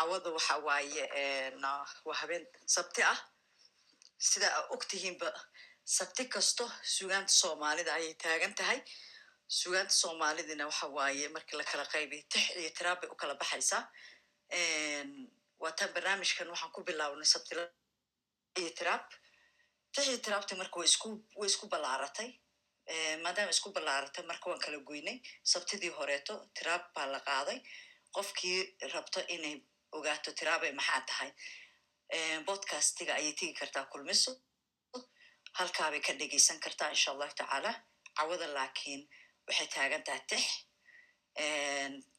cawada waxa waaye waa habeen sabti ah. Sida aa og tihiinba sabti kasto sugaanta soomaalida ayay taagan tahay. Sugaanta soomaalidina waxa waaye markii la kala qaybiyo tix iyo tiraab bay u kala baxaysaa waataan barnaamijkan waxaan ku bilaabnay sabti iyo tiraab. Tix iyo tiraabti marka way isku way isku ballaaratay maadaama isku ballaaratay marka waan kala goynay. Sabtidii horeeto tiraab baa la qaaday. Qofkii rabto inay ogaato tiraabay maxaa tahay? Bodcastiga ayay tegi kartaa kulmiso. Halkaabay ka dhegeysan kartaa insha allahu tacaala. Cawada laakiin waxay taagan tahay tix.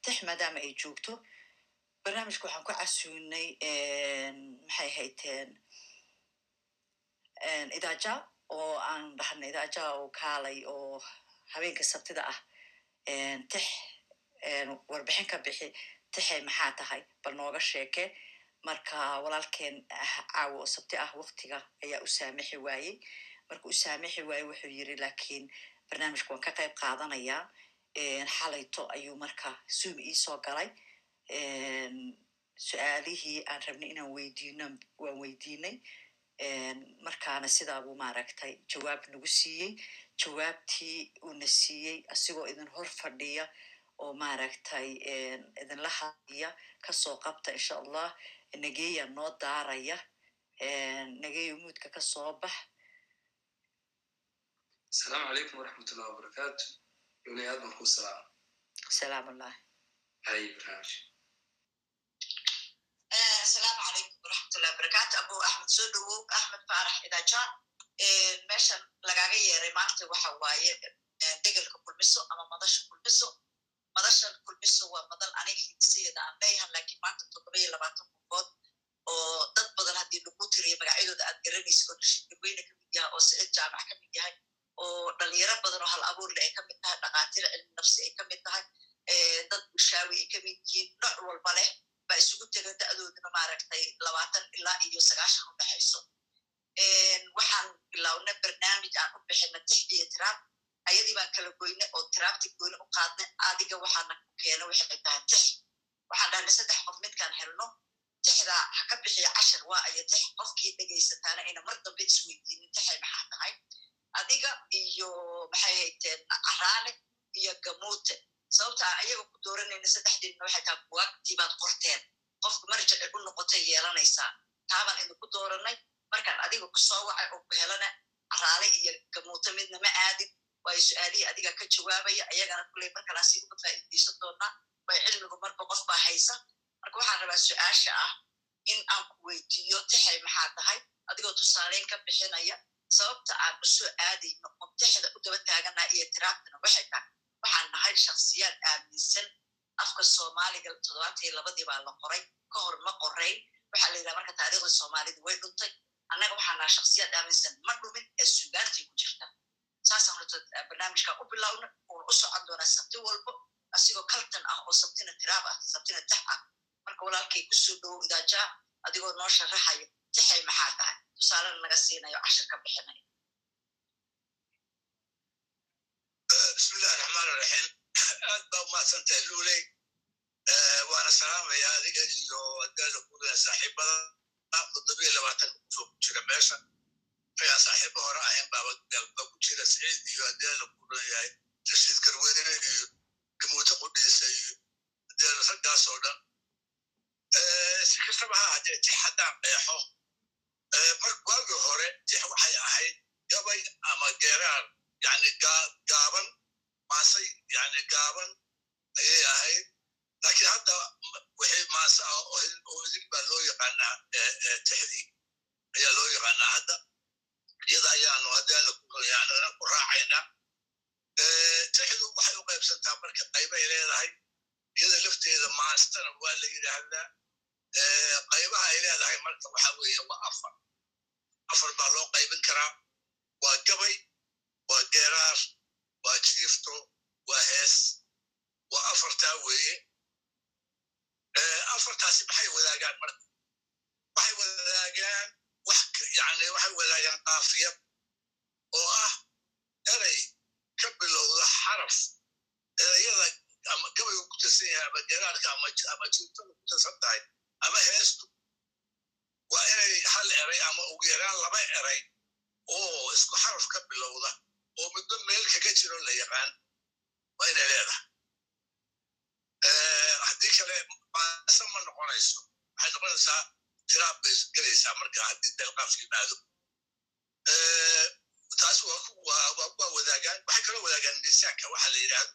Tix maadaama ay joogto. Barnaamijka waxaan ku casuunay maxay hayteen idaja oo aan dhahnay. Idaja oo kaalay oo habeenka sabtida ah. Tix warbixin ka bixi tixay maxaa tahay bal nooga sheeke marka walaalkeen caawo oo sabti ah waktiga ayaa u saamixi waayey marka u saamixi waaye wuxuu yiri lakiin barnaamijka waan ka qayb qaadanayaa xalayto ayuu marka zoom iisoo galay su'aalihii aan rabnay inaan weydiino waan weydiinay markaana sidaabuu maaragtay jawaab nagu siiyey jawaabtii uuna siiyey asigoo idin hor fadhiya oo maaragtay idinla hadiya ka soo qabta insha allah nageya noo daaraya nageyo muudka ka soo bax. Asalaamu calaykum waraxmat ullah wabarakaatu yuli aad baan ku salaama salaam? Ullahi hay barnaamij asalaamu calaykum waraxmatullahi wabarakatu abo axmed soo dhowow axmed faarax idaja meeshan lagaga yeeray maanta waxa waaye degelka kulmiso ama madasha kulmiso madashan kulmiso waa madal aniga hidisayada aan leeyahan lakiin maanta toddoba iyo labaatan kunfood oo dad badan haddii lagu tiriyo magacyadooda aad garanaysa oo dashidaweyne ka mid yahay oo sicid jaamac ka mid yahay oo dhalinyaro badan oo hal abuurle ay ka mid tahay dhakhaatiir cilmi nafsi ay ka mid tahay dad bushaawi ay ka mid yihiin nooc walba leh baa isugu tega da'dooduna maaragtay labaatan ilaa iyo sagaashan u dhexayso waxaan bilawnay barnaamij aan u bixina tix iyo ayadii baan kala goyne oo tiraabti goyne u qaadnay. Adiga waxaana ku keena waxay tahay tix. Waxaan dhahnay saddex qof midkaan helno tixdaa ha ka bixiya cashar waa ayo tix. Qofkii dhegaysataana ina mar dambe isweydiinin tixay maxaa tahay. Adiga iyo maxay hayteen caraale iyo gamuute sababta a ayaga ku dooranayna saddexdeedna waxay tahay buwaagtii baad qorteen. Qofku marjicay u noqotay yeelanaysaa taabaan idinku dooranay. Markaan adiga ku soo wacay oo ku helana caraale iyo gamuute midna ma aadin waayo su'aalihii adiga ka jawaabaya ayagana kuley markalaan si uga faa'iidaysan doonaa way cilmigu marba qof baa haysa. Marka waxaan rabaa su'aasha ah in aan ku weydiiyo tixay maxaa tahay? Adigoo tusaaleyn ka bixinaya sababta aan u soo aadayno oo tixda u daba taaganaa iyo tiraabtana waxay tahay waxaan nahay shaksiyaad aaminsan. Afka soomaaliga toddobaatan iyo labadii baa la qoray ka hor ma qorayn. Waxaa la yidhaha marka taariikhda soomaalida way dhuntay. Annaga waxaan nahay shaksiyaad aaminsan ma dhumin ee sugaantii ku jirta saasaan horta barnaamijka u bilowna uuna u socon doonaa sabti walbo asigoo kaltan ah oo sabtina tiraab ah sabtina tix ah marka walaalkay ku soo dhowow idaajaa adigoo noo sharaxayo tixay maxaa tahay tusaalena naga siinayo cashir ka bixinayo bismillahi raxmaan raxiim aad baa umahadsan tahay luuley waana salaamaya adiga iyo adaala kuda saaxiibada toddobiyo labaatanka ku soo ku jira meesha ayaan saaxiibo hore ahayn baaba ku jira siciid iyo adaala kudan yahay rashiid garweyne iyo gamuute qudhiisa iyo adaala raggaas oo dhan si kastaba ha haddee tix haddaan qeexo mar waagii hore tix waxay ahayd gabay ama geeraar yani gaaban maasay yani gaaban ayay ahayd lakiin hadda wixii maase ah oo idin baa loo yaqaanaa tixdii ayaa loo yaqaanaa hadda iyada ayaanu hadaala kuyanana ku raacaynaa tixdu waxay u qaybsantaa marka qaybay leedahay. Iyada lafteeda maastana waa la yidhaahdaa qaybaha ay leedahay marka waxa weeye waa afar. Afar baa loo qaybin karaa. Waa gabay waa geeraar waa jiifto waa hees. Waa afartaa weeye. Afartaasi maxay wadaagaan marka? Waxay wadaagaan yani waxay wadaagaan qaafiyad oo ah eray ka bilowda xaraf erayada ama gabaygu ku tirsan yahay ama geraarka ama jiirtada ku tirsan tahay ama heestu waa inay hal eray ama ugu yaraan laba eray oo isku xaraf ka bilowda oo muddo meel kaga jiro la yaqaan waa inay leedahay. Eh, haddii kale maasa ma noqonayso waxay noqonaysaa tiraab bay gelaysaa marka haddii delqaaf yimaado taas waa wadaagaan waxay kaloo wadaagaan miisaanka waxa la yidhaahdo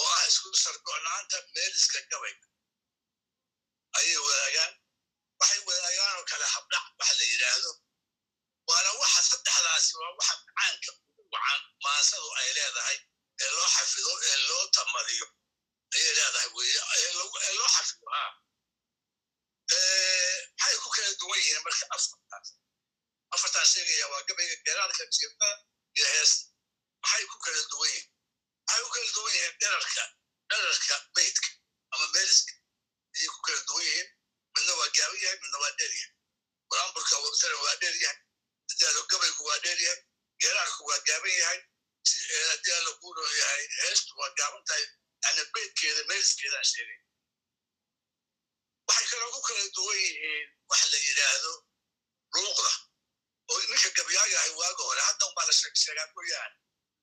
oo ah isku sargo'naanta meeliska gabayga ayay wadaagaan waxay wadaagaan oo kale habdhac waxa la yidhaahdo waana waxa saddexdaasi waa waxa macaanka ugu wacan maansadu ay leedahay ee loo xafido ee loo tamadiyo ayay leedahay weye ee loo xafido ha maxay ku kala duwan yihiin marka afartaas. Afartaan sheegaya waa gabayga geeraarka jirta iyo heesta maxay ku kala duwan yihiin. Waxay ku kala duwan yihiin dherarka dherarka beydka ama meeliska. Ayay ku kala duwan yihiin. Midna waa gaaban yahay midna waa dheer yahay. Buraanburka wabtana waa dheer yahay. Hadaalo gabaygu waa dheer yahay. Geeraarku waa gaaban yahay. Haddii alla kuuno yahay heestu waa gaaban tahay. Yani beydkeeda meeliskeedaan sheegay waxay ku kala duwan yihiin wax la yidhaahdo luuqda oo ninka gabyaayahay waaga hore hadda umbaa la sheegsheegaa mooyaane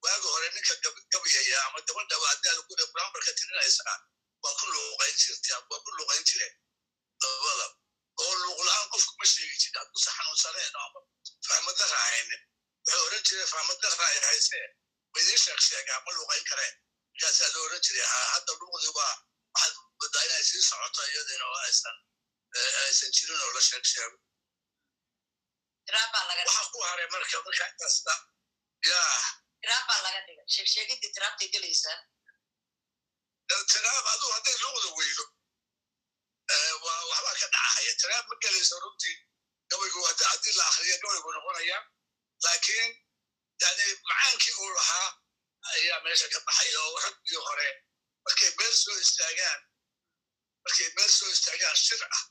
waaga hore ninka gabyaya ama gabadha haddii alla kuuno buraanburka tirinaysaa waa ku luuqayn jirta waa ku luuqayn jireen labada oo luuqla-aan qofku ma sheegi jira hadduusa xanuunsaneen ama fahmadara haynin wuxuu oran jiray fahmadara ay hayseen maidin sheeg sheegaa ma luuqayn kareen. Markaasaa la oran jiray hadda luuqdii waa waxaad moodaa inay sii socoto iyadina oo aysan aysan jirin oo la sheeg sheego waxaa ku haray marka marka kasta yaa tiraab aduu hadday luuqda weydo waxbaa ka dhacaya tiraab ma gelayso runtii gabaygu haddii la akriyo gabaygu noqonaya laakiin yani macaankii uu lahaa ayaa meesha ka baxay oo raggii hore markay meel soo istaagaan markay meel soo istaagaan shir ah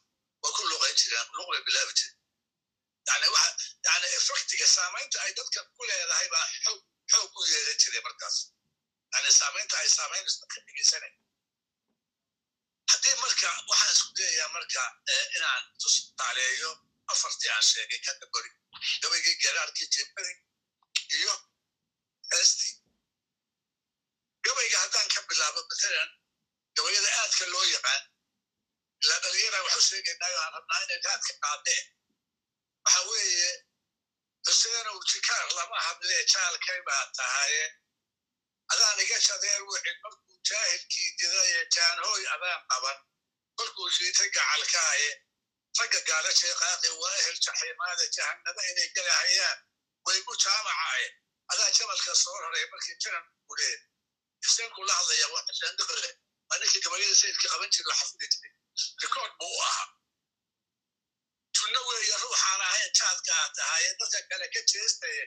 waa ku luqayn jireen luqbay bilaabi jireen yani waxa yani effectiga saamaynta ay dadka ku leedahay baa xoog xoog u yeelan jiray markaas yani saamaynta ay saamaynayso ka dhegeysanay haddii marka waxaan isku dayayaa marka inaan tusaaleeyo afartii aan sheegay category gabaygii geraarkii jebadii iyo heestii gabayga haddaan ka bilaabo matalan gabayada aadka loo yaqaan ilaa dhalinyara waxu sheegaynaayo aan rabnaa inay aadka qaadeen. Waxa weeye xuseenow jikaar lama hadlee jaalkay baa tahaye adaan iga jadeen wixid markuu jaahilkii didaye jaanhooy adaan qaban kolkuu shiitay gacalkaaye. Ragga gaala sheeqaaqi waa ehel jaxiimaada jahannaba inay galahayaan waygu jaamacaye adaa jabalka soo raray markii janan gudeen xuseenku la hadlaya waa xuseen waa ninkii gabayada sayidka qaban jira oo xafidi jiray rikood buu u ahaa. Tunno weeye ruuxaan ahayn jaadka aad tahaye dadka kale ka jeestaye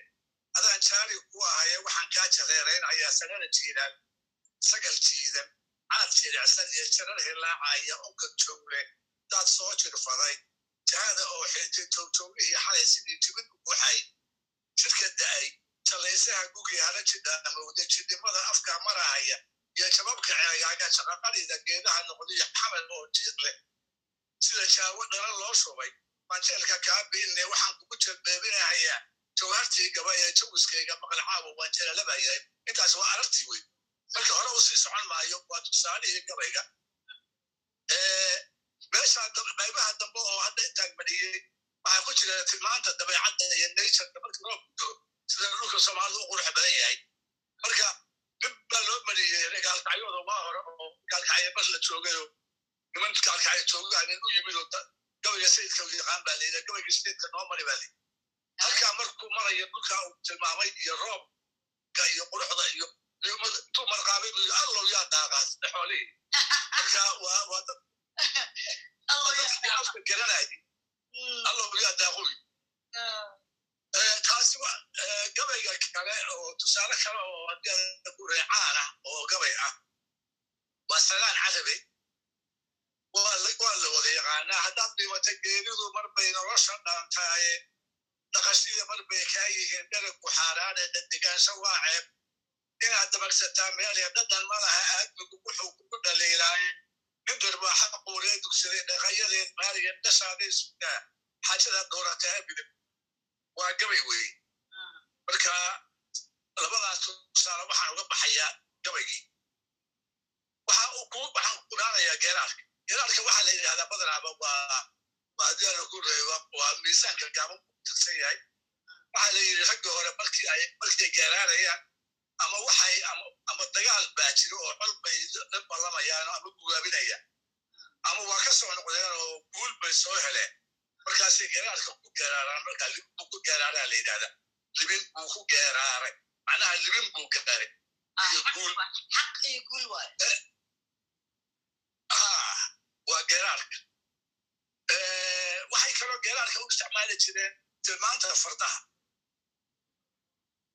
adaan jaali ku ahaye waxaan kaa jareeraynayaa sagana jiidaan sagal jiidan caad jiricsan iyo jarar hilaacaya onka joogle daad soo jirfaday jahada oo xintay joogjoogihii xalay sidii jibid u buxay jidka da'ay jallaysaha gugii hala jidhaamowda jidnimada afka marahaya iyo jababka ceegaaga shaqaqadida geedaha noqdiyo xamal oo jiiqle sida jaawo dhala loo shubay banjeelka kaa waxaan kugu jelbeebinahayaa jawhartii gaba ee jawiskayga maqalcaabo waan jelalabayahay intaas waa aragtii wey marka hore u sii socon maayo waa tusaalihii gabayga meesha qaybaha dambe oo hadda intaan madhiyey waxaa ku jira tilmaanta dabeecadda iyo natureka marka loo gudo sida dhulka soomaalida u qurux badan yahay marka dib baa loo mariyey gaalkacyooda waa hore oo gaalkacyo bar la joogayo niman gaalkacyo joogaa nin u yimid oo gabayga sayidka yaqaan baa layidha gabayga sayidka noo mari baa layidhi halkaa markuu marayo dhulka uu tilmaamay iyo roobka iyo quruxda iyo intuu marqaabay buu yidhi allow yaa daaqaas xoolihii marka waa waa dad dadkii afka garanayay allow yaa daaqoy taasi gabayga kale oo tusaale kale oo reecaan ah oo gabay ah. Waa sagaan carabe waa la wada yaqaanaa. Haddaad dhimatay geeridu marbay nolosha dhaantaaye. Dhaqashida marbay kaa yihiin. Dheragku xaaraane dadigaansho waa ceeb. Inaad dabagsataa meelya dadan malaha aadmigu wuxuu kugu dhaliilaaye. Nin darbaaxa quuree dugsaday dhaqayadeed maaliya dhashaaday sugaa xaajada doorataa abida waa gabay weeye marka labadaas tusaale waxaan uga baxayaa gabaygii waxaan ku dhaanayaa geeraarka geeraarka waxaa la yidhahdaa badanaaba waa aan ku reebo waa miisaanka gaaban ku tirsan yahay. Waxaa la yidhi ragga hore markii ay markay geeraarayaan ama waxay ama dagaal baa jiro oo col bay la ballamayaan ama gugaabinayaan ama waa ka soo noqdeen oo guul bay soo heleen markaasay geeraarka ku geeraaraan markaa libin buu ku geeraaraa la yidhahdaa libin buu ku geeraaray macnaha libin buu gaaray waa geeraarka waxay kaloo geeraarka u isticmaali jireen tilmaanta fardaha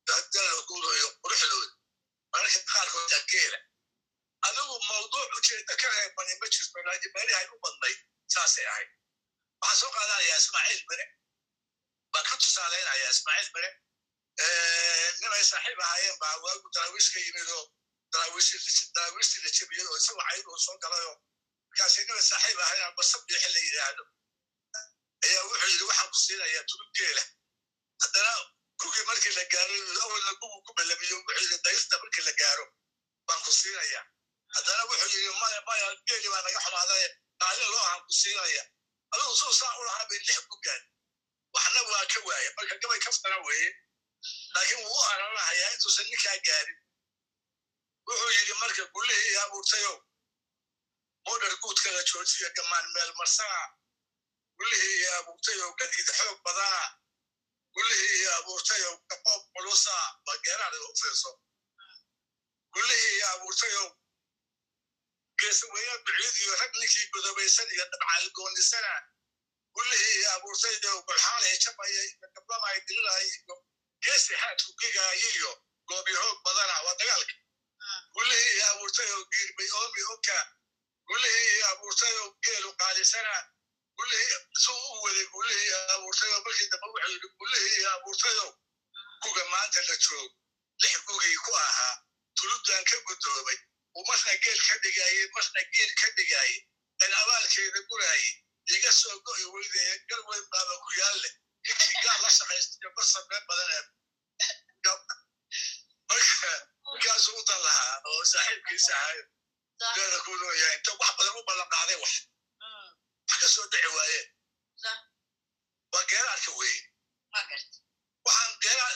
dadalaguurayo quruxdooda mararka qaarkood ageela adigu mawduuc ujeeda ka reebani ma jirto laakiin meelihay u badnay saasay ahayd waxaan soo qaadanayaa ismaaciil mire baan ka tusaalaynayaa ismaaciil mire nimay saaxiib ahaayeen baa waagu daraawiish ka yimid oo daraawiishtii la jebiyey oo isagoo cayd uu soo galayoo markaasay nimay saaxiib ahaayeen basab la yidhaahdo. Ayaa wuxuu yidhi waxaan ku siinayaa tulub geela haddana kugii markii la gaaro awalna gugu ku balamiyo wuxuu yidhi daysta markii la gaaro baan ku siinayaa. Haddana wuxuu yidhi maya maya geeli baa naga xumaadaye qaalin loo ahaan ku siinaya adigu suu saa u lahaa bay lix ku gaari waxna waa ka waaye marka gabay kaftana weeye laakiin wuu u intuusan ninkaa gaarin wuxuu yidhi marka gullihii abuurtayow modar guudkala joojiya gamaan meel marsana gullihii abuurtayow gadiida xoog badana gullihii abuurtayow kaqoob culusa ba geeraada u fiirso gullihii abuurtayow geesaweyne biciid iyo rag ninkii godobaysan iyo dhabcaalgoonisana gullihii iyo abuurtayow golxaalay jabaya iyo gablamay dirilay iyo geesi xaadku gigaayo iyo goobihoog badana waa dagaalka. Gullihii iyo abuurtayow giirbay oomi oka gullihii iyo abuurtayow geelu qaalisana gullihii suu u waday gullihii iyo abuurtayow markii dambe wuxuu yidhi gullihii iyo abuurtayow kuga maanta la joog lix gugii ku ahaa tulubdan ka guddoomay marna geel ka dhigaayey marna geel ka dhigaayey een abaalkeeda guraayey iga soo go'i weydeeye gar weyn baaba ku yaalle ninkii gaal la shaqaystayo bar sameen badanee marka markaasuu u dan lahaa oo saaxiibkiisa ahayo geeda ku nooyahay inta wax badan u ballan qaaday wax wax ka soo dhici waayeen waa geeraarka weeye waxaan geeraar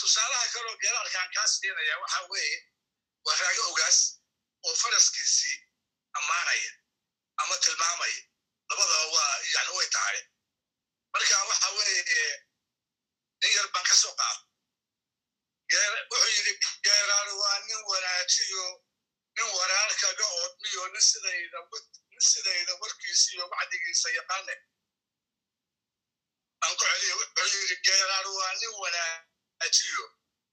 tusaalaha kaloo geeraarkaan kaa siinaya waxa weeye waa raago ogaas oo faraskiisii ammaanaya ama tilmaamaya labadaba waa yani way tahay marka waxa weeye nin yar baan ka soo qaada wuxuu yidhi geeraar waa nin wanaajiyo nin waraar kaga oodmiyo nin sidayda nin sidayda warkiisiyo wacdigiisa yaqaane aan ku celiyo wuxuu yidhi geeraar waa nin wanaajiyo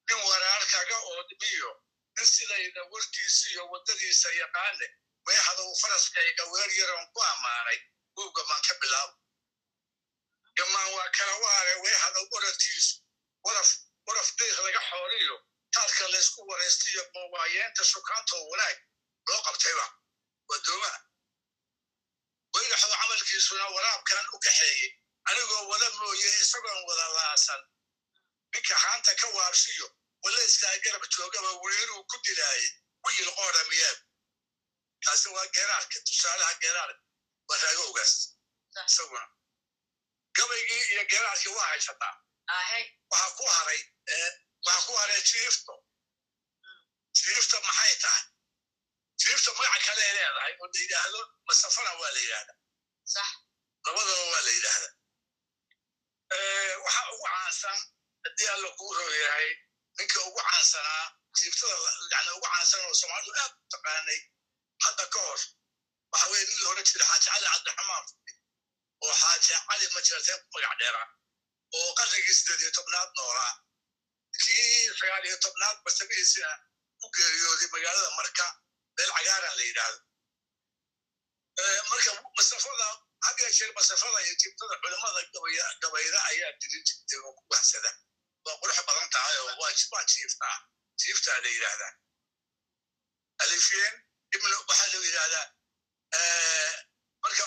nin waraar kaga oodmiyo nin sidayda warkiisiyo waddadiisa yaqaane weexda uu faraskayga weer yaroon ku ammaanay wuu gamaan ka bilaabo gamaan waa kala waare weexda oradkiisu waraf diiq laga xooriyo. Taarka laysku waraystiyo mawaayeenta shukaantoo wanaag loo qabtayba wadoomaha weylaxoo camalkiisuna waraabkan u kaxeeyey. Anigoo wada mooye isagoon wada laasan. Ninka haanta ka waabshiyo walayskaa garab joogaba weliinuu ku dilaayey wiyil qoora miyaab taasi waa geeraarka tusaalaha geeraarka waa raago ogaas isaguna gabaygii iyo geeraarkii waa haysataa waxaa ku haray waxaa ku haray jiifto jiifta maxay tahay jiifta magaca kale ay leedahay oo la yidhaahdo masafana waa la. Yidhahda labadaba waa la. Yidhahda waxa ugu caansan haddii alla kuu yahay ninka ugu caansanaa jiiftada yani ugu caansan oo soomaalidu aad u taqaanay hadda ka hor waxa weye nin la oran jira xaaji cali cabdiraxmaan oo xaaji cali majarteen ku magac dheeraa oo qarnigii sideed iyo tobnaad noolaa kii sagaal iyo tobnaad basamihiisina ku geeriyooday magaalada marka meel cagaaran la yidhaahdo. Marka masafada jeer masafada iyo jibtada culimada gabayda ayaa dirin jirtay oo ku waxsada waa qurux badan tahay oo waa jiiftaa jiiftaa la yidhaahdaa alifyeen ibnu waxaa la yidhahdaa marka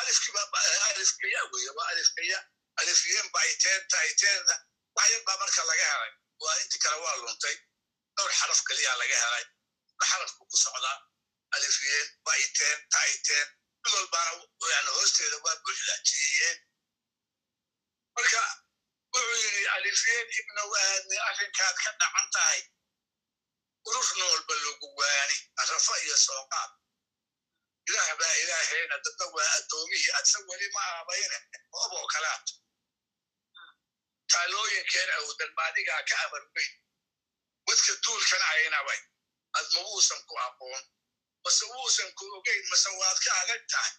alifkiiba alifkaya weye waa alifkaya alifyeen baiteenta aiteenta wax baa marka laga helay waa inti kale waa luntay. Dhowr xaraf keliya laga helay. Xarafku ku socdaa alifiyeen ba'iteen ta'iteen mid walbaana hoosteeda waa buuxdaajiyeen marka wuxuu yidhi alifiyeen ibnow aadne arrinkaad ka dhacan tahay. Urur noolba lagu waani arafa iyo sooqaad. Ilaah baa ilaahayna dadna waa addoomihii adsa weli ma aabayne ooboo kalaad. Taalooyinkeen awdan maadigaa ka amar weyn. Wadka duulkan aynabay adma wuusan ku aqoon. Mase wuusan ku ogeyn mase waad ka adag tahay.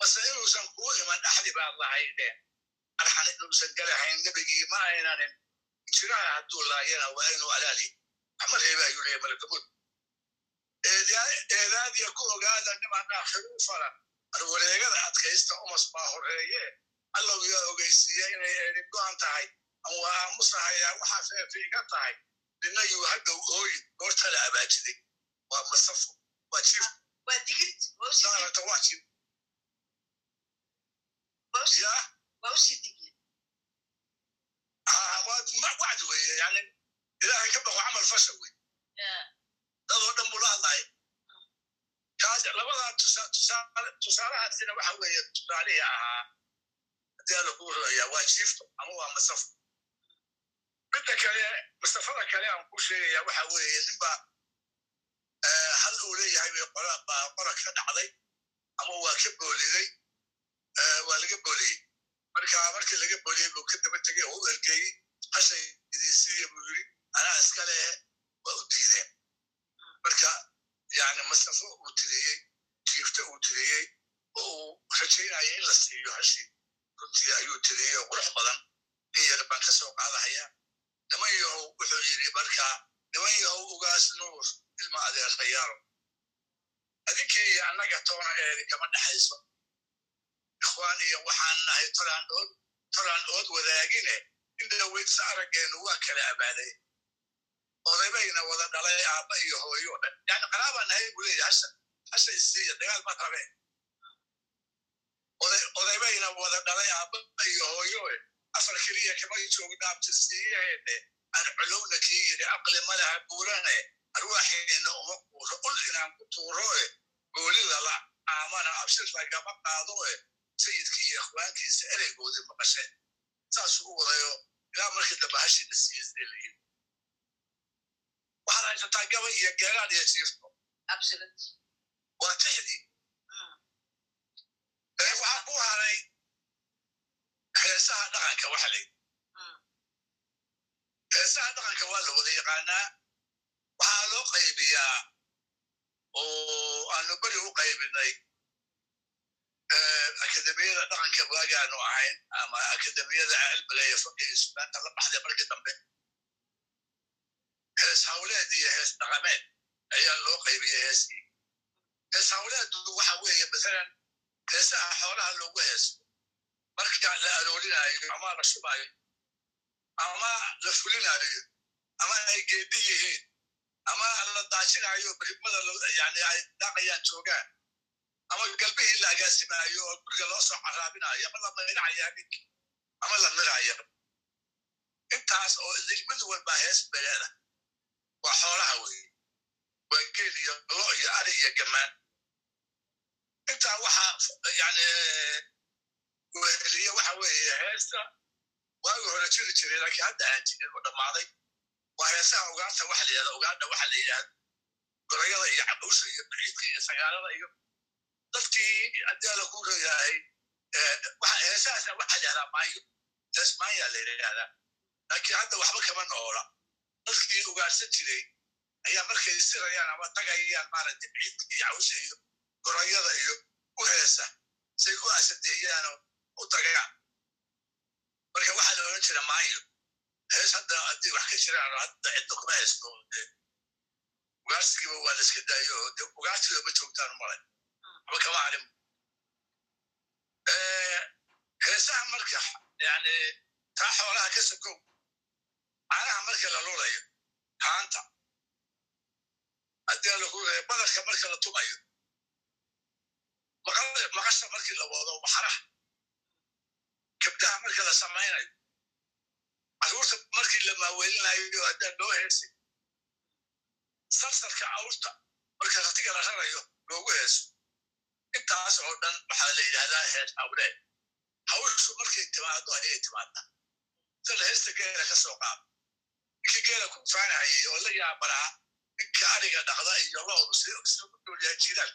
Mase inuusan kuu iman dhaxdi baad lahaydeen arxan inuusan galahayn nebigii ma aynanin jiraha hadduu laayana waa inuu alaali reeba ayuu leeya malakamud eedaadiya ku ogaada niman aakhiru falan arwareegada adkaysta umas baa horeeye allow yaa ogeysiiya inay eedin go'an tahay an waa aamusahayaa waxaa feefiiga tahay nina yuu hadhow ooyin goortala abaajiday waa masafo waa jiif waa digid waa jiif yaa waa u sii wacdi weeye yani ilaahay ka baqo camal fasha wey dadoo dhan buu la hadlaya kaas labadaa tusa- tusaale tusaalahaasina waxa weeye tusaalihii ahaa haddii alla kuu roya waa jiifto ama waa masafo midda kale masafada kale aan ku sheegaya waxa weeye ninba hal uu leeyahay bay qola baa qola ka dhacday ama waa ka booliday waa laga booliyey marka markii laga booliyey buu ka daba tegey oo u ergeeyey hashaydiisiiya buu yiri anaa iska lehe waa u diideen marka yani masafo uu tiriyey jiifto uu tiriyey oo uu rajaynaya in la siiyo hashii runtii ayuu tiriyey oo qurux badan in yar baan ka soo qaadahaya niman yahow wuxuu yidhi marka niman yahow ugaas nuur ilma adeerayaalo adinkii annaga toona eedi kama dhexayso ikhwaan iyo waxaan nahay tolaan ood wadaagine. Indhaweydsa araggeenu waa kala abaaday odaybayna wada dhalay aabba iyo hooyo. O dhan yani qaraabaa nahay buu leeyahy hasha hasha isiiya dagaal ma rabe oday odaybayna wada dhalay aabba iyo hooyo. Afar keliya kama joogna abtirsiiyaheene aan culowna kii yidhi aqli malaha buurane. Arwaaxeenna uma quuro ul inaan ku tuuro e. Gooli lala aamana abshir lagama qaado e sayidkii iyo ikhwaankiisa ereygoodii maqasheen saasuu u wadayo ilaa markii dambe hashiina siiyasee layiri waxaad haysataa gabay iyo geegaan iyo jiifto waa tixdii waxaa ku haray heesaha dhaqanka waxa layidhi heesaha dhaqanka waa la wada yaqaanaa. Waxaa loo qaybiyaa oo aanu beri u qaybinay akademiyada dhaqanka waagaanu ahayn ama akademiyada cilmiga iyo faqiga sugaanta la baxday markii dambe. Hees hawleed iyo hees dhaqameed ayaa loo qaybiyey heeskii. Hees hawleedu waxa weeye masalan heesaha xoolaha loogu heeso marka la aroorinayo ama la shubaayo ama la fulinayo ama ay geedi yihiin ama la daajinayo ribmada yani ay daaqayaan joogaan ama galbihii la agaasimayo oo guriga loo soo caraabinayo ama la mayracaya habeenkii ama la mirayo. Intaas oo mid walba hees beleeda waa xoolaha weeye. Waa geel iyo lo iyo ari iyo gamaan. Intaa waxaa yani weheliye waxa weeye heesta waagi hore jiri jiray laakiin hadda aan jirin oo dhammaaday. Waa heesaha ugaarta waxa la yidhahda ugaadha waxa la yidhahda gorayada iyo cabusha iyo biciidka iyo sagaalada iyo dadkii adeela ku leeyahay heesahaasa waxa la yihahdaa maayo. Hees maaya la yidhahdaa laakiin hadda waxba kama noola. Dadkii ugaarsan jiray ayaa markay sirayaan ama tagayaan maaragtay biciidka iyo cabusha iyo gorayada iyo u heesa. Say ku asadeeyaanoo u tagaan marka waxaa la odhan jira maayo. Hees hadda haddii wax ka jiraan hadda cidda kuma haysto de ugaarsigiiba waa la iska daayo. Oo de ugaarsigiba ma joogtaan malay waxba kama harin heesaha marka yani taa xoolaha ka sokow caanaha marka la lulayo haanta haddii lagu badarka marka la tumayo maqasha markii la wado maxaraha kabdaha marka la samaynayo carruurta markii la maaweelinayo haddaan loo heesay salsalka awrta marka ratiga la rarayo loogu heeso intaas oo dhan waxaa la yidhahdaa hees hawleed hawshu markay timaado ayay timaadaa sida heesta geela ka soo qaado. Ninkii geela ku faanahayay oo la yaabanaa ninka ariga dhaqda iyo loodu si u dhoolyahay jiilaal.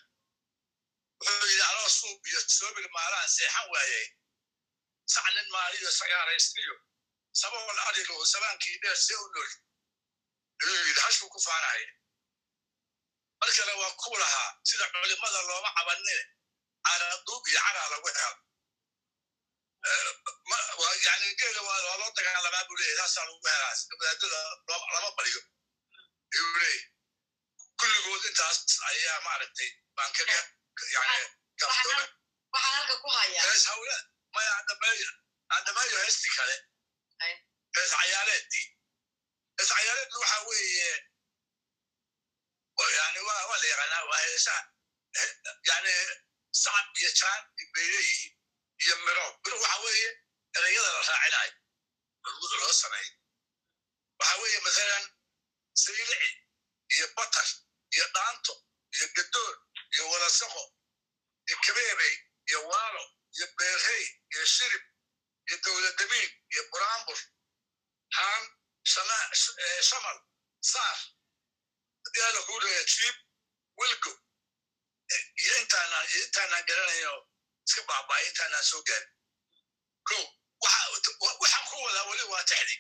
Wuxuu yidhi anoo suub iyo soobil maalaan seexan waayey sac nin maaliyo sagaaraystiyo. Sabool arigo sabaankii dheer see u nooli ayuu yidhi hashuu ku faanahaya mar kale waa ku lahaa sida culimada looma cabanine. Caraduub iyo caraa lagu helo. Yani geela waa loo dagaalamaa buu leeyahy taasaa lagu helaa wadaadada lama bariyo. Ayuu leeyahy kulligood intaas ayaa maaragtay baan kaga yani hees hawle maya heestii kale. Hees cayaareeddii hees cayaareeddu waxa weeye yani waa la yaqaanaa waa heesaa yani sacab iyo jaan bay leeyihiin iyo miro. Miro waxa weeye ereyada la raacinayo urguda loo sameeyo. Waxa weeye masalan saylici iyo batar iyo dhaanto iyo gadoor iyo walasaqo iyo kabeebey iyo waalo iyo beerhey iyo shirib iyo dowladamiin iyo buraanbur haan shamal saar haddii alla kuu leeya jiib wilgo iyo intaanaan intaanaan garanayo iska baaba'ay intaanaan soo gaarin ko waxaan ku wadaa weli waa texdi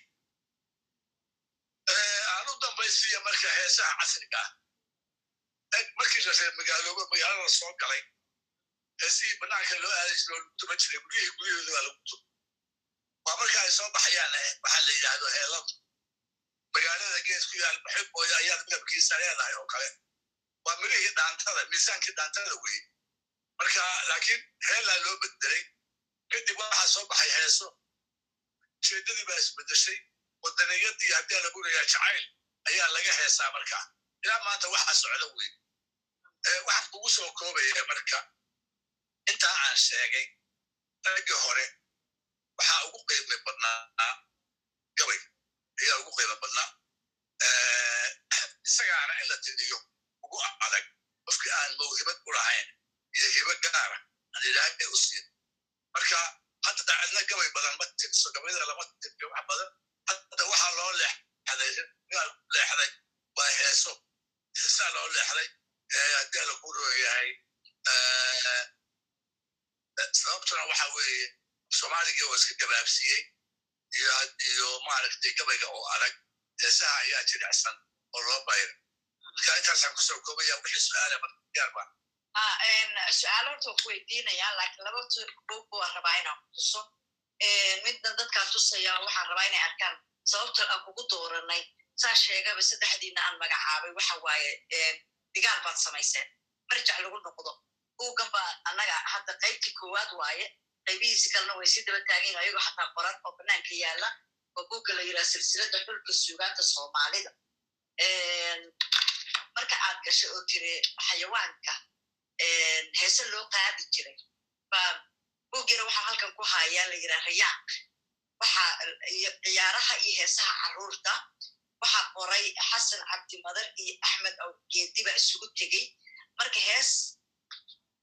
aan u dambaysiiya marka heesaha casriga ah markii la reer magaalooba magaalada soo galay heesihii banaanka loo aaday jiro lagu jiray guryihii guryahooda waa lagu tu waa marka ay soo baxayaan waxaa la yidhaahdo heeladu magaalada geesku yaal baxibooyo ayaad midabkiisa leedahay oo kale. Waa mirihii dhaantada miisaankii dhaantada weye marka laakiin heellaa loo bedelay kadib waxaa soo baxay heeso. Jeedadii baa isbedeshay wadaniyadii haddii lagu leeyaa jacayl ayaa laga heesaa markaa ilaa maanta waxaa socda wey waxaan kugu soo koobaya marka. Intaa aan sheegay raggii hore waxaa ugu qiimi badnaa gabay ayaa ugu qiimo badnaa. Isagaana in la tiriyo ugu adag qofkii aan mawhibad u lahayn iyo hibo gaara aan ilaahay u siin. Marka hadda cidna gabay badan ma tirso gabayada lama tiryo wax badan. Hadda waxaa loo leexday waa heeso. Heesaa loo leexday haddii ala ku rooyahay sababtuna waxa weeye soomaaligii oo iska gabaabsiiyey iyo maaragtay gabayga oo adag heesaha ayaa jilicsan oo loo bayra marka intaasaan ku soo koobaya wixii su'aala maryaarba su'aalo horta waa ku weydiinaya laakiin laba buug waan rabaa inaan ku tuso midna dadkaan tusaya waxaan rabaa inay arkaan sababta aan kugu dooranay saa sheegaba saddexdiina aan magacaabay waxa waaye digaal baad samayseen marjac lagu noqdo buuggan baa annaga hadda qaybtii koowaad waaye qaybihiisi kalena way sii daba taagin ayagoo xataa qoran oo banaanka yaalla oo buugga la yidhaha silsilada xulka suugaanta soomaalida. Marka aad gashay oo tiri xayawaanka heese loo qaadi jiray ba buuggina waxaa halkan ku hayaa la yidhaha rayaaq waxa ciyaaraha iyo heesaha carruurta waxaa qoray xasan cabdimadar iyo axmed awgeedi baa isugu tegey. Marka hees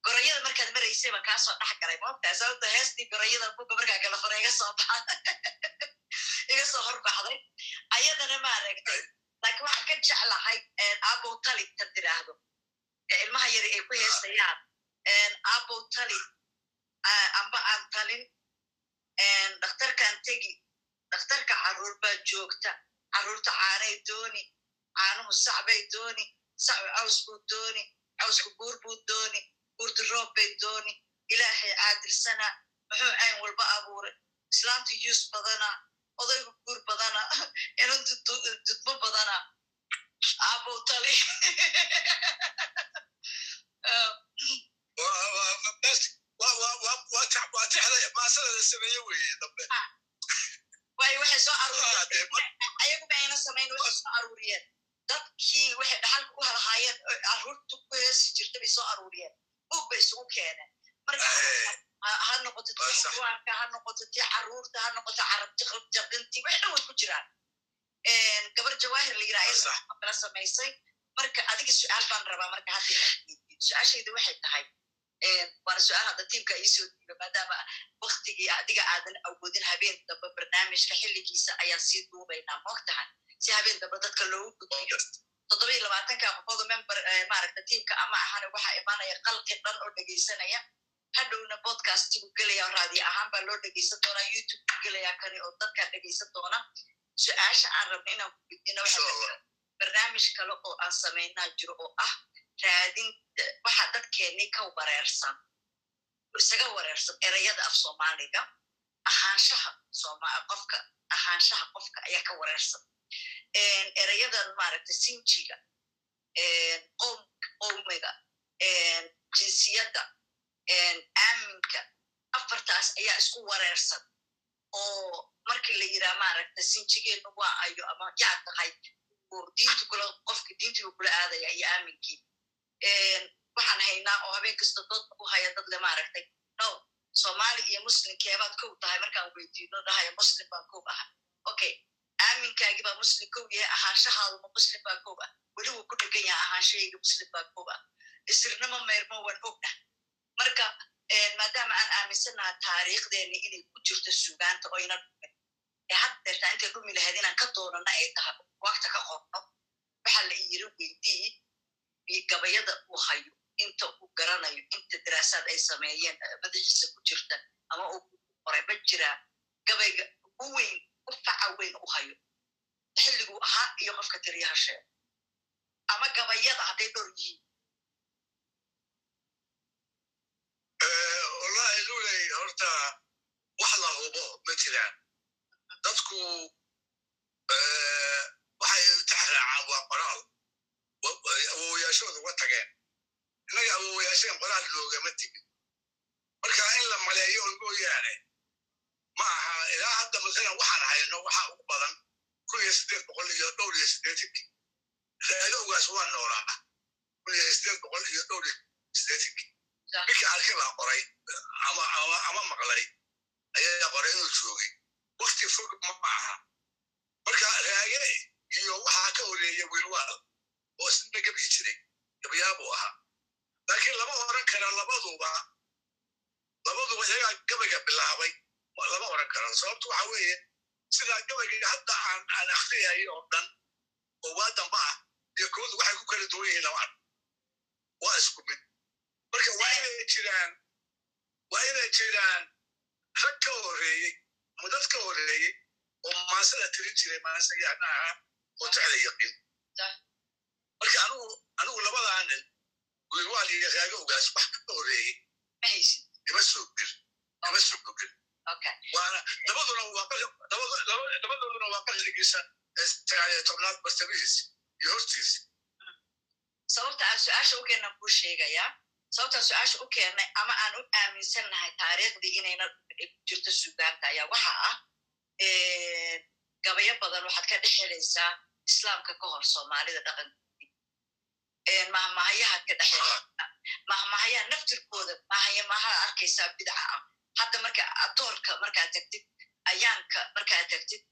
gorayada markaad maraysay baan kaasoo dhex galay. Moogtaa heestii gorayada buga markaa kala hore iga soo baxa iga soo horbaxday ayadana maaragtay laakiin waxaan ka jeclahay abow tali ta tiraahdo. Ilmaha yari ay ku heesayaan. Abow tali. Amba aan talin. Dhakhtarkaan tegi. Dhakhtarka carruur baa joogta. Carruurta caanay dooni. Caanuhu sacbay dooni. Sacbu caws buu dooni. Cawsku buur buu dooni buurdi roob bay dooni. Ilaahay caadilsana muxuu cayn walba abuuray. Islaamta yuus badana odaygu guur badana inantu dudmo badana abow tali. Maasada la sameeye dambe. Samayn waxay soo aruuriyeen. dadkii waxay dhaxalka u halahaayeen carruurta ku heesi jirta bay soo aruuriyeen buug bay isugu keeneen marka ha noqoto tii xawaanka ha noqoto tii carruurta ha noqoto carab wax dhan way ku jiraan gabar jawaahir la kala samaysay marka adiga su'aal baan rabaa marka hadda inaad su'aashayda waxay tahay. Waana su'aal hadda tiimka iisoo diiba maadaama waktigii adiga aadan awoodin habeen dambe barnaamijka xilligiisa ayaan sii duubaynaa moogtahay si habeen dambe dadka loogu gudbiyo toddoba iyo labaatanka qofooda member maaragta tiimka ama ahana waxaa imanaya qalqi dhan oo dhegaysanaya hadhowna podcastgu gelaya raadiyo ahaan baa loo dhegaysan doonaa youtube ku gelaya kani oo dadkaa dhegaysan doona. Su'aasha aan rabna inaan ku gudbino barnaamij kale oo aan samaynaa jiro oo ah raadin waxa dadkeennii ka wareersan isaga wareersan ereyada af soomaaliga ahaanshaha qofka ahaanshaha qofka ayaa ka wareersan ereyadan maaragta sinjiga qowmiga jinsiyadda aaminka afartaas ayaa isku wareersan oo markii la yiraa maaragta sinjigeennu waa ayo ama yaa tahay diintu kula qofka diintiga kula aadaya iyo aaminkii waxaan haynaa oo habeen kasta dood ku haya dad le maaragtay no somali iyo muslimkeebaad kow tahay markaan weydiino dhahaya muslim baan kow aha okay aaminkaagi baa muslim kow yahay ahaanshahaaduma muslim baa kow ah weli wuu ku dhegan yahay ahaanshahayga muslim baa kow ah isirnimo meyrmo waan ogna marka maadaama aan aaminsannaha taariikhdeeni inay ku jirto sugaanta oyna dhumin ee had deertaa intay dhumi lahayd inaan ka doonana ay tahay waqta ka qorno waxaa la iyiri weydii gabayada uu hayo inta uu garanayo inta daraasaad ay sameeyeen madaxiisa ku jirta ama uu qoray ma jiraa gabayga u weyn faca weyn u hayo xilliguu ahaa iyo qofka tiriyaha ama gabayada hadday dhor yihiin wallahi luley horta wax la hubo ma jiraan dadku waxay taxraacaan waa qoraal awowayaashooda uga tageen innaga awowayaasheen qoraal loogama tegin marka in la maleeyo un mooyaane ma aha ilaa hadda masalan waxaan hayno waxa ugu badan kun iyo siddeed boqol iyo dhowr iyo siddeetankii raadowgaas waa noolaa. Kun iyo siddeed boqol iyo dhowr iyo siddeetankii ninka arki baa qoray ama maqlay. Ayaa qoray inuu joogay. Wakti fog ma aha. Marka raage iyo waxaa ka horreeya wilwaal oo isna gabi jiray gabayaabuu ahaa. Laakiin lama oran kara labaduba labaduba iyagaa gabayga bilaabay lama oran karo sababtu waxa weeye sidaa gabayga hadda aan aan akhriyay oo dhan oo waa damba ah iyo koodu waxay ku kala duwan yihiin lama waa isku mid. Marka waa inay jiraan waa inay jiraan rag ka horeeyey ama dad ka horeeyey oo maasada tirin jiray maasayahna ahaa oo jecla yaqiin marka anugu anugu labadaa nin wilwaal iyo raagowgaas wax ka horeeyey ima soo gel ima soo gogel labadooduna waa qarnigiisa sagaaliyo tobnaad bartamihiisa iyo hortiisa sababta aan su'aasha u keenan kuu sheegayaa sababtaan su'aasha u keennay ama aan u aaminsannahay taariikhdii inayna jirto sugaanta ayaa waxa ah gabayo badan waxaad ka dhex helaysaa islaamka ka hor soomaalida dhaqankoodii mahmahayahaad ka dhex helaysaa naftirkooda mahayamaha arkaysaa bidca ah hadda marka adoorka markaad tagtid ayaanka markaad tagtid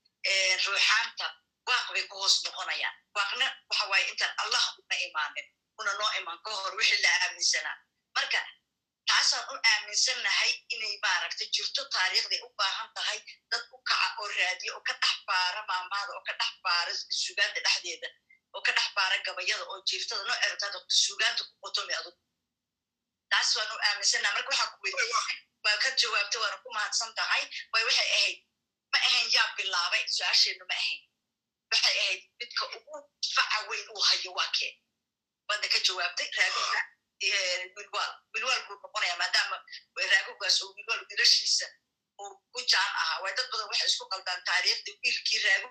ruuxaanta waaq bay ku hoos noqonayaan. Waaqna waxa waaye intaan allah una imaanin una noo imaan ka hor wixii la aaminsanaa marka taasaan u aaminsannahay inay maaragta jirto taariikhday u baahan tahay dad u kaca oo raadiya oo ka dhex baara maamaada oo ka dhex baara sugaanta dhexdeeda oo ka dhex baara gabayada oo jiiftada noo ertada sugaanta ku qotomi adugu taas waan u aaminsannaha marka waxaan ku weydiiyey waa ka jawaabtay waana ku mahadsan tahay way waxay ahayd ma ahayn yaa bilaabay su'aasheennu ma ahayn waxay ahayd midka ugu faca weyn uu hayo waa kee waadna ka jawaabtay raagowga wilwaal wilwaal buu noqonaya maadaama raagowgaas oo wilwaal wiilashiisa uu ku jaan ahaa way dad badan waxay isku qaldaan taariikhda wiilkii raago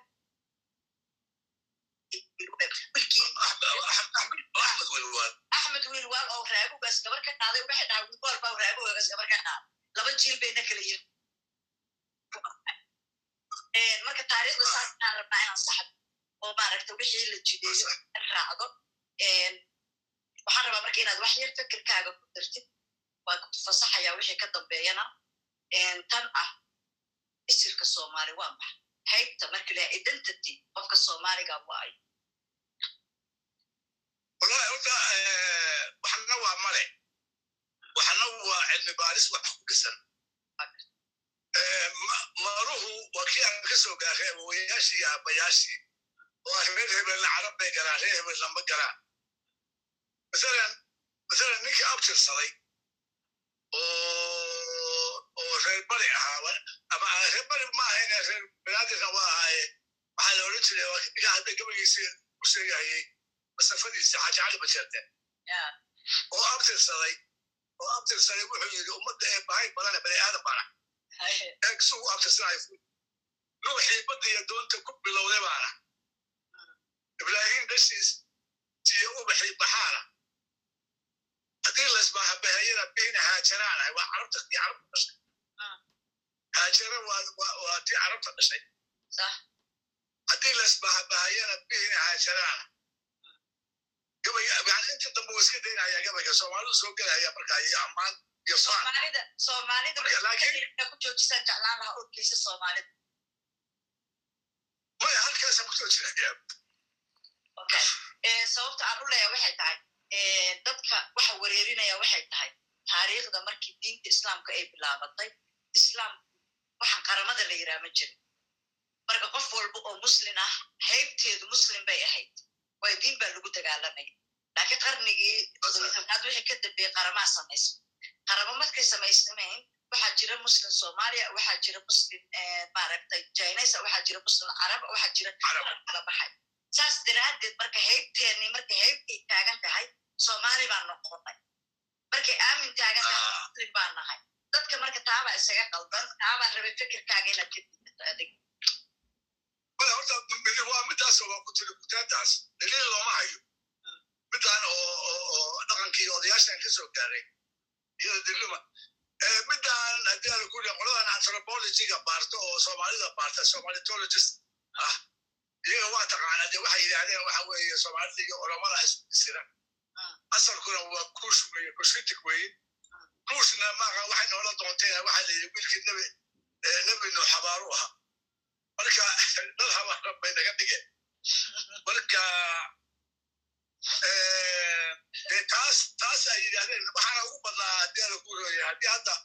axmed wilwaal oo raagowgaas gabar ka qaaday waxay dhahaa wilwaal baa raagowgaas gabar ka qaaday laba jiil bayna kala yihiin marka taariikhda saasaan rabnaa inaan saxdo oo maaragta wixii la jideeyo raacdo waxaan rabaa marka inaad wax yar fikirkaaga ku dartid waa fasaxayaa wixii ka dambeeyana tan ah isirka soomaali waa maxa. Haybta marka la identity qofka soomaaliga waayo. Waxna waa male waxna waa cilmi baaris wax ku dhisan. Maaluhu waa kii aan ka soo awowayaashii iyo aabbayaashii oo ah reer hebelna carab bay galaan reer hebelna ma galaan. Masalan masalan ninkii abtirsaday oo reer bari ahaa ama reer bari ma ahayne reer banaadirna waa ahaaye. Waxaa la odhan jiray ninka hadda gabagiisi ku sheegayay masafadiisa xaaji cali bajeerte. Oo abtirsaday oo abtirsaday wuxuu yidhi ummadda ee bahay badane bani aadan baana eeg sugu abtirsanayo nuuxii badda iyo doonta ku bilowday baana ibraahim dhashiis iyo ubaxii baxaana haddii lasbahabahayana bihina haajaraanahay waa carabta tii carabta dhashay haajara waa tii carabta dhashay haddii lasbahabahayana bihina haajaraana gabayga yani inta dambe waa iska daynaya gabayga soomaalidu soo gelaya markaa iyo ammaan iyo soomaalida soomaalida ku maya ku soo jiraya sababta aan u leeya waxay tahay dadka waxa wereerinaya waxay tahay taariikhda markii diinta islaamka ay bilaabatay islaam waxaan qaramada la yiraa ma jirin. Marka qof walba oo muslin ah haybteedu muslim bay ahayd way diin baa lagu dagaalamaya laakiin qarnigii todobitobnaad wixii ka dambeeyey qaramaa samaysa qaramo markay samaysnameyn waxaa jira muslim soomaaliya waxaa jira muslim maaragtay jainaysa waxaa jira muslim caraba waxaa jira kala baxay. Saas daraaddeed marka haybteennii markay haybtay taagan tahay soomaali baan noqonay. Markay aamin taagan tahay muslim baan nahay. Dadka marka taabaa isaga qaldan taabaa rabay fikirkaaga inaad ka diidato adig horta waa midaas waa ku tiri kutaantaas daliil looma hayo midaan oo dhaqankii odayaashan ka soo gaaray iyada dilima midaan haddii ala ku qoladan anthropologyga baarto oo soomaalida baarta somalitologist ah iyaga waa taqaanaa de waxay yidhahdeen waxa weeye soomaalida iyo oromada isira asalkuna waa kuush weye kushitik weye kuushna maaqa waxay noola doonteen waxaa la yidhi wiilkii nebi nuux habaaru ahaa marka dad habaara bay naga dhigeen marka taas taas ay yidhahdeen waxaana ugu badnaa haddii ala ku rooya haddii hadda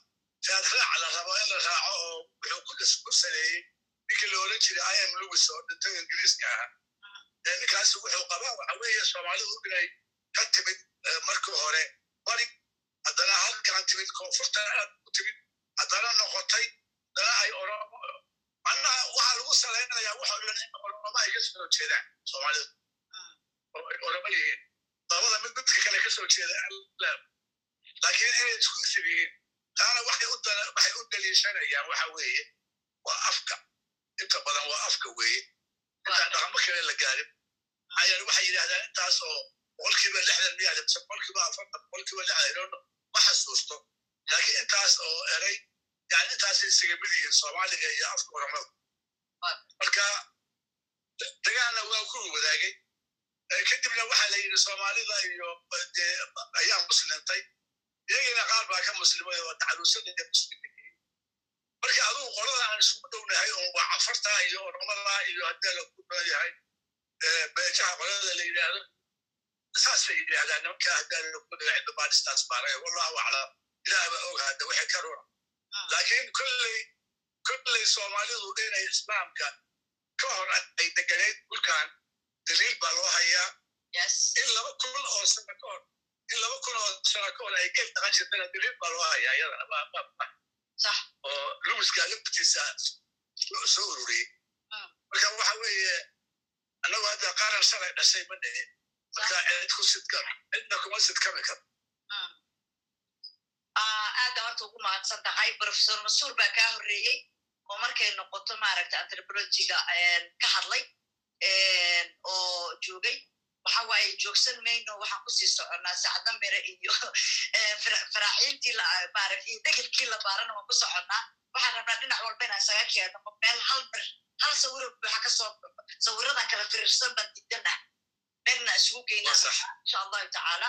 raad raac la rabo in la raaco oo wuxuu ku saleeyey ninkii la oran jiray im lewis oo dhintay ingiriiska ahaa ninkaasi wuxuu qabaa waxa weeye soomaalidu inay ka timid markii hore. Bari haddana halkan timid koonfurtan aad ku timid haddana noqotay haddana ay oromo macnaha waxaa lagu salaynayaa waxa dhan oromo ay ka soo jeedaan soomaalidu. Oo ay oromo yihiin labada mid midka kale ka soo jeeda laakiin inay isku isir yihiin. Taana waxay u daliishanayaan waxa weeye waa afka. Inta badan waa afka weeye. Intaan dhaqamo kale la gaarin. Maxaa waxay yidhahdaan intaas oo boqolkiiba lixdan miyaad mise boqolkiiba afartan boqolkiiba lixdan ma xasuusto. Laakiin intaas oo eray yani intaasay isaga mid yihiin soomaaliga iyo afka oromada marka dagaalna waa ku wadaagay. Kadibna waxaa la yidhi soomaalida iyo ayaa muslimtay. Iyagina qaar baa ka muslimay oo tacruusada iyo muslimka marka adugu qolada aan isugu dhownahay oo waa iyo oromada iyo haddii la ku dhan yahay beejaha qolada la yidhaahdo saasay yidhaahdaan. Nimanka haddii la ku dhaga cidda baadistaas baaray wallahu aclam. Ilaah baa og hadda waxay ka rura laakiin kolley kolley soomaalidu inay islaamka ka hor ay deganeyd dhulkan daliil baa loo hayaa. In laba kun oo sano ka hor in laba kun oo sano ka hor ay gel dhaqan jirtana daliil baa loo hayaa iyadana. Oo luwiska laftiisa soo ururiyey marka waxa weeye annagu hadda qaaran shalay dhashay ma dhihin marka cid ku sidka cidna kuma sidkami karo aada horta ugu mahadsan tahay professor masuur baa kaa horreeyey oo markay noqoto maaragta anthropologiga ka hadlay oo joogay. Waxa waaye joogsan mayno waxaan ku sii soconnaa sacdan bere iyo faraaciintii maaragta iyo degelkii la baarana waan ku soconnaa waxaan rabnaa dhinac walba inaan isaga keeno meel hal ber hal sawiro buuxa ka soo sawiradan kala firirsan baan diidana meelna isugu geynaa insha allahu tacaala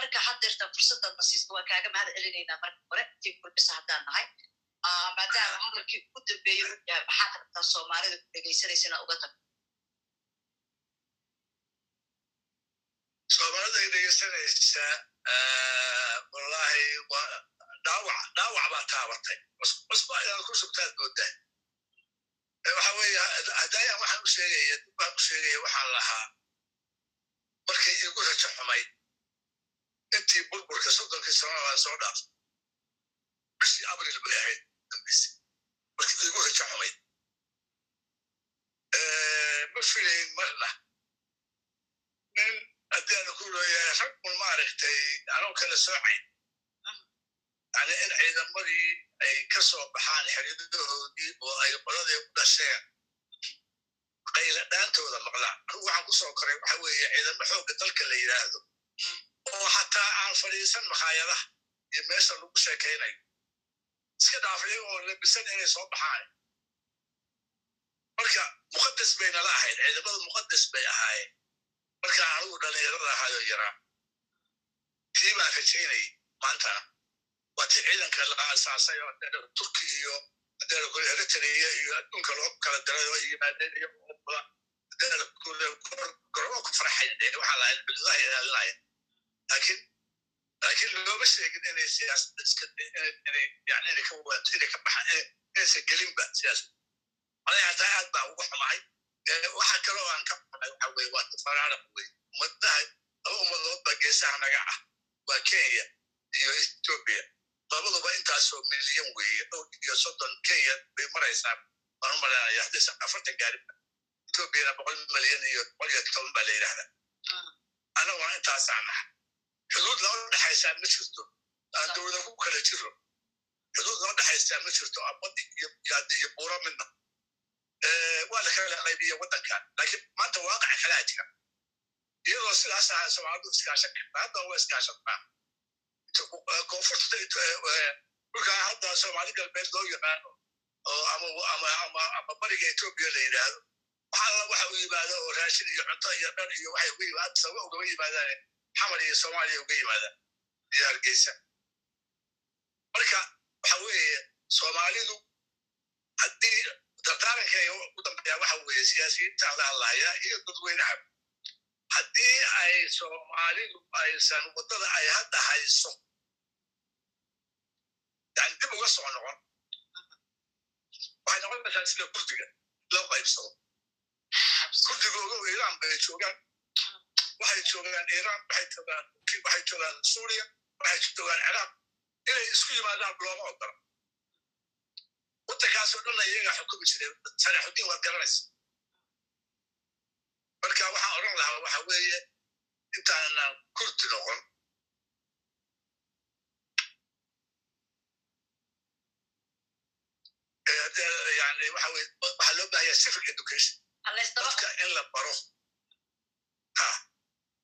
marka haddeerta fursaddaad nasiista waan kaaga mahad celinaynaa marka hore tii kulbisa haddaan nahay. Maadaama hadalkii ugu dambeeye u yahay maxaad rabtaa soomaalida ku dhegaysanaysa inaad uga tagto soomaalida ay dhegeysanaysaa wallahi waa dhaawac dhaawac baa taabatay. Cusba ayaad ku sugtaad moodaa. Waxa weeye hadayaan waxaan u sheegaya baan u sheegaya waxaan lahaa markay igu rajo xumay intii burburka soddonkii sanada baan soo dhaaf bishii abril bay ahayd dambise markii igu rajo xumay ma filayn marna nin haddaana ku leeyahay rag un maaragtay anoo kala soocayn yani in ciidamadii ay ka soo baxaan xiriidahoodii oo ay qoladii u dhasheen qayla dhaantooda maqlaan anugu waxaan ku soo koray waxa weeye ciidamo xoogga dalka la yidhaahdo oo xataa aan fadhiisan makhaayadaha iyo meesha lagu sheekaynayo. Iska dhaafay oo labisan inay soo baxaan. Marka muqadas bay nala ahayd ciidamada muqadas bay ahaayeen. Marka anugu dhallinyarada ahaayoo yaraa tii baan rajaynayay maantana waa ti ciidanka la aasaasay oo turki iyo eritrea iyo adduunka loo kala diray oo yimaadeen iyo gorobo ku farxayn waxaa lahayd xuduudaha ilaalinaya laakiin laakiin looma sheegin inay siyaasada iska inay ka waanto inay ka baxaan inaysan gelinba siyaasad aniga hataa aad baa ugu xumahay waxa kaloo aan ka xumay waxa weye waa tafaraaraq wey ummadaha laba ummadood baa geesaha naga ah waa kenya iyo ethiopia labaduba intaasoo milyan weeye dhowr iyo soddon kenya bay maraysaa waan u malaynaya afartan gaariba ethoobiana boqol milyan iyo boqol iyo toban baa la yidhahdaa annaguna intaasaan nahay xuduud loo dhexaysaa ma jirto aan dowladda ku kala jiro xuduud loo dhexaysaa ma jirto abadi iyo buuro midna waa la kala qaybiya waddankan laakiin maanta waaqaca kalaa jira iyadoo sidaas ahaa soomaalidu iskaashan karta hadda waa iskaashataa koonfurta dhulkaa hadda soomaali galbeed loo yaqaano oo ama bariga etoobiya la yidhaahdo wax alla waxa u yimaada oo raashin iyo cunto iyo dhar iyo waxay uga yimaadaan sababa ugama yimaadaan xamar iyo soomaaliya uga yimaadaan iyo hargeysa marka waxa weeye soomaalidu haddii dardaarankeega u dambeeya waxa weeye siyaasiyiinta la iyo dadweynaha. Haddii ay soomaalidu aysan waddada ay hadda hayso yani dib uga soo noqon waxay noqonaysaa sida kurdiga loo qaybsado. Kurdiga ogow iiraan bay joogaan waxay joogaan iiraan waxay joogaan waxay joogaan suuriya waxay joogaan ciraaq inay isku yimaadaan looma ogola waddankaasoo dhanna iyagaa xukumi jiray sanaxudiin waad garanaysa marka waxaan odhan lahaa waxa weeye intaanan kurdi noqon. Yani waxa weye waxaa loo bahaya civic education. Dadka in la baro. Ha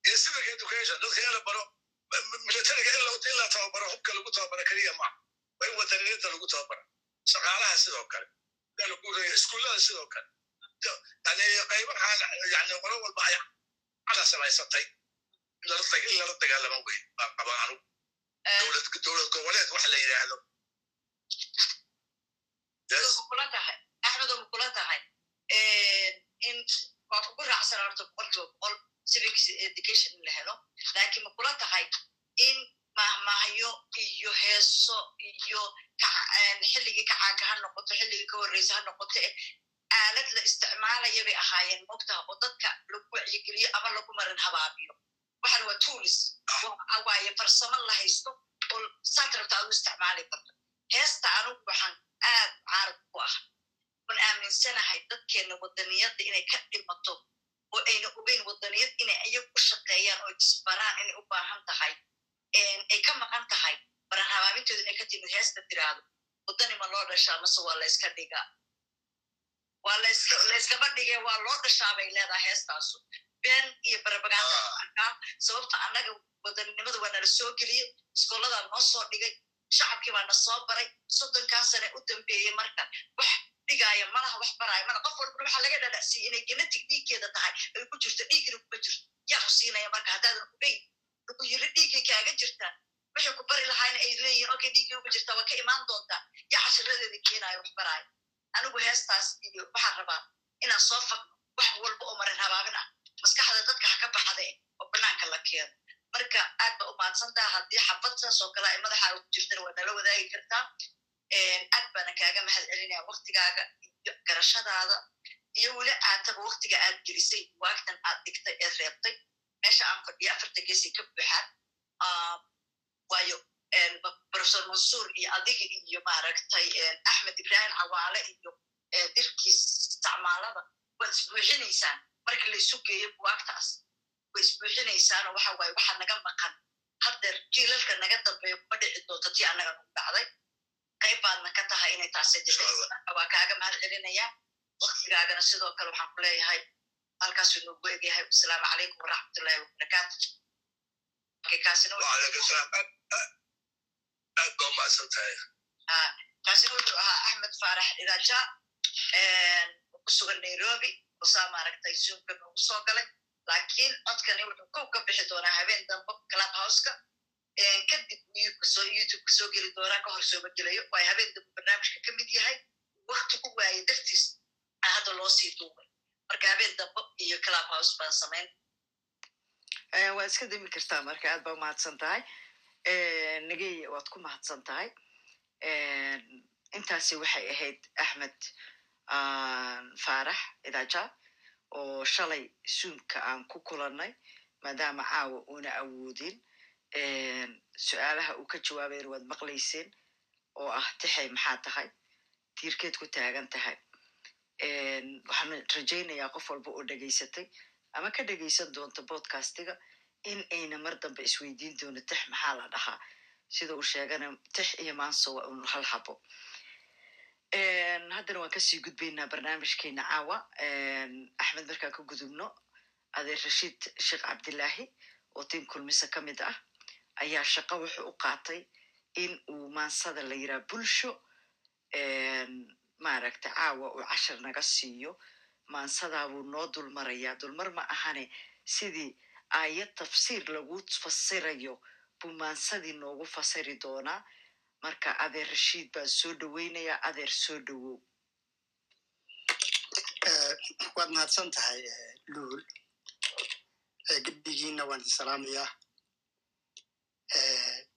iyo civic education dadka in la baro militariga in la tababaro hubka lagu tababaro keliya ma waa in wadaniyada lagu tababara shaqaalaha sidoo kale iskuullada sidoo kale yani qaybahan yani qolo walba ay cada samaysatay in lala dagaalama wey baa qaba anugu dowlad goboleed wax la yidhaahdo kula tahay in waa kugu raacsan horta boqolkiiba boqol civic education in la helo laakiin ma kula tahay in mahmahyo iyo heeso iyo xilligii kacaanka ha noqoto xilligii ka horreysa ha noqoto aalad la isticmaalaya bay ahaayeen. Mogtaha oo dadka lagu wacyigeliyo ama lagu marin habaabiyo. Waxan waa tuulis waaye farsamo la haysto oo saad rabta aad u isticmaali karto. Heesta anugu waxaan aad caarab ku ah waan aaminsanahay dadkeenna wadaniyadda inay ka dhimato oo ayna ogeyn wadaniyad inay ayagu u shaqeeyaan oo isbaraan inay u baahan tahay. Ay ka maqan tahay. Baran habaabintooda inay ka timid heesta tiraahdo wadani ma loo dhashaa mase waa layska dhigaa waa layskaba dhigee waa loo dhashaa bay leedahay heestaasu been iyo barabaganda arkaa sababta annaga wadanimada waa nala soo geliyey iskooladaa noo soo dhigay shacabkii baa na soo baray soddonkaa sane u dambeeyey marka. Wax dhigaaya malaha wax baraayo mana qof walbana waxaa laga dhadhacsiiyey inay genetic dhiiggeeda tahay ay ku jirto dhiigina kuma jirto. Yaa ku siinaya marka haddaadan ogeyn lagu yiri dhiiggay kaaga jirtaa waxay ku bari lahaayna ay leeyihiin okay dhiiggay uga jirtaa waa ka imaan doontaa. Yaa cashiradeeda keenaayo wax baraayo anigu heestaas iyo waxaan rabaa inaan soo fagno wax walba oo marin habaabin ah. Maskaxda dadka ha ka baxde oo banaanka la keeno. Marka aad ba umahadsantaha haddii xabad saas oo kale ay madaxaaga ku jirtana waa nala wadaagi kartaa aad baana kaaga mahad celinaya waktigaaga iyo garashadaada iyo weli aataba waktiga aad gelisay waagtan aad dhigtay eed reebtay. Meesha aan fadhiyo afarta geesay ka buuxaan waayo professor mansuur iyo adiga iyo maaragtay axmed ibrahim cawaale iyo dirkiis isticmaalada waad isbuuxinaysaan. Marka la isu geeyo buwaagtaas way isbuuxinaysaanoo waxa waaye waxaa naga maqan. Haddeer jiilalka naga dambeeya kuma dhici doonto tii annaga nagu dhacday qayb baadna ka tahay inay taasi marka waa kaaga mahad celinaya. Waktigaagana sidoo kale waxaan ku leeyahay halkaasuu noogu egyahay wasalaamu calaykum waraxmatullahi wabarakaatu kaasina aad ba umahadsan tahay kaasina wuxuu ahaa axmed faarax oo ku sugan nairobi. Usaa maaragtay zoomka noogu soo galay. Laakiin codkani wuxuu kow ka bixi doonaa habeen dambe club houseka kadib youtube ka soo geli doonaa ka hor sooma gelayo waayo habeen dambe barnaamijka ka mid yahay wakti ku waaye dartiis a hadda loo sii duubay marka habeen dambe iyo club house baan samayn waad iska demi kartaa marka aad ba umahadsan tahay nagey waad ku mahadsan tahay intaasi waxay ahayd axmed faarax idaja oo shalay zoomka aan ku kulannay maadaama caawa una awoodin su'aalaha uu ka jawaabayn waad maqlayseen oo ah tixay maxaa tahay? Tiirkeed ku taagan tahay. Waxaan rajaynayaa qof walba oo dhegaysatay ama ka dhegaysan doonta bodcastiga in ayna mar dambe isweydiin doono tix maxaa la dhahaa? Sida uu sheegana tix iyo maanso waa un hal habo. Haddana waan ka sii gudbaynaa barnaamijkeena caawa. Axmed markaan ka gudubno. Adeer rashiid sheekh cabdilaahi oo tiim kulmise ka mid ah ayaa shaqo wuxuu u qaatay in uu maansada la yiraa bulsho maaragta caawa uu cashar naga siiyo. Maansadaabuu noo dulmarayaa. Dulmar ma ahane sidii aayad tafsiir lagu fasirayo buu maansadii noogu fasiri doonaa. Marka adeer rashiid baan soo dhoweynayaa adeer soo dhowow waad mahadsan tahay luul. Gebdigiina waan idin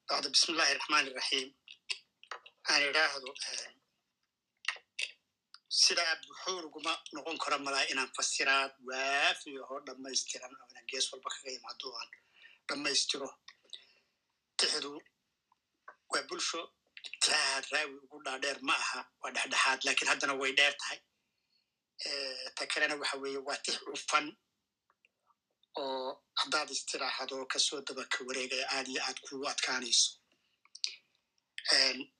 bacda bismi illahi raxmaan iraxiim aan idhaahdo sidaa buxuuruguma noqon karo malaa inaan fasiraad waafiyo oo dhammaystiran oo inaan gees walba kaga imaado aan dhammaystiro tixdu waa bulsho tixaha raawi ugu dhaadheer ma aha waa dhexdhexaad lakiin haddana way dheer tahay ta kalena waxa weeye waa tix cufan oo haddaad istiraaxado ka soo daba ka wareegaya aad iyo aad kugu adkaanayso.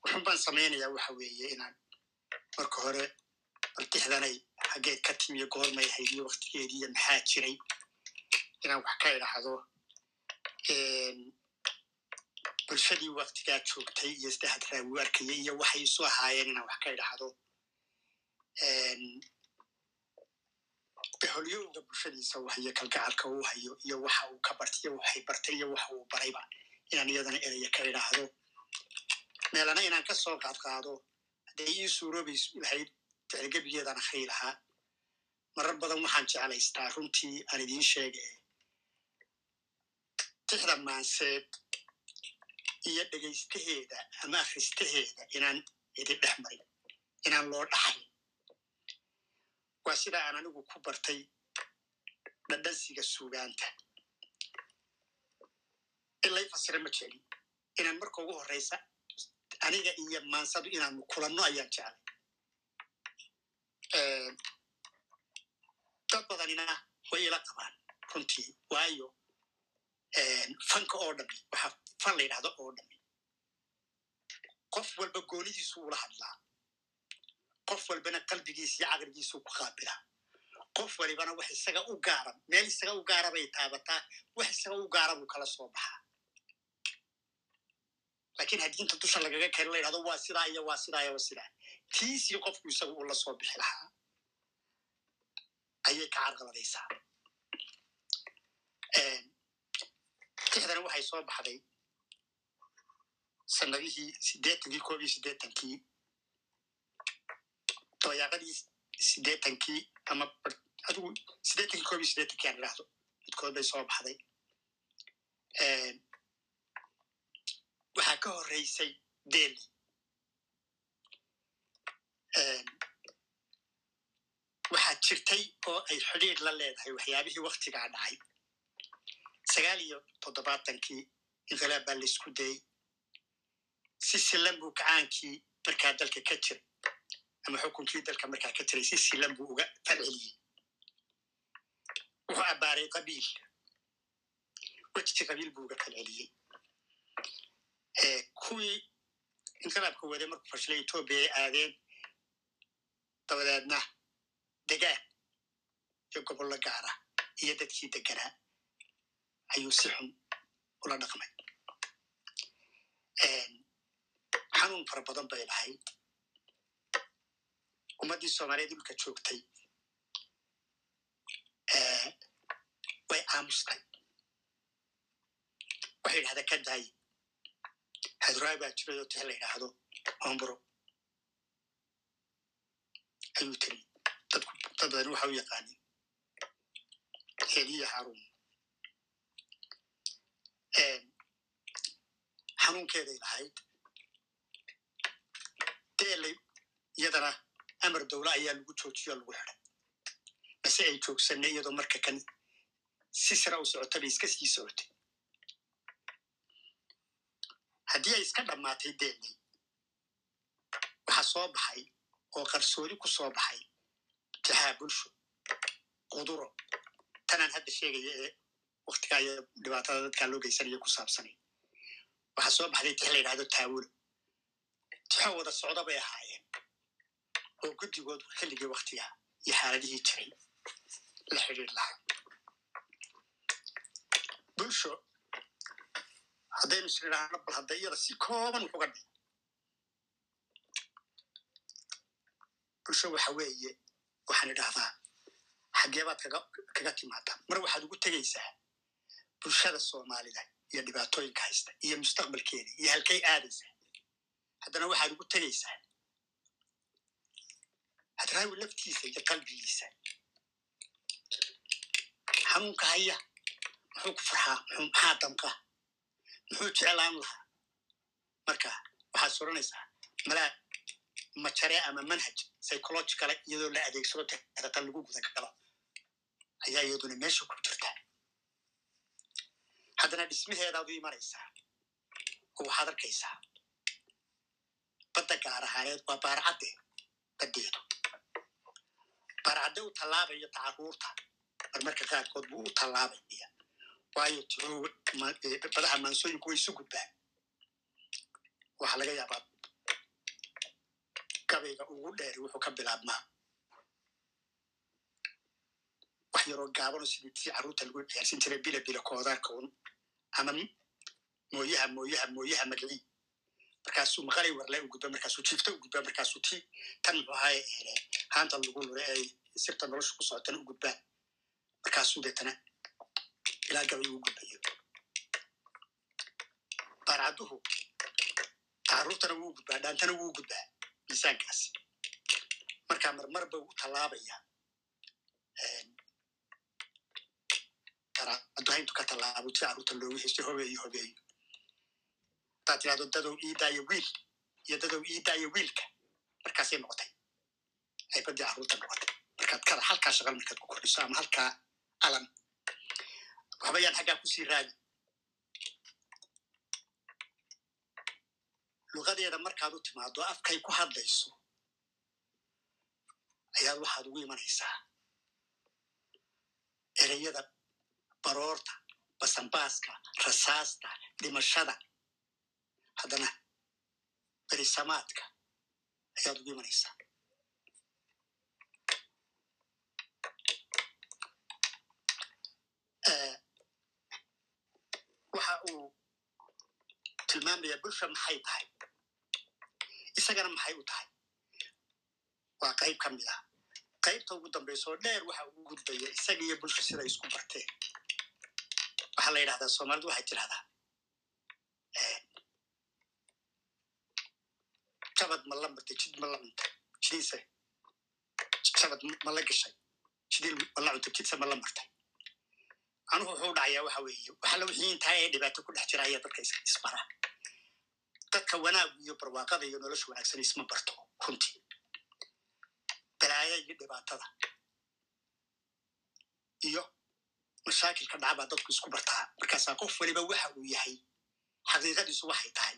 Wuxun baan samaynayaa waxa weeye inaan marka hore baltixdanay xaggeed ka timiyo goormay ahayd iyo waktigeediiyo maxaa jiray inaan wax ka idhaahdo. Bulshadii waktigaa joogtay iyo saddexad raawi arkaya iyo waxay isu ahaayeen inaan wax ka idhaahdo beholyowga bulshadiisa uu hayo kalgacalka uu hayo iyo waxa uu ka bartay iyo waxay bartay iyo waxa uu barayba inaan iyadana eraya ka idhaahdo meelana inaan ka soo qaadqaado hadday ii suuroobaysu lahayd ficilgebigeedaan akhri lahaa marar badan waxaan jeclaystaa runtii aan idiin sheega tixda maanseed iyo dhegaystaheeda ama akhristaheeda inaan idin dhex marin inaan loo dhaxayn waa sida aan anigu ku bartay dhadhansiga suugaanta in lay fasira ma jelin inaan marka ugu horreysa aniga iyo maansadu inaanu kulanno ayaan jeclay dad badanina way ila qabaan runtii waayo fanka oo dhami waxaa fan la yidhahdo oo dhami qof walba goonidiisu ula hadlaa qof walbana qalbigiisa iyo caqligiisu ku qaabilaa qof walibana wax isaga u gaara meel isaga u gaara bay taabataa wax isaga u gaara buu kala soo baxaa. Lakiin haddii inta dusha lagaga kari la yidhahdo waa sidaa iyo waa sidaa iyo waa sidaa. Tiisii qofku isaga uu la soo bixi lahaa. Ayay ka carqaladaysaa. Tixdana waxay soo baxday sanadihii siddeetankii koob iyo siddeetankii dabayaaqadii siddeetankii ama adigu siddeetankii koob iyo siddeetankii aan idhaahdo. Midkood bay soo baxday. Waxaa ka horreysay delhi. Waxaa jirtay oo ay xidhiir la leedahay waxyaabihii waktigaa dhacay. Sagaal iyo toddobaatankii inqilaab baa laysku dayey si silan buu kacaankii markaa dalka ka jira ama xukunkii dalka markaa ka jiray si silan buu uga falceliyey. Wuxuu abbaaray qabiil. Wejti qabiil buu uga falceliyey. Kuwii inqilaabka waday markuu fashilay etoobiya ay aadeen dabadeedna degaan iyo gobollo gaara iyo dadkii deganaa ayuu si xun ula dhaqmay. Xanuun fara badan bay lahayd ummaddii soomaaliyeed dhulka joogtay way aamustay waxay yidhahdaa ka daaye haduraay baa jiray oo tix la yidhaahdo omburo ayuu tiri dad badan waxa u yaqaanin heliya haruun xanuunkeeday lahayd deelay iyadana amar dowle ayaa lagu joojiyo lagu xiday base ay joogsanay iyadoo marka kan si sira u socota bay iska sii socotay. Haddii ay iska dhammaatay deelay waxaa soo baxay oo qarsooni ku soo baxay jahaa bulsho quduro. Tanaan hadda sheegaya ee waktigaa iyo dhibaatada dadkaa loo geysanaya ku saabsanay. Waxaa soo baxday tix la yidhahdo taawulo tixo wada socda bay ahaayeen oo guddigood xilligii waktiga iyo xaaladihii jiray la xidhiir lahaa bulsho haddaynu isnidhaahno bal hadda iyada si kooban wuxuga dhi bulsho waxa weeye waxaan idhahdaa xageebaad kaga kaga timaadaa mar waxaad ugu tegaysaa bulshada soomaalida iyo dhibaatooyinka haysta iyo mustaqbalkeeda iyo halkay aadaysaa haddana waxaad ugu tegaysaa hadraawi laftiisa iyo qalbigiisa xanuunka haya muxuu ku farxaa maxaa damqa muxuu jeclaan lahaa marka waxaad soranaysaa malaa majare ama manhaj psychologicala iyadoo la adeegsado texdaqan lagu gudagalo ayaa iyaduna meesha ku jirta haddana dhismaheedaad u imanaysaa oo waxaad arkaysaa badda gaar ahaaneed waa baarcadde baddeedu baarcadde u tallaabaya tacaruurta marmarka qaarkood buu u tallaabaya waayo badaha maansooyinku way isu gudbaan waxaa laga yaabaa gabayga ugu dheeri wuxuu ka bilaabmaa wax yaroo gaabano sidii tii carruurta lagu ciyaarsin jiray bila bila koodaarka un ama mooyaha mooyaha mooyaha magacii markaasuu maqalay warle u gudba markaasuu jiifta u gudbaa markaasuu tii tan muxuu hele haanta lagu lure ay sirta nolosha ku socotana u gudbaan markaasuu deetana ilaa gabay uu gudbayo baarcadduhu carruurtana wuu gudbaa dhaantana wuu gudbaa miisaankaasi markaa marmarba u tallaabaya adduhayntu ka tallaabo ti carruurta loogu hestay hobeeyo hobeeyo haddaad tirahdo dadow iidaayo wiil iyo dadow iidaayo wiilka markaasay noqotay ay baddii carruurta noqotay markaad kada halkaa shaqal markaad ku kordhiso ama halkaa alan. Waxba yaan xaggaa ku sii raadi luqadeeda markaad u timaado afkay ku hadlayso ayaad waxaad ugu imanaysaa ereyada baroorta basanbaaska rasaasta dhimashada haddana berisamaadka ayaad ugu imanaysaa. Waxa uu tilmaamayaa bulsha maxay tahay? Isagana maxay u tahay? Waa qayb ka mid ah. Qaybta ugu dambayso dheer waxa uu gudbaya isaga iyo bulsha siday isku barteen. Waxaa la yidhahdaa soomaalidu waxay tirahdaa jabad ma la martay jid ma la cuntay jidiise jabad ma la gashay jidil walla cunto jidsa ma la martay anugu wuxuu dhacayaa waxa weeye waxala wixii intaa ee dhibaato ku dhex jira ayaa dadka is- isbara dadka wanaagu iyo barwaaqada iyo. Nolosha wanaagsan isma barto runtii balaaya iyo dhibaatada iyo mashaakilka dhacbaa dadku isku bartaa markaasaa qof waliba waxa uu yahay xaqiiqadiisu waxay tahay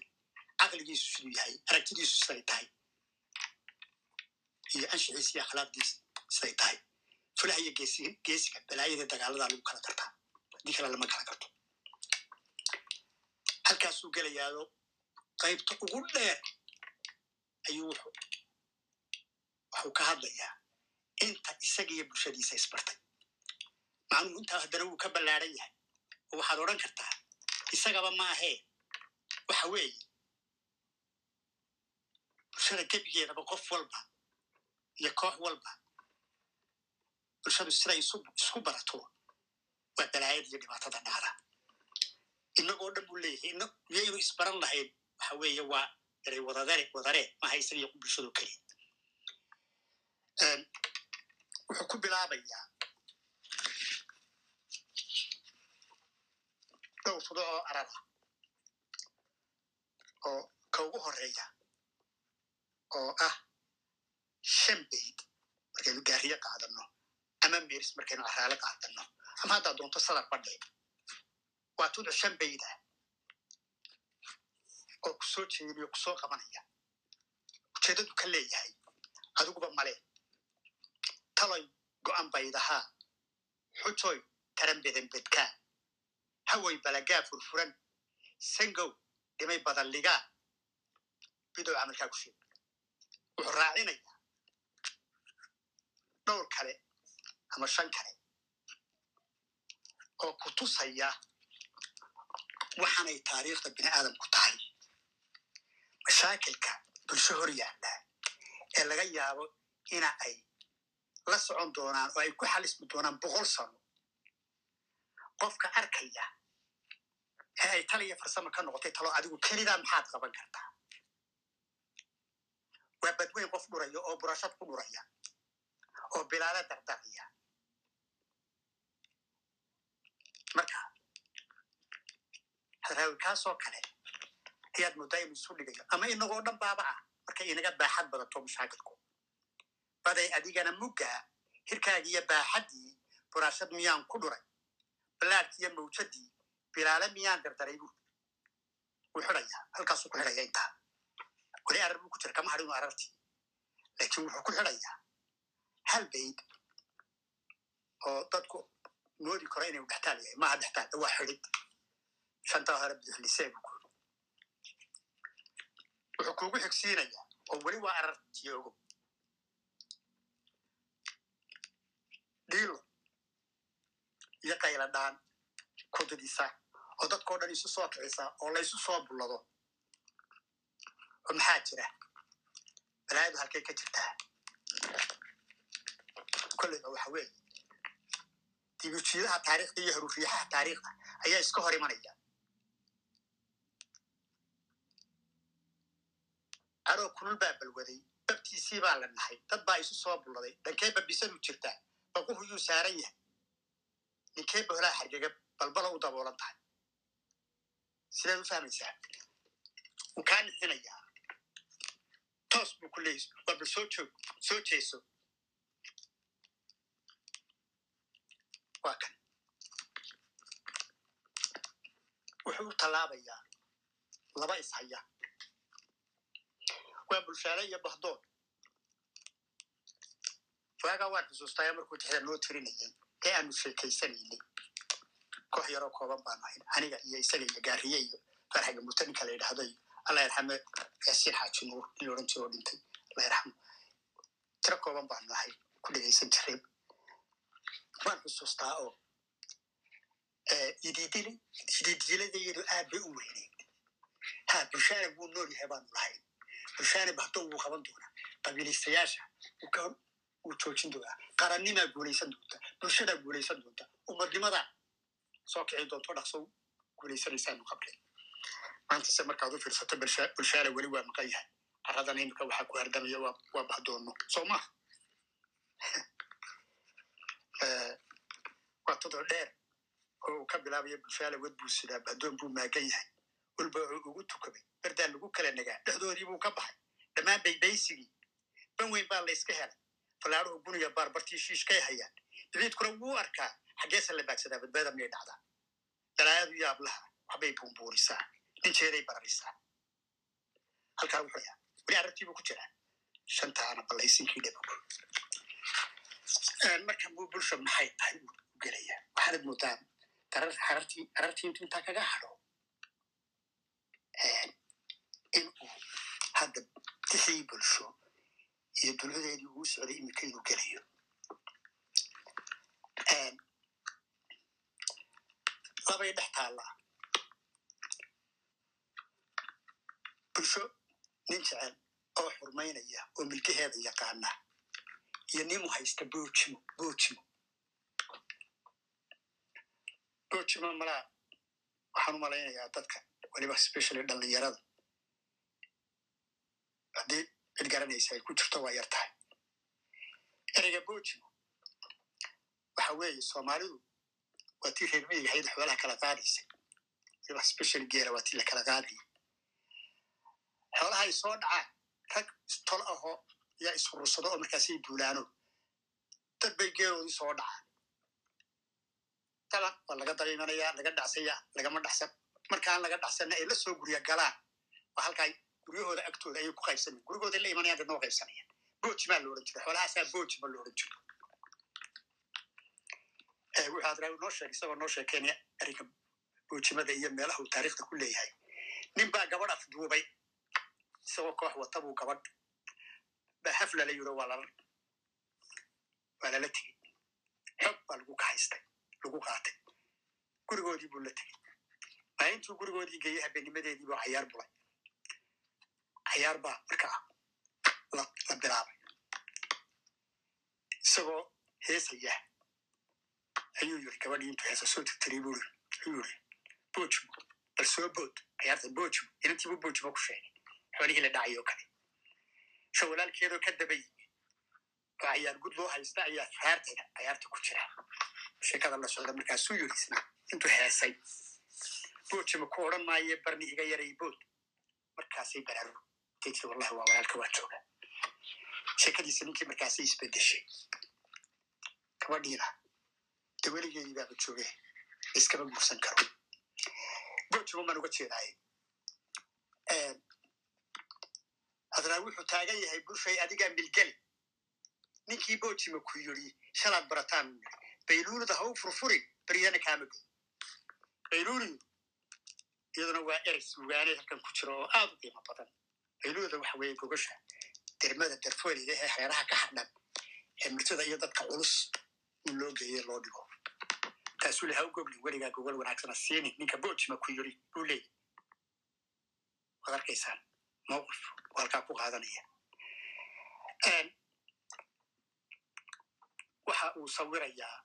caqligiisu siduu yahay aragtidiisu siday tahay iyo anshixiisa iyo akhlaaqdiisa siday tahay fulaha iyo geesiga balaayada dagaaladaa lagu kala gartaa haddii kale lama kala garto halkaasuu gelayaado qaybta ugu dheer ayuu wuxuu waxuu ka hadlayaa inta isaga iyo bulshadiisa isbartay macnuhu intaa haddana wuu ka ballaaran yahay oo waxaad odhan kartaa isagaba ma ahee waxa weeye bulshada gebigeedaba qof walba. Iyo koox walba. Bulshadu siday isku barato waa balaayada iyo dhibaatada dhacda inagoo dhan buu leeyahay miyaynu isbaran lahayn waxa weeye waa eray wadadare wadaree maha isaga iyo bulshado keliya wuxuu ku bilaabayaa dhowr fudo oo arada oo ka ugu horreeya oo ah shan bayd markaynu gaariye qaadano ama meris markaynu araale qaadano ama haddaa doonto sadar badhe waa tuduc shan bayda oo ku soo jeediyo ku soo qabanaya. Ujeeddadu ka leeyahay adiguba male taloy go'an baydahaa xujoy taran bedenbedkaa hawoy balagaa furfuran. Sangow dhimay badalligaa bidow camalkaa ku sheeg wuxuu raacinayaa dhowr kale ama shan kale oo ku tusaya waxaanay taariikhda bini aadamku tahay. Mashaakilka bulsho hor yaalla ee laga yaabo ina ay la socon doonaan oo ay ku xalismi doonaan boqol sano qofka arkaya ee ay tal iyo farsamo ka noqotay talo adigu kelidaa maxaad qaban kartaa waa badweyn qof dhuraya oo burashad ku dhuraya oo bilaala dardaraya marka hadraawikaasoo kale ayaad moodaa inuu isu dhigayo ama inagoo dhan baaba ah markay inaga baaxad badato mashaakilku baday adigana muggaa hirkaagiiyo baaxaddii buraashad miyaan ku dhuray balaadkiiyo mawjadii bilaale miyaan dardaray bu wuu xidhayaa halkaasuu ku xidhaya intaa weli arar buu ku jira kama hadhinu arartii laakiin wuxuu ku xidhayaa hal bayd oo dadku moodi karo inay dhextaal yahay. Maaha dhextaal waa xidhid. Shantaa hore bidixlisee buu ku wuxuu kuugu xigsiinayaa oo weli waa arartii ogow dhiilo iyo qayladhaan kudidisa oo dadkao dhan isu soo kicisa oo laysu soo bullado oo maxaa jira balaayadu halkay ka jirtaa kolleyba waxa weeye dibujiidaha taariikhda iyo haruuriyaxaha taariikhda ayaa iska hor imanaya adoo kulul baa balwaday babtiisii baa la nahay dad baa isu soo bulladay dhankee babisadu jirtaa baquhu yuu saaran yahay ninkee bohlaa xargega balbala u daboolan tahay sidaad u fahmaysaa wuu kaa nixinayaa toos buu ku leeyay waa bal soo joog soo jeeso waa kan wuxuu u tallaabayaa laba ishaya waa bulshaale iyo bahdoon waagaa waan xusuustaya markuu tixda noo tirinayay ee aanu sheekaysanaynay koox yaroo kooban baanu ahayn aniga iyo isaga iyo gaariye iyo farxaga muta ninka la yidhaahdo iyo allah yarxame yaasiin xaaji nuur in la jiro oo dhintay allah yarxamo tiro kooban baanu ahay ku dhegaysan jiray waan xusuustaa oo idiidili idiidiladayadu aad bay u weyneyd ha bulshaana wuu nool yahay baanu lahayn bulshaana bahdoon wuu qaban doonaa ka wuu joojin doonaa qarannimaa guulaysan doonta bulshadaa guulaysan doonta ummadnimadaa soo kici doonto dhaqso guulaysanaysaanu qablay maantase markaad u fiirsato bulshaale weli waa maqan yahay. Caradan imika waxaa ku hardamaya waa waa bahdoono soo maha tuduc dheer oo uu ka bilaabaya bulfaala wad buu sidaa addoon buu maagan yahay. Walba wuxuu ugu tukamay. Bardaa lagu kala nagaa. Dhexdoodii buu ka baxay. Dhammaan baybaysigii ban weyn baa layska helay. Falaaruhu buniga baarbartii shiishkay hayaan. Dabiidkuna wuu arkaa. Xaggeesa la baagsadaa badbaada miyay dhacdaa. Dalaayadu yaablaha waxbay buunbuurisaa ninjeeday bararisaa halkaa wuxuu yaa weli arrintiibuu ku jiraa shantaana ballaysinkii dhibo marka buu bulsha maxay tahay u gelaya waxaanad moodaa arartii intu intaa kaga hadho in uu hadda tixii bulsho iyo dulcadeedii ugu socday iminka inuu gelayo labay dhex taallaa bulsho nin jecel oo xurmaynaya oo milkaheeda yaqaana iyo nimu haysta boojimo boojimo boojimo malaa waxaan u malaynayaa dadka weliba specially dhallinyarada. Haddii cid garanaysa ay ku jirto waa yar tahay. Ereyga boojimo waxa weeye soomaalidu waa tii reer miyiga hayd xoolaha kala qaadaysay weliba special geela waa tii la kala qaadayay xoolaha ay soo dhacaan rag istol ahoo yaa ishurursado oo markaasay duulaano. Dad bay geeloodii soo dhacaan. Taban waa laga dabiimanayaa laga dhacsaya lagama dhacsan markaan laga dhacsanna ay la soo gurya galaan waa halkaa guryahooda agtooda ayay ku qaybsanayan gurigooda la imanayaan dadna waa qaybsanayaan boojimaa la odhan jira xoolahaasaa boojima la odhan jiro wuxuu adraawi noo sheegay isagoo noo sheekeynaya arrinka boojimada iyo meelaha uu taariikhda ku leeyahay. Nin baa gabadh afduubay isagoo koox wata buu gabadh baa hafla la yiro waa lala tegey xog baa lagu kahaystay lagu qaatay gurigoodii buu la tegey maalintuu gurigoodii geeyey habeenimadeedii buu cayaar bulay cayaar baa markaa la la bilaabay isagoo heesaya ayuu yiri gabadhii intuu heesa soo tirtiriy buu yiri boojimo bal soo bood cayaarta boojimo inantiibuu boojimo ku sheegay xoolihii la dhacay oo kale sho walaalkeedoo ka daba yimi oo gud loo haysta ayaa raartayda cayaarta ku jira sheekada la socda markaasuu yiri isna intuu heesay boojimo ku odhan maaye barni iga yaray bood markaasay baraaru taytiri wallahi waa walaalka waa jooga sheekadiisa ninkii markaasay isbedeshay gabadhiina de jooge iskama guursan karo boojimo maan uga jeedaaye hadraa wuxuu taagan yahay bulshay adigaa milgeli. Ninkii boojima ku yiri shalaad barataan bayluulada ha u furfurin baryana kaama gey bayluulidu iyaduna waa erey sugaanay halkan ku jiro oo aad u qiimo badan. Bayluulada waxa weeye gogasha dermada darfoolida ee xeeraha ka hadhan ee murtada iyo dadka culus in loo geeye loo dhigo. Taasuu le ha gogli weligaa gogol wanaagsana siini. Ninka boojima ku yiri buu leeyahy waad arkaysaan mowqif halkaa ku qaadanaya waxa uu sawirayaa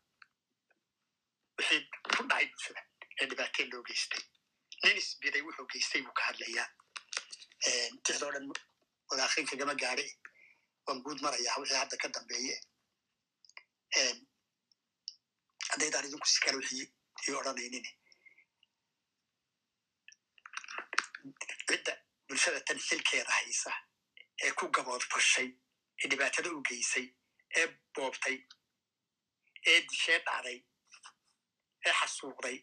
wixii ku dhacay bulshada ee dhibaateen loo geystay. Nin isbiday wuxuu geystay buu ka hadlayaa. Tixdoo dhan wadaakrin kagama gaadhe waan guud marayaa wixii hadda ka dambeeye. Haddaydaan idinku si kale wixii ii odhanaynin. Cidda bulshada tan xilkeeda haysa ee ku gaboodfashay ee dhibaatada u geysay ee boobtay ee dishee dhacday ee xasuuqday.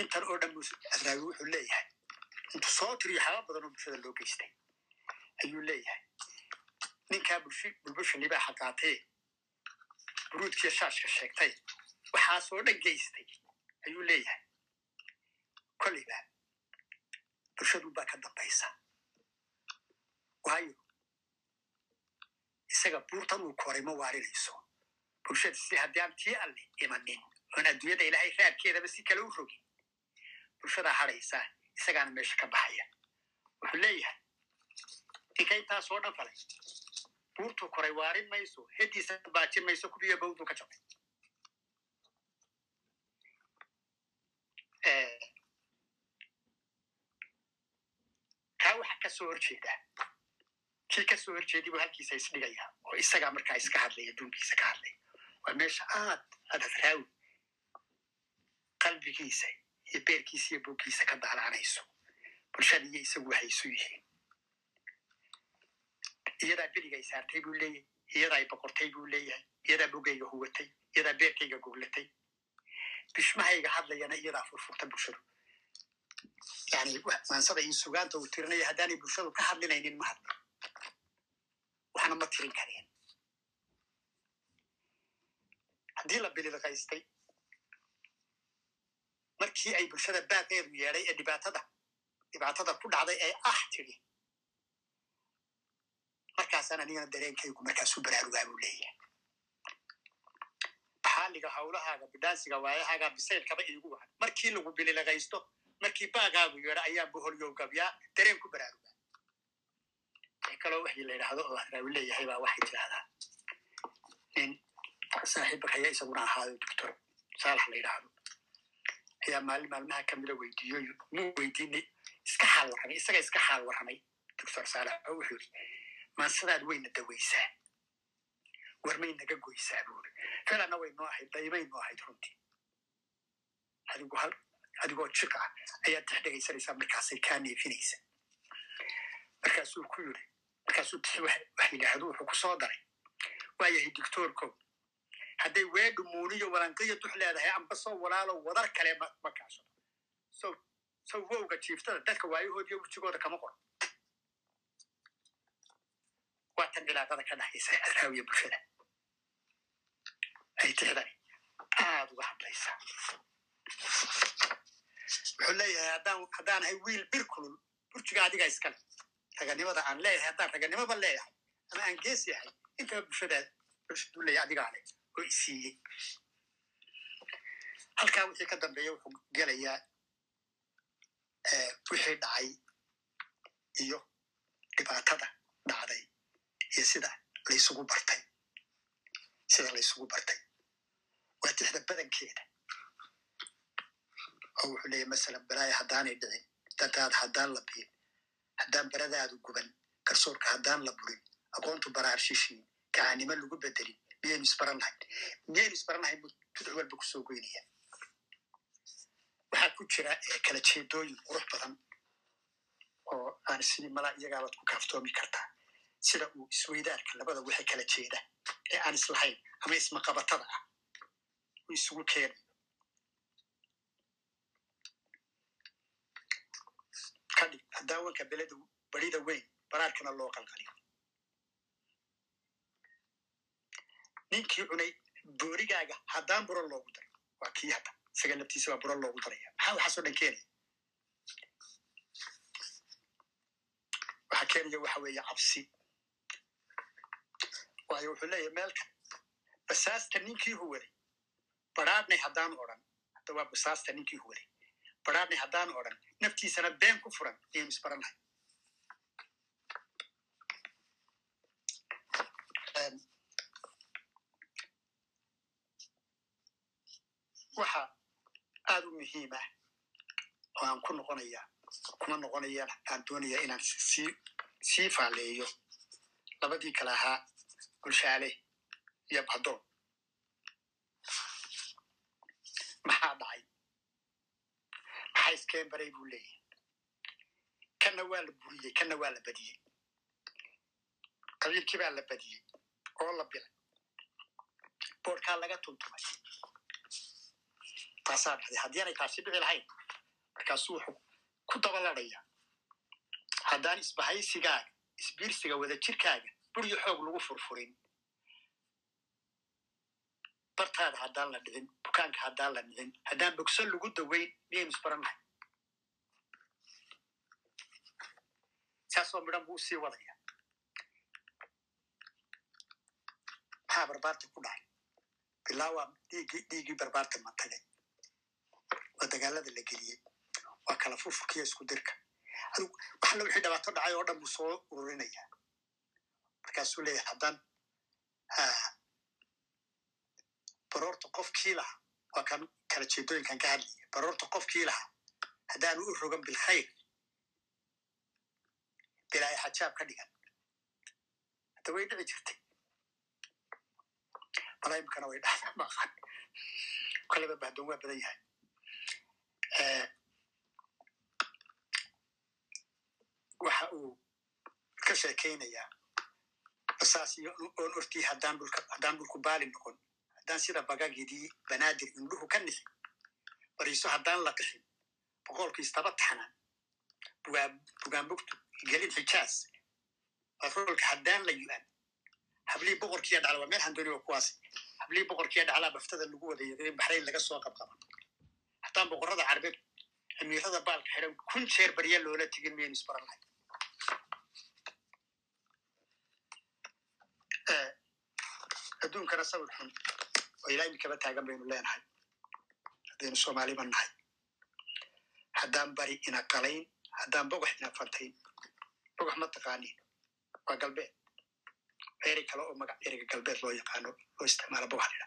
Intan oo dhan adraawi wuxuu leeyahay. Intuu soo tiriyo xaaba badan oo bulshada loo geystay ayuu leeyahay. Ninkaa bulbusha libaaxa qaatee buruudkiiyo shaashka sheegtay waxaasoo dhan geystay ayuu leeyahay. Kolliba bulshadu baa ka dambaysa waayo isaga buurtan uu koray ma waarinayso bulshada si haddii aan tii alle imanin oon adduunyada ilaahay raadkeedaba si kale u rogin bulshadaa hadhaysa isagaana meesha ka baxaya wuxuu leeyahay ninka intaasoo dhan falay buurtuu koray waarin mayso hediisa baajin mayso kubiyo bawduu ka jabay kaa waxa ka soo horjeeda kii ka soo horjeedii buu halkiisa isdhigaya oo isagaa markaa iska hadlaya duunkiisa ka hadlaya waa meesha aad aad hadraawi qalbigiisa iyo beerkiisa iyo boggiisa ka daalaanayso bulshada iyo isagu waxay isu yihiin iyadaa beligay saartay buu leeyahay iyadaa boqortay buu leeyahay iyadaa bogayga huwatay iyadaa beerkayga goglatay bishmahayga hadlayana iyadaa furfurta bulshadu yani maansada iyo sugaanta uu tirinaya haddaanay bulshadu ka hadlinaynin ma hadlo waxna ma tirin kareen haddii la bililqaystay markii ay bulshada baaqeedu yeedhay ee dhibaatada dhibaatada ku dhacday ay ah tidhi markaasaan anigana dareenkaygu markaasu baraarugaa buu leeyahay xaaliga hawlahaaga bidhaansiga waayahaaga bisaylkaba iigu wacan markii lagu bililaqaysto markii baaqaagu yeedha ayaan boholyow gabyaa dareen ku baraarugaa wax kaloo waxii la yidhaahdo oo hadraawi leeyahay baa waxay tidhahdaa nin saaxiibakaya isaguna ahaado doctor saalax la yidhaahdo. Ayaa maalin maalmaha kamida weydiiyo muu weydiinay iska xaal warramay isaga iska xaal warramay doctor saalax oo wuxuu yidhi maansadaad wayna dawaysaa warmay naga goysaa buuri filana way noo ahayd daymay noo ahayd runtii. Adigu hal adigoo jiq ah ayaad dex dhegaysanaysaa markaasay kaa neefinaysa markaasuu ku yiri markaasuu wax yidhaahdo wuxuu ku soo daray waayahay doctoorko hadday weedhu muuniyo walanqiyo dux leedahay amba soo walaalo wadar kale ma kaashado so so wowga jiiftada dadka waayahoodiyo wejigooda kama qoro waa tan cilaaqada ka dhaxaysa adraawiya bulshada ay tixdani aad uga hadlaysaa wuxuu leeyahay haddaan haddaan ahay wiil bir kulul burjiga adiga iskale raganimada aan leeyahay haddaan raganimoba leeyahay ama aan gees yahay intaba bulshada bulshadu leeyahay adigaa leh oo isiiyey halkaa wixii ka dambeeya wuxuu gelayaa wixii dhacay iyo dhibaatada dhacday iyo sida laysugu bartay. Sida laysugu bartay. Waa tixda badankeeda oo wuxuu leeyahy masalan balaaya haddaanay dhicin dadaad haddaan la biin haddaan baradaadu guban garsoorka haddaan la burin aqoontu baraarshishiin kacaanimo lagu bedelin miyaynu isbaran lahayn miyaynu isbaran lahayn buu tuduc walba ku soo goynaya waxaa ku jira kala jeedooyin qurux badan oo aan sidii malaa iyagaabaad ku kaaftoomi kartaa sida uu isweydaarka labada wixii kala jeeda ee aan islahayn ama ismaqabatada ah. Uu isugu keenayo kadhig hadaawanka beleda barida weyn baraarkana loo qalqaliyo ninkii cunay boorigaaga haddaan buro loogu daray. Waa kii hadda isaga laftiisa baa buro loogu daraya maxaa waxaasoo dhan keenaya waxaa keenaya waxa weeye cabsi. Waayo wuxuu leeyahay meelka basaasta ninkii huwaday baraadnay haddaan odran hadda waa basaasta ninkii huwaday baraadnay haddaan odran naftiisana been ku furan ayaynu isbaran lahay waxa aad u muhiim ah oo aan ku noqonaya kuma noqonayaan aan doonaya inaan sii faaleeyo labadii kale ahaa bulshaale iyo badoon maxaa dhacay maxaa iskeen baray buu leeyahay kanna waa la buriyey kanna waa la badiyey qabiilkii baa la badiyey oo la bilay boorkaa laga tuntumay taasaa dhacday haddii aanay taasi dhici lahayn markaasuu wuxuu ku dabaladhaya haddaan isbahaysigaaga isbiirsiga wada jirkaaga buryo xoog lagu furfurin bartaada haddaan la dhicin bukaanka haddaan la dhicin haddaan bogso lagu daweyn miyaynu isbaran lahay saasoo midhan buu u sii wadaya maxaa barbaarta ku dhacay? Bilaawaa dhiiggii dhiiggii barbaarta ma tagay. Waa dagaalada la geliyey waa kala furfurkiya isku dirka. Waxalla wixii dhibaato dhacay oo dhan buu soo ururinaya. Markaasuu leeyahay haddaan baroorta qofkii lahaa waa kan kala jeedooyinkan ka hadlaya baroorta qofkii lahaa haddaanu u rogan bilkhayr bilaahi xajaab ka dhigan. Hadda way dhici jirtay. Malaymkana way dhacdaa maqan koleba bahdoon waa badan yahay. Waxa uu ka sheekaynayaa basaas iyo oon ortii haddaan dhulku baali noqon haddaan sida bagagidii banaadir indhuhu ka nixin bariiso haddaan la qixin boqolkiis taba taxnaan bugaanbugtu gelin xijaas batroolka haddaan la yu'an hablii boqorkiya dhacla waa meel handoni waa kuwaas hablii boqorkiya dhaclaa baftada lagu wadayo baxrayn laga soo qabqaba haddaan boqorrada carbeed amiirada baalka xidhan kun jeer barya loola tegin miyaynu isbaran lahay adduunkana sawir xun oo ilaa imikaba taagan baynu leenahay haddaynu soomaaliba nahay haddaan bari ina qalayn haddaan bogox ina fantayn bogox ma taqaaniin waa galbeed eri kale oo magac eriga galbeed loo yaqaano loo isticmaalo bogox lidha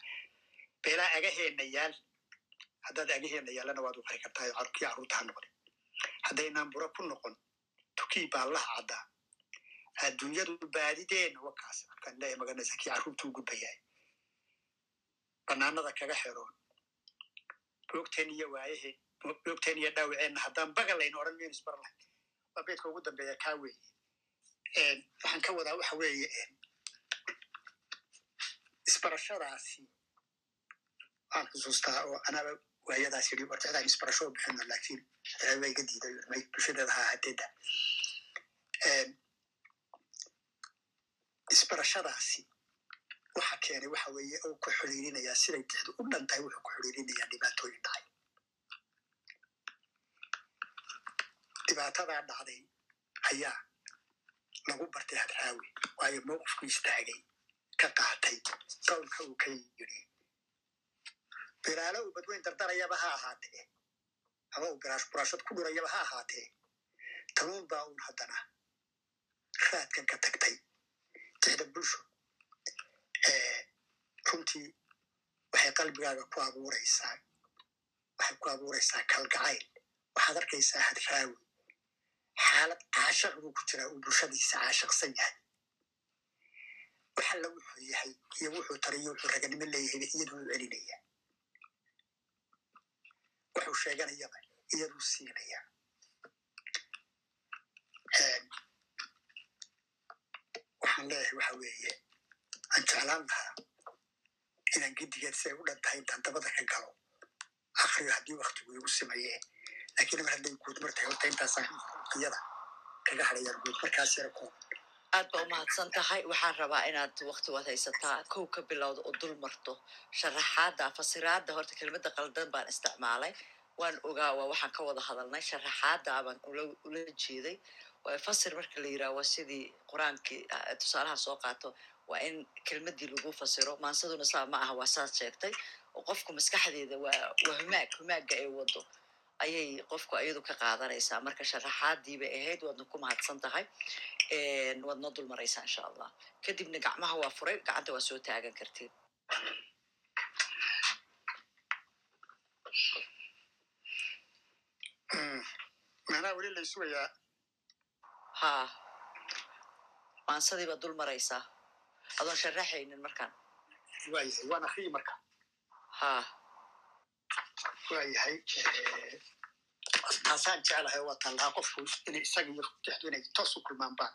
beelaa agaheena yaal haddaad agaheena yaallana waad u qari kartaa kii carruurtaha noqde haddaynaan buro ku noqon tukii baallaha caddaa adduunyadu baadideena wakaas markaan leeyahay maganaysa kii carruurta u gudbayahay banaanada kaga xeroon. Boogteen iyo waayahe boogteen iyo dhaawaceenna haddaan bagalayna odhan maynu isbar lahay waa beedka ugu dambeeya kaa weeye. Waxaan ka wadaa waxa weeye isbarashadaasi waan xusuustaa oo anaba waayadaas yidhi war cidaan isbarasho u bixino laakiin waa iga diiday bulshadeeda ha ahadeeda isbarashadaasi waxa keenay waxa weeye uu ku xiriirinayaa siday tixdu u dhan tahay wuxuu ku xiriirinayaa dhibaatooyin dhacay dhibaatadaa dhacday ayaa lagu bartay hadraawi waayo mowqifku istaagay ka qaatay qowlka uu ka yidhi biraalo uu badweyn dardarayaba ha ahaatee ama uu buraashad ku dhurayaba ha ahaatee tanuun baa uun haddana raadkan ka tagtay tixda bulsho runtii waxay qalbigaaga ku abuuraysaa waxay ku abuuraysaa kalgacayl. Waxaad arkaysaa hadraawi xaalad caashaq buu ku jiraa uu bulshadiisa caashaqsan yahay. Waxalla wuxuu yahay iyo wuxuu tariyo wuxuu raganimo leeyahayba iyaduu u celinaya wuxuu sheeganayaba iyaduu siinaya. Waxaan leeyahay waxa weeye aan jeclaan lahaa inaan gedigeed siay u dhan tahay intaan dabada ka galo akriyo haddii waktigu igu simaye lakiin mar hadday guud martay horta intaasaan iyada kaga hadhayaan guud markaas yara ku aad ba umahadsan tahay waxaan rabaa inaad wakti waad haysataa kow ka bilowda oo dul marto sharaxaadda fasiraadda horta kelimada qaldan baan isticmaalay waan ogaa waa waxaan ka wada hadalnay sharaxaadda baan ula jeeday fasir marka la yiraha waa sidii qur'aankii tusaalaha soo qaato waa in kelmadii lagu fasiro maansaduna saa ma aha waa saad sheegtay oo qofku maskaxdeeda waa waa humaag humaaga ay wado ayay qofku iyadu ka qaadanaysaa marka sharaxaadii bay ahayd waadna ku mahadsan tahay waad noo dul maraysaa insha allah kadibna gacmaha waa furay gacanta waa soo taagan kartid macnaha weli la ha maansadii baad dul maraysaa adoon sharaxaynin markaan waayahay waan akriyi marka ha waayahay taasaan jeclahay waa taan lahaa qofku in isaga iyo dexdu inay toos u kulmaan baan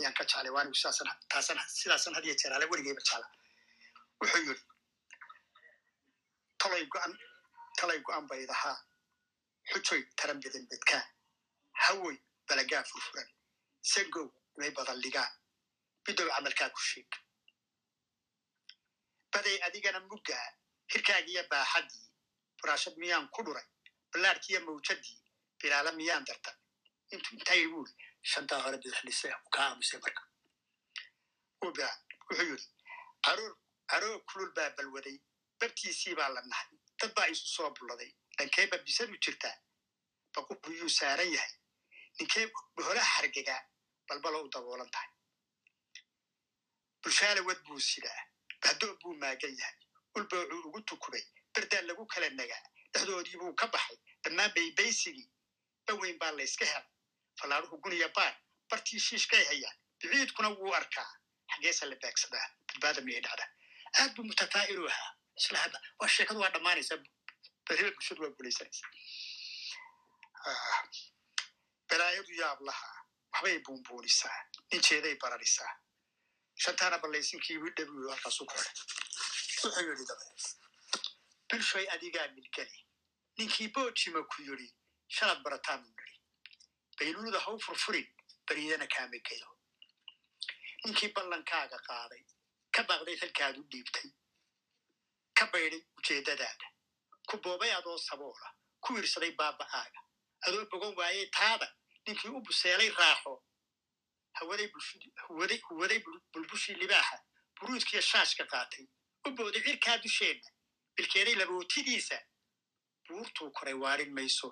ayaan ka jeclay waanigu sidaasan taasan sidaasan hadiyo jeer ale weligeyba jecla wuxuu yidhi talay go-an talay go-an baydahaa xujoy taran badan bedkaa hawoy balagaa furfuran sangow may badan dhigaa bidow camalkaa ku sheeg baday adigana muggaa hirkaagiyo baaxaddii furaashad miyaan ku dhuray ballaarkiiyo mawjadii bilaala miyaan darta intu intay buuri shantaa hore bidixlise kaa aamusay marka wuxuu yidhi caroor kulul baa balwaday babtiisii baa la nahay dad baa isu soo bulladay dhankee babisadu jirtaa baqu yuu saaran yahay ninkee bohola hargegaa balbalo u daboolan tahay bulshaale wad buu sidaa bahdoob buu maagan yahay ulboocuu ugu tukubay berdaan lagu kala nagaa dhexdoodii buu ka baxay dhammaan baybaysigii baweyn baa layska helay fallaaruhu guniya baar bartii shiishkay hayaan biciidkuna wuu arkaa xaggeesa la baagsadaa badbaada miyay dhacdaa aad buu mutataa'ilu ahaa isla hadda waa sheekadu waa dhammaanaysaa beriba bulshadu waa guulaysanaysaa balaayadu yaab lahaa waxbay buunbuunisaa ninjeeday bararisaa bilshoy adigaa milgeli ninkii boojima ku yidhi shalad barataanu nidhi bayluuda haw furfurin beriyana kaama geyo ninkii ballankaaga qaaday ka baaqday halkaad u dhiibtay ka baydhay ujeeddadaada ku boobay adoo saboola ku wirsaday baaba'aaga adoo bogon waayey taada ninkii u buseelay raaxo huwaday bulbushii libaaxa buruudkiiyo shaashka qaatay u booday cirkaa dusheenna bilkeeday labootidiisa buurtuu koray waarin mayso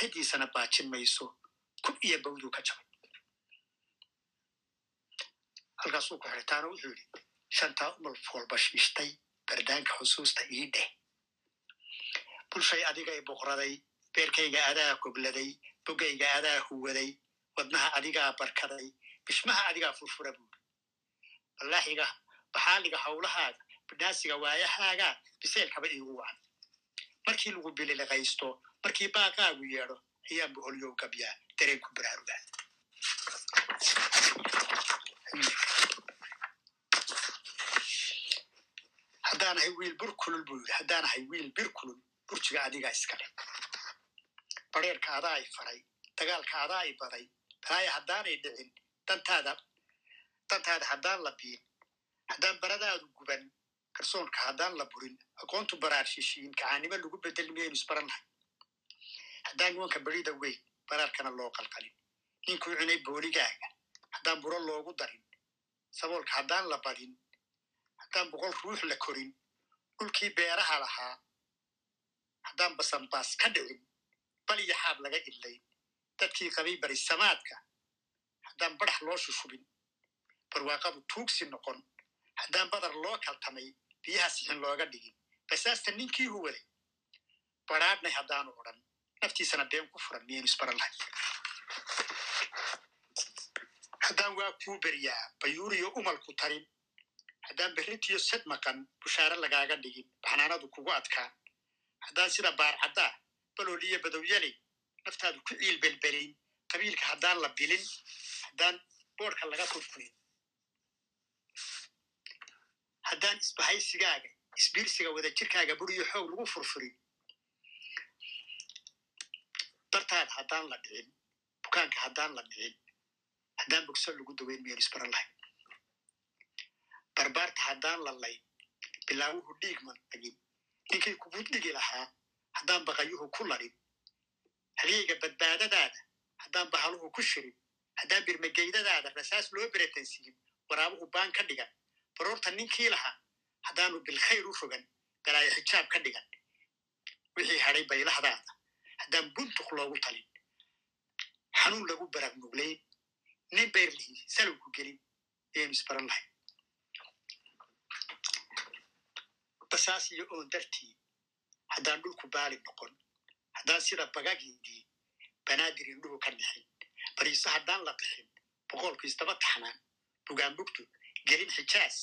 hediisana baajin mayso kub iyo bawduu ka jabay halkaasuu ku xidhay taana wuxuu yidhi shantaa umal foolbashiishtay bardaanka xusuusta ii dheh bulshay adigay boqraday beerkayga adaa gogladay bogayga adaa huwaday wadnaha adigaa barkaday bishmaha adigaa furfura buuri ballaaxiga baxaaliga hawlahaaga bidhaasiga waayahaagaa biseelkaba iigu wacan. Markii lagu bililiqaysto markii baaqaagu yeedho ayaanbu olyow gabyaa dareenku baraarugaa haddaanahay wiil bur kulul buu yidhi haddaanahay wiil bir kulul burjiga adigaa iskale bareerka adaa i faray dagaalka adaa i baday balaaya haddaanay dhicin dantaada dantaada haddaan la biin haddaan baradaadu guban garsoonka haddaan la burin aqoontu baraar shishiin kacaanimo lagu bedel miyaynu isbaran lahay haddaan nuwanka berida weyn baraarkana loo qalqalin. Ninkuu cunay booligaaga haddaan buro loogu darin saboolka haddaan la badin haddaan boqol ruux la korin dhulkii beeraha lahaa haddaan basanbaas ka dhicin bal iyo xaab laga idlayn dadkii qabay barisamaadka haddaan badax loo shushubin barwaaqadu tuugsi noqon haddaan badar loo kaltamay biyaha sixin looga dhigin basaasta ninkii huwaday baraadhnay haddaanu odhan naftiisana been ku furan miyaynu isbaran lahay haddaan waa kuu beriyaa bayuuriyo umalku tarin haddaan berritiyo sad maqan bushaare lagaaga dhigin baxnaanadu kugu adkaan haddaan sida baarcaddaa balooliyo badowyaley naftaadu ku ciil belbelin qabiilka haddaan la bilin haddaan boodhka laga furfurin haddaan isbahaysigaaga isbiirsiga wadajirkaaga buriyo xoog lagu furfurin dartaada haddaan la dhicin bukaanka haddaan la dhicin haddaan bogso lagu daweyn miyaynu isbaran lahay barbaarta haddaan la layn bilaawuhu dhiig managin ninkay kugu dhigi lahaa haddaan baqayuhu ku ladhin halyeyga badbaadadaada haddaan bahaluhu ku shirin haddaan birmageydadaada rasaas loo beretansiin waraabuhu baan ka dhigan. Baroorta ninkii lahaa haddaanu bilkhayr u rogan galaayo xijaab ka dhigan. Wixii hadhay baylahdaada haddaan buntuk loogu talin. Xanuun lagu barag nuglayn nin beyrlihi salowku gelin ayaynu isbaran lahay. Basaas iyo oon dartii haddaan dhulku baali noqon haddaan sida bagagiidii banaadir indhuhu ka nixin bariiso haddaan la qixin boqolku isdaba taxnaan bugaanbugtu gelin xijaas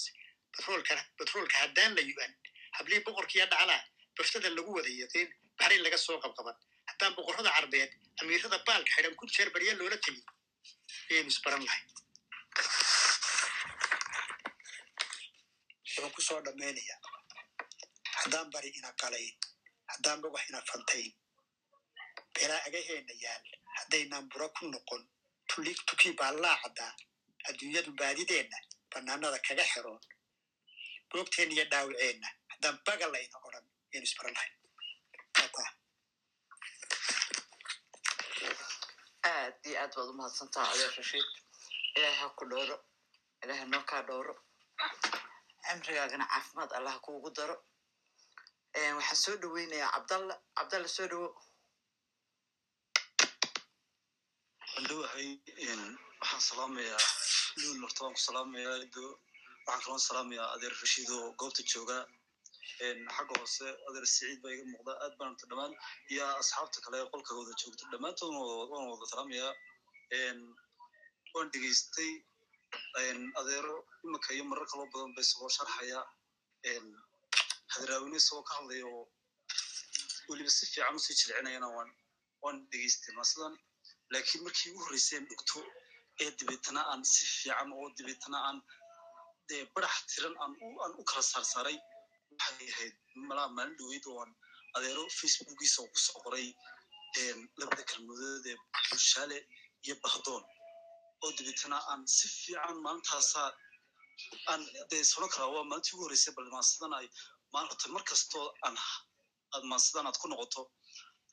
batroolka haddaan la yu'an hablii boqorkiiyo dhaclaa baftada lagu wada yaqiin baxrin laga soo qabqaban haddaan boqorrada carbeed amiirada baalka xidhan kun jeer barya loola tegin ayaynu isbaran lahay wuxuu ku dhammaynayaa haddaan bari ina qalayn haddaan bogax ina fantayn beelaa agaheenna yaal. Haddaynaan buro ku noqon tukii baallaa caddaa adduunyadu baadideenna bannaanada kaga xiroon. Boogteenna iyo dhaawaceenna haddaan baga layna odhan ayaynu isbaran lahay aad iyo aad baad umahadsantaha adeer rashiid ilaahay ha ku dhowro ilaahay noo kaa dhowro cimrigaagana caafimaad allah kuugu daro. Waxaan soo dhoweynayaa cabdalla. Cabdalla soo dhowo andhowahay waxaan salaamayaa luul horta waan ku salaamayaa ido waxaan kaloo salaamayaa adeer rashiido goobta jooga. Xagga hoose adeer siciid baa iga muuqda aad baan horta dhammaan iyo asxaabta kale qolka wada joogta. Dhammaantood waan wada salaamayaa. Waan dhegeystay adeero imika iyo marar kaloo badan bay isagoo sharxaya. Hadraawine isagoo ka hadlaya oo weliba si fiican u sii jilcinayana waan waan dhegeystay. Maasadan laakiin markii ugu horreysay aan dhugto ee dabeetana aan si fiican oo dabeetana aan barax tiran aan u kala saarsaaray waxay ahayd malaa maalin dhaweyd oo aan adeero facebookiisa oo ku soo qoray labada kelmadood ee bulshaale iyo bahdoon. Oo dabeetana aan si fiican maalintaasaa aan dee soron karaa waa maalintii ugu horreysay bal maasadan ay maanta mar kastoo aan aad maasadan aad ku noqoto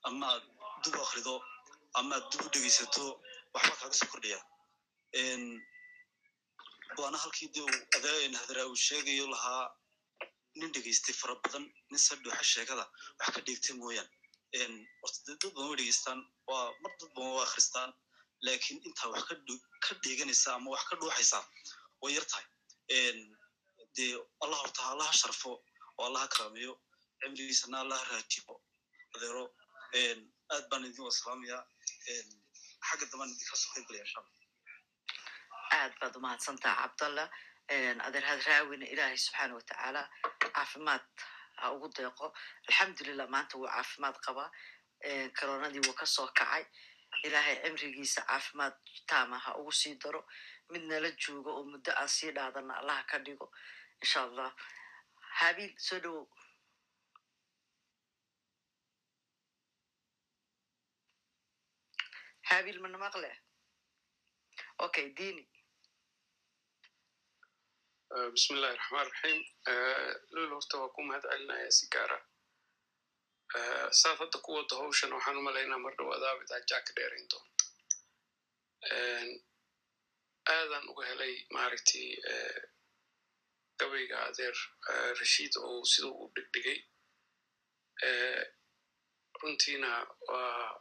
ama aad dub akrido ama aad dub u dhegeysato waxba kaaga soo kordhaya waana halkii adaaen hadraa uu sheegayo lahaa nin dhegeystay fara badan nin sadhuuxa sheekada wax ka dheegtay mooyaan. Horta dee dad badan way dhegeystaan waa mar dad badan waa akhristaan laakiin intaa wax ka dheeganaysa ama wax ka dhuuxaysa way yar tahay. Dee allah horta allaha sharfo oo allaha karaameeyo cimrigiisana allaha raajibo adeero aad baan idin wada salaamayaa xagga dambaan idinka soo qayb galaya insha allah aad baad umahadsantaha cabdallah adeer hadraawina ilaahay subxaana watacaala caafimaad ha ugu deeqo alxamdulilah maanta wuu caafimaad qabaa koronadii wuu ka soo kacay ilaahay cimrigiisa caafimaad taama ha ugu sii daro mid nala joogo oo muddo aan sii dhaadana allaha ka dhigo insha allah habiil soo dhowow habiil mana maqle okay dini bismillahi raxmaan raxiim lul horta waa ku mahad celinaya si gaara saad hadda ku wado hawshan waxaan u malaynaa mar dhow adaabid ajaa ka dheerayn doonto aadan uga helay maaragtay gabayga adeer rashiid oo siduu u dhigdhigay runtiina waa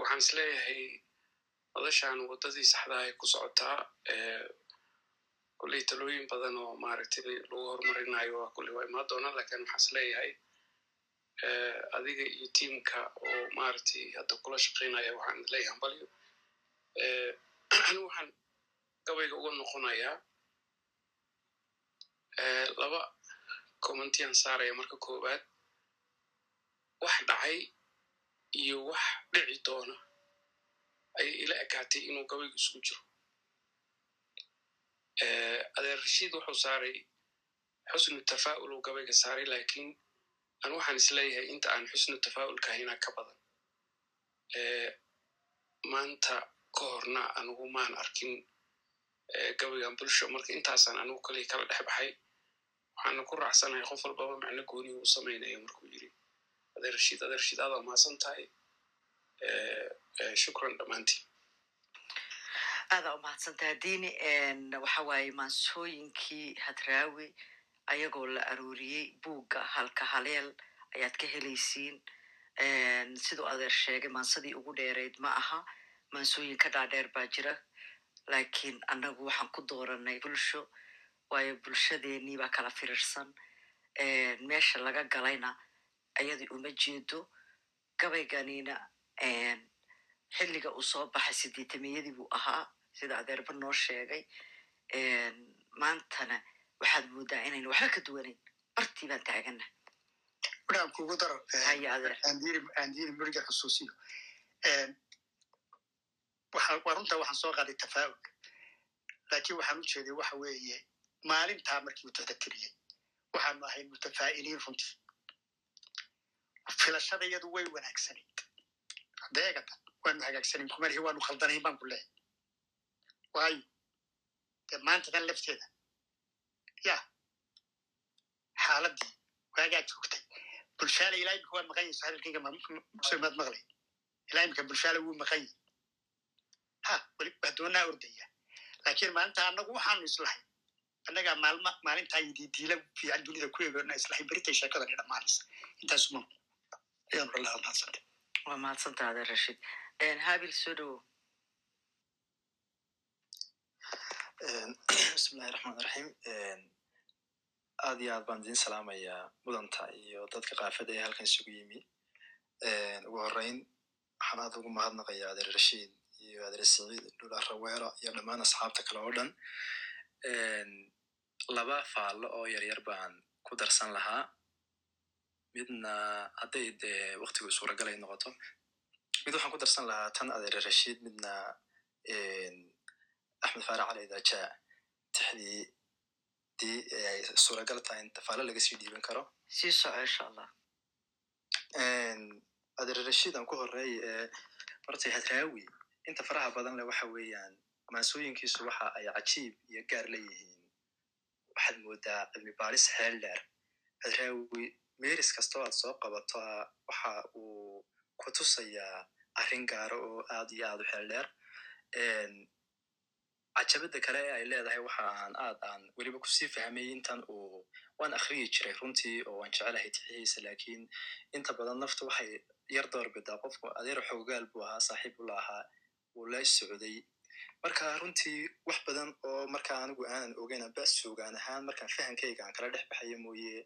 waxaan is leeyahay madashan waddadii saxdaa ay ku socotaa kulley talooyin badan oo maaragtay lagu horumarinayo waa kulley waa imaa doonaan laakiin waxaan is leeyahay adiga iyo tiimka oo maaragtay hadda kula shaqaynaya waxaan leeyahay hambalyo anigu waxaan gabayga uga noqonayaa laba commentiyan saaraya marka koowaad. Wax dhacay iyo wax dhici doona ayay ila ekaatay inuu gabaygu isugu jiro. Adeer rashiid wuxuu saaray xusnu tafaa'ul uu gabayga saaray laakiin an waxaan is leeyahay inta aan xusnu tafaa'ulka haynaa ka badan. Maanta ka horna anigu maan arkin gabaygan bulsho marka intaasaan anigu kaliya kala dhex baxay waxaana ku raacsanahay qof walbaba macno gooni uu samaynayo markuu yiri adeer rashiid adeer rashiid aadaa mahadsan tahay shukran dhammaantiin aadaa umahadsantaha dini waxa waaye maansooyinkii hadraawi ayagoo la arooriyey buugga halka haleel ayaad ka helaysiin. Siduu adeer sheegay maansadii ugu dheereyd ma aha maansooyin ka dhaadheer baa jira. Lakiin annagu waxaan ku dooranay bulsho waayo bulshadeenii baa kala firirsan meesha laga galayna ayadii uma jeedo gabayganina xilliga uu soo baxay sideetamiyadii buu ahaa sida adeerba noo sheegay. Maantana waxaad moodaa inayna waxba ka duwanayn. Bartii baan taagana maraan kugu daro aan diiri muriga xusuusiyo. Waa runtaa waxaan soo qaaday tafaa'ul laakiin waxaan u jeeday waxa weeye maalintaa markii uu tadatiriyey waxaanu ahay mutafaa'iliin runtii filashadayadu way wanaagsanayd adeegata waanu hagaagsanayn kumalihi waanu khaldanayn baan ku leehay waayo dee maanta dan lafteeda ya xaaladii waagaa joogtay bulshaale ilaa imika waa maqan yayso hadalkayga maad maqlay ilaa imika bulshaale wuu maqan yahy ha weli waa doonaa ordaya laakiin maalinta annagu waxaanu islahay annagaa maalma maalintaa yididiila fiican dunida ku eegona islahay beritay sheekadani dhammaanaysa intaasuma waa mahadsantaha adeer rashiid habil soo dhowow bismillahi raxmaan raxiim aad iyo aad baan idin salaamayaa mudanta iyo dadka kaafada ee halkan isugu yimi ugu horeyn waxaan aad ugu mahadnaqayaa adeer rashiid iyo adeer saciid dhula raweela iyo dhammaan asxaabta kale oo dhan laba faallo oo yaryar baan ku darsan lahaa midna hadday dee waktigu suuragal ay noqoto mid waxaan ku darsan lahaa tan adeere rashiid midna axmed faarac cali daja tixdii dii ay suuragal tahay in tafaalo laga sii dhiiban karo. Sii soco insha allah adeere rashiid aan ku horeey ee horta hadraawi inta faraha badan leh waxa weeyaan maansooyinkiisu waxa ay cajiib iyo gaar leeyihiin. Waxaad moodaa cilmi baaris xeel dheer hadraawi meris kastoo aad soo qabato waxa uu ku tusayaa arrin gaaro oo aad iyo aad u xeel dheer. Cajabada kale ee ay leedahay waxa aan aad aan weliba ku sii fahmay intan uu waan akriyi jiray runtii oo waan jecelahay tixihiisa laakiin inta badan naftu waxay yar door bidaa qofku adeer xoogaal buu ahaa saaxiib ula ahaa wuu la socday. Marka runtii wax badan oo marka anigu aanan ogeyn amba sugaan ahaan markaan fahankayga aan kala dhex baxayo mooye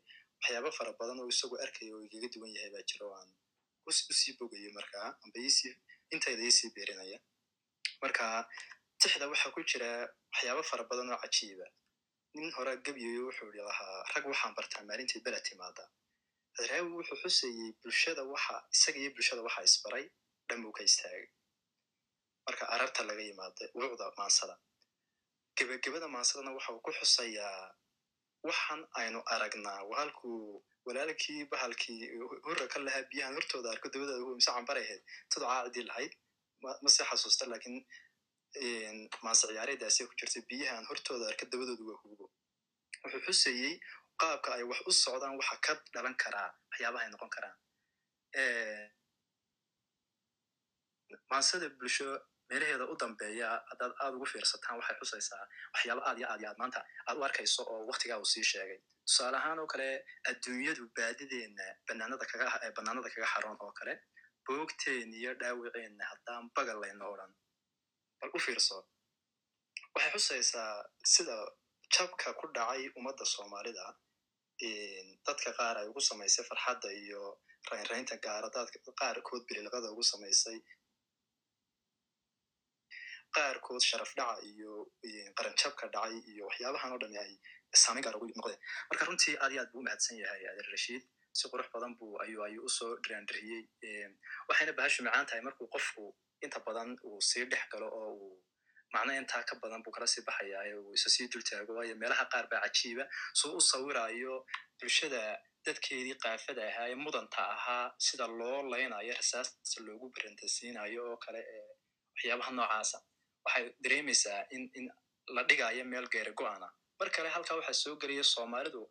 waxyaaba fara badan oo isagu arkaya oo igaga duwan yahay baa jiro aan u sii bogayo markaa amba intayda iisii beerinaya. Marka tixda waxa ku jira waxyaaba fara badan oo cajiiba. Nin hore gebyayo wuxuu i lahaa rag waxaan bartaa maalintay bela timaada hadraawi wuxuu xusayey bulshada waxa isaga iyo bulshada waxa isbaray dhan buu ka istaagay. Marka ararta laga yimaada wucda maansada. Gebagabada maansadana waxa uu ku xusayaa waxan aynu aragnaa halkuu walaalkii bahalkii hurra ka lahaa biyahan hortooda arko dabada mise cambar ahayd. Todo caacidii lahayd mase xasuusta laakiin maanse ciyaareedaasay ku jirta biyahan hortooda arka dabadooda waa hugo wuxuu xusayey qaabka ay wax u socdaan waxa ka dhalan karaa waxyaabaha ay noqon karaan. Maansada bulsho meelaheeda u dambeeya haddaad aad ugu fiirsataan waxay xusaysaa waxyaaba aad iyo aad iyo aad. Maanta aad u arkayso oo waktigaa uu sii sheegay. Tusaale ahaan oo kale adduunyadu baadideenna banaanada kaga banaanada kaga xaroon oo kale boogteen iyo dhaawiceenna haddaan bagal layno odran bal u fiirso. Waxay xusaysaa sida jabka ku dhacay ummadda soomaalida dadka qaar ay ugu samaysay farxadda iyo raynraynta gaara dadka qaarkood bililqada ugu samaysay qaarkood sharaf dhaca iyo qaranjabka dhacay iyo waxyaabahan oo dhami ay saameyn gaar ugu noqdeen. Marka runtii aad iyo aad buu u mahadsan yahay adeer rashiid si qurux badan bu ayu ayuu u soo dhiraandiriyey waxayna bahashu macaan tahay markuu qofku inta badan uu sii dhex galo oo uu macno intaa ka badan buu kala sii baxayaa uu isa sii dul taago waayo meelaha qaar baa cajiiba. Suu u sawirayo bulshada dadkeedii kaafada ahaa ee mudanta ahaa sida loo laynayo rasaasta loogu barantasiinayo oo kale ee waxyaabaha noocaasa waxay dareemaysaa in la dhigayo meel geeri go-ana mar kale halkaa waxaa soo gelaya soomaalidu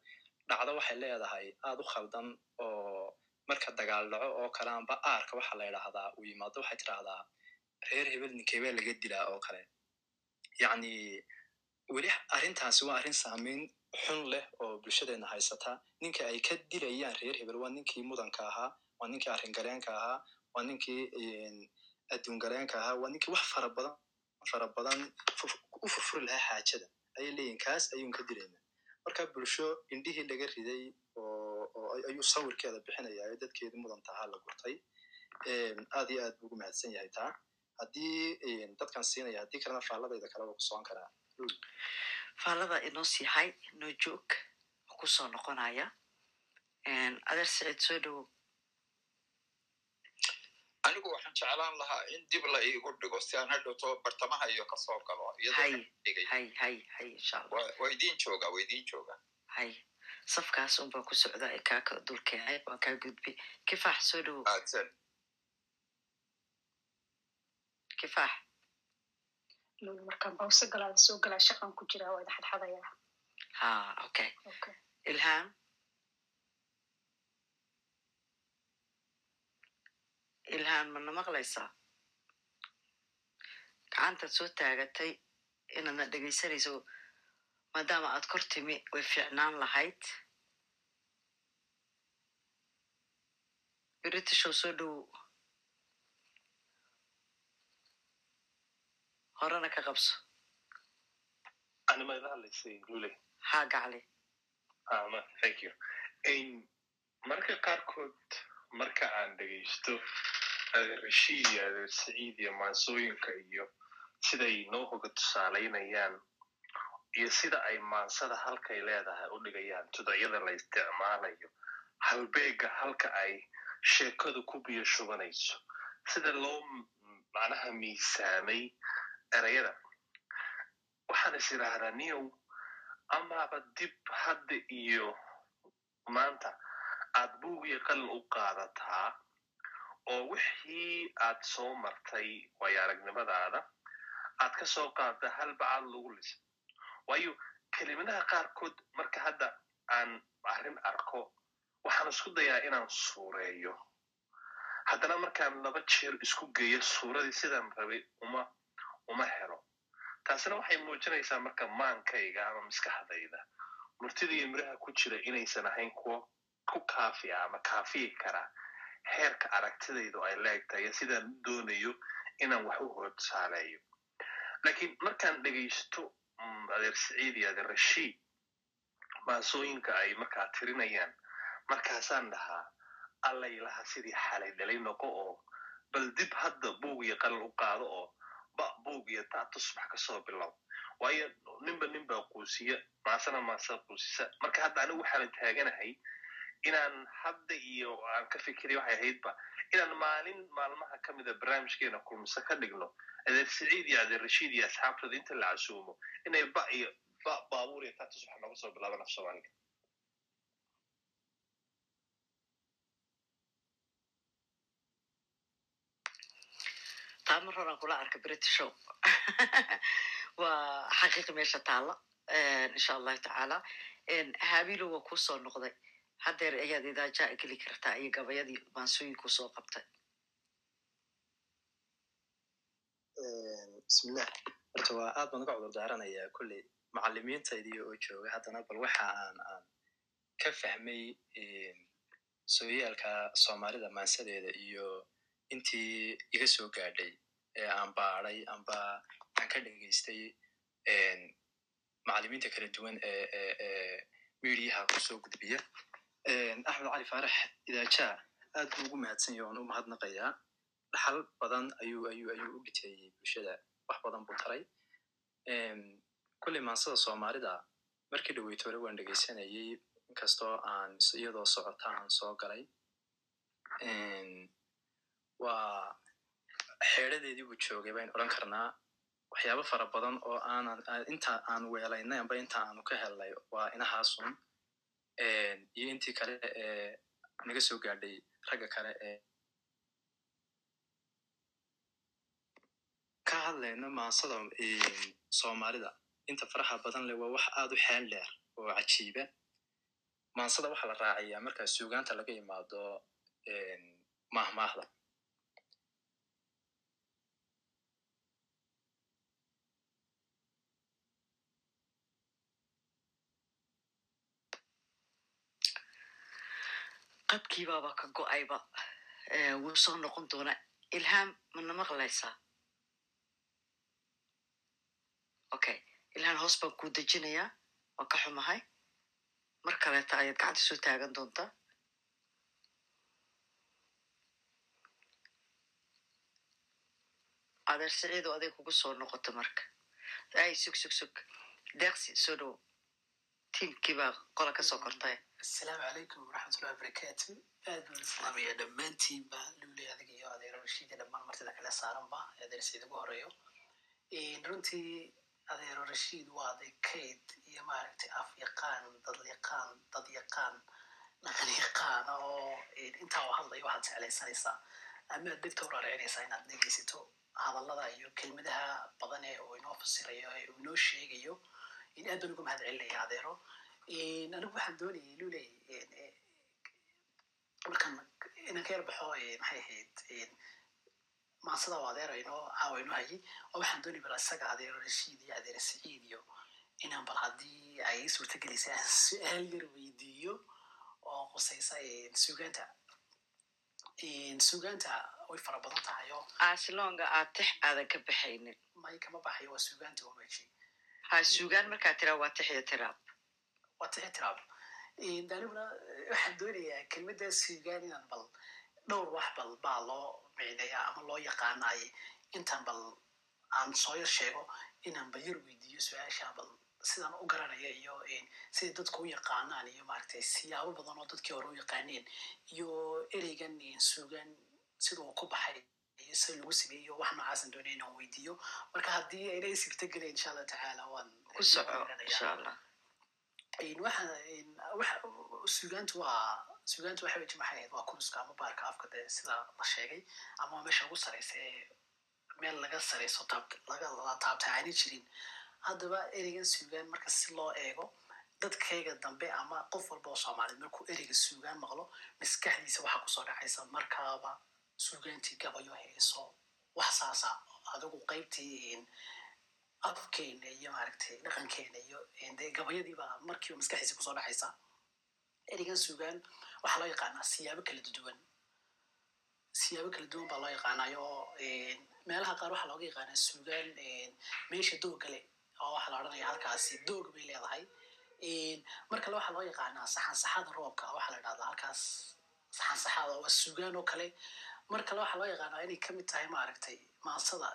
dhacdo waxay leedahay aad u khaldan oo marka dagaal dhaco oo kale amba aarka waxa la idhaahdaa uu yimaado waxay tidhahdaa reer hebel ninkeebaa laga dilaa oo kale. Yacni weli arrintaasi waa arrin saameyn xun leh oo bulshadeena haysata. Ninka ay ka dilayaan reer hebel waa ninkii mudanka ahaa waa ninkii arringaleenka ahaa waa ninkii adduungaleenka ahaa waa ninkii wax fara badan fara badan u furfuri lahaa xaajada. Ayay leeyihiin kaas ayuun ka dilayna. Marka bulsho indhihii laga riday oo ayuu sawirkeeda bixinaya ee dadkeedii mudanta la gurtay. Aad iyo aad buu ugu mahadsan yahay taa. Haddii dadkan siinaya haddii kalena faaladayda kale ku socon karaa. Faallada inoo siixay inoo joog ku soo noqonaya. Adeer siciid soo dhowow anigu waxaan jeclaan lahaa in dib la iigu dhigo si aan hadhowto bartamaha iyo ka soo galo. Waa idiin jooga waa idiin jooga hay safkaas unbaa ku socda ee kaaka dulkeenay waan kaa gudbi. Kifaax soo aadsan kifaax. Markaan bawse galaada soo galaa shaqan ku jiraa waa ida xadxadaya. Ha okay. Okay. Ilham ilhaan mana maqlaysaa gacantaad soo taagatay inaadna dhegaysanayso maadaama aad kor timi way fiicnaan lahayd britishow soo dhowow horena ka qabso ha you. marka qaarkood marka aan dhegaysto adeer rashiid iyo maansooyinka iyo siday noo hoga tusaalaynayaan iyo sida ay maansada halkay leedahay u dhigayaan tudacyada la isticmaalayo halbeega halka ay sheekadu ku biyo shubanayso sida loo macnaha miisaamay erayada waxaan is idhaahdaa niyow amaaba dib hadda iyo maanta aad buug iyo qalin u qaadataa oo wixii aad soo martay waayo aragnimadaada aad ka soo qaadda hal bacaad lagu lisa waayo kelimadaha qaarkood marka hadda aan arrin arko waxaan isku dayaa inaan suureeyo. Haddana markaan laba jeer isku geeyo suuradii sidaan rabay uma uma helo. Taasina waxay muujinaysaa marka maankayga ama maskaxdayda murtida miraha ku jira inaysan ahayn kuwo ku kaafiya ama kaafiyi kara heerka aragtidaydu ay leegtahay sidaan u doonayo inaan wax u horsaaleeyo laakiin markaan dhegaysto adeer saciid iyo adeer rashiid maasooyinka ay markaa tirinayaan markaasaan dhahaa allaylaha sidii xalay dhalay noqo oo bal dib hadda buug iyo qalin u qaado oo ba buug iyo taa tusbax ka soo bilow. Waayo ninba nin baa quusiya maasana maasa quusisa. Marka hadda anigu waxaanan taaganahay inaan hadda iyo aan ka fikiriya waxay ahaydba inaan maalin maalmaha ka mida barnaamijkeena kulmise ka dhigno adeer saciid iyo adeer rashiid iyo asxaabtooda inta la casuumo inay ba iyo ba baabuur iyo taa tusbax nooga soo bilaaban af soomaaliga. Taa mar horaan kula arka britishow waa xaqiiqi meesha taalla insha allahu tacaala. Haabilo waa kuu soo noqday haddeer ayaad idaajaa geli kartaa iyo gabayadii maansooyinkuu soo qabtay? Bismillah. Horta waa aad baan uga cudur daaranayaa kolley macalimiintaydii oo jooga. Haddana bal waxa aan aan ka fahmay sooyaalka soomaalida maansadeeda iyo intii iga soo gaadhay ee aan baadhay amba aan ka dhegaystay macalimiinta kala duwan ee midiyaha ku soo gudbiya axmed cali faarax idaajaa aad buu ugu mahadsan yahay oan u mahadnaqayaa. Dhaxal badan ayuu ayuu ayuu u biteeyey bulshada. Wax badan buu taray. Kolley maansada soomaalida markii dhaweyto waan dhegaysanayey inkastoo aan iyadoo socota aan soo galay. Waa xeedadeedii buu joogay bayn odhan karnaa. Waxyaabo fara badan oo aanan inta aan weelaynay amba inta aanu ka helnay waa inahaasun iyo intii kale ee naga soo gaadhay ragga kale ee ka hadlayno maansada soomaalida. Inta faraha badan leh waa wax aad u xeel dheer oo cajiiba maansada waxaa la raacayaa markaa suugaanta laga imaado mahmaahda qabkiibaaba ka go'ayba. Wuu soo noqon doonaa. Ilhaam mana maqlaysaa? Okay ilhaan hoos baan kuu dejinayaa. Waan ka xumahay. Mar kaleeta ayaad gacanta soo taagan doontaa. Adeer siciido aday kugu soo noqoto marka. Ay sug sug sug. Deeqsi soo dhow. Tiimkii baa qola ka soo kortay asalaamu calaykum waraxmatullahi wabarakaatu aad baan islaamaya dhammaantiinba luley adig iyo adeer rashiida dhammaan martida kale saaranba adeer sayid ugu horeeyo. Runtii adeero rashiid waa aday kayd iyo maaragtay af yaqaan dad yaqaan dad yaqaan dhaqan yaqaan oo intaa oo hadlaya waxaad jeclaysanaysaa amaad dhegta urarecinaysaa inaad dhegaysato hadallada iyo kelmadaha badan ee uu inoo fasirayo ee uu inoo sheegayo. In aad baan uga mahad celinaya adeero anigu waxaan doonayay luley markan inaan ka yar baxo maxay ahayd maansada oo adeer inoo caawa inoo hayay oo waxaan doonay bal isaga adeero rashiid iyo adeer saciid iyo inaan bal haddii ay suurtagelaysa aan su'aal yar weydiiyo oo qusaysa sugaanta sugaanta way fara badan tahay oo aslonga aad tix aadan ka baxaynin. May kama baxayo waa sugaanta umeji ha sugaan markaa tiraa waa tix iyo tiraab waa tix tiraab aniguna waxaan doonayaa kelmadda sugaan inaan bal dhowr wax bal baa loo micneeya ama loo yaqaanaye intaan bal aan soo yar sheego inaan bal yar weydiiyo su'aasha bal sidaan u garanaya iyo siday dadku u yaqaanaan iyo maaragtay siyaabo badan oo dadkii hore u yaqaaneen iyo ereygan suugan siduu ku baxay iyo sida lagu sameeyey iyo wax noocaasan doonaya inaan weydiiyo marka haddii ayna isirta gelin insha allah tacaala waan ku soco insha allah suugaantu waa suugaantu waxa weji maxay ahayd waa kuruska ama baarka afka dee sida la sheegay ama meesha ugu sareysa ee meel laga sareyso taab laga la taabta aanay jirin. Haddaba ereygan suugaan marka si loo eego dadkayga dambe ama qof walba oo soomaaliyeed markuu ereyga suugaan maqlo maskaxdiisa waxaa ku soo dhacaysa markaaba suugaantii gabayo heeso wax saasa adigu qaybtii afkeena iyo maaragtay dhaqankeena iyo dee gabayadiiba markiiba maskaxdiisa ku soo dhacaysa ereygan suugaan waxaa loo yaqaanaa siyaabo kala duwan. Siyaabo kala duwan baa loo yaqaanayo oo meelaha qaar waxaa looga yaqaanaa suugaan meesha dooga leh oo waxaa la odhanaya halkaasi doog bay leedahay. Mar kale waxaa loo yaqaanaa saxan saxada roobka waxaa la dhahdaa halkaas saxan saxada waa suugaan oo kale mar kale waxaa loo yaqaanaa inay ka mid tahay maaragtay maasada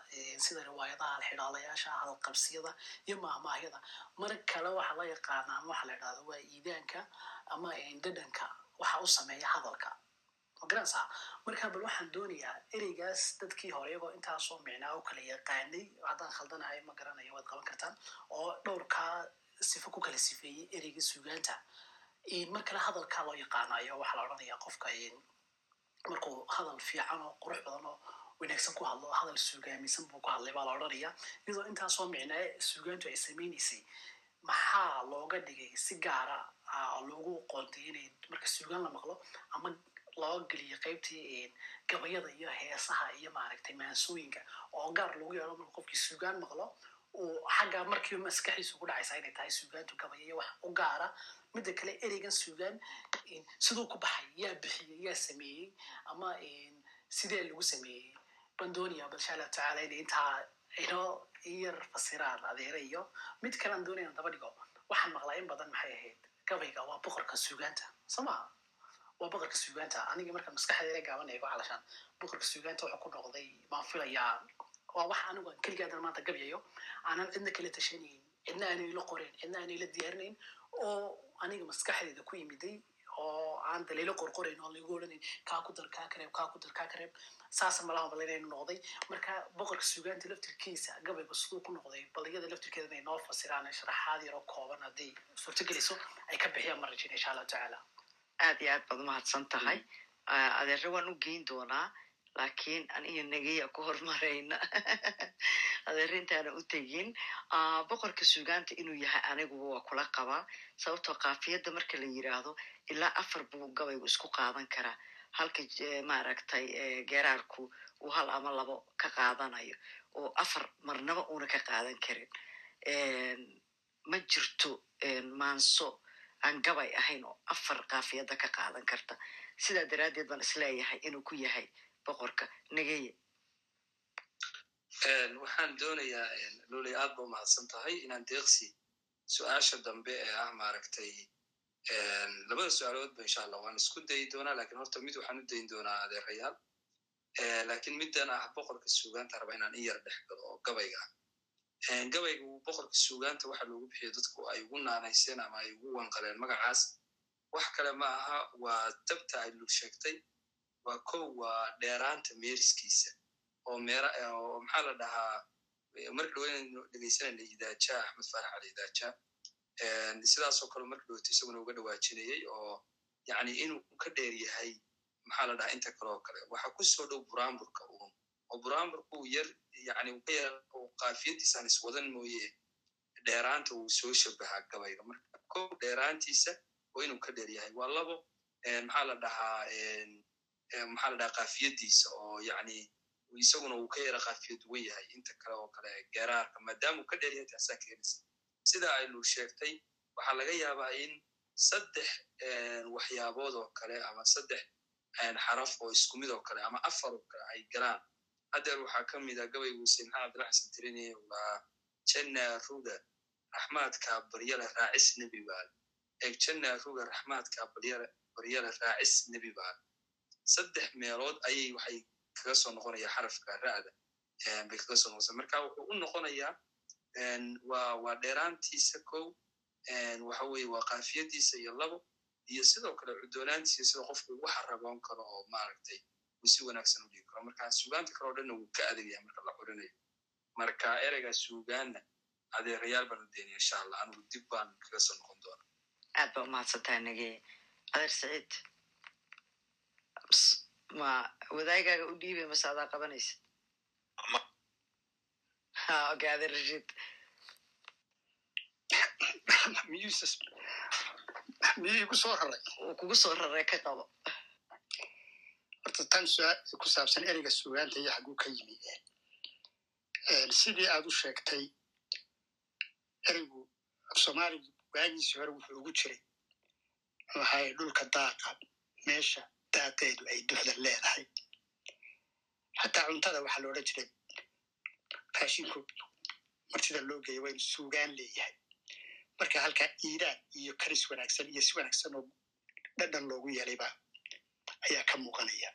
sida riwaayadaha alxidhaalayaasha hadalqabsiyada iyo maahmaahyada mar kale waxaa loo yaqaanaa ama waxaa la dhahdaa waa iidaanka ama dhadhanka waxa u sameeya hadalka. Magaranaysaa marka bal waxaan doonayaa ereygaas dadkii hore iyagoo intaasoo micnaa u kala yaqaanay haddaan khaldanahay ma garanayo waad qaban kartaan oo dhowrkaa sifo ku kala sifeeyey ereyga suugaanta. Mar kale hadalkaa loo yaqaanayo waxaa la odhanayaa qofka markuu hadal fiican oo qurux badan oo wanaagsan ku hadlo hadal suugaamisan buu ku hadlay baa la odhanaya iyadoo intaasoo micnaa suugaantu ay samaynaysay. Maxaa looga dhigay si gaara loogu qoontay inay marka suugaan la maqlo ama loo geliyo qaybtii gabayada iyo heesaha iyo maaragtay maansooyinka oo gaar loogu yeelo marka qofkii suugaan maqlo uu xagga markiiba maskaxiisu ugu dhacaysa inay tahay suugaantu gabaya iyo wax u gaara midda kale ereygan suugaan siduu ku baxay yaa bixiyey yaa sameeyey ama sidee lagu sameeyey baan doonaya balsha allahu tacaala inay intaa inoo yar fasiraan adeere iyo mid kale aan doonayaan daba dhigo waxaan maqlaa in badan maxay ahayd? Gabayga waa boqorka suugaanta soo waa boqorka suugaanta aniga marka maskaxdeeda gaaban eego calashaan boqorka suugaanta wuxuu ku noqday baan filayaa. Waa wax anigu aan keligaadan maanta gabyayo aanan cidna kala tashanayn cidna aanay la qorayn cidna aanay la diyaarinayn oo aniga maskaxdeeda ku yimiday oo aan daliilo qorqorayn oo lagu odhanayn kaa ku dar kaa kareeb kaa ku dar kaa kareeb. Saasa malaha bal inaynu noqday. Marka boqorka suugaanta laftirkiisa gabaygu siduu ku noqday bal iyada laftirkeeda inay noo fasiraan sharaxaad yaroo kooban hadday suurtagelayso ay ka bixiyaan ma rajin insha allahu tacaala aad iyo aad baad umahadsan tahay. Adeere waan u geyn doonaa laakiin aniyo nageya ku hormarayna adeere intaana u tegin boqorka suugaanta inuu yahay aniguba waa kula qabaa sababtoo kaafiyadda marka la yiraahdo ilaa afar buu gabaygu isku qaadan karaa halka maaragtay geeraarku uu hal ama labo ka qaadanayo oo afar marnaba uuna ka qaadan karin ma jirto maanso aan gabay ahayn oo afar kaafiyadda ka qaadan karta sidaa daraaddeed baan is leeyahay inuu ku yahay boqorka nageye. Waxaan doonayaa luley aad ba umahadsan tahay inaan deeqsi su'aasha dambe ee ah maaragtay labada su'aaloodba insha allah waan isku dayi doonaa laakiin horta mid waxaan u dayin doonaa adeerayaal. Lakin middan ah boqorka suugaanta raba inaan in yar dhex galo oo gabayga ah. Gabaygu boqorka suugaanta waxa loogu bixiyo dadku ay ugu naanayseen ama ay ugu wanqaleen magacaas. Wax kale ma aha waa dabta ay lul sheegtay waa kow waa dheeraanta meeriskiisa oo oo maxaa la dhahaa marka dhaweynu dhegeysanayna idaaja axmed faarax ali idaaja sidaasoo kale marka dhaweyto isaguna uga dhawaajinayey oo yani inuu ka dheer yahay maxaa la dhahaa inta kale oo kale. Waxa ku soo dhow buraamburka uun oo buraamburka uu yar yani ka yar kaafiyadiisaan iswadan mooye dheeraanta uu soo shabahaa gabayga marka kow dheeraantiisa oo inuu ka dheer yahay waa labo maxaa la dhahaa maxaa la dhahaa kaafiyadiisa oo yani isaguna uu ka yara kaafiya duwan yahay inta kale oo kale geeraarka maadaama uu ka dheer yahay taasaa keenaysa. Sida ay lul sheegtay waxaa laga yaabaa in saddex waxyaabood oo kale ama saddex xaraf oo isku mid oo kale ama afar oo kale ay galaan. Haddeer waxaa ka mid a gabaygu husein maxamed abdilla xasan tirinaya waa janna ruga raxmaadka baryale raacis nebi baal eeg janna ruga raxmaadka baryale raacis nebi baal saddex meelood ayay waxay kaga soo noqonaya xarafka ra'da bay kaga soo noqonaysa marka wuxuu u noqonayaa waa dheeraantiisa kow waxa weye waa kaafiyadiisa iyo labo iyo sidoo kale cudoonaantiisa sida qofku ugu xaraboon karo oo maaragtay uu si wanaagsan u dhigi karo. Marka suugaanta kale o dhanna wuu ka adegaya marka la qorinayo marka ereyga suugaanna adeerayaal baan u deynaya insha allah. Anigu dib baan kaga soo noqon doona aad ba umahadsantaha nage adeer saciid ma wadaagaaga u dhiibay mase adaa qabanaysa ha okay adeer rashiid miyuuses miyuu igu soo raray uu kugu soo raray ka qabo horta tan ku saabsan ereyga suugaanta iyo xaguu ka yimi sidii aad u sheegtay ereygu af soomaaligu waagiisii hore wuxuu ugu jiray muxuu ahaye dhulka daaqa meesha daaqeedu ay duxda leedahay. Xataa cuntada waxaa la odhan jiray raashinku martida loo geeya waa inu suugaan leeyahay. Marka halkaa iiraan iyo karis wanaagsan iyo si wanaagsan oo dhadhan loogu yeelayba ayaa ka muuqanaya.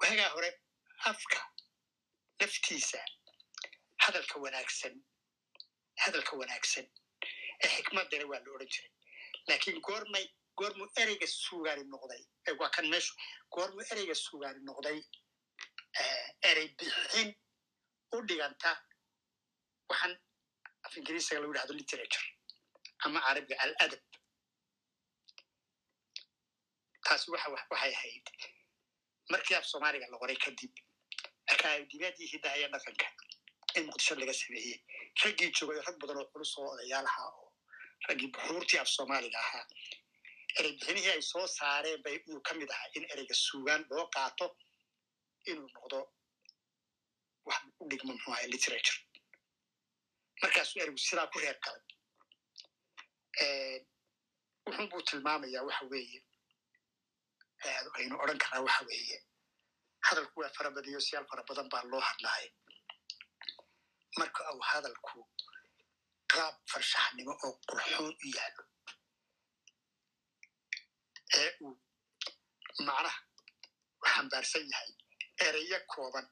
Waagaa hore afka laftiisa hadalka wanaagsan hadalka wanaagsan ee xikmadana waa la odhan jiray. Laakiin goormay goormuu ereyga suugaani noqday. Waa kan meeshu goormuu ereyga suugaani noqday erey bixin u dhiganta waxaan af ingiriisiga lagu yidhahdo literature ama carabiga aladab. Taasi waxa waxay ahayd markii af soomaaliga la qoray kadib akaadimaadii hidaha iyo dhaqanka in muqdisho laga sameeyey raggii joogay rag badan oo culus oo odayaal ahaa oo raggii buxuurtii af soomaaliga ahaa erey bixinihii ay soo saareen bay uu ka mid ahaa in ereyga suugaan loo qaato inuu noqdo wax u dhigmo muxuu ahay literature markaasuu ereygu sidaa ku reer galay wuxun buu tilmaamayaa waxa weeye aynu odran karaa waxa weeye hadalku waa fara badiyo siyaal fara badan baa loo hadlahay marka uu hadalku qaab farshaxnimo oo qurxoon u yaallo ee uu macnaha xambaarsan yahay ereyo kooban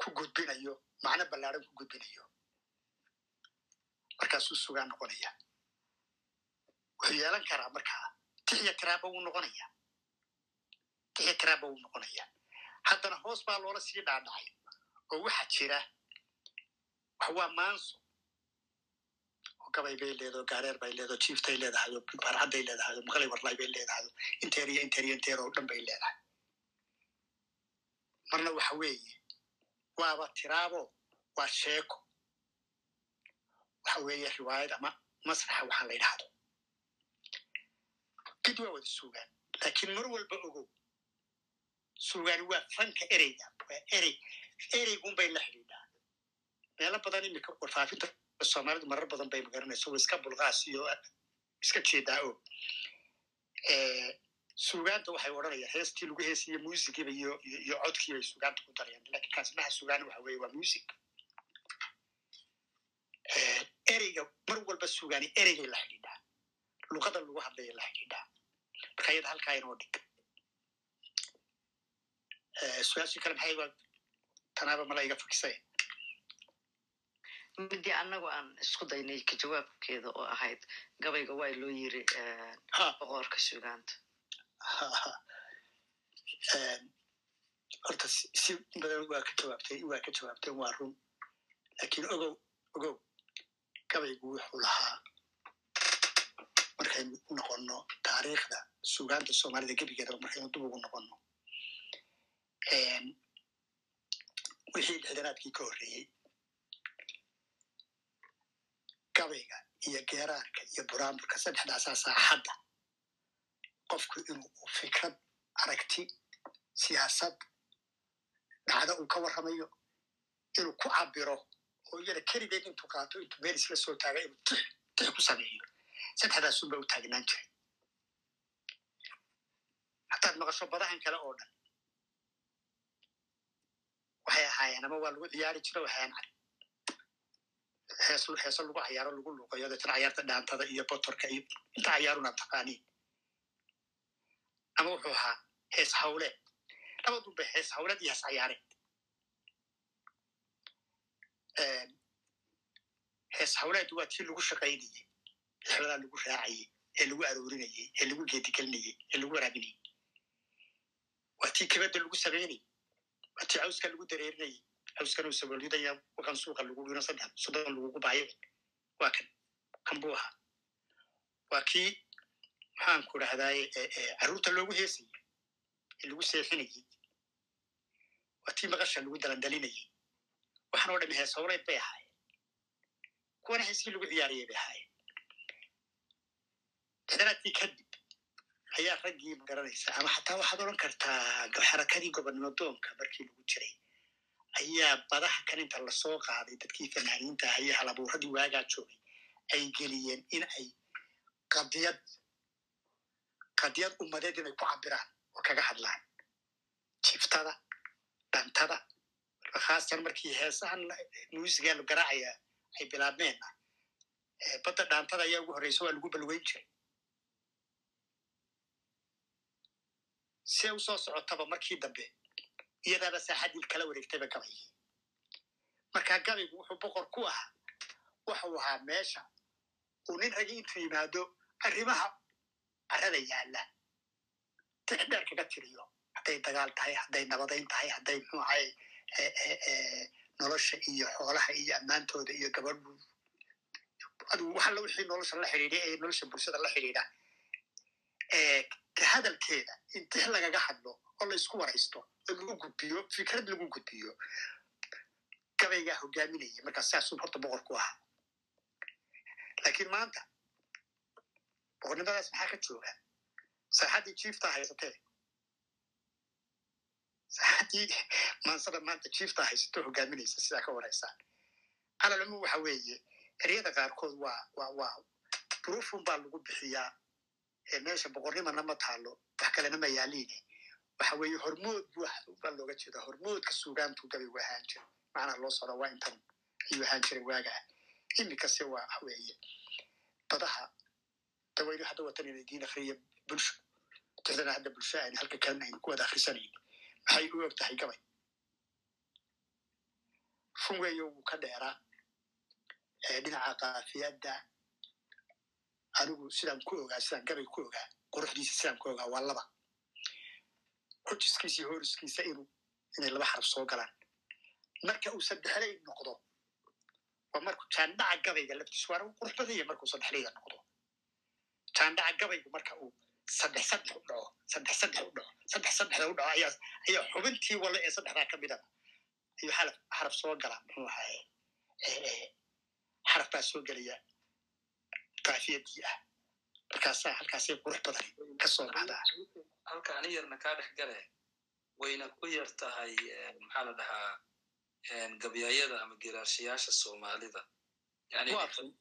ku gudbinayo macno ballaaran ku gudbinayo. Markaasuu sugaa noqonaya. Wuxuu yeelan karaa markaa tixiya tiraaba wuu noqonaya. Tixiya tiraaba wuu noqonaya. Haddana hoos baa loola sii dhaadhacay oo waxa jira wax waa maanso gabay bay leedaho gaareer bay leedaho jiiftay leedahay oo barcadday leedahay maqlay warlay bay leedahay inteeriyo inteeriyo inteer oo dhan bay leedahay. Marna waxa weeye waaba tiraabo waa sheeko. Waxa weeye riwaayad ama masraxa waxaa la yidhahdo gid waa wada suugaan laakiin mar walba ogow suugaani waa fanka ereyga waa erey ereygunbay la xidhiidhaa. Meelo badan imika warfaafinta soomaalidu marar badan bay magaranayso wa iska bulqaas iyo iska jeedaa o suugaanta waxay odhanayaan heestii lagu heesiyo muusigiiba iyo iyo codkiibay suugaanta ku darayaan laakiin kaasmaha suugaani waxa weye waa music. Ereyga mar walba suugaani ereygay la xidhiidhaa luqada lagu hadlaya la xidhiidhaa marka iyada halkaa inoo dhig su'aashii kale maxay tanaaba mala iga fakisay midii annagu aan isku daynay ka jawaabkeeda oo ahayd gabayga waa loo yiri boqorka suugaanta. Horta si badan waa ka jawaabtay waa ka jawaabteen waa run. Lakin ogow ogow gabaygu wuxuu lahaa markaynu u noqonno taariikhda suugaanta soomaalida gebigeedaba markaynu dib ugu noqonno. Wixii lixdanaadkii ka horreeyey gabayga iyo geeraarka iyo buraamburka saddexdaasaa saaxadda qofku inuu fikrad aragti siyaasad dhacdo uu ka warramayo inuu ku cabiro oo iyada keligeed intuu qaato intuu meel isla soo taaga inuu tix tix ku sameeyo saddexdaasunba u taagnaan jiray. Haddaad maqasho badahan kale oo dhan waxay ahaayeen ama waa lagu ciyaari jiro waxayan hees heeso lagu cayaaro lagu luuqayo deetana cayaarta dhaantada iyo botorka iyo inta cayaaruna taqaaniin. Ama wuxuu ahaa hees hawleed labadunba hees hawleed iyo hees cayaareed. Hees hawleed waa tii lagu shaqaynayey xeelaa lagu raacayey ee lagu aroorinayey ee lagu geedigelinayey ee lagu waraabinayey waa tii kibadda lagu samaynayey waa tii cawska lagu dareerinayey cawskan uu saboolidaya wakan suuqa lagu dhino saddex lagugu baayo waa kan kan ahaa waa kii maxaan ku dhahdaye carruurta loogu heesayey ee lagu seexinayey waa tii maqasha lagu dalandalinayey waxaan oo dhami hees howleed bay ahaayeen kuwana heeskii lagu ciyaariyey bay ahaayeen toddobaadkii kadib ayaa raggii magaranaysa ama xataa waxaad odhan kartaa xarakadii gobonnimo doonka markii lagu jiray ayaa badaha kan inta la soo qaaday dadkii fanaaniinta ah iyo halabuuradii waagaa joogay ay geliyeen in ay qadiyad qadiyad ummadeed inay ku cabiraan oo kaga hadlaan jiftada dhantada khaasatan markii heesahan muusigaa la garaacaya ay bilaabmeenna badda dhaantada ayaa ugu horreysa waa lagu balweyn jiray see u soo socotaba markii dambe iyadaaba saaxadii kala wareegtayba gabaygii markaa gabaygu wuxuu boqor ku ahaa wuxuu ahaa meesha uu nin ragi intuu yimaado arrimaha carrada yaalla. Tixdheer kaga tiriyo hadday dagaal tahay hadday nabadayn tahay hadday muxuu ahay nolosha iyo xoolaha iyo ammaantooda iyo gabadhu. Waxalla wixii nolosha la xidhiidha ee nolosha bulshada la xidhiidha hadalkeeda in tix lagaga hadlo oo la isku waraysto oo lagu gudbiyo fikrad lagu gudbiyo gabaygaa hogaaminaya markaa saasuu horta boqor ku ahaa. Laakiin maanta boqornimadaas maxaa ka jooga? Saaxaddii jiiftaa haysatee saaxaddii maansada maanta jiiftaa haysato hogaaminaysa sidaa ka waraysaa. Calalcumum waxa weeye eryada qaarkood waa waa waa brufun baa lagu bixiyaa meesha boqornimana ma taalo wax kalena ma yaaliine waxa weeye hormood baa looga jeedaa. Hormoodka suugaantuu gabaygu ahaan jira. Macnaha loo socda waa intan ayuu ahaan jiray waagaa iminkase waa wax weeye. Badaha dawaynu hadda watan inay diin akhriya bulsho. Tixdana hadda bulsho ayna halka kalena aynu ku wada akhrisanayn. Maxay u og tahay gabay. Fun weeyo wuu ka dheeraa. Dhinaca kaafiyadda anigu sidaan ku ogaa sidaan gabay ku ogaa quruxdiisa sidaan ku ogaa waa laba xujiskiisa iyo horiskiisa inuu inay laba xaraf soo galaan. Marka uu saddexlay noqdo waa markuu jaandhaca gabayga laftiisu waana u qurux badanya markuu saddexlayga noqdo. Jaandhaca gabaygu marka uu saddex saddex u dhaco saddex saddex u dhaco saddex saddexda u dhaco ayaa ayaa xubintii walla ee saddexdaa ka midaba ayuu xaraf soo galaa muxuu ahaye xaraf baa soo gelaya kaafiyadii ah markaasaa halkaasay qurux badan ka soo baxdaa halka ani yarna kaa dhex gale wayna ku yar tahay maxaa la dhahaa gabyaayada ama geraarshayaasha soomaalida. Yani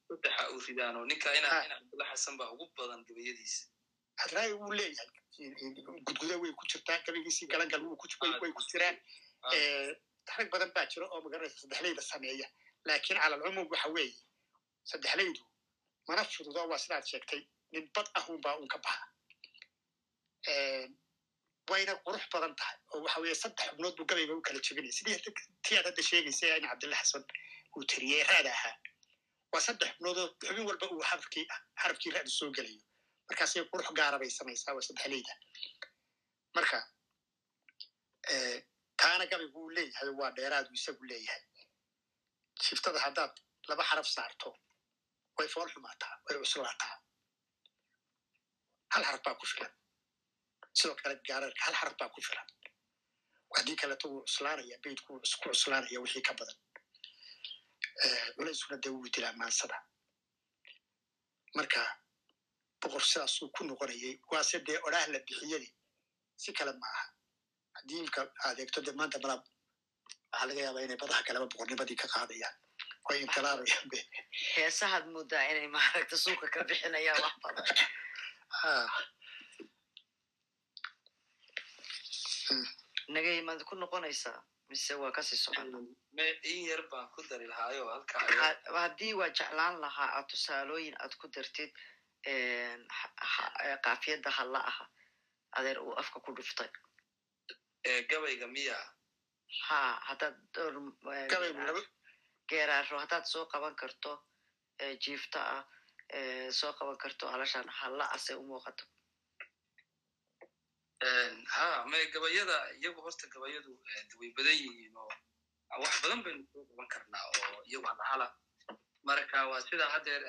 saddexa u ridaan oo ninka ina ina xasan baa ugu badan gabayadiisa hadraay wuu leeyahay. Gudguda way ku jirtaa gabaygiisii galangal way ku jiraan. rag badan baa jira oo magaranaysa saddexlayda sameeya. Laakiin calalcumum waxa weeye saddexlaydu mana fududo waa sidaad sheegtay nin bad ahunbaa un ka baxa wayna qurux badan tahay oo waxa weeye saddex xubnood buu gabayga u kala jebinaya sidii tii aad hadda sheegaysa in cabdilla xasan uu tiriyey raada ahaa waa saddex xubnoodoo xubin walba uu xarafkii xarafkii raada soo gelayo markaasay qurux gaara bay samaysaa waa saddexleyda marka taana gabaygu uu leeyahay waa dheeraadu isagu leeyahay shiftada haddaad laba xaraf saarto way fool xumaataa way cuslaataa hal xaraf baa ku filan sidoo kale gaararka hal xaraf baa ku filan haddii kaleto wuu cuslaanaya beydku isku cuslaanaya wixii ka badan culeyskuna dee wuu dilaa maansada marka boqor sidaasuu ku noqonayay waase dee odhaah la bixiyadi si kale ma aha haddii imka adeegto dee maanta malab waxaa laga yaabaa inay badaha kaleba boqornimadii ka qaadayaan heesahaad moodaa inay maaragta suuqa ka bixinayaan wax badan nagay maad ku noqonaysaa mise waa ka sii socona in yar baan ku dari lahaayo halka haddii waa jeclaan lahaa aad tusaalooyin aad ku dartid kaafiyadda halla aha adeer uu afka ku dhuftay gabayga miya ha haddaad geeraaro haddaad soo qaban karto jiifta ah soo qaban karto alashaan halla ase u muuqato. Ha may gabayada iyagu horta gabayadu way badan yihiin oo wax badan baynu soo qaban karnaa oo iyagu halahala marka waa sidaa haddeer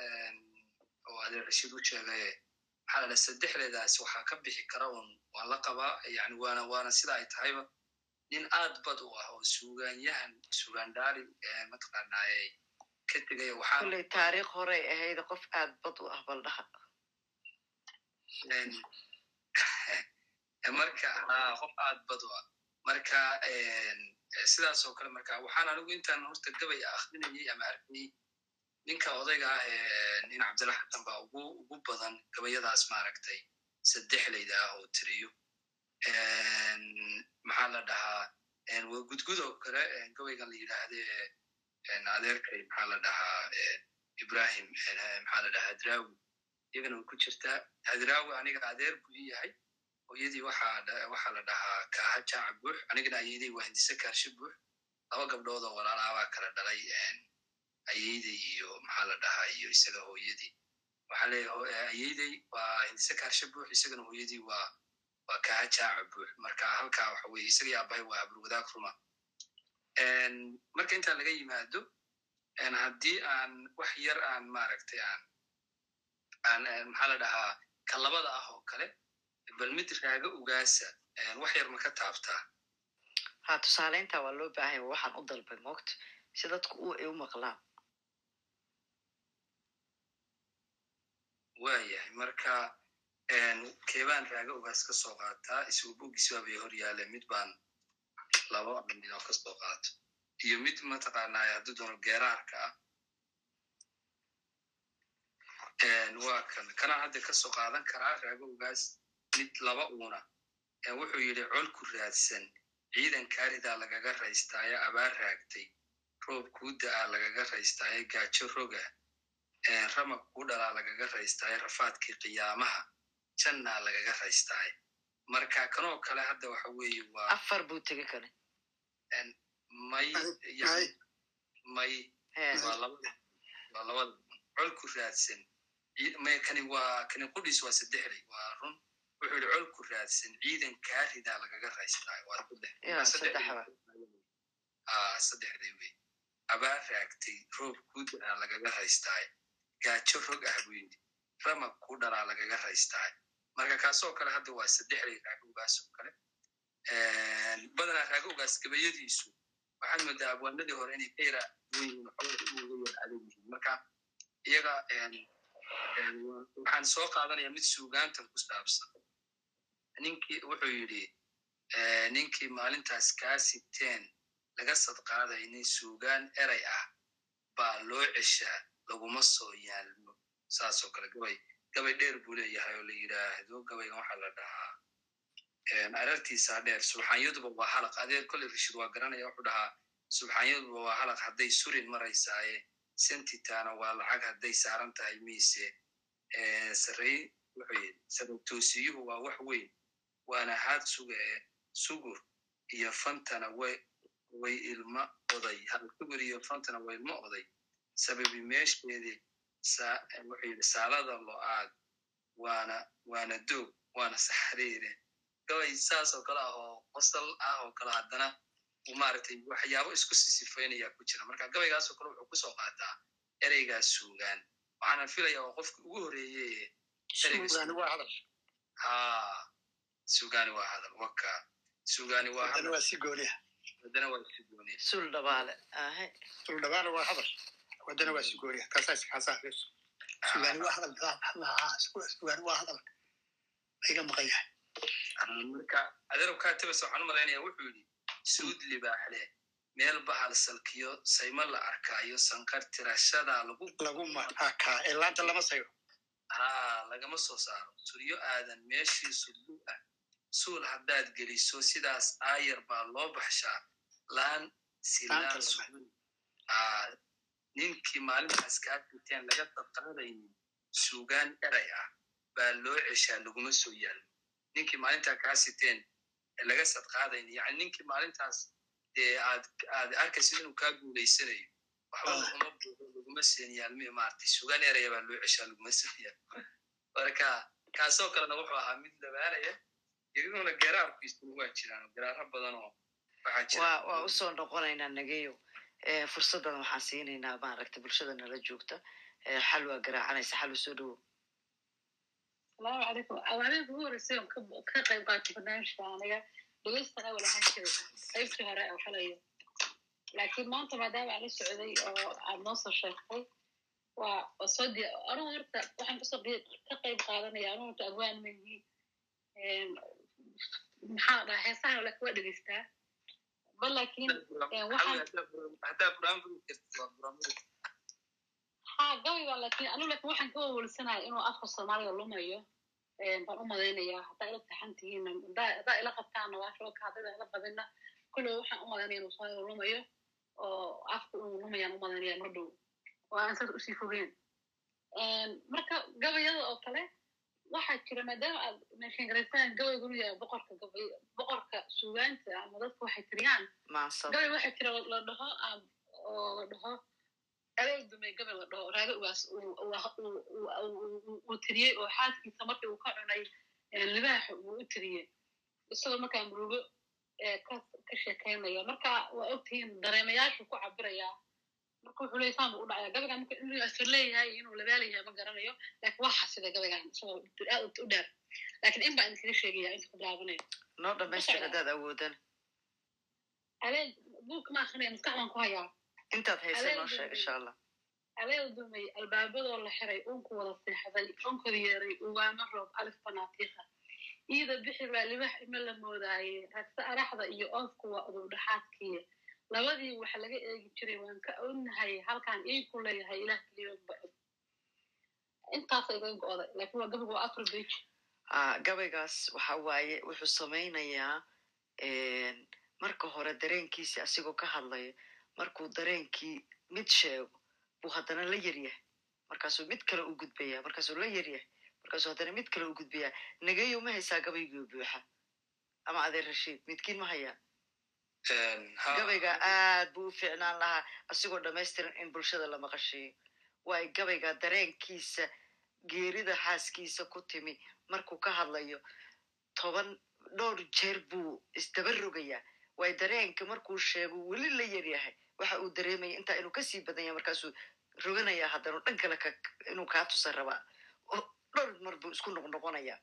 oo adeer rashiid u sheegay maxaa la saddexdeedaas waxaa ka bixi kara un waan la qabaa yani waana waana sida ay tahayba nin aad bad u ah oo suugaanyahan suugaandhaari mataqaanaaye ka tegaya waxaa taariikh horey ahayd qof aad bad u ah baldhaha marka ha qof aad bad u ah. Marka sidaas oo kale marka waxaan anigu intaan horta gabay akrinayay ama arkayay ninka odayga ah nin cabdilla xasan baa ugu ugu badan gabayadaas maaragtay saddexlayda ah oo tiriyo maxaa la dhahaa? Waa gudgud oo kale gabaygan la yidhaahde adeerkay maxaa la dhahaa? Ibrahim maxaa la dhahaa? Hadraawi iyagana way ku jirtaa. Hadraawi aniga adeer buu ii yahay. Hooyadii waxaa la dhahaa kaaha jaaca buux. Anigana ayeydey waa hindise kaarshe buux. Laba gabdhood oo walaalaabaa kala dhalay ayeydey iyo maxaa la dhahaa iyo isaga hooyadii. Waxaa leeyahay ayeydey waa hindise kaarshe buux isagana hooyadii waa waa kaaha jaaca buux marka halkaa waxa weye isagii aabahay waa haburwadaag ruma. Marka intaan laga yimaado haddii aan wax yar aan maaragtay aan aan maxaa la dhahaa kalabada ah oo kale bal mid raaga ugaasa wax yar ma ka taabtaa. Ha tusaaleynta waa loo baahanya waxaan u dalbay moogta si dadku u ay u maqlaan. Waayahay marka keebaan raaga ugaas ka soo qaataa isagu bugis waabay hor yaale mid baan labo aminoo ka soo qaato iyo mid mataqaanaa hadduu doono geeraarka ah. Waa kan. Kanaan hadda ka soo qaadan karaa raaga ugaas mid laba uuna. Wuxuu yidhi colku raadsan. Ciidan kaaridaa lagaga raystaaye abaar raagtay. Roob kuu da'aa lagaga raystaaye gaajo roga. Ramab kuu dhalaa lagaga raystaaye rafaadkii qiyaamaha jannaa lagaga raystaaye marka kanoo kale hadda waxa weeye waa afar buu tegi kale may may waa labada waa labada colku raadsan. Kani waa kani qudhiis waa saddexday waa run. Wuxuu yidhi colku raadsan ciidan kaaridaa lagaga raystaayo waa saddexday wey abaar raagtay roob kuudaa lagaga raystaayo gaajo rog ah buu yidhi. Ramab ku dhalaa lagaga raystaayo marka kaasoo kale hadda waa saddexday raagowgaas oo kale. Badanaa raagowgaas gabayadiisu waxaad moodaa abwaanadii hore inay ka yara duwan yihiin waxooda uga yara adag yihiin. Marka iyaga waxaan soo qaadanaya mid suugaantan ku saabsan. Ninkii wuxuu yidhi ninkii maalintaas kaa siteen laga sadqaadaynin suugaan eray ah baa loo ceshaa laguma soo yaalmo saasoo kale gabay gabay dheer buu leeyahay oo la yidhaahdo. Gabaygan waxaa la dhahaa arartiisaa dheer subxaanyaduba waa halaq. Adeer kolley rashid waa garanaya wuxuu dhahaa subxaanyaduba waa halaq. Hadday surin maraysaaye sentitana waa lacag hadday saaran tahay miise. Sarey saratoosiyuhu waa wax weyn waana haad suga ee sugur iyo fantana way ilma oday. Hal sugur iyo fantana way ilma oday. Sababi meesheedii wuxuu yidhi saalada lo'aad waana waana doog waana saxriire gabay saas oo kale ah oo qosal ah oo kale haddana maaragtay waxyaabo isku sisifaynaya ku jira. Marka gabaygaasoo kale wuxuu ku soo qaataa ereygaas suugaan. Waxaana filaya oo qofki ugu horeeye ha sugaani waa hadal. Waka sugaani waa hadal. Waa wadana waa si gooniya sul dhabaale ahe sul dhabaale waa hadal wadana waa kaasaa sugaani waa hadal sugaani waa hadal iga maqan yahay marka adeerow kaa tabas waxaan u malaynaya wuxuu yidhi suud libaaxle meel bahal salkiyo saymo la arkaayo sanqar tirashadaa lagu makaa ee laanta lama sayo ha lagama soo saaro suryo aadan meeshii sudlu ah suul haddaad geliso sidaas aayar baa loo baxshaa laan silaan ninkii maalintaas kaa fiteen laga dadqaadaynin suugaan eray ah baa loo ceshaa laguma soo yaalmo ninkii maalintaa kaa siteen laga sadqaadaynin yani ninkii maalintaas dee aad arkaysid inuu kaa guulaysanayo waxba laguma buugo laguma seeniyaalmi maaragtay sugaan eraya baa loo ceshaa laguma seeniyaa marka kaasoo kalena wuxuu ahaa mid labaalaya iyaduna geraarkiisuna waa jiraan geraaro badan oo waxaa jira. Waa u soo noqonaynaa nageyo. Eh, fursaddan waxaan siinaynaa maaragta bulshada nala joogta xal waa garaacanaysa xal u soo dhowo salaamu calaykum awaalin ugu horreysay oon ka- qayb qaatay barnaamijka aniga dhegeysta awal ahaan jiray qaybtii hore oo xalayo laakiin maanta maadaama aan la socday oo aad noo soo sheegtay waa soo diya anugu horta waxaan ka soo ka qayb qaadanaya anugu horta agwaan menyi maxaa dhaha heesaha ole kuwa dhegeystaa gabayga laakiin anu laakiin waxaan ka wawalsanahay inuu afka soomaaliga lumayo baan u malaynayaa haddaa ila taxan tihiin haddaa ila qabtaana waa shooka haddada ila qabina kulliba waxaan u malaynaya inuu soomaaliga lumayo oo afka uu lumayaan u malaynaya mar dhow oo aan saas u sii fogeen marka gabayada oo kale waxaa jira maadaama aad meeshangaraysaan gabaygu inuu yahay boqorka gabay boqorka suugaanta ama dadka waxay tiriyaan gabay waxaa jira la dhaho oo la dhaho adeeg dumay gabay la dhaho raaga ugaas uu- tiriyey oo xaaskiisa markii uu ka cunay libaaxa uu u tiriyey isagoo markaa murugo ka ka sheekeynaya marka waa ogtihiin dareemayaashu ku cabirayaa marka wuxuu leeyahy saan buu u dhacaya gabaygan marka inuu asir leeyahay iyo inuu labaalayahay ma garanayo. Laakiin waa xasiday gabaygan isagoo aad u dheer. Laakiin in baa idinkaga sheegaya inta ku bilaabanayo noo dhamaystir haddaad awoodan. Adeeg buugka ma akrinaya maskaxdan ku hayaa. Intaad haysa noo sheeg insha allah. aleel dumay albaabadoo la xiray uunku wada seexday onkod yeeray ugaama roob alif banaatiiqa iida bixir baa libax ima la moodaaye ragse araxda iyo oofku waa udubdhaxaadkiye labadii waxa laga eegi jiray waan ka ognahay halkaan ii ku leeyahay ilaah keliya ba og intaasa iga go'day laakiin waa gabigu waa afar Ah, gabaygaas waxa waaye wuxuu samaynayaa marka hore dareenkiisi asigoo ka hadlaya markuu dareenkii mid sheego buu haddana la yaryahay markaasuu mid kale u gudbaya markaasuu la yaryahay markaasuu haddana mid kale u gudbaya. Nageyo ma haysaa gabaygii buuxa. Ama adeer rashiid midkiin ma hayaa gabayga aad buu u fiicnaan lahaa asigoo dhamaystiran in bulshada la maqashiiyo waayo gabayga dareenkiisa geerida xaaskiisa ku timi markuu ka hadlayo toban dhowr jeer buu isdaba rogayaa waayo dareenka markuu sheego weli la yaryahay waxa uu dareemaya intaa inuu ka sii badan yahay markaasuu roganaya haddana dhan kale ka inuu kaa tusa rabaa. Dhowr mar buu isku noqnoqonaya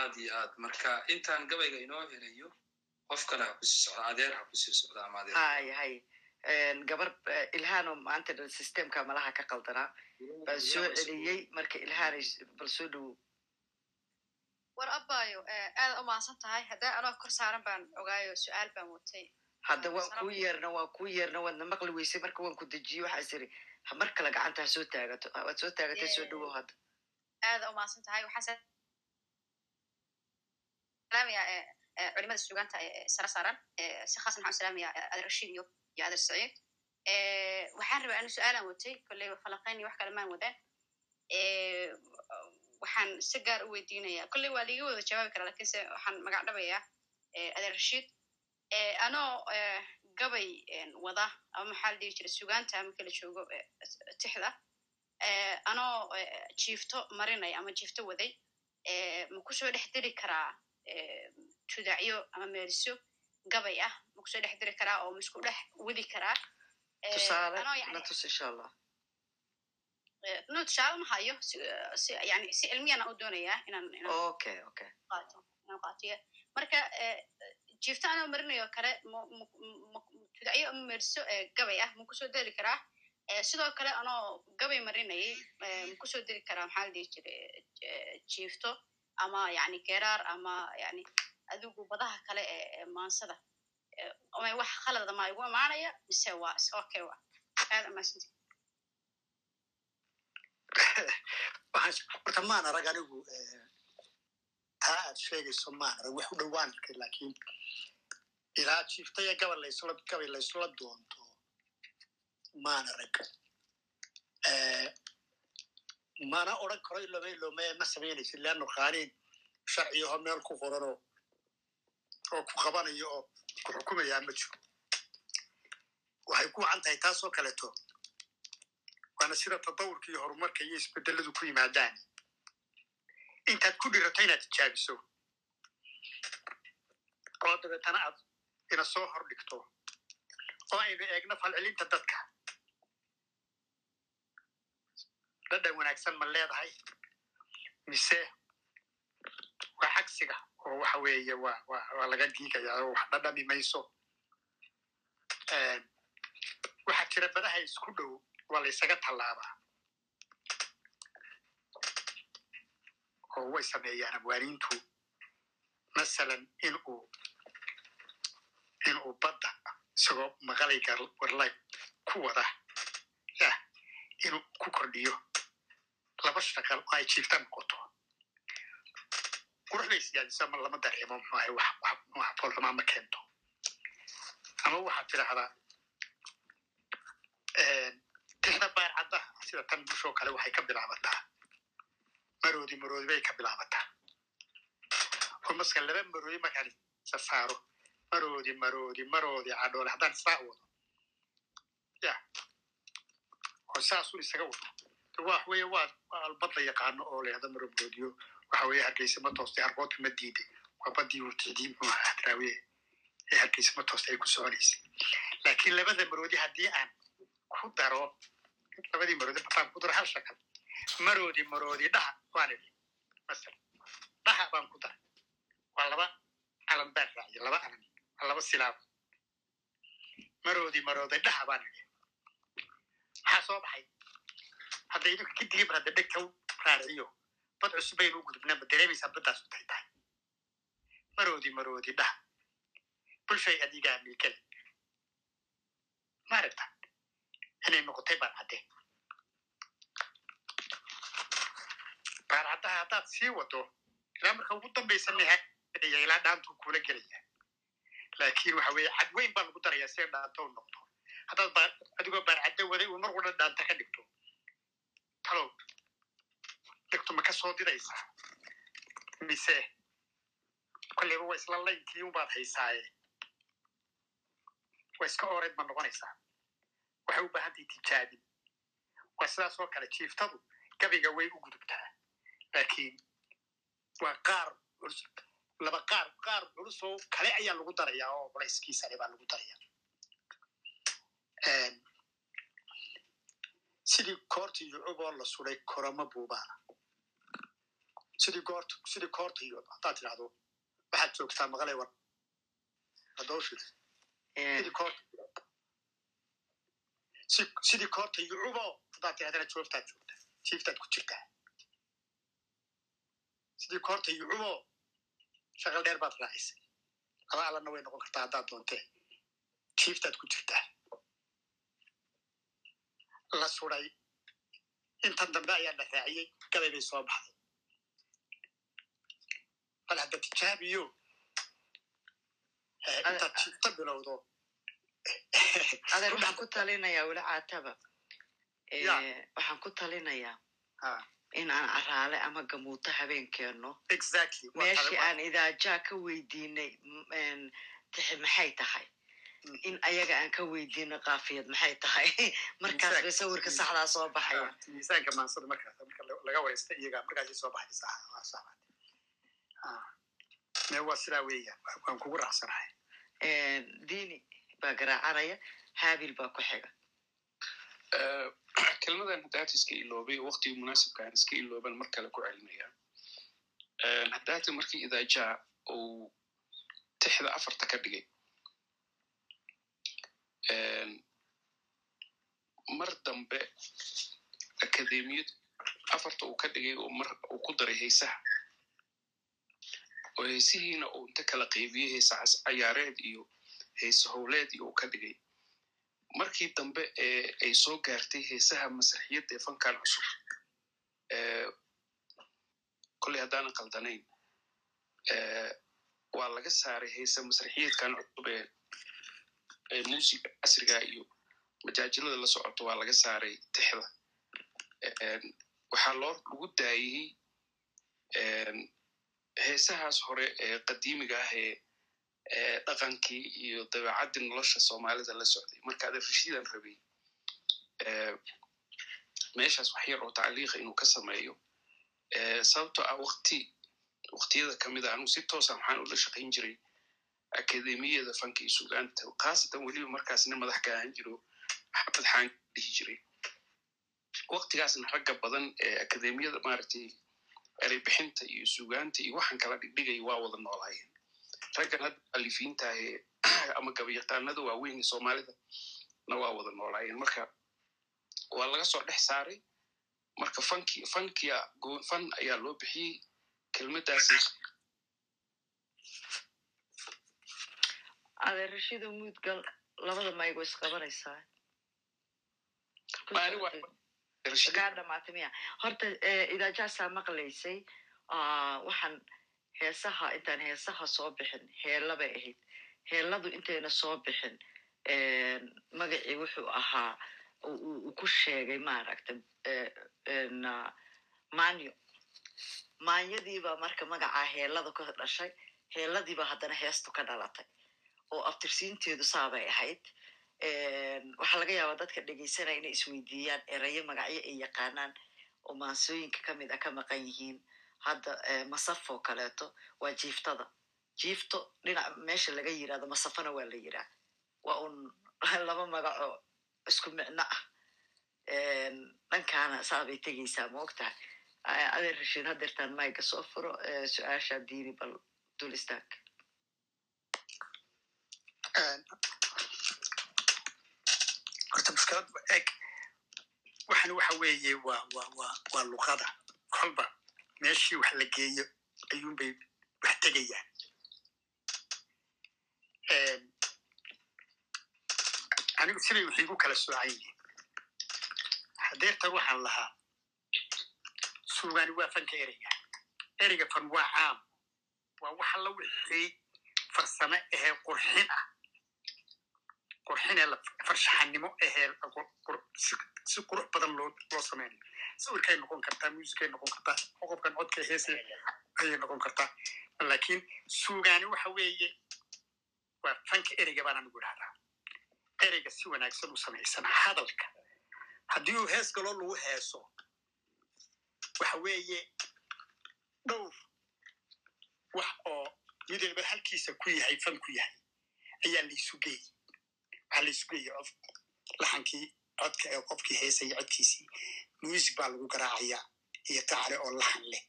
aad iyo aad. Marka intaan gabayga inoo helayo qof kale ha ku sii socda adeer ha ku sii socda ama adeer. Hay hay. Gabar eh, ilhaano maanta dhan systemka malaha ka qaldanaa baan soo celiyey marka ilhaanay bal soo dhowow war abayo aada u mahadsan tahay. Haddaa anoo kor saaran baan ogaayo su'aal baan watay hadda waan kuu yeerna waan kuu yeerna waadna maqli weysay marka waan ku dejiye waxaa isiri ha mar kale gacanta ha soo taagato waad soo taagatay soo dhowow hadda. Aada u mahadsan tahay waxaan salaamaya culimada suugaanta ee sara saaran si khaasan waxaan u salaamaya adeer rashiid iyo iyo adeer saciid waxaan rabaa anu su'aalan watay falaqayn iyo wax kale maan wadaan waxaan si gaar u weydiinaya kolley waa liiga wada jawaabi karaa lakiinse waxaan magac dhabayaa adeer rashiid anoo gabay wada ama maxaa la dhihi jira suugaanta marka la joogo tixda anoo jiifto marinaya ama jiifto waday ma ku soo dhex diri karaa tudacyo ama meeriso gabay ah. Ma ku soo dhex diri karaa oo ma isku dhex wadi karaa. No tusaale ma hayo. Yani si cilmiyana u doonayaa qaatiyo marka jiifto anoo marinayo kale tudacyo ama meeriso eh, gabay ah ma ku soo deri karaa. Sidoo kale anoo gabay marinayay eh, ma ku soo deri karaa maxaa la jiray eh, jiifto ama yani geeraar ama yani adigu badaha kale ee maansada. Wax khalada ma igu imaanaya mise waa okay wa aad amaasanti waxaan horta maan arag anigu taa aad sheegayso maan arag wax u dhowaan arkay laakiin ilaa jiiftaya gabal laysla gabay laysla doonto maan arag mana odran karo iloma iloma ma samaynaysid leanno qaaniin sharciyaho meel ku qoranoo oo ku qabanayo oo ku xukumayaa ma jiro. Waxay ku wacan tahay taasoo kaleeto. Waana sida tadawurka iyo horumarka iyo isbedeladu ku yimaadaan. Intaad ku dhirato inaad tijaabiso. Oo dabeetana aad ina soo hor dhigto oo aynu eegno falcelinta dadka dhadhan wanaagsan ma leedahay? Mise waa cagsiga? Oo waxa weeye waa waa laga giigaya oo wax dhadhami mayso. Waxaa jira badaha isku dhow waa la ysaga tallaabaa. Oo way sameeyaan abwaaniintu masalan inuu inuu badda isagoo maqalayga warlay ku wada yah inuu ku kordhiyo laba shaqal oo ay jiifta noqoto quruxday ma lama dareemo muxuahay wax ma keento ama waxaad tidhaahdaa tixda baarcaddaha sida tan bushoo kale waxay ka bilaabataa maroodi maroodi bay ka bilaabataa rumaska laba maroodi markaan isa saaro maroodi maroodi maroodi cadhoole haddaan isaa wado ya. Oo saasun isaga wado wax weeye waa albad la yaqaano oo leehda maro maroodiyo waxa weeye hargeysa ma toostay harkoodka ma diiday waa badii urtidii muxuu ahaa hadraawiye ee hargeysa ma toostay ay ku soconaysay laakiin labada maroodi haddii aan ku daro labadii maroodi haddaan ku daro hal shakal maroodi maroodi dhaha waan idhi masala dhaha baan ku daray. Waa laba calan baan raaciye laba calan waa laba silaab maroodi maroodi dhaha baan idhi maxaa soo baxay hadda idinku gidigii bar hadda dhegta u raariciyo bad cusub baynu u gudubnaa ma dareemaysaa baddaas u tahay tahay maroodi maroodi dhaha bulshay adigaa miikale ma aragta inay noqotay baarcadde baarcaddaha haddaad sii wado ilaa marka ugu dambaysa nihaya ilaa dhaantuu kula gelaya laakiin waxa weeye cadweyn baa lagu darayaa si ay dhaanta u noqdo haddaad adigoo baarcadde waday uu mar wada dhaanta ka dhigto talow dhigto ma ka soo diraysaa mise kolleyba waa isla laynkii unbaad haysaaye waa iska oreyd ma noqonaysaa waxay u baahan tahay tijaabin waa sidaas oo kale jiiftadu gabiga way u gudubtaa laakiin waa qaar laba qaar qaar culusoo kale ayaa lagu darayaa oo culayskiisale baa lagu daraya sidii koorta iyo cuboo la suday koroma buubaana sidii koorta iyo haddaad tidhahdo waxaad joogtaa maqalay war adooshid sidii koorta sidii koorta iyo cubo haddaad tidhahdana jooftaad joogtaa jiiftaad ku jirtaa sidii koorta iyo shaqal dheer baad raacisay laba alana way noqon kartaa haddaad doontee jiiftaad ku jirtaa la suday intan dambe ayaa la raaciyey gabay bay soo baxday. Bal hadda tijaabiyo intaad jiifta bilowdo. Adeer waxaan ku talinayaa weli caataba. Waxaan ku talinayaa in aan caraale ama gamuuto habeenkeenno meeshii aan idaajaa ka weydiinay maxay tahay in ayaga aan ka weydiino kaafiyad maxay tahay? Markaas bay sawirka saxdaa soo baxaya. miisaanka maansada markaas marka laga wareysta iyaga markaasay soo baxaysa me waa sidaa weeyaan waan kugu raacsanahay. Dini baa garaacanaya haabil baa ku xiga. Kelmadan haddaad iska iloobay waktigii munaasibkaan iska ilooban mar kale ku celinaya haddaata markii idaajaa uu tixda afarta ka dhigay mar dambe akademiyad afarta uu ka dhigay oo mar uu ku daray haysaha oo haysihiina uu inta kala qaybiyey hayse cayaareed iyo hayse howleed iyo uu ka dhigay. Markii dambe ay soo gaartay heesaha masraxiyadda ee fankan cusub kolley haddaanan qaldanayn waa laga saaray heese masraxiyeedkan cusub ee muusiga casriga iyo majaajilada la socoto waa laga saaray tixda. Waxaa loo lagu daayey heesahaas hore ee qadiimiga ah ee dhaqankii iyo dabeecaddii nolosha soomaalida la socday. Marka adeer rashiidan rabay meeshaas wax yar oo tacliiqa inuu ka sameeyo sababtoo ah waqti waqtiyada ka mid a anugu si toosa waxaan ula shaqayn jiray akademiyada fanka iyo sugaanta khaasatan weliba markaas nin madax ka ahaan jiro maxamed xaan dhihi jiray. Waqtigaasna ragga badan ee akademiyada maaragtay ereybixinta iyo sugaanta iyo waxaan kala dhigdhigaya waa wada noolaayeen. Raggan hadda alifiinta ee ama gabayaqaanada waaweyn ee soomaalida na waa wada noolaayeen. Marka waa laga soo dhex saaray. Marka fanki fankia fan ayaa loo bixiyey. Kelmaddaasi adeer rashido muudgal labada maygo isqabanaysaa kaa dhamaatay miya horta eh, idaajaasaa maqlaysay ah, waxaan heesaha intaan heesaha soo bixin heela bay ahayd heeladu intayna soo bixin magacii wuxuu ahaa uu- ku sheegay maaragta eh, en, ah, manyo maanyadiibaa marka magacaa heelada ka dhashay heeladiiba haddana heestu ka dhalatay oo abtirsiinteedu saabay ahayd waxaa laga yaabaa dadka dhegeysanaya inay isweydiiyaan erayo magacyo ay yaqaanaan oo maansooyinka ka mid a ka maqan yihiin hadda eh, masaf oo kaleeto waa jiiftada. Jiifto dhinac meesha laga yiraahdo masafana waa la yiraa waa un laba magac oo isku micno ah. Dhankaana saabay tegeysaa ma ogtahay? Aya, adeer rashiid hadeertaan mayga soo furo eh, su'aasha diiri bal dul istaag horta mushkilad eg waxan waxa weeye waa waa waa luqada. Kolba meeshii wax la geeyo ayuunbay wax tegayaan. Anigu siday wax igu kala soocan yihiin. Hadeertan waxaan lahaa suugaani waa fanka ereyga. Ereyga fan waa caam waa wax alla wixii farsame ahee qurxin ah qurxinee farshaxanimo ahee qur- si- qurux badan loo sameynayo sawirkay noqon kartaa muusikay noqon kartaa qofkan codka heesa ayay noqon kartaa. Laakiin suugaani waxa weeye waa fanka ereyga baan anigu idhahdaa ereyga si wanaagsan u samaysan hadalka. Haddii uu hees galoo lagu heeso waxa weeye dhowr wax oo mid walba halkiisa ku yahay fan ku yahay ayaa laysu laysu geeyey cof laxankii codka ee qofkii heesaya codkiisii. Muusig baa lagu garaacayaa iyo tacale oo laxan leh.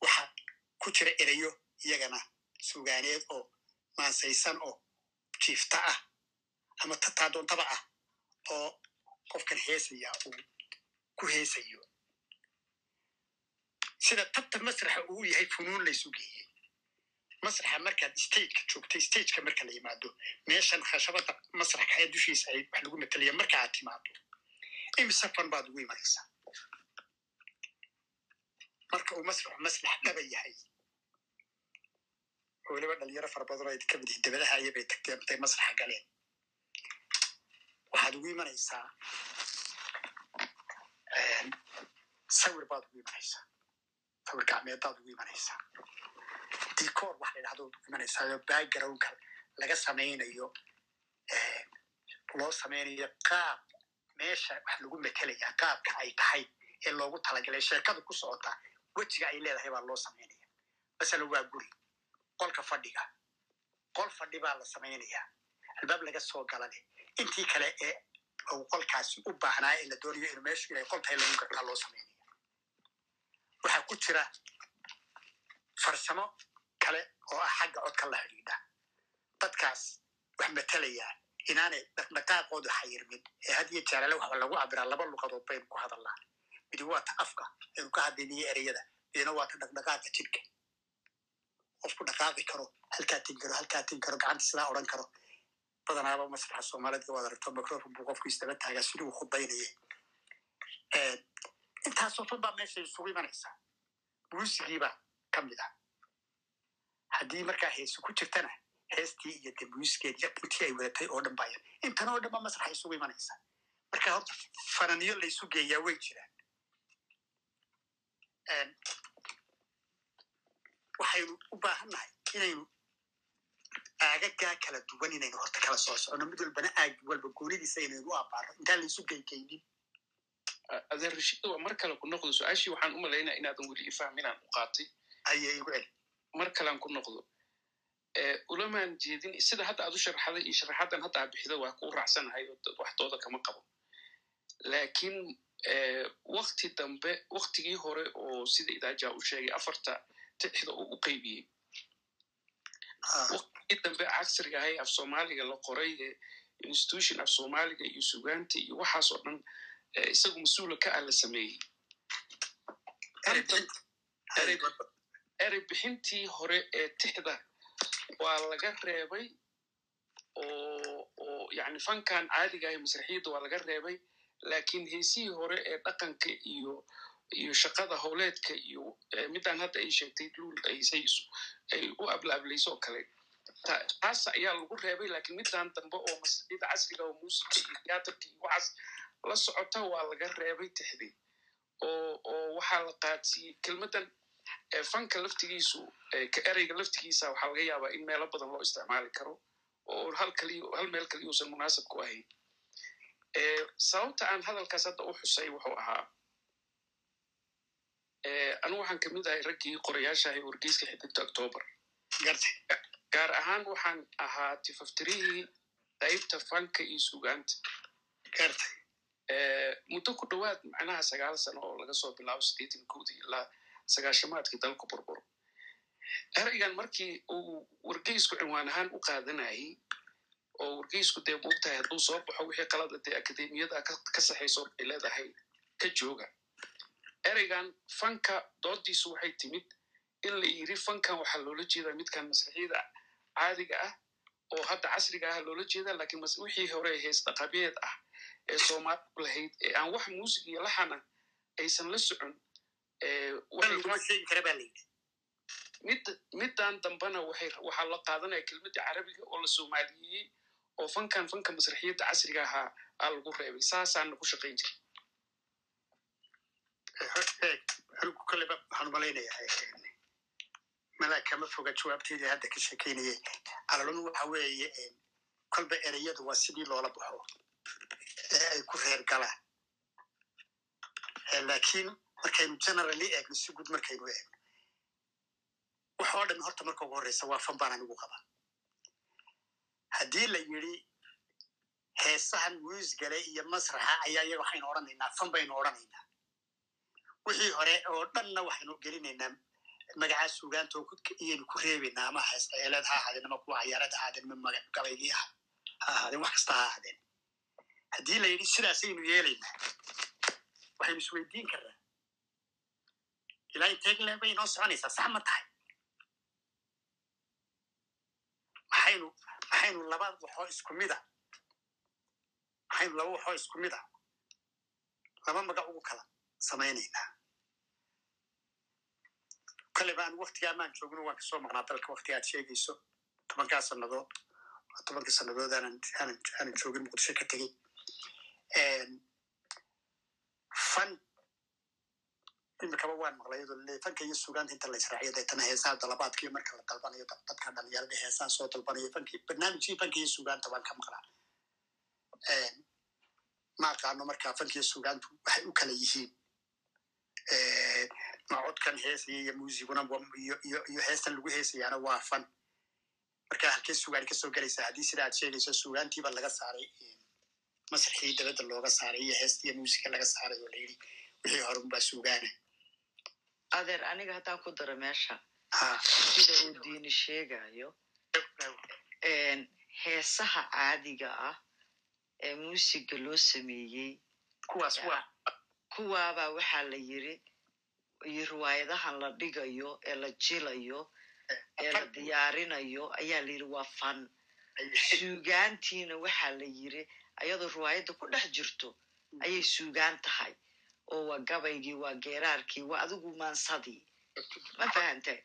Waxa ku jira ereyo iyagana sugaaneed oo maansaysan oo jiifta ah ama tataa doontaba ah oo qofkan heesaya uu ku heesayo. Sida tabta masraxa uu yahay funuun laysu geeyey masraxa markaad stageka joogtay stageka marka la yimaado meeshan khashabada masraxa ee dushiisa ay wax lagu matalaya marka aad timaado imise fan baad ugu imanaysaa marka uu masraxu maslax dhaba yahay oo weliba dhalinyaro fara badan oo ay ka mid yihiin dabadaha ayabay tagteen intay masraxa galeen waxaad ugu imanaysaa sawir baad ugu imanaysaa sawir gacmeedaad ugu imanaysaa dicoor wax la yidhahdo ugu imanaysaa oo backgroundka laga samaynayo loo samaynayo qaab meesha wax lagu metelaya qaabka ay tahay ee loogu talagalay sheekada ku socota wejiga ay leedahay baa loo samaynaya masalan waa guri qolka fadhiga qol fadhi baa la samaynaya albaab laga soo galane intii kale ee uu qolkaasi u baahnaa ee la doonayo inuu meeshu inay qoltahay lagu gartaa loo samaynaya waxaa ku jira farsamo kale oo ah xagga codka la xidhiidha. Dadkaas wax matalaya inaanay dhaqdhaqaaqoodu xayirmin ee had iyo jeerale waxa lagu cabiraa laba luqadood baynu ku hadalnaa midi waa ta afka aynu ka hadlaynayo ereyada midina waa ta dhaqdhaqaaqa jidhka. Qofku dhaqaaqi karo halkaa tin karo halkaa tin karo gacanta sidaa odhan karo. Badanaaba masraxa soomaalida waad aragto microfon buu qofku isdaba taagaa siduu khudbaynaye intaasoo dhan baa meesha isugu imanaysaa. Muusigiibaa ka mid ah haddii markaa heesu ku jirtana heestii iyo de muusikeed iyo intii ay wadatay oo dhan baya intan oo dhan ba masraxa isugu imanaysaa marka horta fananiyo laysu geeyaa way jiraan. Waxaynu u baahan nahay inaynu aagagaa kala duwan inaynu horta kala soo socono mid walbana aag walba goonidiisa inaynu u abaaro intaan laysu geykaynin adeer rashid waa mar kale ku noqdo su'aashii waxaan u malaynaa inaadan weli ifahminaan u qaatay. Ayay igu celi mar kalean ku noqdo. Ulamaan jeedin sida hadda aad u sharaxday iyo sharaxadan hadda aad bixida waa kuu raacsanahay oo waxdooda kama qabo. Laakiin wakti dambe waktigii hore oo sida idaaja u sheegay afarta tixda uu u qaybiyey. Waktigii dambe casriga ahay af soomaaliga la qoray ee institution af soomaaliga iyo sugaanta iyo waxaas oo dhan isagu mas'uula ka ah la sameeyey erey bixintii hore ee tixda waa laga reebay oo yani fankan caadiga ahay masraxiyadda waa laga reebay laakiin heesihii hore ee dhaqanka iyo iyo shaqada howleedka iyo midaan hadda ay sheegtay luul ay u ablaablayso oo kale. Taas ayaa lagu reebay laakiin midaan dambe oo masraxiyadda casriga oo muusika iyo tiyaatarka iyo waxaas la socota waa laga reebay tixdii oo oo waxaa la qaadsiiyey kelmaddan fanka laftigiisu ka ereyga laftigiisa waxaa laga yaabaa in meelo badan loo isticmaali karo oo hal meel kaliya uusan munaasab ku ahayn. Sababta aan hadalkaas hadda u xusay wuxuu ahaa anigu waxaan ka mid ahay raggii qorayaasha ahay wargeyska xidigta octoober gaar ahaan waxaan ahaa tifaftirihii qaybta fanka iyo sugaanta muddo ku dhowaad macnaha sagaal sano oo laga soo bilaabo sideetan koodii ilaa sagaashamaadkii dalku burburo. Ereygan markii uu wargeysku cinwaan ahaan u qaadanayay oo wargeysku dee moogtahay hadduu soo baxo wixii qalada dee akademiyada ka saxayso ay leedahay ka jooga. Ereygan fanka doodiisu waxay timid in la yiri fankan waxaa loola jeedaa midkan masraxiyada caadiga ah oo hadda casriga ah loola jeeda lakiin wixii hore hees dhaqabeed ah ee soomaalidu lahayd ee aan wax muusig iyo laxana aysan la socon middan dambena waxaa la qaadanaya kelmadda carabiga oo la soomaaliyeeyey oo fankan fanka masraxiyadda casriga ahaa aa lagu reebay. Saasaana ku shaqayn jira anigu koleba waxaan malaynayaa malaa kama foga jawaabteedii hadda ka shekeynayay calalun waxa weeye kolba ereyadu waa sidii loola baxo ee ay ku reer galaan laakiin markaynu generally eegno si guud markaynu eegno. Waxoo dhan horta marka ugu horreysa waa fan baan anigu qaba haddii la yidri heesahan muusgale iyo masraxa ayaa iyaga waxaynu odhanaynaa fan baynu odhanaynaa. Wixii hore oo dhanna waxaynu gelinaynaa magacaa sugaanta iyaynu ku reebaynaa ama heesceeleed ha ahaadeen ama kuwa cayaarad ha ahaadeen ama magac gabaygii ha ahaadeen wax kasta ha ahaadeen. Haddii la yidhi sidaasaynu yeelaynaa. Waxaynu isweydiin karnaa ilaa inteegle bay inoo soconaysaa sax ma tahay. Maxaynu maxaynu laba waxoo isku mida maxaynu laba waxoo isku mid a laba magac ugu kala samaynaynaa. Koleba aan waktigaa maan joogno waan ka soo maqnaa dalka waktiga aad sheegayso. Tobankaa sannadood tobankii sannadood aanan joogin muqdisho ka tegey fan imikaba waan maqlay fanka iyo sugaanta inta la israaciyo deetana heesaha dalabaadkiyo marka la dalbanayo dadka dhalinyarada heesaha soo dalbanayo fankii barnaamijkii fanka iyo sugaanta waan ka maqlaa. Ma aqaano marka fanka iyo sugaantu waxay u kala yihiin. Macodkan heesaya iyo muusiguna iyo heestan lagu heesayaana waa fan. Marka halkee sugaani ka soo gelaysaa haddii sida aad sheegayso sugaantiiba laga saaray masraxii dabadda looga saaray iyo heesta iyo muusiga laga saaray oo layidhi wixii hore unbaa sugaana adeer aniga haddaan ku daro meesha. Sida uu diini sheegayo heesaha caadiga ah ee muusiga loo sameeyey. Kuwaas waa. Kuwaabaa waxaa la yiri iyo riwaayadahan la dhigayo ee la jilayo ee la diyaarinayo ayaa la yiri waa fan suugaantiina waxaa la yiri ayadoo riwaayadda ku dhex jirto ayay suugaan tahay oo waa gabaygii waa geeraarkii waa adigu maansadii. Ma fahantay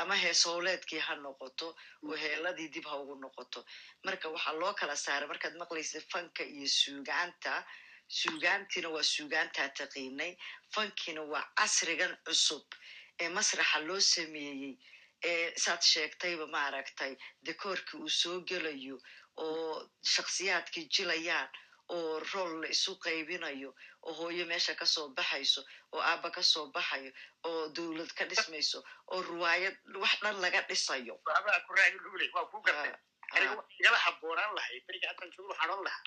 ama heesowleedkii ha noqoto oo heeladii dib ha ugu noqoto. Marka waxaa loo kala saaray markaad maqlaysa fanka iyo suugaanta suugaantiina waa suugaantaa taqiinay fankiina waa casrigan cusub ee masraxa loo sameeyey saad sheegtayba maaragtay dekoorkii uu soo gelayo oo shaksiyaadkii jilayaan oo rool la isu qaybinayo oo hooyo meesha ka soo baxayso oo aaba ka soo baxayo oo dowlad ka dhismayso oo ruwaayad wax dhan laga dhisayo. Igala habboonaan lahay beriga haddan joogo waxaan odhan lahaa.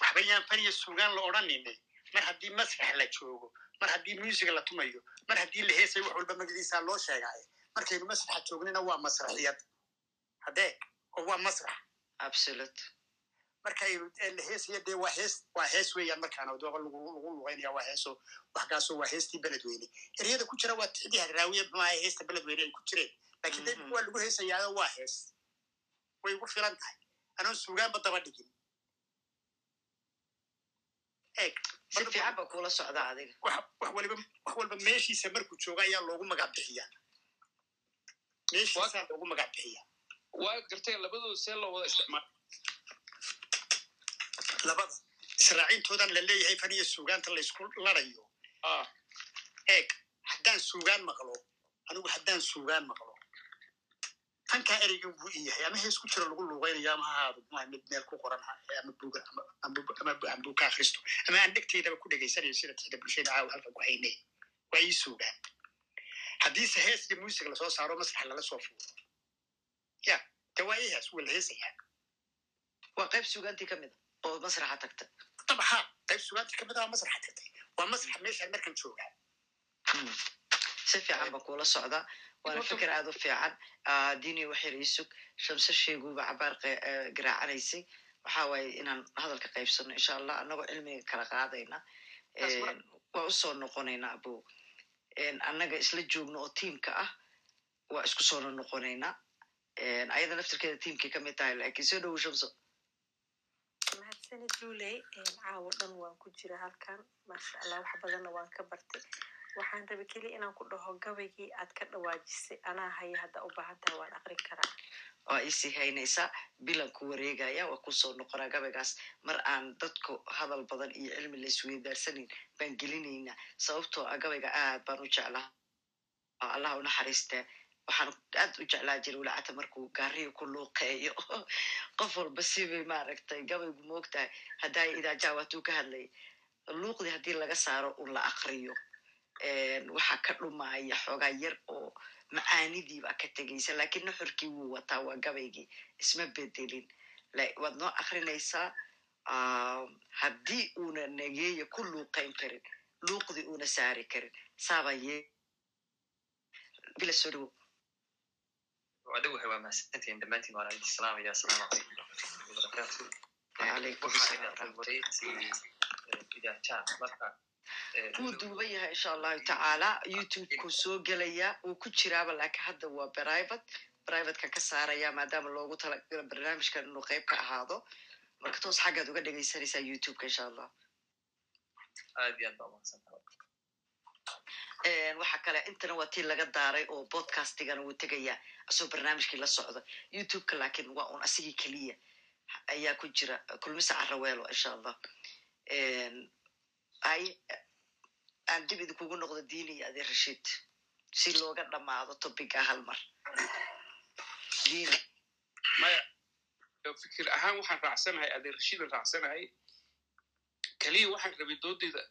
Waxba yaan faniya suugaan la odhanine mar haddii masrax la joogo mar haddii musiga la tumayo mar haddii la heesayo wax walba magadiisaa loo sheegaayo markaynu masraxa joognina waa masraxiyad. Haddee? Oo waa masrax. Absolute markaynu la heesaya dee waa hees waa hees weeyaan markaana dooqa lagu lagu luqaynaya waa heeso waxkaasoo waa heestii beledweyne eryada ku jira waa tixdii hadraawiya maaha heesta beledweyne ay ku jireen. Laakiin de waa lagu heesayaado waa hees. Way ugu filan tahay. Anoon suugaanba daba dhigin. Eeg si fiican ba kula socda adiga. wax waliba wax walba meeshiisa markuu jooga ayaa loogu magac bixiyaa. Meeshiisaa loogu magac bixiyaa. waa gartay labadooda see loo wada isticmaal labada israacintoodan la leeyahay faniya suugaanta laysku larayo. Eeg haddaan suugaan maqlo anigu haddaan suugaan maqlo. Tankaa ereygan buu i yahay ama hees ku jira lagu luuqaynayo ama hahaado ma mid meel ku qoran ama buga ama buka akhristo ama aan dhegtaydaba ku dhegaysanayo sida tixda bulshada caawa halkan ku haynay. Waa ii suugaan. Haddiise hees iyo muusig la soo saaro masrax lala soo fuuro ya de waa ii hees waa la heesayaa waa qayb suugaantii ka mid a oo masraxa tagta dabxa qayb suugaantii ka mid a waa masraxa tagtay waa masrax meeshaan markan joogaa si fiican ba kula socda waana fikir aad u fiican dini waxyar iisug shamse sheeguba cabaar garaacanaysay waxa waaye inaan hadalka qaybsano insha allah anagoo cilmiga kala qaadayna waa u soo noqonaynaa abo annaga isla joogno oo tiimka ah waa isku soona noqonaynaa ayada naftirkeeda tiimkay ka mid tahay laakiin soo dhowo shamso mahadsanid luley caawo dhan waan ku jira halkan. Maasha allah wax badanna waan ka bartay. Waxaan rabi keliya inaan ku dhaho gabaygii aad ka dhawaajisay. Anaa haya hadda u baahan tahay waan aqrin karaa. Waa isii haynaysaa bilan ku wareegaya waa ku soo noqonaa gabaygaas mar aan dadku hadal badan iyo cilmi la isweydaarsanin baan gelinaynaa. Sababtoo ah gabayga aad baan u jeclaa allah u naxariistaa waxaan aad u jeclaa jira walacata markuu gaariga ku luuqeeyo. Qof walba sibay maaragtay gabaygu moogtahay haddaa idaajaha waatuu ka hadlayay luuqdii haddii laga saaro un la akriyo waxaa ka dhumaya xoogaa yar oo macaanidiibaa ka tegaysa laakiin nuxurkii wuu wataa waa gabaygii. Isma bedelin waad noo akrinaysaa haddii uuna nageeya ku luuqayn karin luuqdii uuna saari karin. Saaba ye wadhowahay waa mahadsantihiin dhammaantiin waan idin salaamaya asalaamu calaykum wabarakatu wuu duuban yahay insha allahu tacaala youtube-ku soo gelaya wuu ku jiraaba laakiin hadda waa private privatekan ka saaraya maadaama loogu talagalo barnaamijkan inuu qayb ka ahaado marka toos xaggaad uga dhegaysanaysaa youtube-ka insha allah aad iyo aad baa umahadsantaha waxa kale intana waa tii laga daaray oo podcastigana wuu tegaya asoo barnaamijkii la socda youtube-ka laakiin waa un asigii keliya ayaa ku jira. Kulmisa caraweelo insha allah. Ay aan dib idinkugu noqdo diini adi rashid si looga dhamaado topiga hal mar. Maya fikir ahaan waxaan raacsanahay adeer rashiidan raacsanahay keliya waxaan rabay doodeeda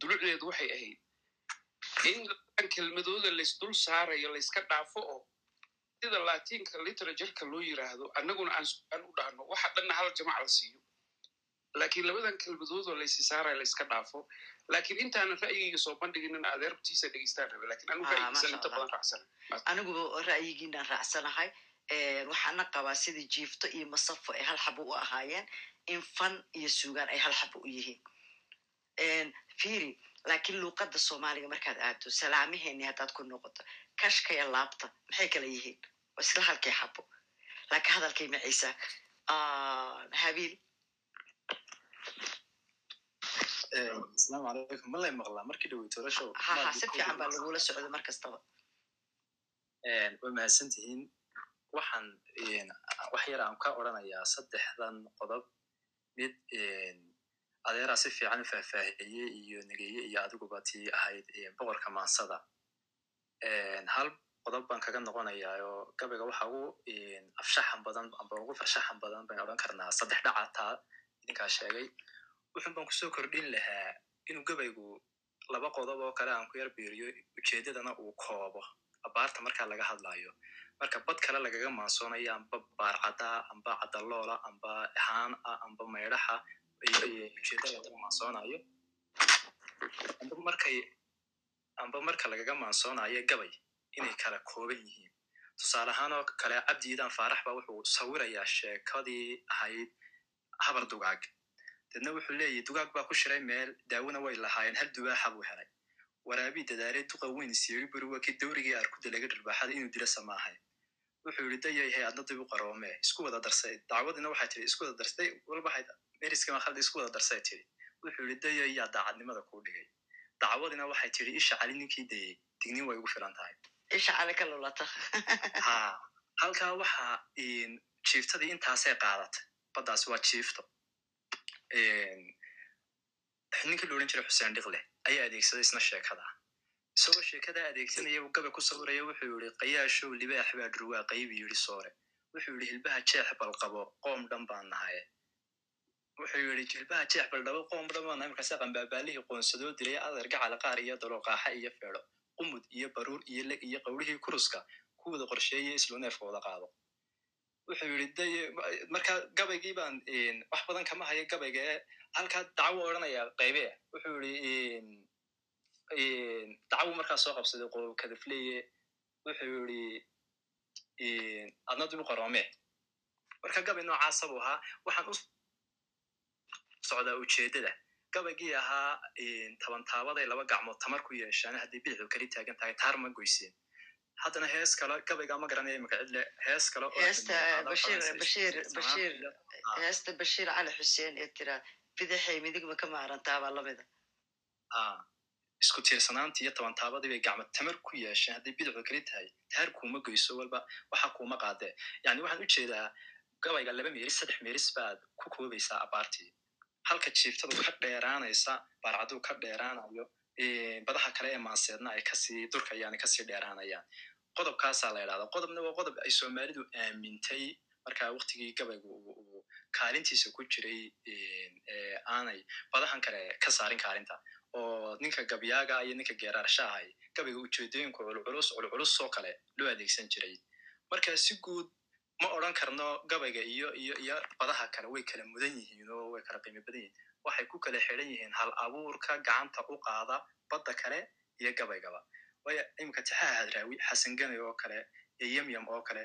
dulucdeedu waxay ahayd in kelmadooda laysdul saarayo layska dhaafo oo sida latinka literatureka loo yiraahdo annaguna aan u dhahno waxa dhanna hal jamac la siiyo laakiin labadan kelmadoodoo laysi saaraya layska dhaafo laakiin intaanan ra'yigayga soo bandhiginin adeerbtiisa dhegeystaan rabe laakiin anu ra'yigiisan inta badan raacsana anigu ra'yigiinaan raacsanahay waxaana qabaa sidii jiifto iyo masafo ay hal xabo u ahaayeen in fan iyo sugaan ay hal xabo u yihiin firi laakiin luuqadda soomaaliga markaad aado salaamaheeni haddaad ku noqoto kashkaya laabta maxay kala yihiin isla halkay xabo laakiin hadalkay macaysaa habiil asalaamu calaykum malay maqlaa markii dhaweyto show haha si fiican baa lagula socda mar kastaba way mahadsantihiin waxaan wax yar aan ka odranayaa saddexdan qodob mid adeeraa si fiican faahfaahiyey iyo negeeye iyo adiguba tii ahayd boqorka maansada. Hal qodob baan kaga noqonayaa oo gabayga waxa ugu afshaxan badan amba ugu farshaxan badan bayn odhan karnaa saddex dhaca taa idinkaa sheegay. Wuxun baan ku soo kordhin lahaa inuu gabaygu laba qodob oo kale aan ku yar biiriyo ujeedadana uu koobo. Abaarta markaa laga hadlayo marka bad kale lagaga maansoonayo amba baarcada amba cadaloola amba haan ah amba maydhaxa ujeedada lagaga maansoonayo amba markay amba marka lagaga maansoonayo gabay inay kala kooban yihiin. Tusaale ahaan oo kale cabdiidan faarax ba wuxuu sawirayaa sheekadii ahayd habar dugaag. Deedna wuxuu leeyahy dugaag baa ku shiray meel daawona way lahaayeen hal dubaaxa buu helay. Waraabii dadaalay duqa weyn siiri beri waa kii dawrigii arkuda laga dhirbaaxada inuu dila samaahay. Wuxuu yidhi dayayahay adna dib u qaroomee isku wada darsay dacwadina waxay tiri isku wada darsay walba meriska makhalda isku wada darsay tiri. Wuxuu yidhi dayayaa daacadnimada kuu dhigay. Dacwadina waxay tiri isha cali ninkii dayey dignin way ugu filan tahay. Isha cali ka lulata ha halkaa waxa jiiftadii intaasay qaadatay. Baddaas waa jiifto ninkii la odhan jiray xuseen dhiqle ayaa adeegsaday isna sheekada. Isagoo sheekada adeegsanaya uu gabay ku sawiraya wuxuu yidhi qayaashow libaax baa dhurwaa qaybi yidhi soore. Wuxuu yidhi hilbaha jeex bal qabo qoom dhan baan nahaye wuxuu yidhi jilbaha jeex dhabo qoom nahay markaase qambaabaalihii qoonsadoo dilay adeer gacala qaar iyo dalooqaaxa iyo feedho qumud iyo baruur iyo leg iyo qawlihii kuruska kuwada qorsheeye islo neefka wada qaado. Wuxuu yidhi day marka gabaygii baan wax badan kama hayo gabayga ee halkaa dacwo odhanaya qaybe wuxuu yidhi dacwo markaa soo qabsaday qokadafleye wuxuu yidhi adna dib u qaroome marka gabay noocaasa ahaa. Waxaan socdaa ujeedada gabaygii ahaa tabantaabaday laba gacmood tamar ku yeeshaan hadday bidixdu kali taagan tahay taar ma goyseen haddana hees kale gabaygaa ma garanaya cidle hees kale heesta bashir cali xuseen ee tira bidixay midigma ka maarantaabaa lamida isku tiirsanaantii iyo tabantaabadii bay gacmo tamar ku yeesheen hadday bidixdu kali tahay taar kuuma goyso walba waxa kuuma qaadee yani waxaan u jeedaa gabayga laba meeris saddex meeris baad ku koobaysaa abaartii halka jiiftadu ka dheeraanaysa baarcaduu ka dheeraanayo badaha kale ee maaseedna ay ka sii durkayaan ka sii dheeraanayaan. Qodobkaasaa la idhahda qodobna waa qodob ay soomaalidu aamintay. Marka waktigii gabaygu uu kaalintiisa ku jiray aanay badahan kale ka saarin kaalinta. Oo ninka gabyaaga iyo ninka geeraarshahay gabayga ujeedooyinku culculus culculus oo kale loo adeegsan jiray. Marka si guud ma odran karno gabayga iyo iyo iyo badaha kale. Way kala mudan yihiin oo way kala qiimo badan yihiin. Waxay ku kala xidhan yihiin hal abuurka gacanta u qaada badda kale iyo gabaygaba. Waayo iminka tixaha hadraawi xasan ganay oo kale yamyam oo kale.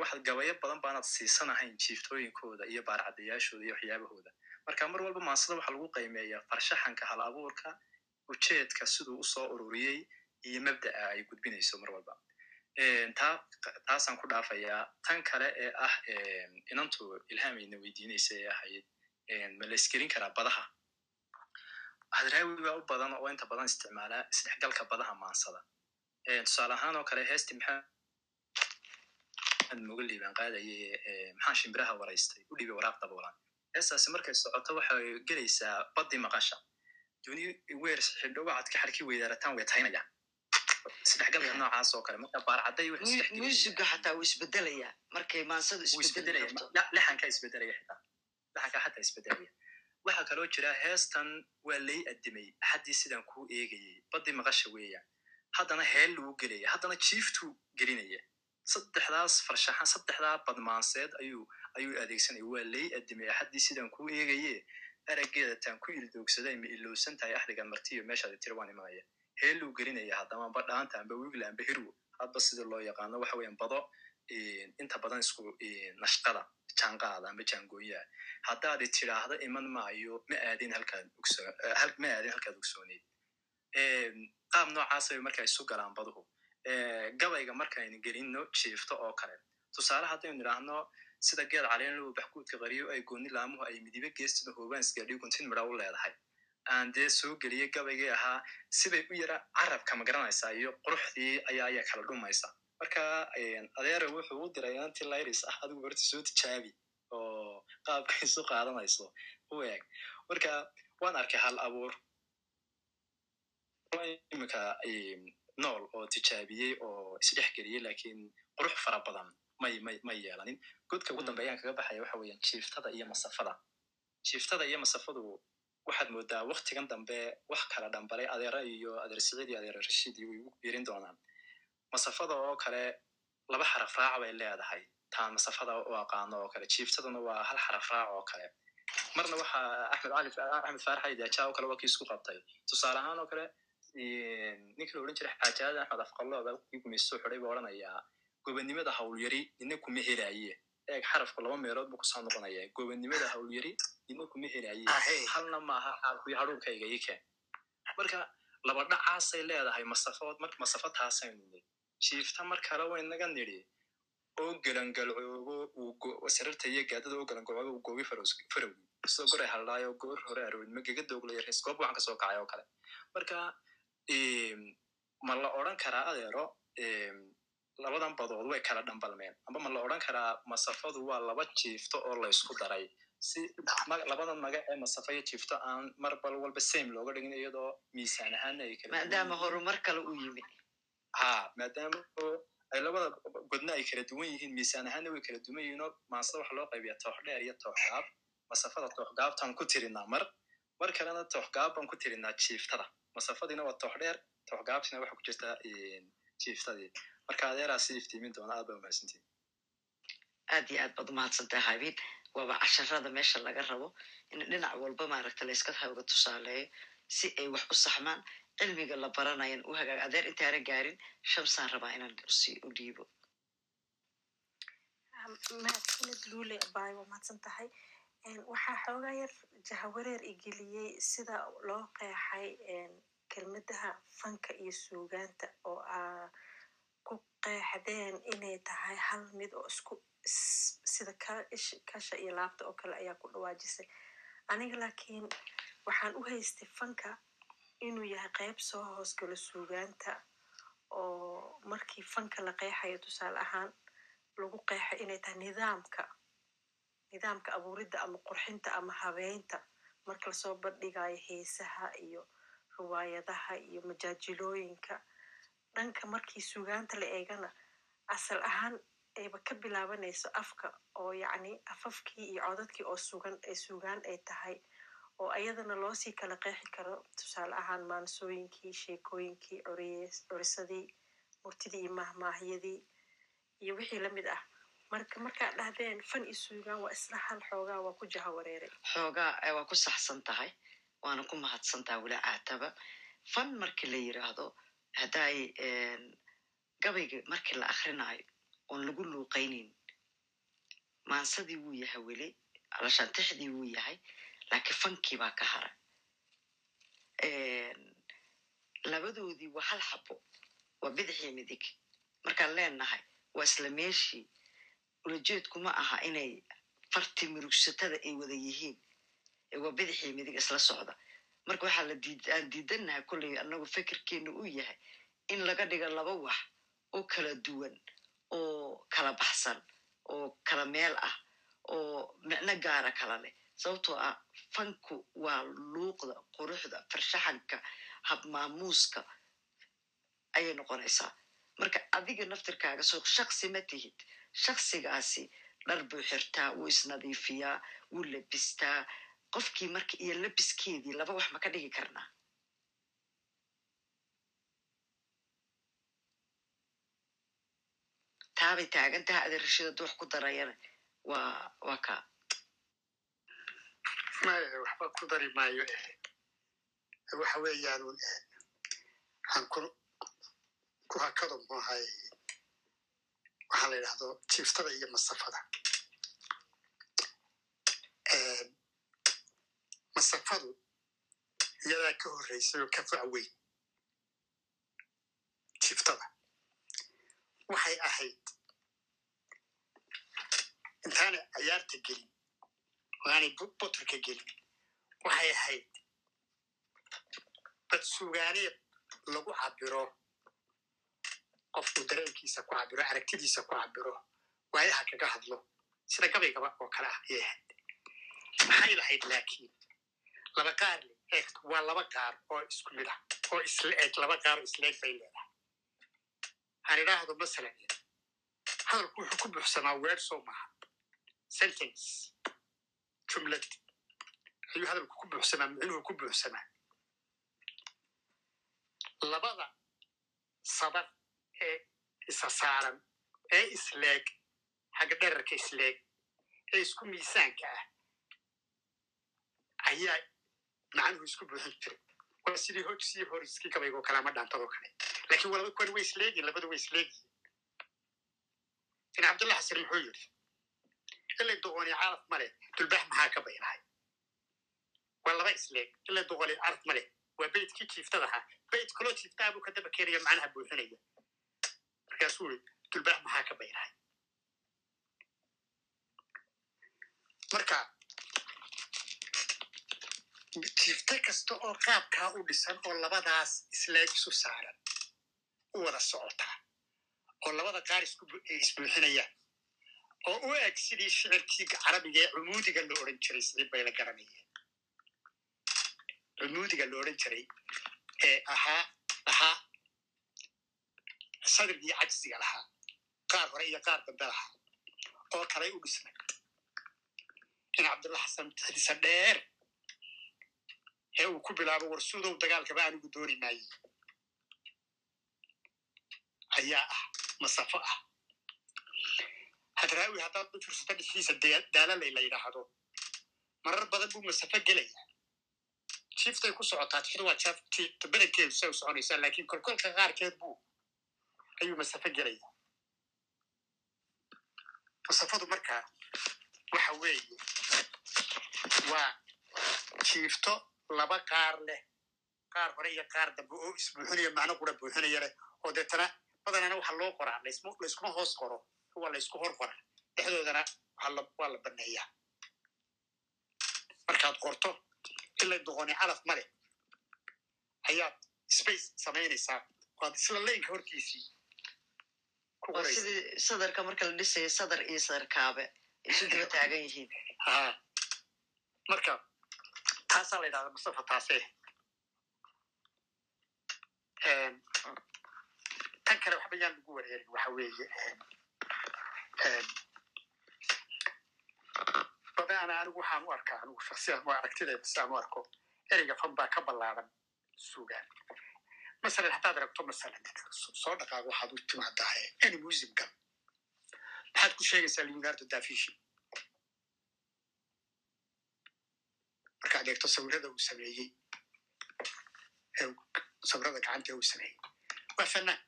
Waxaad gabayo badan baanaad siisanahayn jiiftooyinkooda iyo baarcadayaashooda iyo waxyaabahooda. Marka mar walba maansada waxaa lagu qiimeeyaa farshaxanka hal abuurka ujeedka siduu u soo ururiyey iyo mabda'a ay gudbinayso mar walba taasaan ku dhaafayaa tan kale ee ah inantu ilhaamayna weydiinaysa ee ahayd ma la isgelin karaa badaha? Hadraawi baa u badan oo inta badan isticmaala isdhexgalka badaha maansada. Tusaale ahaan oo kale heesti maxamed mugali baan qaadaye maxaa shimbiraha waraystay? U dhibay waraaq daboolan heestaasi markay socoto waxay gelaysaa baddii maqasha. Duni weer xidho wacadka xarki weydaarataan way taynaya isdhexgalka noocaas oo kale marka baarcaday muusiga xataa wuu isbedelaya markay maansadu isbedelaya lixanka isbedelaya xitaa lixanka xataa isbedelaya waxaa kaloo jira heestan waa lay adimay axaddii sidaan kuu eegayey baddii maqasha weeyaan haddana heel lagu gelaya haddana jiiftuu gelinaya saddexdaas farshaxan saddexdaa badmaanseed ayuu ayuu adeegsanaya waa lay adimay axaddii sidaan kuu eegaye araggeeda taan ku ildoogsaday ma ilowsan tahay axdigan martiyo meeshaada tira waan imanaya heelluu gelinaya haddama amba dhaanta amba wigla amba hirwo hadba sida loo yaqaano waxa weyan bado inta badan isku nashqada jaanqaada amba jaangooyaa. Haddaad tidhaahda iman maayo ma aadin halkaad ma aadin halkaad ogsooneyd qaab noocaas bay marka isu galaan baduhu. Gabayga markaynu gelino jiifto oo kale. Tusaale haddaynu nidhaahno sida geed caleenlow baxguudka qariyo ay gooni laamuhu ay midibe geestida hoobaanskadhiyo guntin midha u leedahay aan dee soo geliyey gabaygii ahaa sibay u yara carabka ma garanaysaa iyo quruxdii ayaa ayaa kala dhumaysa. Marka adeera wuxuu u diray inantii lyris ah adigu horta soo tijaabi oo qaabka isu qaadanayso u eeg. Marka waan arkay hal abuur. Imika nool oo tijaabiyey oo isdhexgeliyey laakiin qurux fara badan may may may yeelanin. Godka ugu dambeeyaan kaga baxaya waxa weeyaan jiiftada iyo masafada. Jiiftada iyo masafadu waxaad moodaa waktigan dambe wax kala dhambalay adeera iyo adeer siciid iyo adeer rashiid iyo way ugu biirin doonaan masafada oo kale laba xaraf raac bay leedahay. Taan masafada u aqaano oo kale jiiftaduna waa hal xaraf raac oo kale. Marna waxa axmed axmed faarax aydaajaa oo kale waa kii isku qabtay. Tusaale ahaan oo kale ninkii la odhan jiray xaajaada axmed afqalooda kii gumaysto xidhay buu odhanayaa gobannimada hawlyari nina kuma helaaye eeg xarafku laba meelood buu ku soo noqonaya gobannimada hawlyari nina kuma helaaye halna maaha xaalkuyo hadhuurkayga ii keen marka laba dhacaasay leedahay masafood marka masafo taasaynu nidhi jiifta mar kale waynaga nidhi oo gelangalcoogo uu sirarta iyo gaadada oo gelangalcoogo uu goobi farowgi isoo goray haldhaayo goor hore arood magaga dooglayo rees goob wacan ka soo kacay oo kale marka ma la odran karaa adeero labadan badood way kala dhambalmeen amba ma la odran karaa masafadu waa laba jiifto oo laysku daray si labadan maga ee masafa iyo jiifto aan mar bal walba same looga dhigin iyadoo miisaan ahaana ay kala maadaama horumar kale u yimi ha maadaama ay labada godna ay kala duwan yihiin miisaan ahaana way kala duwan yihiin oo maasada waxa loo qaybiya toox dheer iyo toox gaab masafada toox gaabtaan ku tirinaa mar mar kalena toox gaab baan ku tirinaa jiiftada masafadiina waa toox dheer toox gaabtina waxa ku jirta jiiftadii marka adeeraa si iftiimin doona aad baa umahadsantihin aad iyo aad baad umahadsantaha habiin waaba casharada meesha laga rabo in dhinac walba maaragta layska hawga tusaaleeyo si ay wax u saxmaan cilmiga la baranayan u hagaag adeer intaana gaarin shamsaan rabaa inaan u dhiibo. Mahadsanid luule baay waa mahadsan tahay. Waxaa xoogaa yar jahawareer igeliyey sida loo qeexay kelmadaha fanka iyo suugaanta oo aa ku qeexdeen inay tahay hal mid oo isku sida kasha iyo laabta oo kale ayaa ku dhawaajisay. Aniga laakiin waxaan u haystay fanka inuu yahay qeyb soo hoosgalo suugaanta oo markii fanka la qeexayo tusaale ahaan lagu qeexo inay tahay nidaamka nidaamka abuuridda ama qurxinta ama habeynta. Marka la soo bandhigayo heesaha iyo riwaayadaha iyo majaajilooyinka. Dhanka markii suugaanta la eegana asal ahaan ayba ka bilaabanayso afka oo yacni afafkii iyo codadkii oo sugan ee suugaan ay tahay oo ayadana loosii kala qeexi karo. Tusaale ahaan maansooyinkii sheekooyinkii curisadii murtidii iyo mahmaahyadii iyo wixii la mid ah. Marka markaad dhahdeen fan iyo suugaan waa isla hal xoogaa waa ku jaha wareeray. Xoogaa waa ku saxsan tahay waana ku mahadsan tahay weli caataba fan markii la yiraahdo hadday gabayga markii la akrinaayo oon lagu luuqaynin. Maansadii wuu yahay weli alashantixdii wuu yahay laakiin fankii baa ka hara. Labadoodii waa hal xabo waa bidixii midig. Markaan leenahay waa isla meeshii. Ulajeedkuma aha inay farti murugsatada ay wada yihiin. Waa bidixii midig isla socda. Marka waxaa aan diidanahay kolley annagu fikirkeenu uu yahay in laga dhigo laba wax oo kala duwan kala baxsan oo kala meel ah oo micno gaara kala leh sababtoo ah fanku waa luuqda quruxda farshaxanka habmaamuuska ayay noqonaysaa. Marka adiga naftirkaaga soo shaksi ma tihid. Shaksigaasi dhar buu xirtaa wuu isnadiifiyaa wuu labistaa. Qofkii marka iyo labiskeedii laba wax ma ka dhigi karnaa taabay taagan taha adeer rashida duux ku darayana waa waa ka maya waxba ku dari maayo waxa weeyaan aan ku ku hakado muahay waxaa la yidhahdo jiiftada iyo masafada masafadu iyadaa ka horreysay oo ka fac weyn jiiftada waxay ahayd intaanay cayaarta gelin oo aanay botorka gelin waxay ahayd bad sugaaneed lagu cabiro qofku dareenkiisa ku cabiro aragtidiisa ku cabiro waayaha kaga hadlo sida gabaygaba oo kale ah ayay ahayd. Maxay lahayd laakiin? Laba qaar waa laba qaar oo isku mid ah oo isla eg laba qaar oo isla eg bay leedahay aan idhaahdo masalan hadalku wuxuu ku buuxsamaa weer soo maaha sentence. jumlad ayuu hadalku ku buuxsamaa micnuhu ku buuxsamaa labada sabab ee isa saaran ee isleeg xagga dherarka isleeg ee isku miisaanka ah ayaa macnuhu isku buuxin jiray waa sidii hoj sii hor iskii gabaygoo kale ama dhaantadoo kale laakiin walaba kuwan way isleegiin labada way isleegiin in cabdullah xasan muxuu yidhi ilay doqoni caraf male dulbax maxaa ka baynahay waa laba isleeg ilay doqoni caraf male waa beytkii jiiftadaha beyt kaloo jiiftaha buu ka daba keenaya macnaha buuxinaya markaasuu yiri dulbax maxaa ka baynahay marka jiifta kasta oo qaabkaa u dhisan oo labadaas isleeg isu saaran u wada socotaa oo labada qaar isbuuxinayaan oo u eg sidii shicirkii carabiga ee cumuudiga la odhan jiray sidii bay la garanayeen cumuudiga la odhan jiray ee ahaa ahaa sadrigii cajsiga lahaa qaar hore iyo qaar dambe lahaa oo kalay u dhisnay in cabdullah xasan tixdiisa dheer ee uu ku bilaabo warsuudow dagaalkaba anigu dooni maaye ayaa ah masafo ah hadraawi haddaad u fiirsato dhexdiisa daalalay la yidhaahdo marar badan buu masafo gelaya jiiftay ku socotaa tixdu waa jiifta badankeedu say u soconaysaa laakiin kolkolka qaarkeed buu ayuu masafo gelaya masafadu markaa waxa weeye waa jiifto laba qaar leh qaar hore iyo qaar dambe oo isbuuxinaya macno qura buuxinaya leh oo deetana badanana waxa loo qoraa layskuma hoos qoro. Waa laysku hor qoraa dhexdoodana waa la baneeyaa. Markaad qorto ilay doqoni calaf male ayaad space samaynaysaa. Waad isla laynka hortiisii sidii sadarka marka la dhisayo sadar iyo sadarkaabe isu daba taagan yihiin. Ha marka taasaa la yidhahdaa mustafa taasee tan kale waxba yaan lagu wareerin waxa weeye badana anigu waxaan u arkaa anigu shaksiyan waa aragtidayda sidaan u arko ereyga fan baa ka ballaadan sugaan masalan haddaad aragto masalan soo dhaqaago waxaad u timaadaa any musim gal. Maxaad ku sheegaysaa leonardo dafishi markaad eegto sawirada uu sameeyey sawirada gacanta uu sameeyey. Waa fanaan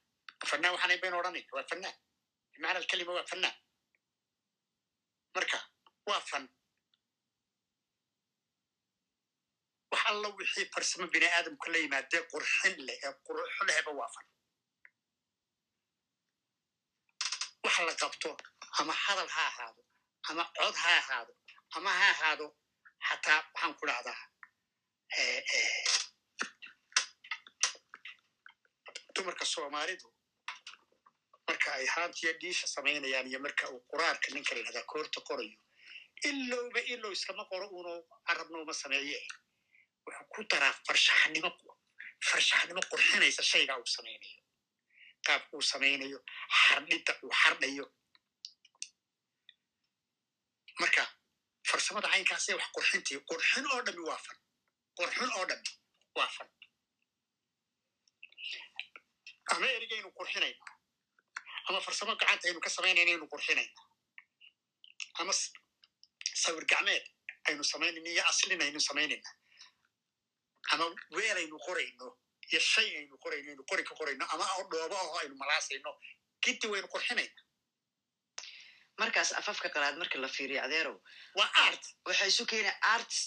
fanaan waxaan bayn odhanayna waa fanaan bimacna alkalima waa fanaan marka waa fan wax alla wixii farsamo bini aadamka la yimaadee qurxin leh ee qurxo lehba waa fan wax la qabto ama hadal ha ahaado ama cod ha ahaado ama ha ahaado xataa waxaan ku dhahdaa dumarka soomaalidu marka ay haantiyo dhiisha samaynayaan iyo marka uu quraarka ninka la yidhahdaa koorta qorayo ilowba ilow iskama qoro uno carabna uma sameeye. Wuxuu ku daraa farshaxnimo farshaxnimo qurxinaysa shaygaa uu samaynayo qaabka uu samaynayo xardhidda uu xardhayo. Marka farsamada caynkaasee wax qurxintii qurxin oo dhami waa fan qurxin oo dhami waa fan. Ama erigaynu qurxinayna ama farsamo gacanta aynu ka samaynayna aynu qurxinayna ama sawir gacmeed aynu samaynayna iyo aslin aynu samaynayna ama weel aynu qorayno iyo shay aynu qorayno aynu qori ka qorayno ama dhoobo aho aynu malaasayno giddi waynu qurxinayna markaas afafka qalaad marka la fiiriyo adeerow waa art. Waxay isu keenay arts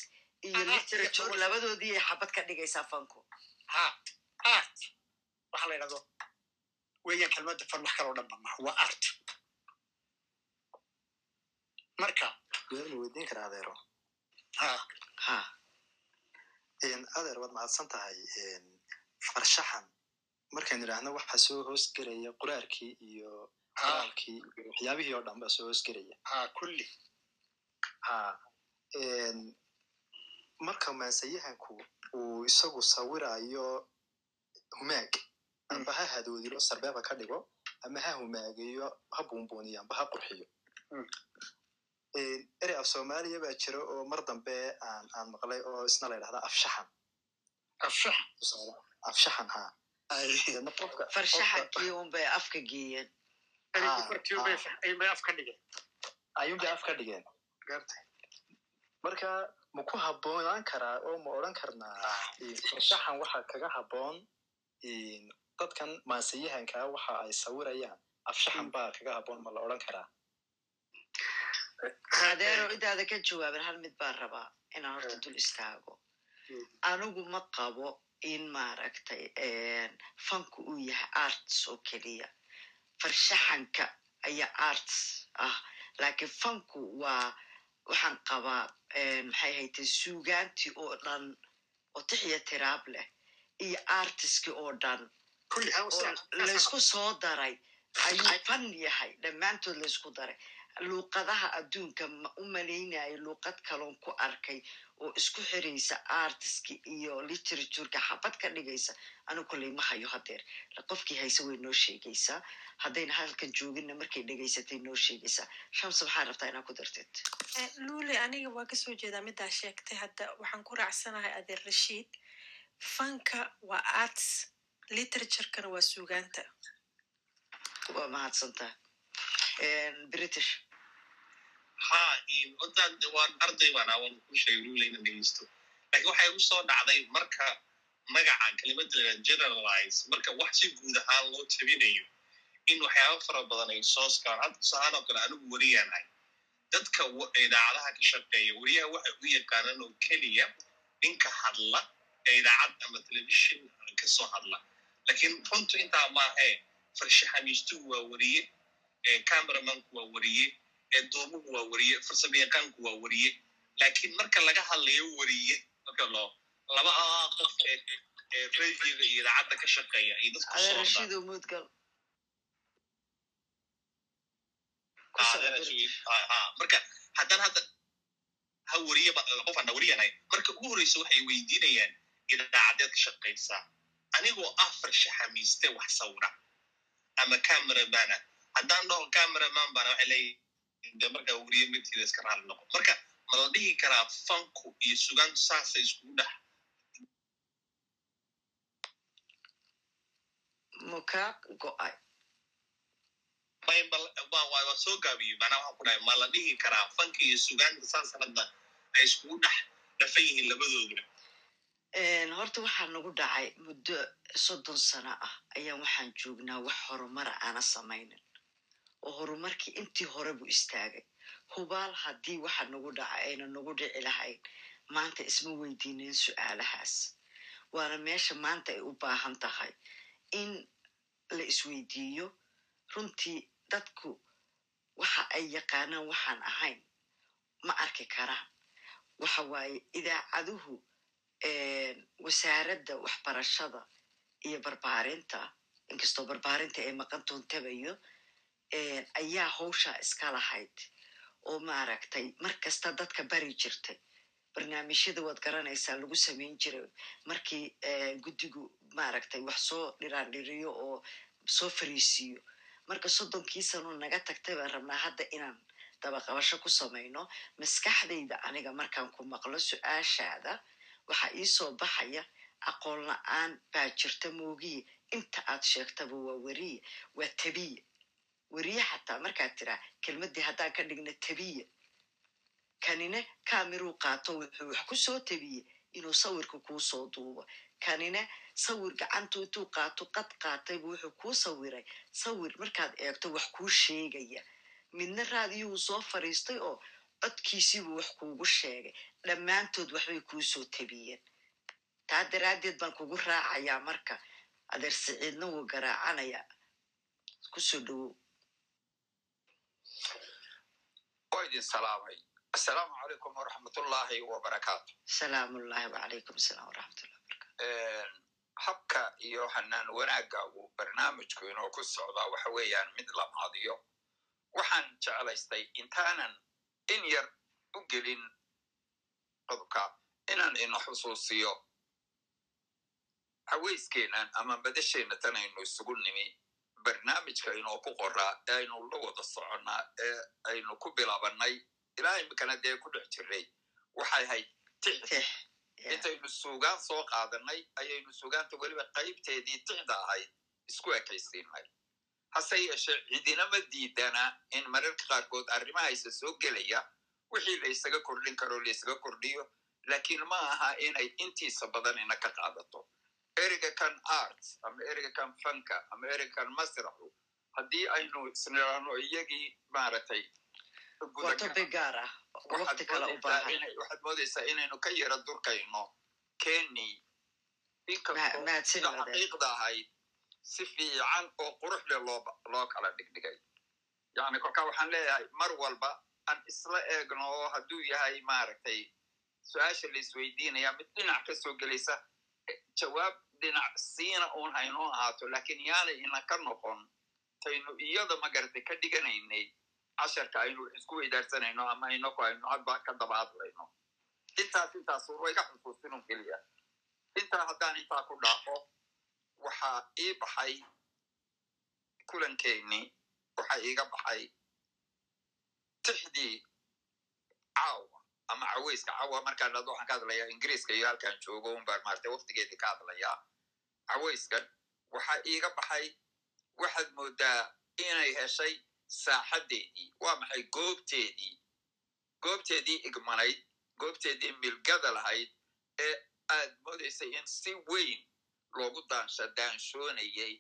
iyo literature labadoodii ay xabad ka dhigaysaa fanku. Ha art. Waxa la yidhahdo weeyaan kelmadda fan wax kaloo dhanba maha waa art. Marka ma weydiin kara adeero. Ha. Ha. Adeer waad mahadsan tahay farshaxan. Markaynu idhaahno waxa soo hoos gelaya quraarkii iyo qoraalkii iyo waxyaabihii oo dhan baa soo hoos gelaya ha kulli. Ha. Marka maansayahanku uu isagu sawirayo humaag amba ha hadoodilo sarbeeba ka dhigo ama ha humaageeyo ha buunbuuniyo amba ha qurxiyo. Erey af soomaaliya baa jira oo mar dambe aan aan maqlay oo isna la yidhahda afshaxan. Afshaxan ha farshaxankii unbay afka geeyeen. Bay af ka dhigeen. Ayuunbay af ka dhigeen. Marka ma ku habboonaan karaa oo ma odran karnaa farshaxan waxa kaga habboon dadkan maansiyahankaa waxa ay sawirayaan. Afshaxan baa kaga habboon ma la odran karaa? Adeero intaada ka jawaabin hal mid baan rabaa inaan horta dul istaago. Anigu ma qabo in maaragtay fanku uu yahay arts oo keliya. Farshaxanka ayaa arts ah. Laakiin fanku waa waxaan qabaa maxay haytay suugaantii oo dhan oo tixiya tiraab leh iyo artiskii oo dhan laysku soo daray ayuu fan yahay dhammaantood laysku daray. Luuqadaha adduunka ma u malaynayo luuqad kaloon ku arkay oo isku xiraysa artiski iyo literatureka xabad ka dhigaysa anigu kolley ma hayo hadeer qofkii hayse way noo sheegaysaa. Haddayna halkan jooginna markay dhegaysatay noo sheegaysaa. Shamse maxaa rabtaa inaa ku dartid. Lule aniga waa ka soo jeedaa midaa sheegtay hadda. Waxaan ku raacsanahay adeer rashiid fanka waa arts literaturekana waa suugaanta waa mahadsantaa british. Ha wadan waan arday baan awan ku sheegay rulayna dhegeysto laakiin waxay u soo dhacday marka magaca kelimada la generalize marka wax si guud ahaan loo tabinayo in waxyaaba fara badan ay soo skaan hadda tusahaan oo kale anigu weriyaanahay dadka idaacadaha ka shaqeeya weriyaha waxay u yaqaanaan oo keliya ninka hadla ee idaacad ama telefishin ka soo hadla laakiin runtu intaa maahee farshaxamiistuhu waa weriye cameramanku waa weriye doomuhu waa weriye farsamayaqaanku waa weriye laakiin marka laga hadlayo weriye marka loo laba qof ee radioga iyo idaacadda ka shaqeeya iyo adeerashido mudgal marka haddaan hadda ha weriye qofaan weriyanahay marka ugu horreysa waxay weydiinayaan idaacadeed ka shaqaysaa anigoo ah farshaxamiiste wax sawira ama cameramana haddaan dhaho cameraman bana waxay leeyihiin de markaa weriye matiida iska raali noqo marka ma la dhihi karaa fanku iyo sugaantu saasay iskugu dhex mukaa go'ay waa soo gaabiyo. Macnaa waxaan ku dhahay ma la dhihi karaa fanka iyo sugaanta saas hadda ay iskugu dhex dhafan yihiin labadooduna horta waxaa nagu dhacay muddo soddon sano ah. Ayaan waxaan joognaa wax horumara aana samaynin oo horumarkii intii hore buu istaagay. Hubaal haddii waxa nagu dhaca ayna nagu dhici lahayn. Maanta isma weydiineen su'aalahaas. Waana meesha maanta ay u baahan tahay in la isweydiiyo. Runtii dadku waxa ay yaqaanaan waxaan ahayn ma arki karaan. Waxa waaye idaacaduhu wasaaradda waxbarashada iyo barbaarinta inkastoo barbaarinta ay maqan toontabayo ayaa hawshaa iska lahayd oo maaragtay mar kasta dadka bari jirtay barnaamijyada waad garanaysaa lagu samayn jiray markii guddigu maaragtay wax soo dhiraandhiriyo oo soo fariisiiyo marka soddonkii sanoo naga tagtay baan rabnaa hadda inaan dabaqabasho ku samayno maskaxdayda aniga markaan ku maqlo su'aashaada waxaa iisoo baxaya aqoon la'aan baa jirta moogiye inta aad sheegtaba waa weriye waa tabiye weriye xataa markaad tiraa kelmaddii haddaan ka dhigna tabiye kanine kamiruu qaato wuxuu wax ku soo tabiye inuu sawirka kuu soo duubo. Kanine sawir gacantu intuu qaato qad qaataybu wuxuu kuu sawiray. Sawir markaad eegto wax kuu sheegaya. Midna raadiyuhu soo fariistay oo codkiisiibuu wax kuugu sheegay dhammaantood waxbay kuu soo tabiyeen. Taa daraaddeed baan kugu raacayaa marka adeer siciidna wuu garaacanayaa. Kusoo dhowow. Waa idin salaamay. Assalaamu calaykum waraxmatullaahi wabarakaatu salaamullahi wacalaykum asalaam waraxmatullahi habka iyo hanaan wanaagga uu barnaamijku inoo ku socdaa waxa weeyaan mid la maadiyo. Waxaan jeclaystay intaanan in yar u gelin codka inaan ina xusuusiyo haweyskeenan ama badasheenna tan aynu isugu nimi barnaamijka inoo ku qoraa ee aynu la wada soconnaa ee aynu ku bilaabannay ilaa imikana dee ku dhex jirray waxay ahayd tix intaynu suugaan soo qaadanay ayaynu suugaanta weliba qaybteedii tixda ahayd isku ekaysiinay. Hase yeeshee cidinama diidana in mararka qaarkood arrimahaysa soo gelaya wixii la isaga kordhin karo la isaga kordhiyo laakiin ma aha inay intiisa badan ina ka qaadato. Ereyga kan arts ama ereyga kan fanka ama ereyga kan masraxu haddii aynu isniraano iyagii maaragtay ah. waxaad moodaysaa inaynu ka yara durkayno. Keni inkastoo mahadsan sida wadaad. xaqiiqda ahayd si fiican oo qurux leh loo loo kala dhigdhigay. Yani kolkaa waxaan leeyahay mar walba aan isla eegno oo hadduu yahay maaragtay su'aasha la isweydiinaya mid dhinac ka soo gelaysa jawaab dhinac siina uun haynoo ahaato laakiin yaanay ina ka noqon taynu iyada magartay ka dhiganaynay casharka aynu isku weydaarsanayno ama inaku aynu hadba ka daba hadlayno. Intaas intaas way ka xusuusinun keliya. Intaa haddaan intaa ku dhaafo waxaa ii baxay kulankeenii waxaa iiga baxay tixdii caawa ama caweyska caawa markaan dhado waxaan ka hadlayaa ingiriiska iyo halkaan joogo un baan maartay waqtigeedii ka hadlayaa. Caweyskan waxaa iiga baxay waxaad moodaa inay heshay saaxaddeedii waa maxay goobteedii? Goobteedii igmanayd goobteedii milgada lahayd ee aad moodaysay in si weyn loogu daansha daanshoonayay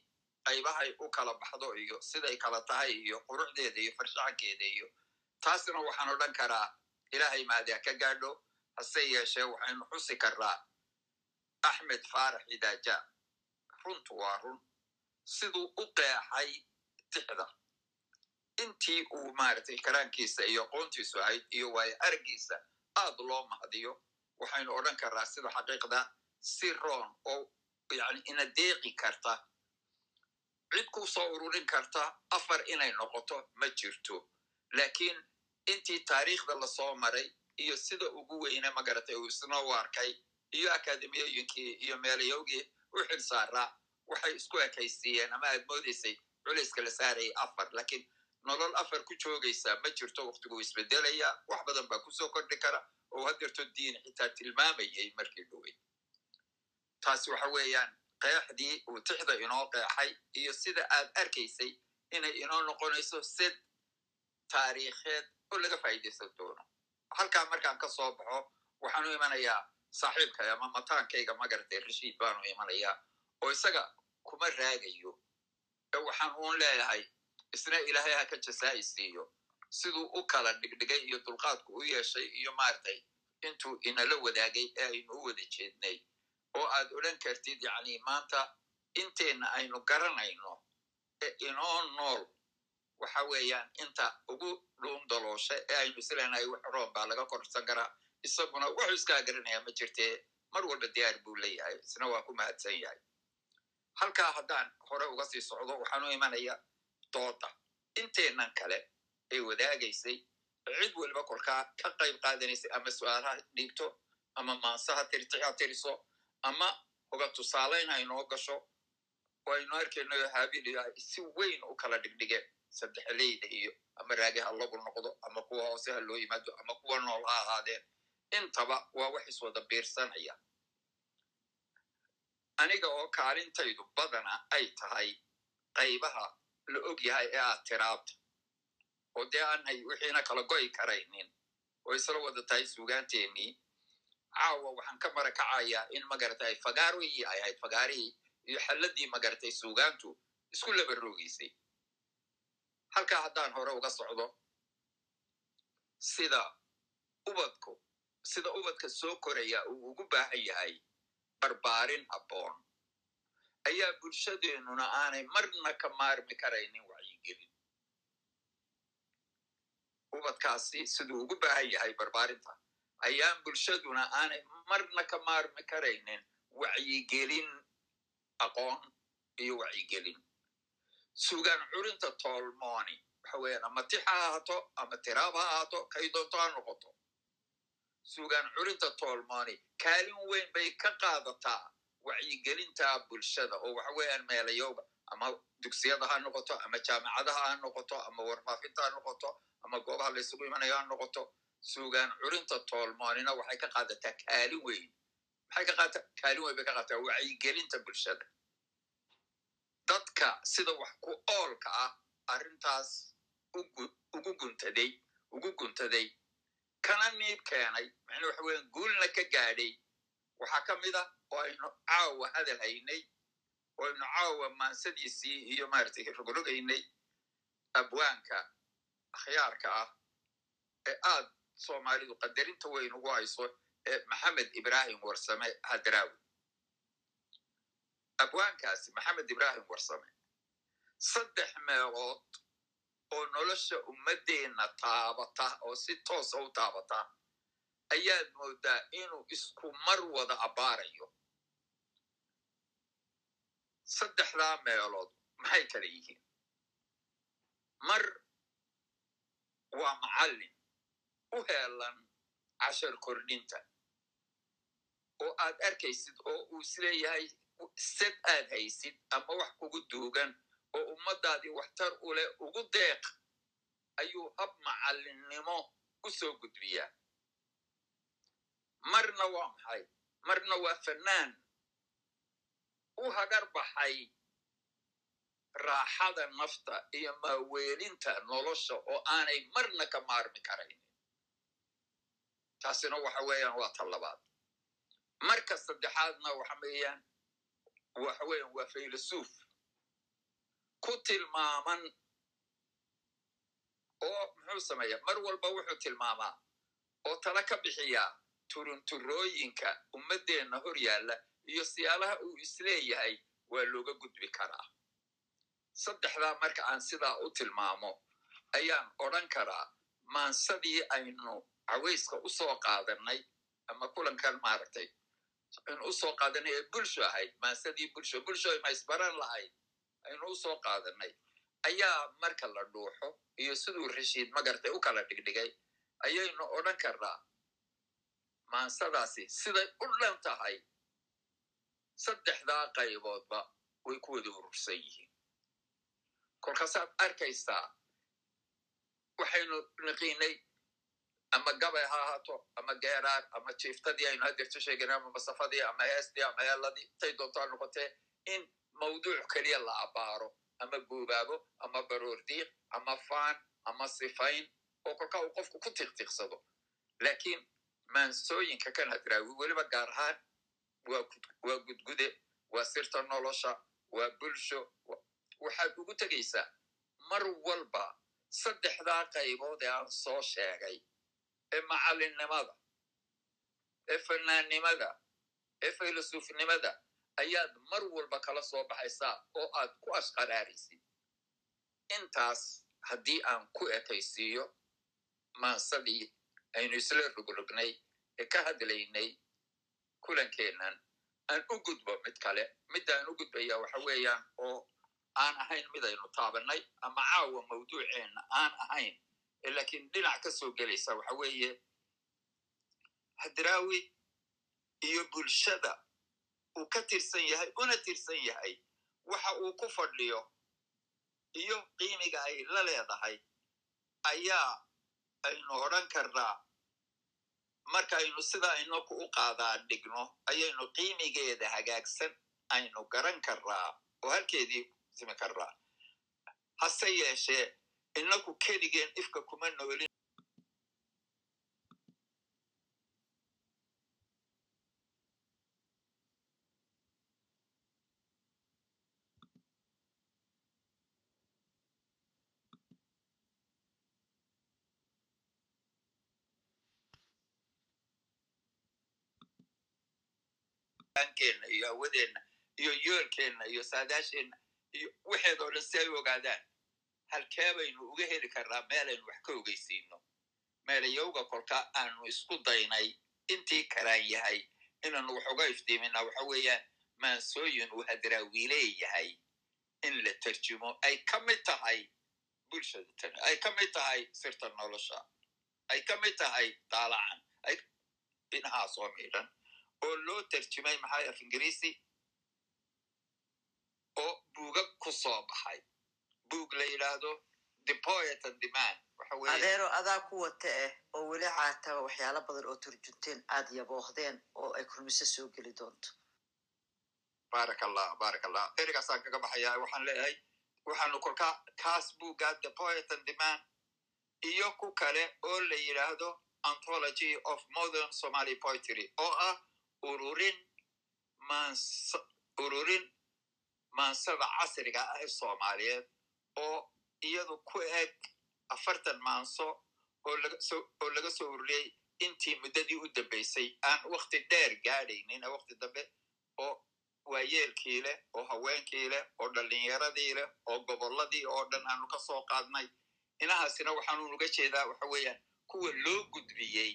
qaybahay u kala baxdo iyo siday kala tahay iyo quruxdeeda iyo farshaxankeeda iyo taasna waxaan odhan karaa ilaahay maadaa ka gaadho hase yeeshee waxaynu xusi karnaa axmed faarax idaaja runtu waa run. Siduu u qeexay tixda. Intii uu maaragtay karaankiisa iyo aqoontiisu ahayd iyo waayo araggiisa aad loo mahadiyo waxaynu odhan karnaa sida xaqiiqda si roon oo yani ina deeqi karta. Cid ku soo ururin karta afar inay noqoto ma jirto. Laakiin intii taariikhda la soo maray iyo sida ugu weyne magaratay uu isna u arkay iyo akademiyooyinkii iyo meelayowgii u xil saaraa waxay isku ekaysiiyeen ama aad moodaysay culayska la saarayay afar. Laakiin nolol afar ku joogaysa ma jirto waqtigu isbedelaya wax badan baa ku soo kordhi kara oo hadeerto diin xitaa tilmaamayay markii dhowey taasi waxa weeyaan qeexdii uu tixda inoo qeexay iyo sida aad arkaysay inay inoo noqonayso sid taariikheed oo laga faa'iidaysan doono. Halkaa markaan ka soo baxo waxaan u imanayaa saaxiibkay ama mataankayga magaratay rashiid baanu imanayaa oo isaga kuma raagayo. Waxaan uun leeyahay isna ilaahay ha ka jasaa'i siiyo. Siduu u kala dhigdhigay iyo dulqaadku u yeeshay iyo maaragtay intuu inala wadaagay ee aynu u wada jeednay. Oo aad odhan kartid yacni maanta inteenna aynu garanayno ee inoo nool waxa weeyaan inta ugu dhuun daloosha ee aynu isleenahay wax roon baa laga korsan karaa isaguna wuxuu iskaa garanaya ma jirtee mar walba diyaar buu leeyahay isna waa ku mahadsan yahay. Halkaa haddaan hore uga sii socdo waxaan u imanaya dooda inteennan kale ee wadaagaysay cid weliba kolkaa ka qayb qaadanaysay ama su'aalaha dhiibto ama maansaha tirtixa tiriso ama hoga tusaalayn aynoo gasho oo aynu arkayno haabil ay si weyn u kala dhigdhigeen saddexleyda iyo ama raagi ha lagu noqdo ama kuwa hoose ha loo yimaado ama kuwa nool ha ahaadeen intaba waa wax iswada biirsanaya aniga oo kaalintaydu badana ay tahay qaybaha la og yahay ee aad tiraabta oo dee aanay wixiina kala go'i karaynin oo isla wada tahay suugaanteenii caawa waxaan ka mara kacayaa in magaratay fagaarihii ay ahayd fagaarihii iyo xalladii magaratay suugaantu isku laba roogeysay halkaa haddaan hore uga socdo sida ubadku sida ubadka soo koraya uu ugu baahan yahay barbaarin habboon ayaa bulshadeennuna aanay marna ka maarmi karaynin wacyigelin. Ubadkaasi siduu ugu baahan yahay barbaarinta ayaan bulshaduna aanay marna ka maarmi karaynin wacyigelin aqoon iyo wacyigelin sugaan curinta toolmooni waxa weeyaan ama tix ha ahaato ama tiraab ha ahaato kay doonto ha noqoto sugaan curinta toolmooni kaalin weyn bay ka qaadataa wacyigelinta bulshada oo waxa weeyaan meelayowga ama dugsiyada ha noqoto ama jaamicadaha ha noqoto ama warfaafinta ha noqoto ama goobaha la imanayo ha noqoto suugaan curinta toolmoonina waxay ka qaadataa kaalin weyn maxay ka qaata kaalin weyn bay ka qaadataa wacyigelinta bulshada dadka sida wax ku oolka ah arrintaas ugu guntaday ugu guntaday. Kana niib keenay macnaa waxa weyan guulna ka gaadhay. Waxaa ka mid ah oo aynu caawa hadal haynay oo aynu caawa maansadiisii iyo maaragtay rogrogaynay abwaanka akhyaarka ah ee aad soomaalidu qadarinta weyn ugu hayso ee maxamed ibrahim warsame hadraawi abwaankaasi maxamed ibrahim warsame saddex meelood oo nolosha ummaddeenna taabata oo si toosa u taabata ayaad moodaa inuu isku mar wada abbaarayo saddexdaa meelood maxay kala yihiin? Mar waa macallin u heelan cashar kordhinta oo aad arkaysid oo uu is leeyahay sad aad haysid ama wax kugu duugan oo ummaddaadii waxtar u leh ugu deeq ayuu hab macallinnimo u soo gudbiyaa. Marna waa maxay? Marna waa fannaan. U hagar baxay raaxada nafta iyo maaweelinta nolosha oo aanay marna ka maarmi karayn. Taasina waxa weeyaan waa ta labaad. Marka saddexaadna waxa weeyaan waxa weeyaan waa faylasuuf ku tilmaaman oo muxuu sameeya mar walba wuxuu tilmaamaa oo tala ka bixiyaa turunturooyinka ummaddeenna hor yaalla iyo siyaalaha uu is leeyahay waa looga gudbi karaa saddexdaa marka aan sidaa u tilmaamo ayaan odran karaa maansadii aynu cawayska u soo qaadanay ama kulankan maaragtay aynu u soo qaadanay ee bulsho ahayd maansadii bulsho bulsho ma isbaran lahayd aynu u soo qaadanay. Ayaa marka la dhuuxo iyo siduu rashiid magartay u kala dhigdhigay ayaynu odran karnaa maansadaasi siday u dhan tahay. Saddexdaa qayboodba way ku wada urursan yihiin. Kolkaasaad arkaysaa waxaynu niqiinay ama gabay ha ahaato ama geeraar ama jiiftadii aynu hadeerto sheegana ama masafadii ama heestii ama heeladii tay doontaa noqotee in mawduuc keliya la abbaaro ama buubaabo ama baroordiiq ama faan ama sifayn oo kolkaa uu qofku ku tiqtiiqsado laakiin maansooyinka kan hadraawi weliba gaar ahaan waa gudgude waa sirta nolosha waa bulsho waxaad ugu tegaysaa mar walba saddexdaa qaybood ee aan soo sheegay ee macallinnimada ee fannaannimada ee faylasuufnimada ayaad mar walba kala soo baxaysaa oo aad ku ashqaraaraysid intaas haddii aan ku ekaysiiyo maansadii aynu isla rogrognay ee ka hadlaynay kulankeennan aan u gudbo mid kale middaan u gudbaya waxa weeyaan oo aan ahayn midaynu taabannay ama caawa mawduuceenna aan ahayn laakiin dhinac ka soo gelaysa waxa weeye hadraawi iyo bulshada uu ka tirsan yahay una tirsan yahay waxa uu ku fadhiyo iyo qiimiga ay la leedahay ayaa aynu odran karnaa markaynu sidaa inaku u qaadaa dhigno ayaynu qiimigeeda hagaagsan aynu garan karnaa oo halkeedii simi karnaa hase yeeshee inaku keligeen ifka kuma noolin iyo hawadeenna iyo yoolkeenna iyo saadaasheenna iyo waxeedoo dhan si ay ogaadaan halkee baynu uga heli karnaa meelaynu wax ka ogeysiino meelayowga kolka aanu isku daynay intii karaan yahay inaanu wax uga iftiimina waxa weeyaan maansooyin uu hadraawi leeyahay in la tarjumo. Ay ka mid tahay bulshada ay ka mid tahay sirta nolosha. Ay ka mid tahay daalacan ay dhinahaasoo miidhan oo loo tarjumay maxay af ingiriisi? Oo buugag ku soo baxay buug la yidhaahdo the poet and the man. Waxa weeye. Adeero adaa ku wata eh oo weli caataba waxyaalo badan oo turjunteen aad yaboohdeen oo ay kulmiso soo geli doonto. Baaraka allah baaraka allah ereygaasaan kaga baxaya waxaan leeyahay waxaanu kolkaa kaas buugga the poet and the man iyo ku kale oo la yidhaahdo anthology of modern somaly poetry oo ah ururin ururin maansada casriga ah ee soomaaliyeed oo iyadu ku eg afartan maanso oo laga soo ururiyey intii muddadii u dambaysay aan wakti dheer gaadhaynin wakti dambe oo waayeelkii leh oo haweenkii leh oo dhallinyaradii leh oo gobolladii oo dhan aanu ka soo qaadnay inahaasina waxaanu nuga jeedaa waxa weeyaan kuwa loo gudbiyey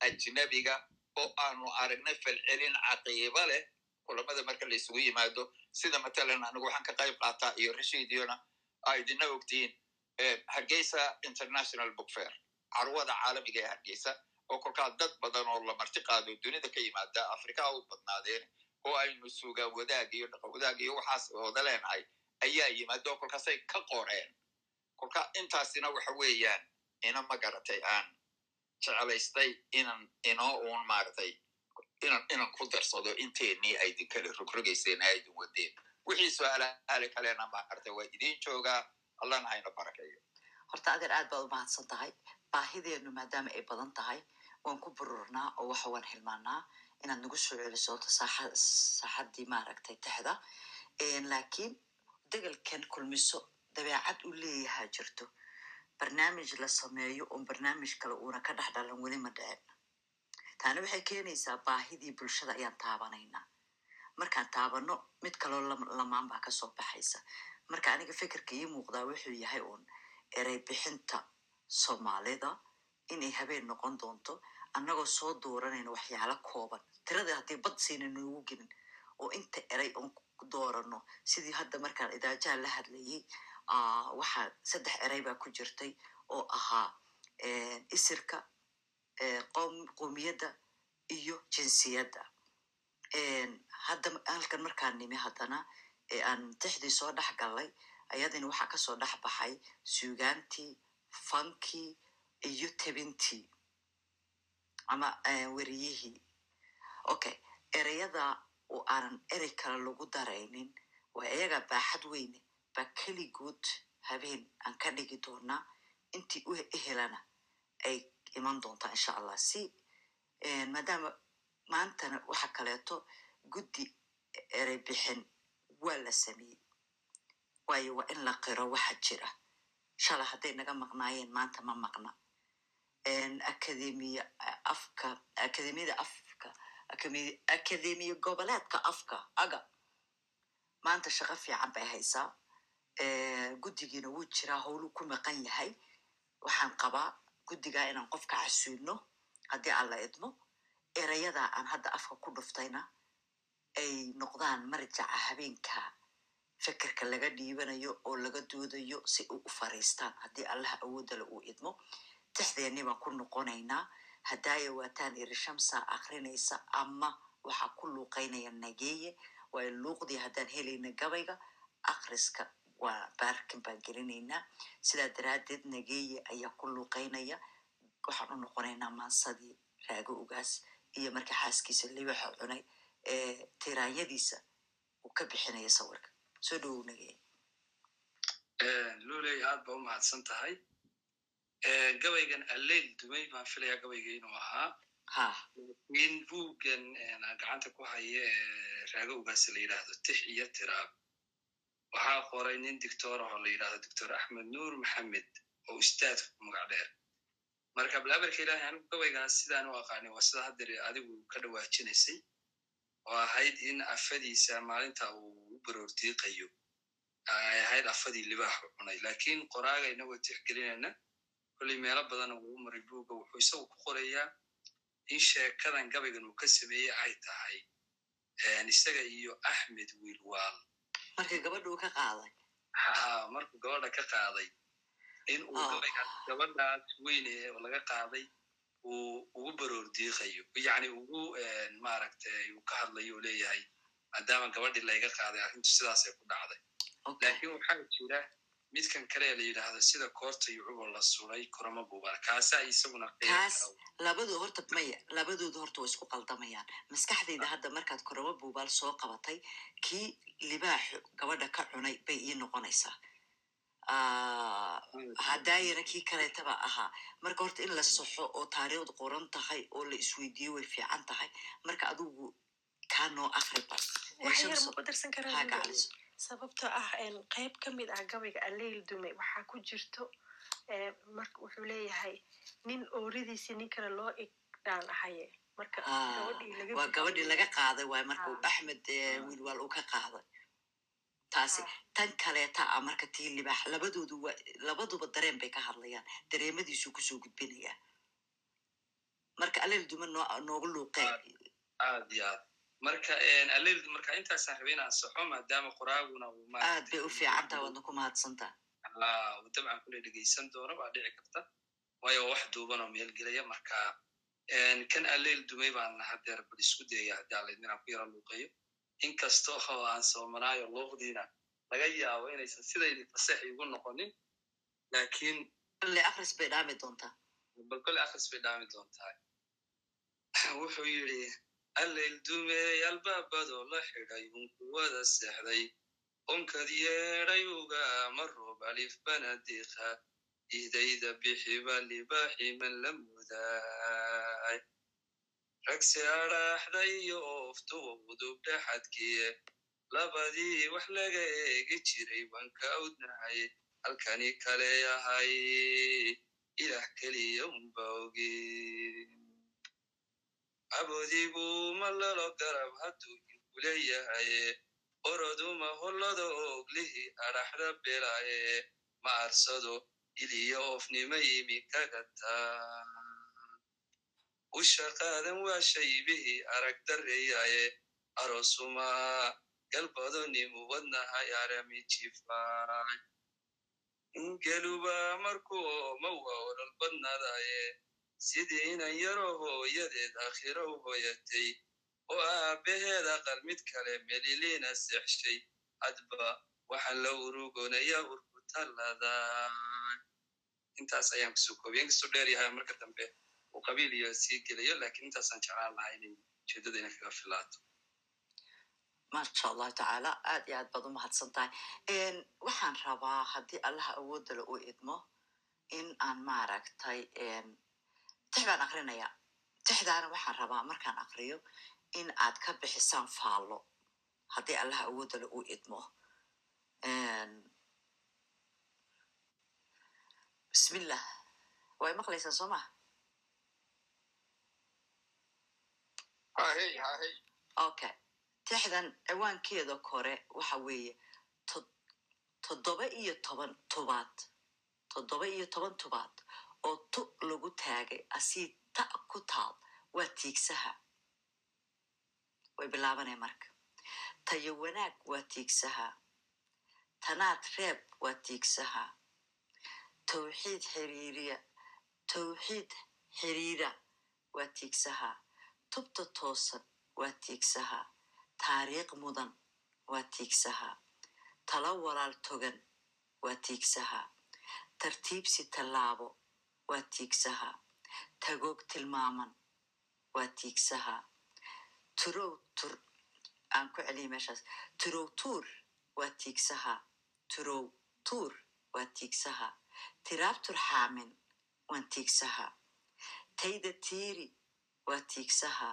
ajnabiga oo aanu aragnay falcelin caqiiba leh kulamada marka la isugu yimaado sida matalan anigu waxaan ka qayb qaataa iyo rashiidiyona a idina ogtihiin hargeysa international book fair. carwada caalamiga ee hargeysa oo kolkaa dad badan oo la marti qaado dunida ka yimaada afrika u badnaadeen oo aynu sugaan wadaag iyo dhaqan wadaag iyo waxaas wada leenahay ayaa yimaada oo kolkaasay ka qoreen kolka intaasina waxa weeyaan ina ma garatay aan jeclaystay inan inoo uun maaragtay inan ku darsado inteenii aydin kale rogrogayseen aydin wadeen wixii su'aalaale kalena maaragtay waa idin joogaa allana hayna barakeeyo horta adeer aad baad u mahadsan tahay baahideenu maadaama ay badan tahay waan ku bururnaa oo waxa waan hilmaanaa inaad nagu soo celiso horta saaxa saaxaddii maaragtay texda laakiin degelkan kulmiso dabeecad u leeyahaa jirto barnaamij la sameeyo oon barnaamij kale uuna ka dhex dhalan weli ma dhicin taana waxay keenaysaa baahidii bulshada ayaan taabanaynaa markaan taabano mid kaloo lamaan baa ka soo baxaysa. Marka aniga fikirka ii muuqdaa wuxuu yahay uun erey bixinta soomaalida inay habeen noqon doonto annagoo soo dooranayno waxyaalo kooban. Tirada haddii bad siina noogu gelin oo inta erey oon doorano sidii hadda markaan idaajaha la hadlayay waxaa saddex erey baa ku jirtay oo ahaa isirka qoomiyadda iyo jinsiyadda hadda halkan markaan nimi haddana aan tixdii soo dhex gallay ayadina waxaa ka soo dhex baxay suugaantii fankii iyo tebintii ama weriyihii okay ereyada oo aanan erey kale lagu daraynin waa iyaga baaxad weyne baa keligood habeen aan ka dhigi doonaa intii u ehelana ay iman doontaa insha allah. Si maadaama maantana waxa kaleeto guddi erey bixin waa la sameeyey. Waayo waa in la qiro waxa jira. Shala hadday naga maqnaayeen maanta ma maqna. Akademiya afka akademiyada afka akademiya goboleedka afka aga. Maanta shaqo fiican bay haysaa. Guddigiina wuu jiraa howluu ku maqan yahay. Waxaan qabaa guddigaa inaan qofka casuulno haddii aan la idmo. Erayadaa aan hadda afka ku dhuftayna ay noqdaan marjaca habeenka. Fikirka laga dhiibanayo oo laga doodayo si uu u fariistaan haddii allaha awoodale uu idmo tixdeennii baan ku noqonaynaa haddaaya waataan iri shamsaa akrinaysa ama waxaa ku luuqaynaya nageeye waayo luuqdii haddaan helayna gabayga akriska waa baarkin baan gelinaynaa. Sidaa daraaddeed nageeye ayaa ku luuqaynaya waxaan u noqonaynaa maansadii raago ugaas iyo marka xaaskiisa libaxa cunay tiraanyadiisa uu ka bixinaya sawirka. Soo dhowow nageeye luley aad ba u mahadsan tahay. Gabaygan alleyl dumay baan filayaa gabayga inuu ahaa. Laakiin buuggan gacanta ku haya ee raago ugaas la yidhaahdo tix iyo tiraab. Waxaa qoray nin doctor oo la yidhahdo doctor axmed nuur maxamed oo ustaadka ku magac dheer. Marka balaabarka ilahi anigu gabaygaas sidaan u aqaanay waa sida haddeer adigu ka dhawaajinaysay oo ahayd in afadiisa maalinta uu u baroordiiqayo. Ay ahayd afadii libaaxu cunay. Lakiin qoraaga inagoo tixgelinayna kolley meelo badana wuu u maray buugga wuxuu isagu ku qorayaa in sheekadan gabaygan uu ka sameeyey ay tahay isaga iyo axmed wiilwaal markii gabadha uu ka qaaday? Ha markuu gabadha ka qaaday in uu gabaygaas gabadhaas weyne oo laga qaaday uu ugu baroor diiqayo yacni ugu maaragtay uu ka hadlayo oo leeyahay maadaama gabadhii layga qaaday arrintu sidaasay ku dhacday. Laakiin waxaa jira midkan kale ee la yidhaahdo sida koorta iyo cubur la sulay korama buubaal kaasaa isaguna kara labadu horta maya labadooda horta way isku qaldamayaan maskaxdayda hadda markaad koramo buubaal soo qabatay kii libaaxu gabadha ka cunay bay ii noqonaysaa Haddaayana kii kaleetaba ahaa marka horta in la saxo oo taariikhdu qoran tahay oo la isweydiiyo way fiican tahay marka adigu kaa noo akri sababtoo ah een, qayb ka mid ah gabayga alleyl dume waxaa ku jirto wuxuu leeyahay nin ooridiisi nin kale loo igdhaan ahaye marka Ah, gabadhii laga waa gabadhii laga qaaday waay marka axmed wiilwaal uu ka qaaday taasi tan kaleeta ah marka tii libaax labadoodu waa labaduba dareen bay ka hadlayaan dareemadiisuu ku soo gudbinayaa marka aleel duma noo noogu luuqeen aad iyo aad. Marka alleyl marka intaasaan rabay inaan saxo maadaama qoraaguna aad bay u fiican tahay waadna ku mahadsantaa. Aa uu dabcan kule dhegeysan doono baa dhici karta. Waayo waa wax duuban oo meel gelaya marka kan alleyl dumay baan hadeer bal isku dayaya haddii alayd inaan ku yara luuqeeyo inkasta oo aan soomanaayo luuqdiina laga yaabo inaysan sidaydi fasax igu noqonin laakiin le akris bay dhaami doontaa. Bal kole akris bay dhaami doontaa. Wuxuu yidhi alleyl dumey albaabadoo la xidhay unku wada seexday onkad yeedhay uga ma roob alif banadiqa ihdayda bixiba libaaxi man la mudaay ragse adhaaxday iyo ooftuwa udub dhexadkiye labadii wax laga eegi jiray waan ka awdnahay halkani kale yahay ilaah keliya unba ogi cabodigu ma lalo garab hadduu inku leeyahay oroduma hollada ooglihi adhaxda belaaye ma arsado iliyo oofnima yimi kagataa usha qaadan waa shaybihii arag dareeyaye arosuma galbadonimu wadnahay arami jifaay geluba markuu ma waa olol badnadaye sidii inan yaro hooyadeed akhiro u hoyatay oo aabbaheed aqal mid kale meliliina seexshay hadba waxaan la urugonaya urku talladaa intaas ayaan ku soo koobiyay inkastuu dheer yahay marka dambe uu qabiil iyo sii gelayo laakiin intaasaan jeclaan lahaa inay ujeedada ina kaga filaato maasha allahu tacaala aad iyo aad baad u mahadsan tahay waxaan rabaa haddii allaha awoodala u idmo in aan maaragtay tix baan akrinayaa tixdaana waxaan rabaa markaan akriyo in aad ka bixisaan faallo haddii allaha awoodala u idmo bismillah way maqlaysaan soo maha okay tixdan ciwaankeeda kore waxa weeye toddoba iyo toban tubaad toddoba iyo toban tubaad oo tu lagu taagay asii ta ku taal waa tiigsaha way bilaabanaya marka tayo wanaag waa tiigsaha tanaad reeb waa tiigsaha towxiid xiriiriya towxiid xiriira waa tiigsaha tubta toosan waa tiigsaha taariikh mudan waa tiigsaha talo walaal togan waa tiigsaha tartiibsi tallaabo waa tiigsaha tagoog tilmaaman waa tiigsaha. Turow tur aan ku celiya meeshaas. Turow tuur waa tiigsaha. Turow tuur waa tiigsaha. Tiraab turxaamin waa tiigsaha. Tayda tiiri waa tiigsaha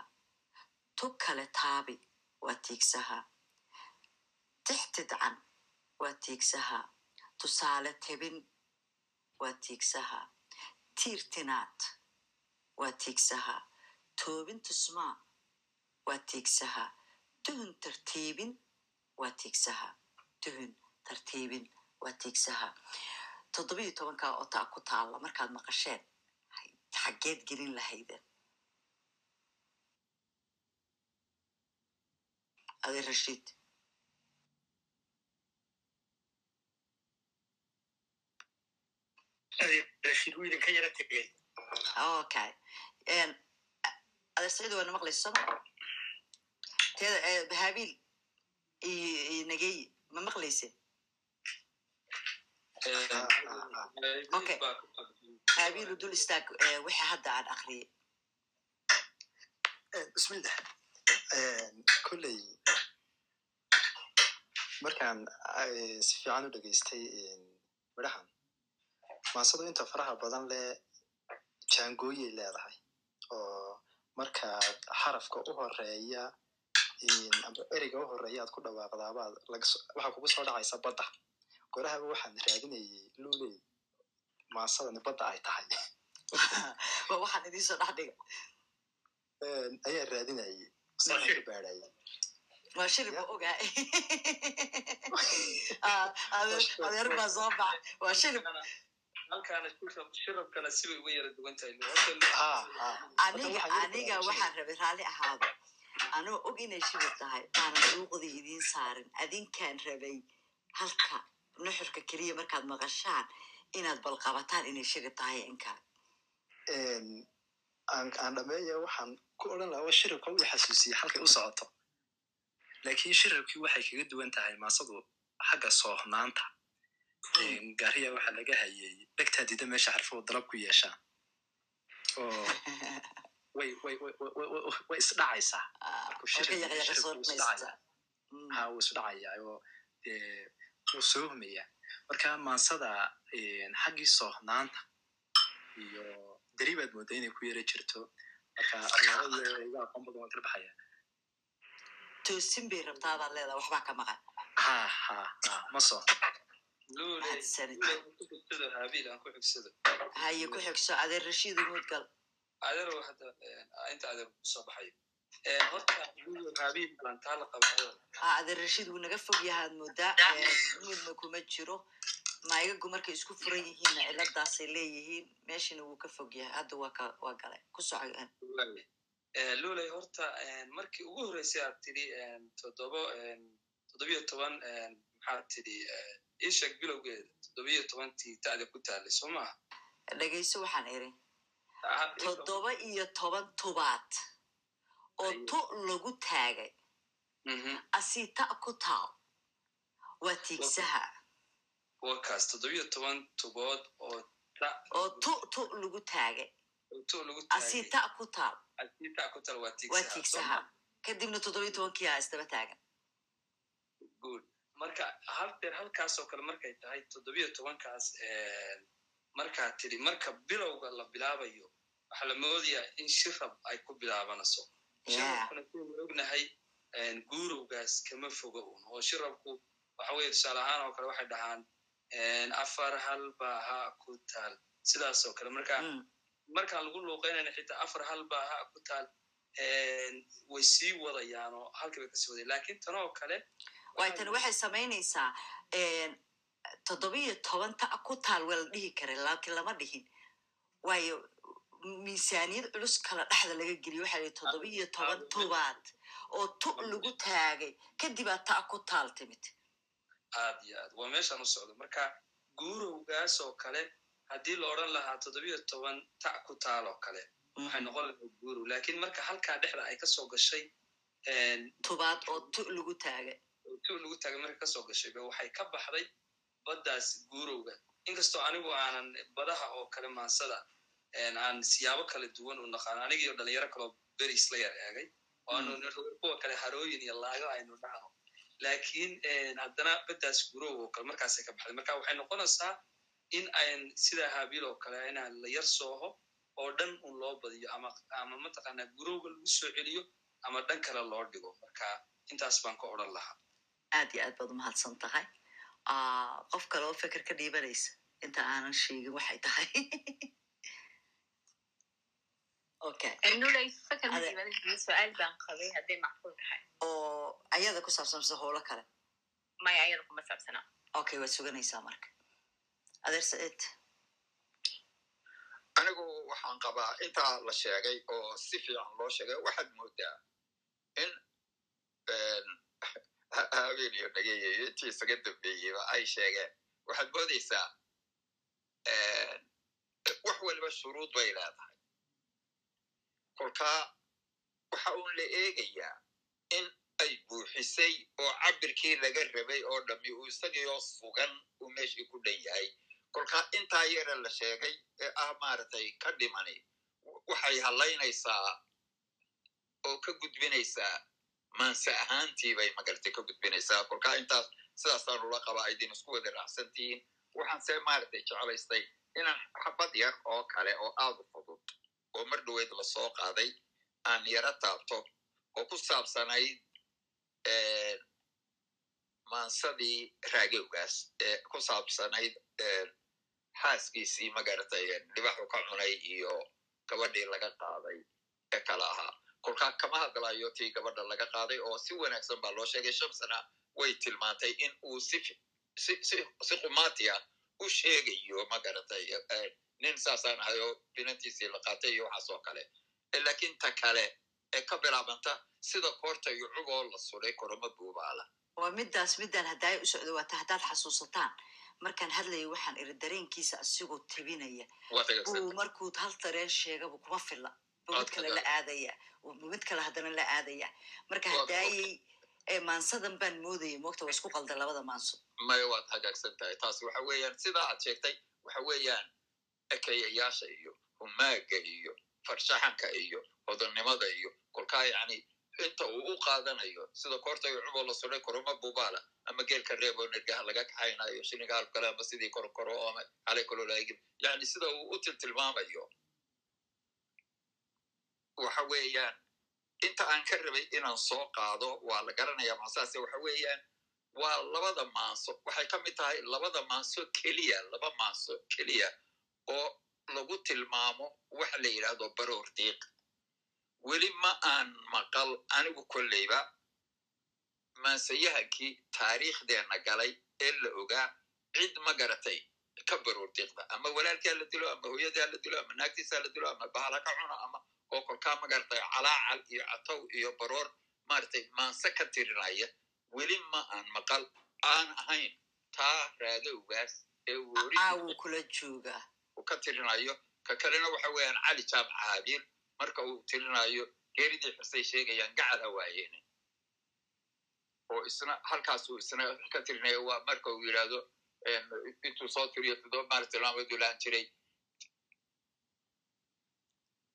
tug kale taabi waa tiigsaha tix tidcan waa tiigsaha tusaale tebin waa tiigsaha tiir tinaad waa tiigsaha toobin tusmaa waa tiigsaha tuhun tartiibin waa tiigsaha tuhun tartiibin waa tiigsaha toddobiyo tobankaa oo ku taalla markaad maqasheen xaggeed gelin lahayden adi rashiid rashiid wuu idinka yara tegey okay adeer saciid waana maqlaysa soma teeda habiil iyo nageyi ma maqlayse okay haabiilu dul istaag eh, wixii hadda aan akriyay bismillah kolley markaan si fiican u dhegaystay midhahan maasadu inta faraha badan leh jaangooyay leedahay oo markaad xarafka u horreeya amba ereyga u horreeya aad ku dhawaaqdaabaad waxaa kugu soo dhacaysa badda. Gorahaba waxaan raadinayay luley maasadani badda ay tahay. Ayaan raadinayay waa shirib ma ogaa Ah, adeer- baa soo waa shirib aniga aniga waxaan rabay raalli ahaado anoo og inay shibir tahay baanan luuqdii idiin saarin adinkaan rabay halka nuxurka keliya markaad maqashaan inaad balqabataan inay shirib tahay inkaan aan aan dhameeya waxaan ku odhan lahaa waa shiribka u xasuusiyey halkay u socoto. Laakiin shiribkii waxay kaga duwan tahay maasadu xagga soohnaanta. Gaariya waxaa laga hayay dhegtaa dida meesha xarfuhu dalab ku yeeshaan oo way isdhacaysaa isdhacayaa. ha wuu isdhacayaa oo eh, wuu soohmayaa marka maansada xaggii soohnaanta iyo deri baad moodaa inay ku yara jirto toosin bay rabtaabaad leedahay waxbaa ka maqan haye ku xigso adeer rashiid ha adeer rashiid wuu naga fog yahaad moodaa muudna kuma jiro maayagu markay isku furan yihiinna ciladaasay leeyihiin meeshana wuu ka fog yahay hadda waa ka waa galay ku soco Eh, luley horta markii ugu horreysay aad tidhi toddobo eh, toddobiyo toban maxaad tidhi sheeg bilowgeeda toddobiyo tobantii ta'da ku taallay soo maaha dhegayso waxaan iri toddoba iyo toban tubaad oo tu lagu taagay asii ta ku taal waa tiigsaha waa kaas toddobiyo toban tubood oo oo tu tu lagu taagay oo tu lagu asii taagay ta ku taal waa tiigsaha kadibna toddoba iyo tobankii aa isdaba taagan good. Marka hal deer halkaasoo kale markay tahay toddobiyo tobankaas eh, markaad tidhi marka bilowga la bilaabayo waxaa la moodayaa in shirab ay ku bilaabanayso shirabkuna sidaynu ognahay eh, guurowgaas kama foga un oo shirabku waxa weye tusaale ahaan oo kale waxay dhahaan eh, afar hal baa ha ku taal sidaas oo kale marka markaan lagu luuqeynayna xitaa afar hal baa ha ku taal way sii wadayaan oo halkii bay ka sii wadayan laakiin tanoo kale waay tani waxay samaynaysaa toddoba iyo toban ta ku taal waa la dhihi kara laakiin lama dhihin. Waayo miisaaniyad culus kala dhexda laga geliyo waxaa lihi toddoba iyo toban tubaad oo tu lagu taagay kadibaa ta ku taal timid aad iyo aad waa meeshaan u socdo. Marka guurowgaas oo kale haddii la odran lahaa toddobiyo toban ta' ku taal oo kale. Waxay noqon lahaa guurow. Lakin marka halkaa dhexda ay ka soo gashay tubaad oo tu lagu taagay oo tu lagu taagay marka ka soo gashay ba waxay ka baxday baddaas guurowga. Inkastoo anigu aanan badaha oo kale maansada aan siyaabo kala duwan u naqaano anigiyo dhalinyaro kaloo beri isla yar eegay oo aanu kuwa kale harooyin iyo laago aynu dhahno laakiin haddana baddaas gurow oo kale markaasay ka baxday. Marka waxay noqonaysaa in ayn sida habiil oo kale inaan la yar sooho oo dhan un loo badiyo ama ama mataqaanaa gurowga lagu soo celiyo ama dhan kale loo dhigo. Marka intaas baan ka odran lahaa. Aad iyo aad baad umahadsan tahay. Qof kale oo feker ka dhiibanaysa. Inta aanan sheegin waxay tahay. Okay. Nulay fakar madiibadii su'aal baan qabay hadday macquul tahay oo ayada ku saabsan mise howlo kale maya ayada kuma saabsana okay waad suganaysaa marka adeer anigu waxaan qabaa intaa la sheegay oo si fiican loo sheegay waxaad moodaa in habeen iyo dhageeya iyo intii isaga dambeeyeyba ay sheegeen waxaad moodaysaa wax waliba shuruud bay leedahay kolkaa waxa uun la eegayaa in ay buuxisay oo cabirkii laga rabay oo dhammi uu isagiioo sugan uu meeshii ku dhan yahay. Kolkaa intaa yare la sheegay ee ah maaragtay ka dhimani waxay hadlaynaysaa oo ka gudbinaysaa maanse ahaantii bay magartay ka gudbinaysaa. Kolkaa intaas sidaasaan ula qabaa idin isku wada raacsan tihiin waxaan see maaragtay jeclaystay inaan xabad yar oo kale oo aad u fudud oo mar dhoweyd la soo qaaday aan yaro taabto oo ku saabsanayd maansadii raagowgaas ee ku saabsanayd xaaskiisii magaratay dhibaxu ka cunay iyo gabadhii laga qaaday ee kala ahaa kolkaa kama hadlayo tii gabadha laga qaaday oo si wanaagsan baa loo sheegay shamsana way tilmaantay in uu si qumaati ah u sheegayo magaratay nin saasaan ahay oo binantiisii la qaatay iyo waxaas oo kale laakiin ta kale ee ka bilaabanta sida koorta iyo cugoo la suday koroma buubaala waa midaas midaan haddaaya u socdo waata haddaad xasuusataan markaan hadlaya waxaan iri dareenkiisa asigoo tebinaya buu markuu hal dareen sheegaba kuma filla buu mid kale la aadaya buu mid kale haddana la aadaya marka haddaayay maansadan baan moodaya moogta waa isku qalda labada maanso maya waad hagaagsan tahay taas waxa weeyaan sidaa aad sheegtay waxa weeyaan ekeyayaasha iyo humaaga iyo farshaxanka iyo hodannimada iyo kolkaa yacni inta uu u qaadanayo sida koorta iyo cuboo la suday koroma bubaala ama geelka reeb oo nergaha laga kaxaynayo shiniga half ama sidii korokoro ama caleykololaagib yani sida uu u tiltilmaamayo waxa weeyaan inta aan ka rabay inaan soo qaado waa la garanaya maasaase waxa weeyaan waa labada maanso waxay ka mid tahay labada maanso keliya laba maanso keliya oo lagu tilmaamo waxa la yidhaahdo baroor diiq. Weli ma aan maqal anigu kolleyba maansayahankii taariikhdeenna galay ee la ogaa cid ma garatay ka baroor diiqda. Ama walaalkaa la dilo ama hooyadaa la dilo ama naagtiisaa la dilo ama bahala ka cuno ama oo kolkaa ma garatay calaacal iyo catow iyo baroor maratay maanse ka tirinaya. Weli ma aan maqal aan ahayn taa raadowgaas ee wuu kula joogaa uu ka tirinayo ka kalena waxa weeyaan cali jaamac haabiil marka uu tirinayo geeridii xirsay sheegayaan gacal hawaayeene oo isna halkaasuu isna ka tirinaya waa marka uu yidhaahdo intuu soo tiriyo todoba maali tilmaamaduu lahan jiray.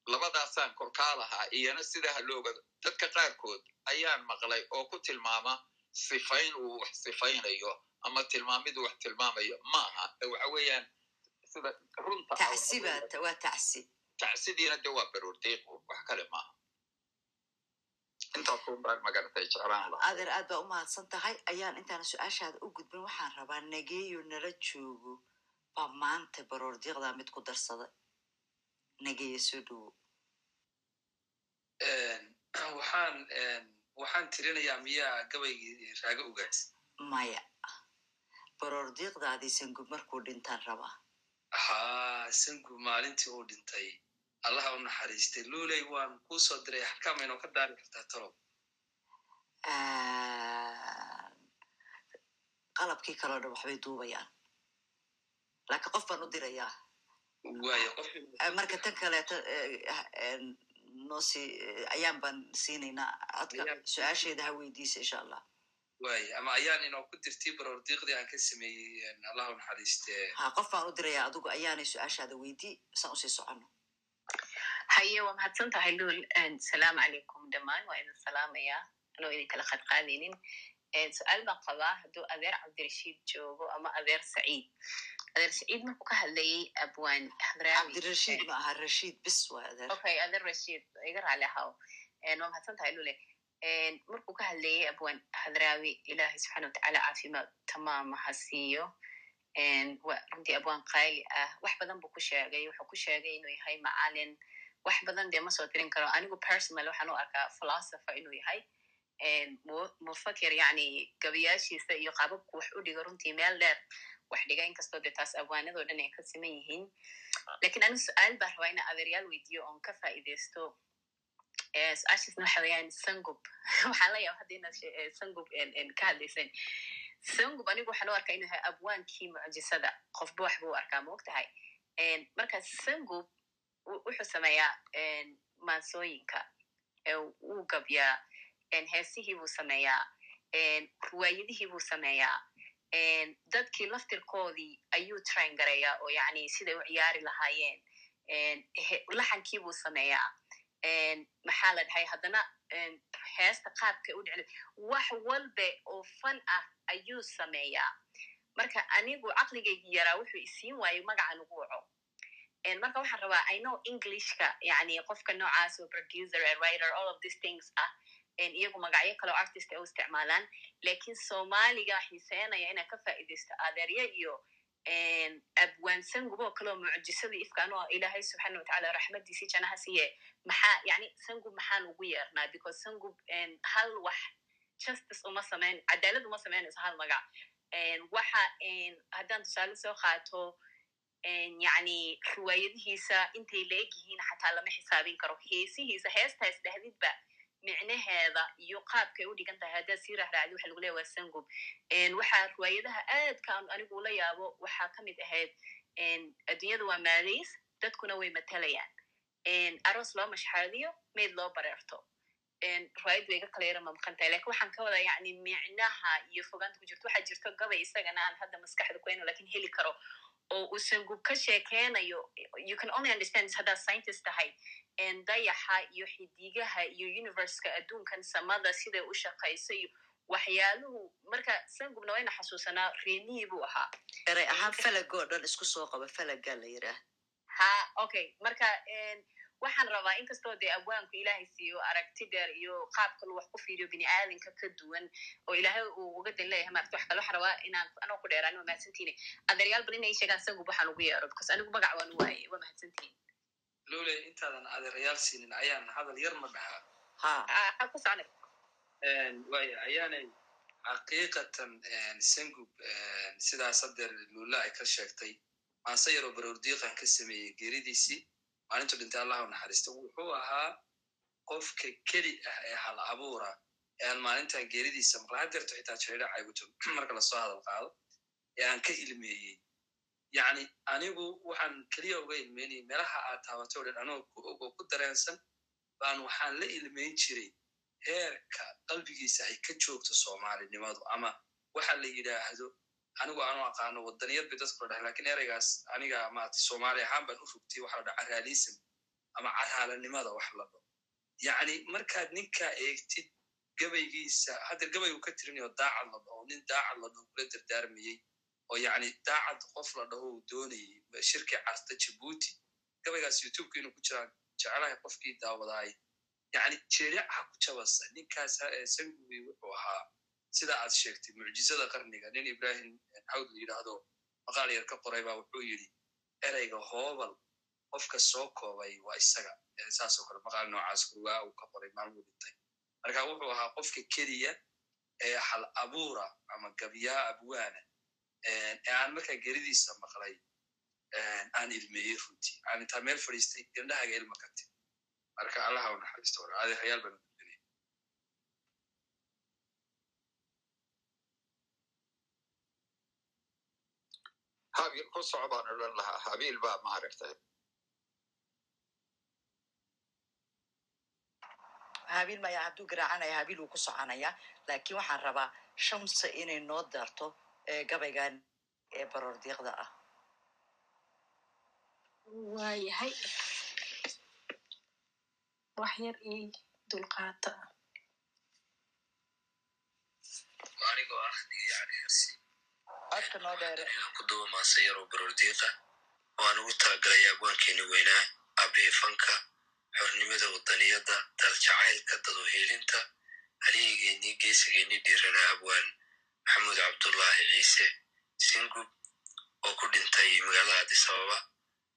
Labadaasaan korkaa lahaa iyana sidaa ha loogado dadka qaarkood ayaan maqlay oo ku tilmaama sifayn uu wax sifaynayo ama tilmaamidu wax tilmaamayo. Ma aha waxa weeyaan sida runta waa tacsi tacsidiina de waa baroordiiqu wax kale maaha intaasuu baan magaratay jeclaan lahaa adeer aad baa u mahadsan tahay ayaan intaana su'aashaada u gudbin waxaan rabaa nageeyo nala joogo baa maanta baroordiiqdaa mid ku darsaday nageeyo soo dhowo waxaan waxaan tirinayaa miyaa gabaygii raaga ogaas maya baroordiiqdaadii sangub markuu dhintaan rabaa haa sangub maalintii uu dhintay. Allaha u naxariistay. Luuley waan kuu soo diray halkaa maynoo ka daari kartaa talow qalabkii kaloo dhan waxbay duubayaan. Laakiin qof baan u dirayaa. Marka tan kaleeto noosi ayaan baan siinaynaa. Codka su'aasheeda ha weydiisa insha allah waayo ama ayaan inoo ku dirtay baroordiiqdii aan ka sameeyey allaha u naxariistee. Ha qof baan u dirayaa adigu ayaanay su'aashaada weydii saan u sii socono haye waa mahadsan tahay luul? Salaamu calaykum dhammaan waa idin salaamayaa anoo idin kala qadqaadaynin. Su'aal baan qabaa hadduu adeer cabdirashiid joogo ama adeer saciid. Adeer saciid markuu ka hadlayay abwaan cabdirashiid ma aha rashiid bis waa adeer. Okay adeer rashiid iga raali ahaw. Waa mahadsan tahay lule markuu ka hadlayay abwaan hadraawi ilaahay subxana watacaala caafimaad tamaama ha siiyo runtii abwaan qaali ah wax badan buu ku sheegay. Wuxuu ku sheegay inuu yahay macalin. Wax badan dee ma soo tirin karo. Anigu personal waxaan u arkaa philosopher inuu yahay. Mufakir yani gabayaashiisa iyo qaababku wax u dhigo runtii meel dheer. Wax dhiga inkastoo dee taas abwaanadoo dhan ay ka siman yihiin. Lakin anigu su'aal baan rabaa inaan adeeryaal weydiiyo oon ka faa'iideysto su'aashaasna waxa weeyaan sangub waxaan la yaaba hadda inaad sangub ka hadlayseen sangub anigu waxaan u arkaa inuu yahay abwaankii mucjisada qofba wax buu arkaa ma og tahay marka sangub wuxuu sameeyaa maansooyinka wuu gabyaa heesihii buu sameeyaa ruwaayadihii buu sameeyaa dadkii laftirkoodii ayuu train gareeyaa oo yani siday u ciyaari lahaayeen laxankii buu sameeyaa maxaa la dhahay haddana heesta qaabka u dhicli wax walbe oo fan ah ayuu sameeyaa marka anigu caqligaygi yaraa wuxuu isiin waayo magacan ugu waco marka waxaan rabaa i know englishka yani qofka noocaas oo producer and writer all of these things ah iyagu magacyo kaleo artist ay u isticmaalaan laakiin soomaaliga xiiseenaya inaan ka faa'iidaysto adeerya iyo abwaan sangub oo kaleo mucjisadii ifkaan oo ilaahay subxaana watacaala raxmadiisii janaha siiye maxaa yani sangub maxaan ugu yeernaa because sangub hal wax justice uma samayn cadaalad uma samaynayso hal magac. Waxa haddaan tusaale soo qaato yani riwaayadihiisa intay la eg yihiin xataa lama xisaabin karo heesihiisa heestaas dhahdidba micnaheeda iyo qaabkay u dhigan tahay haddaad sii raxraacdi waxa lagu leya waa sangub waxaa riwaayadaha aadka aan anigu ula yaabo waxaa ka mid ahayd adduunyada waa maadays dadkuna way matalayaan aroos loo mashxaadiyo mayd loo bareerto riwaayad way iga kala yara mamaqan tahay laakiin waxaan ka wadaa yani micnaha iyo fogaanta ku jirto waxaa jirto gabay isagana aan hadda maskaxda kuayno laakiin heli karo. Oo uu sangub ka sheekeynayo you can only understand this haddaad scientist tahay dayaxa iyo xidigaha iyo universeka adduunkan samada siday u shaqayso iyo waxyaaluhu marka sangubna wayna xasuusanaa reemihii buu ahaa. Eray ahaan falagoo dhan isku soo qaba falagaa la yiraah ha okay marka waxaan rabaa inkastoo dee abwaanku ilaahay siiyo aragti dheer iyo qaab kalu wax ku fiiriyo bini aadanka ka duwan oo ilaahay uu uga dan leeyahay maarata wax kale waxaan rabaa inaan anoo ku dheeraan waa mahadsantiine adeeryaal bal inay sheegaan sangub waxaan ugu yeero because anigu magac waan u waayey waa mahadsantihin lole intaadan adeerayaal siinin ayaan hadal yar ma dhahaa ha. Ku socnay waya ayaanay xaqiiqatan sangub sidaas hadeer lula ay ka sheegtay. Maase yaroo baroordiiqan ka sameeyey geeridiisii maalintu dhintay allah u wuxuu ahaa qofka keli ah ee hal abuura ee aan maalintan geeridiisa maqla hadeerto xitaa jeedha cayguto marka la soo hadal qaado ee aan ka ilmeeyey. Yacni anigu waxaan keliya uga ilmeynayay meelaha aad taabato o dhan anoo ku og oo ku dareensan baan waxaan la ilmeyn jiray heerka qalbigiisa ay ka joogto soomaalinimadu ama waxa la yidhaahdo anigu aanu aqaano wadaniyad bay dadku la dhahay laakiin ereygaas aniga maarata soomaali ahaan baan u rogtay waxa la dhaha caraalism ama caraalanimada wax la dhaho yacni markaad ninkaa eegtid gabaygiisa haddeer gabay uu ka tirinayo daacad la dhaho nin daacad la dhaho kula dardaarmayey oo yacni daacad qof la dhaho uu doonayey shirkii carta jabuuti gabaygaas youtubeka inuu ku jiraan jecelahay qofkii daawadaay yacni jeerica ku jabasa ninkaas sangubi wuxuu ahaa sida aad sheegtay mucjizada qarniga nin ibrahim hawd la yidhaahdo maqaal yar ka qoray baa wuxuu yidhi ereyga hoobal qofka soo koobay waa isaga. Saasoo kale maqaal noocaas rugaa uu ka qoray maalmuu dhintay. Marka wuxuu ahaa qofka keliya ee hal abuura ama gabyaa abwaana ee aan markaa geridiisa maqlay aan ilmeeyey runtii. Aan intaa meel fadhiistay indhahaga ilma ka marka allaha u naxariisto wala adeerayaal baan habiil ku soco baan odhan lahaa habiil baa maaragtay habiil maya hadduu garaacanaya habiil wuu ku soconaya laakiin waxaan rabaa shamsa inay noo daarto gabaygan ee baroordiiqda ah waayahay wax yar ii dulqaata anigoo ah niyacni hersi duba maase yaroo baroordiiqa waan ugu talagalay abwaankeeni weynaa aabihii fanka xornimada wadaniyadda daljacaylka daduhiilinta haliyigeenii geesigeenii dhiiranaa abwaan maxamuud cabdullaahi ciise. Singub oo ku dhintay magaalada cabdisababa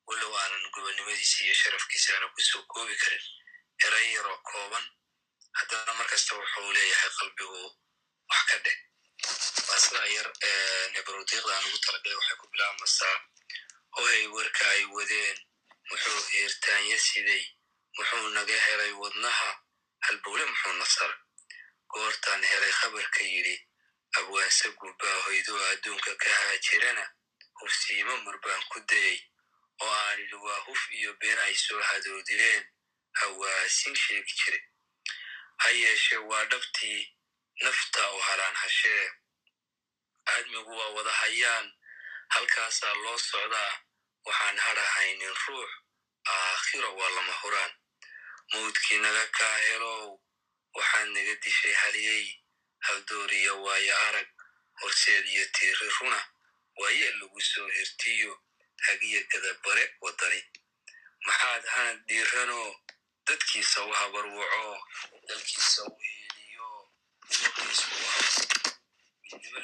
walow aanan gobonnimadiisa iyo sharafkiisa aana ku soo koobi karin. Eray yaroo kooban haddana markasta wuxuu leeyahay qalbigu wax ka dheh waa sidaa yar nebarudiiqda aan ugu talagalay waxay ku bilaabmaysaa hohay warka ay wadeen. Muxuu heertaanya siday muxuu naga helay wadnaha halbowle muxuu nasara goortaan helay khabarka yidhi abwaanse gubbaa hoydoo adduunka ka haajirana hufsiimo murbaan ku dayay oo aan idhi waa huf iyo been ay soo hadoodireen hawaasin sheegi jire. Ha yeeshee waa dhabtii nafta u halaan hashee aadmigu waa wada hayaan. Halkaasaa loo socdaa waxaan hadhahaynin ruux aakhiro waa lama huraan. Mawdkii naga kaa helow waxaad naga dishay haliyey haldooriya waayo arag horseed iyo tiiri runa waaye lagu soo hirtiyo hagiya gadabare waddani maxaad haan dhiiranoo dadkiisa u habarwaco dalkiisa u heeliyo midnimo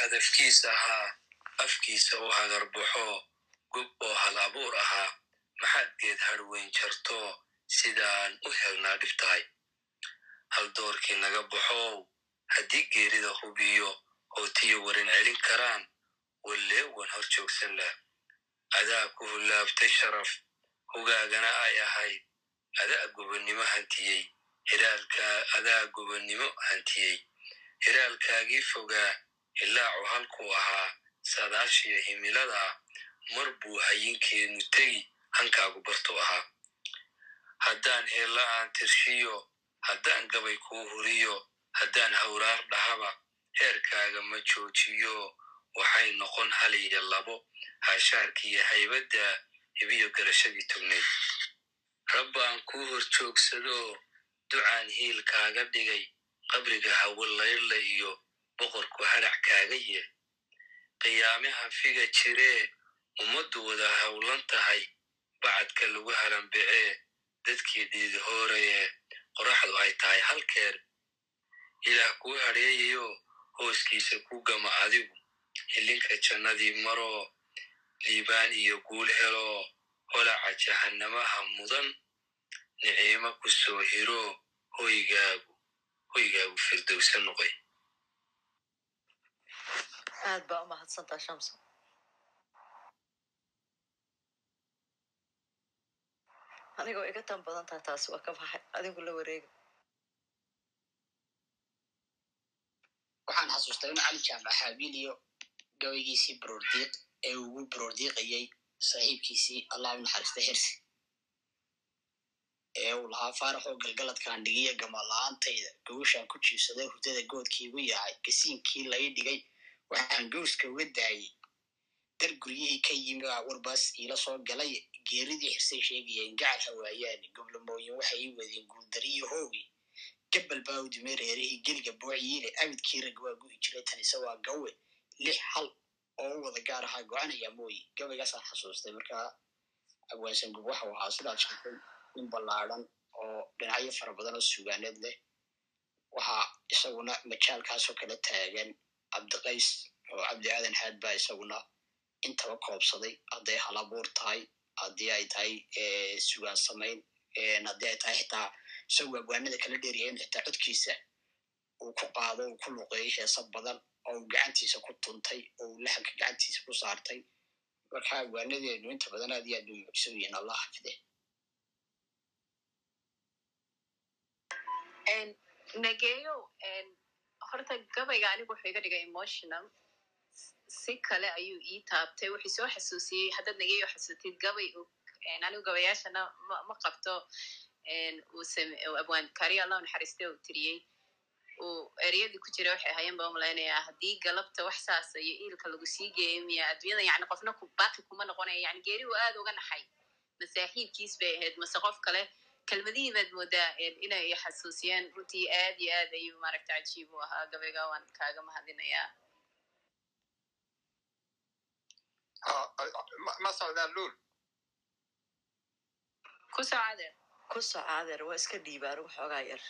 hadafkiis ahaa afkiisa u hagarbaxo gob oo hal abuur ahaa maxaad geed harweyn jarto sidaan u helnaa dhib tahay haldoorkii naga baxow haddii geerida hubiyo hootiyo warin celin karaan walleewan hor joogsan lah adaa ku hullaabtay sharaf hogaagana ay ahayd. Adaa gobonnimo hantiyey hiraalkaa adaa gobonnimo hantiyey hiraalkaagii fogaa ilaacu halkuu ahaa saadaashiyo himilada mar buu hayinkeenu tegi hankaagu bartuu ahaa. Haddaan heella aan tirshiyo haddaan gabay kuu huriyo haddaan hawraar dhahaba heerkaaga ma joojiyo waxay noqon hal iyo labo haashaarkiiyo haybadda hibiyo garashadii tugnayd rabbaan kuu hor joogsado ducaan hiil kaaga dhigay qabriga hawo iyo boqorku hadhac kaaga yeel. Qiyaamaha figa jiree ummaddu wada howlan tahay bacadka lagu halanbecee dadkii dhiidi hoorayee qoraxdu ay tahay halkeer ilaah kuu hadheeyayo hooskiisa ku gama adigu. Hilinka jannadii maroo liibaan iyo guul heloo holaca jahannamaha mudan niciimo ku soo hiro hoygaagu hoygaagu firdowsa noqoy aad baa u mahadsantaa shamsa anigoo iga tan badan taha taasi waa ka baxay adigu la wareega waxaan xasuustaa in cali jaamac xaabiiliyo gabaygiisii baroordiiq ee ugu baroordiiqayay saaxiibkiisii allah u naxariista xirsi ee uu lahaa faaraxoo galgaladkaan dhigiya gamala-aantayda gawashaan ku jiibsaday hurdada goodkii igu yahay. Gasiinkii lai dhigay waxaan gowska uga daayey dar guryihii ka yimi aa warbaas iila soo galay. Geeridii xirsay sheegayeen gacal hawaayaani goblamooyin waxay ii wadeen guuldariyo hoogi. Gabal baa u dimay reerihii geliga boociyiile abidkii rag waa gu'i jiray. Tanise waa gawe. Lix hal oo u wada gaar ahaa go-anaya mooyi gabaygaasaan xasuustay. Markaa abwaansan gub waxau ahaa sidaad sheegtay nin ballaadhan oo dhinacyo fara badan oo sugaaneed leh. Waxaa isaguna majaalkaasoo kala taagan cabdiqays oo cabdi aadan haad baa isaguna intaba koobsaday. Hadday halabuur tahay haddii ay tahay sugaan samayn haddii ay tahay xitaa isagu abwaanada kala dheeriya in xitaa codkiisa uu ku qaado uu ku luqeeyay heesa badan oo uu gacantiisa ku tuntay oo uu laxanka gacantiisa ku saartay. Marka abwaanadeenu inta badan aad iyo aad bay mucjiso yihiin allah xafide nageeyo horta gabayga anigu wuxuu iga dhigay emotional. Si kale ayuu ii taabtay. Wuxuu soo xasuusiyey haddaad nageeyo xasuutid gabay anigu gabayaashana ma qabto abwaan kariya allah naxariiste uu tiriyey. Uu ereyadii ku jira waxay ahaayeen baa u malaynaya haddii galabta wax saasa iyo iilka lagu sii geeyo miya adduunyada yani qofna baaqi kuma noqonaya. Yani geeri uu aad uga naxay. Masaaxiibkiis bay ahayd mase qof kale kelmadihii baad moodaa inay xasuusiyeen runtii aad iyo aad ayuu maaragta cajiib u ahaa gabayga waan kaaga mahadinayaa ma socdaan luul ku soo cadeer ku soo cadeer waa iska dhiibaan waxoogaa yar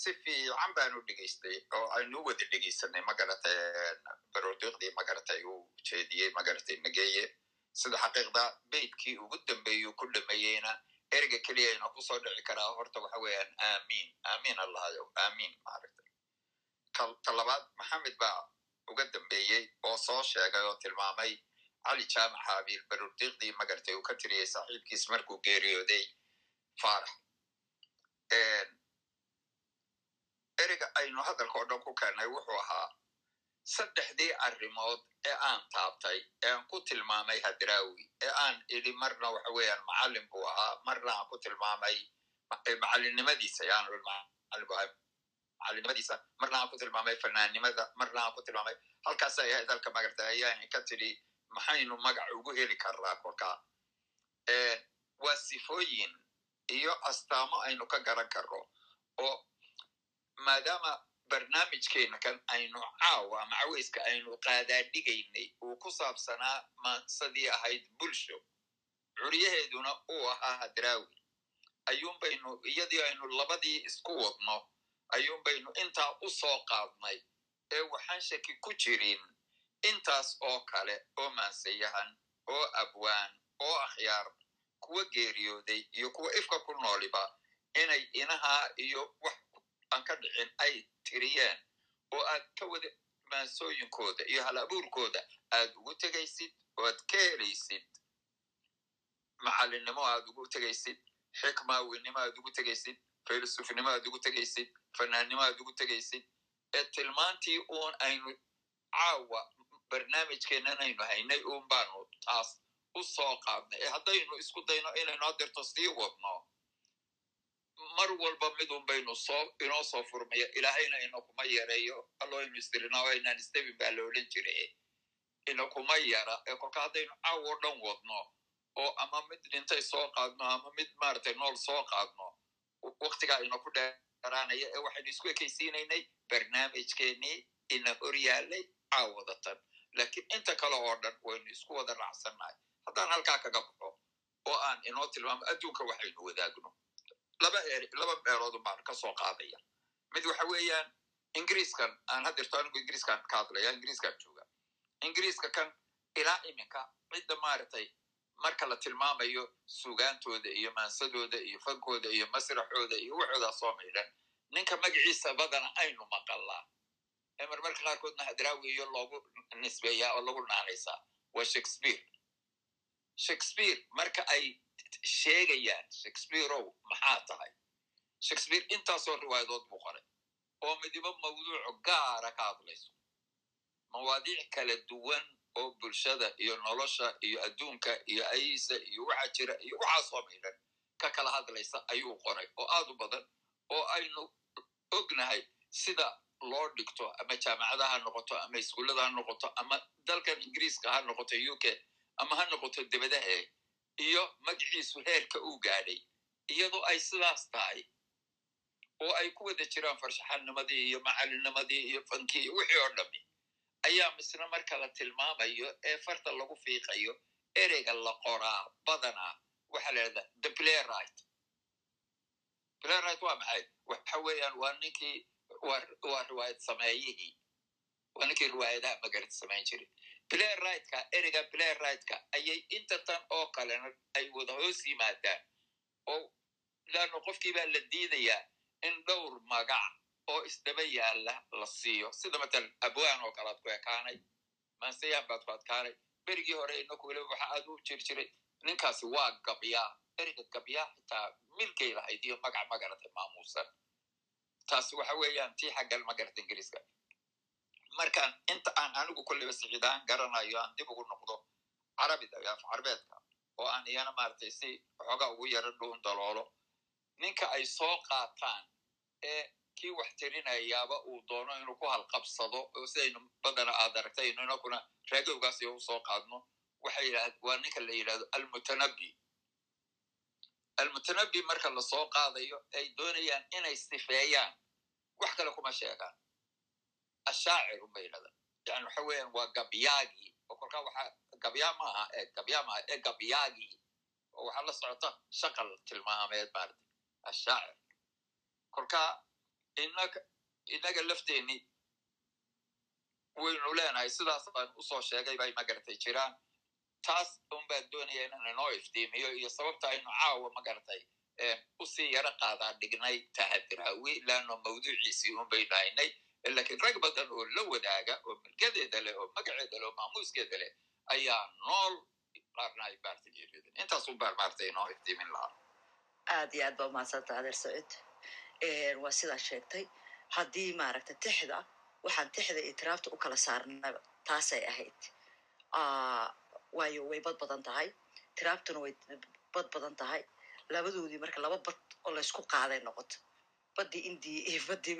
si fiican baanu dhegaystay oo aynu wada dhegaysanay magaratay baroodiiqdii magaratay uu jeediyey magaratay nageeye sida xaqiiqda beydkii ugu dambeeyuu ku dhameeyeyna ereyga keliya ayna ku soo dhici karaa horta waxa weeyaan aamiin aamiin allahayow aamiin maaragtay ta labaad maxamed baa uga dambeeyey oo soo sheegay oo tilmaamay cali jaamac xaabiil baroodiiqdii magaratay uu ka tiriyey saaxiibkiis markuu geeriyooday faarax ereyga aynu hadalka o dhan ku keennay wuxuu ahaa saddexdii arrimood ee aan taabtay ee aan ku tilmaamay hadraawi ee aan idhi marna waxa weeyaan macallin buu ahaa marna aan ku tilmaamay macalinimadiisa macalinimadiisa marna aan ku tilmaamay fanaannimada marna aan ku tilmaamay halkaas ay ahayd halka magarta ayaan ka tidhi maxaynu magac ugu heli karnaa kolkaa waa sifooyin iyo astaamo aynu ka garan karno oo maadaama barnaamijkeena kan aynu caawa ama caweyska aynu qaadaadhigaynay uu ku saabsanaa maansadii ahayd bulsho. Curyaheeduna uu ahaa hadraawi ayuunbaynu iyadii aynu labadii isku wadno ayuunbaynu intaa u soo qaadnay ee waxaan shaki ku jirin intaas oo kale oo maansayahan oo abwaan oo akhyaar kuwa geeriyooday iyo kuwa ifka ku nooliba inay inahaa iyo wax aan ka dhicin ay tiriyeen oo aad ka wada maansooyinkooda iyo hal abuurkooda aad ugu tegaysid oo aad ka helaysid macallinnimo aad ugu tegaysid xikmaawinimo aad ugu tegaysid filosofinimo aad ugu tegaysid fanaannimo aad ugu tegaysid ee tilmaantii uun aynu caawa barnaamijkeennan aynu haynay uun baanu taas u soo qaadnay. Ee haddaynu isku dayno inaynu hadeerto sii wadno mar walba midun baynu soo inoo soo furmaya ilaahayna inakuma yareeyo. Alloaynu istirina o aynaan istabin baa la odhan jira inakuma yara. Ee kolka haddaynu caawo dhan wadno oo ama mid dhintay soo qaadno ama mid maaragtay nool soo qaadno waktigaa inaku dheeraanaya ee waxaynu isku ekaysiinaynay barnaamijkeenii ina hor yaalay caawadatan laakiin inta kale oo dhan waynu isku wada raacsannahay. Haddaan halkaa kaga baxo oo aan inoo tilmaamo adduunka waxaynu wadaagno laba er laba meeloodun baan ka soo qaadaya. Mid waxa weeyaan ingiriiskan aan hadeerto anigu ingiriiskan ka hadlaya ingiriiskan jooga. Ingiriiska kan ilaa iminka cidda maaragtay marka la tilmaamayo sugaantooda iyo maansadooda iyo fankooda iyo masraxooda iyo waxoodaa soo maydhan ninka magaciisa badana aynu maqallaa ee marmarka qaarkoodna hadraawiyo loogu nisbeeyaa oo lagu naanaysaa waa shakespeare. Shakespeare marka ay sheegayaan shakespeareow maxaa tahay shakespeare intaasoo riwaayadood buu qoray oo midibo mawduuc gaara ka hadlayso mawaadiic kala duwan oo bulshada iyo nolosha iyo adduunka iyo ayiisa iyo waxa jira iyo waxaasoo maydhan ka kala hadlaysa ayuu qoray oo aad u badan oo aynu ognahay sida loo dhigto ama jaamacada ha noqoto ama iskuullada ha noqoto ama dalkan ingiriiska ha noqoto u k ama ha noqoto debadahe iyo magaciisu heerka uu gaadhay iyadoo ay sidaas tahay oo ay ku wada jiraan farshaxanimadii iyo macalinimadii iyo fankii iyo wixii oo dhami ayaa misna marka la tilmaamayo ee farta lagu fiiqayo ereyga la qoraa badanaa waxaa la yidhahdaa the playwright playwright waa maxay? Waxa weeyaan waa ninkii waa riwaayad sameeyihii waa ninkii riwaayadaha magarad samayn jiray playwrightka ereyga playwrightka ayay inta tan oo kalena ay wada hoos yimaadaan oo laanno qofkii baa la diidayaa in dhowr magac oo isdaba yaalla la siiyo. Sida matalan abwaan oo kale ad ku ekaanay mansayaan baad ku adkaanay. Berigii hore inaku weliba waxa aad u jir ninkaasi waa gabyaa. Ereyga gabyaa xitaa milkay lahayd iyo magac magaratay maamuusan taasi waxa weeyaan tii xaggan magarata ingiriiska markaan inta aan anigu kolleyba sixidaan garanayo aan dib ugu noqdo carabida af carbeedka oo aan iyana maaragtay si waxoogaa ugu yaro dhuun daloolo ninka ay soo qaataan ee kii wax tirinayaaba uu doono inuu ku halqabsado oo sidaynu badana aad aragtaynu inakuna raadowgaas iyo u soo qaadno waxay yidhahd waa ninka la yidhahdo almutanabi almutanabi marka la soo qaadayo ay doonayaan inay sifeeyaan wax kale kuma sheegaan ashaacir unba yidhahda yani waxa weeyaan waa gabyaagii oo kolkaa waxa gabyaa maaha ee gabyaa maaha ee gabyaagii oo waxaa la socota shaqal tilmaameed maarata ashaacir kolkaa inaga inaga lafteenni waynu leenahay sidaas baan u soo sheegay bay magaratay jiraan taas un baan doonaya inaan inoo iftiimiyo iyo sababta aynu caawa magaratay u sii yaro qaadaa dhignay tahadiraawi laano mawduuciisii un baynu haynay lakiin rag badan oo la wadaaga oo milgadeeda leh oo magaceeda leh oo maamuuskeeda leh ayaa nool qaarna ay maarta geeriyooden intaasun baan maarta inoo iftiimin lahaa aad iyo aad ba umahadsanta adeer saciid waa sidaa sheegtay haddii maaragta tixda waxaan tixda iyo tiraabta u kala saarnaba taasay ahayd waayo way bad badan tahay tiraabtuna way bad badan tahay labadoodii marka laba bad oo laysku qaaday noqoto baddi indiya iyo baddi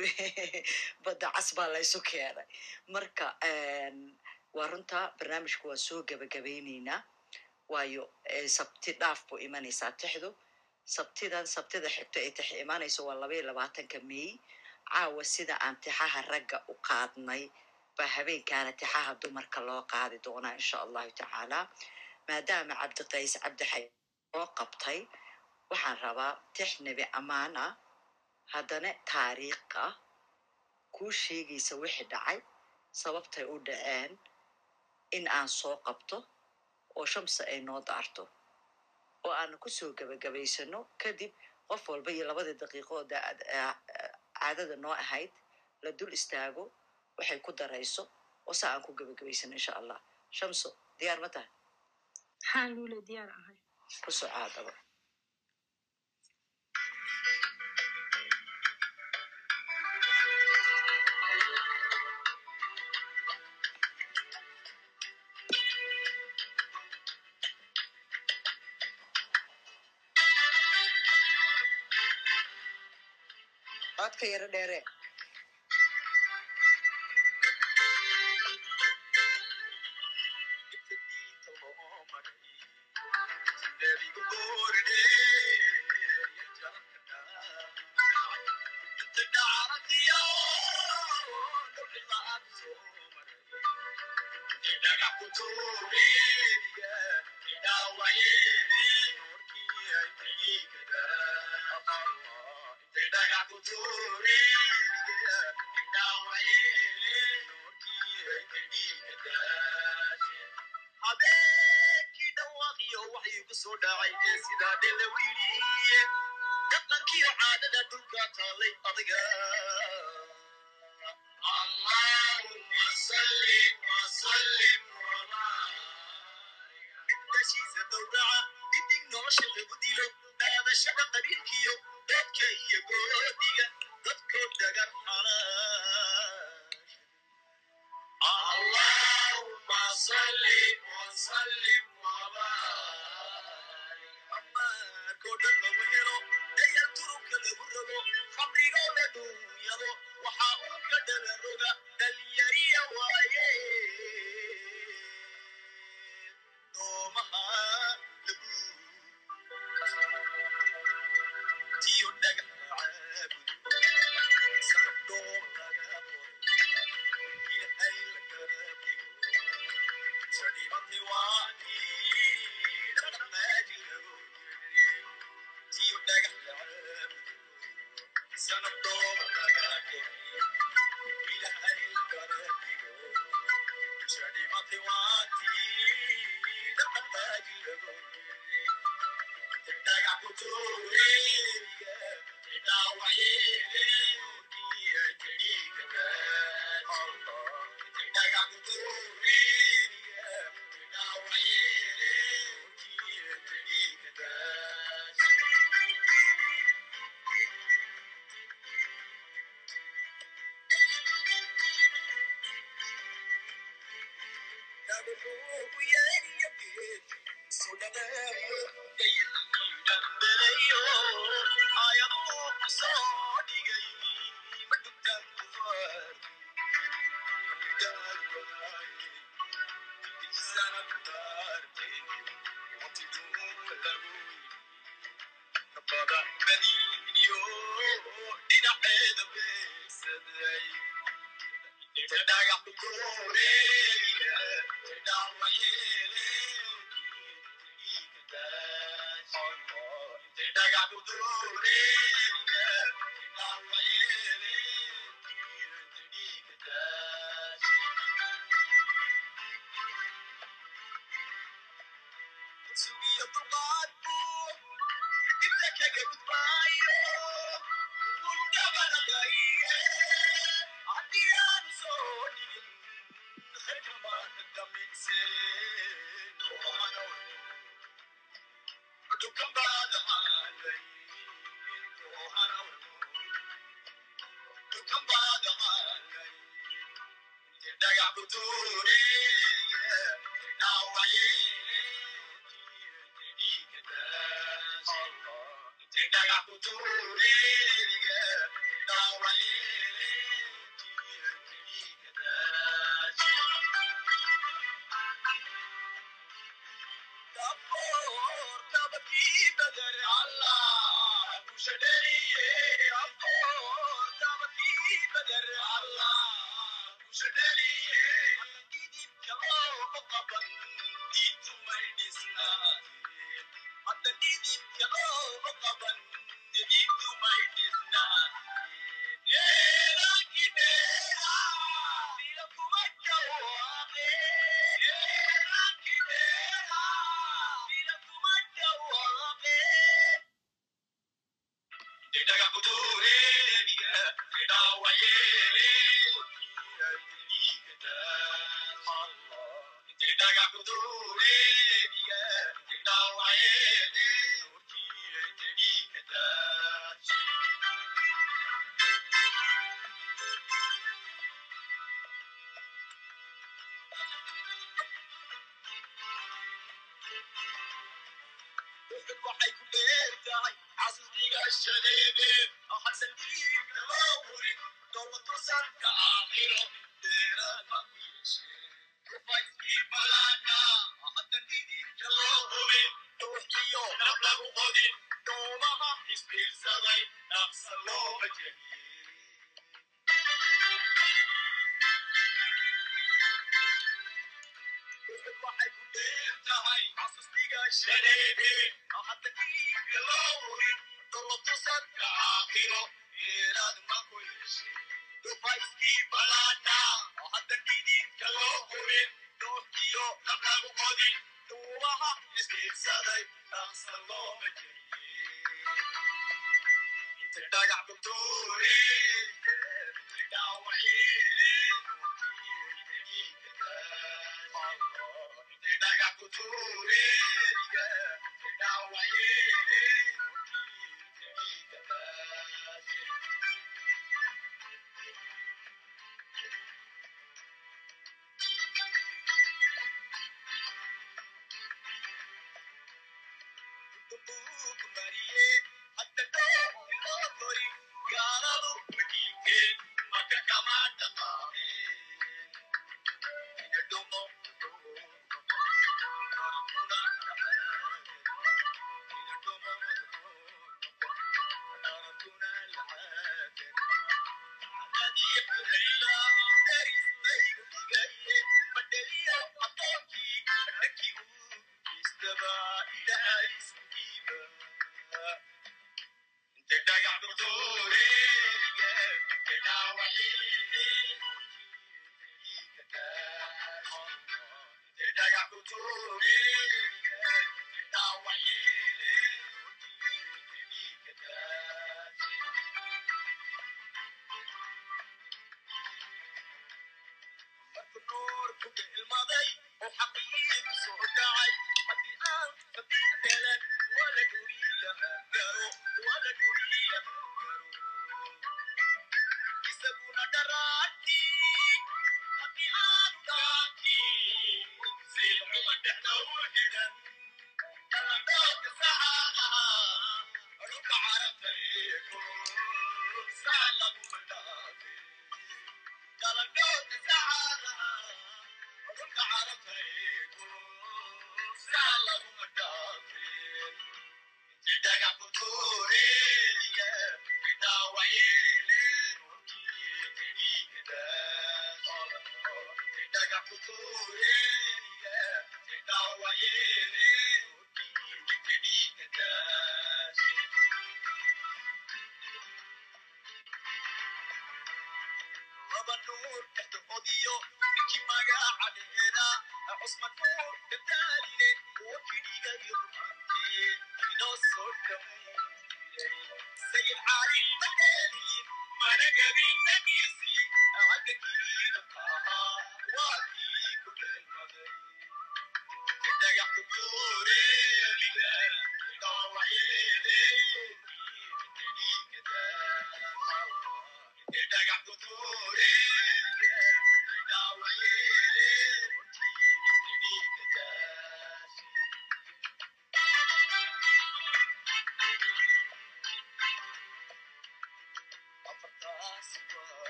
badda cas baa laysu keenay marka waa runta barnaamijka waan soo gebagabayneynaa waayo sabti dhaaf buu imanaysaa tixdu. Sabtidan sabtida xigto ay tix imanayso waa laba labaatanka meey caawa sida aan tixaha ragga u qaadnay baa habeenkaana tixaha dumarka loo qaadi doonaa insha allahu tacaala. Maadaama cabdiqays cabdixay oo qabtay waxaan rabaa tix nebi ammaan ah haddana taariikh ah kuu sheegaysa wixii dhacay sababtay u dhaceen in aan soo qabto oo shamsi ay noo daarto oo aanu ku soo gebagabaysano kadib qof walba iyo labadii daqiiqo oo caadada noo ahayd la dul istaago waxay ku darayso oo saa aan ku gebagabaysano insha allah. Shamso diyaar ma tahay? Maxaa luule diyaar ahay. Ku caadaba codka yaro dheere sale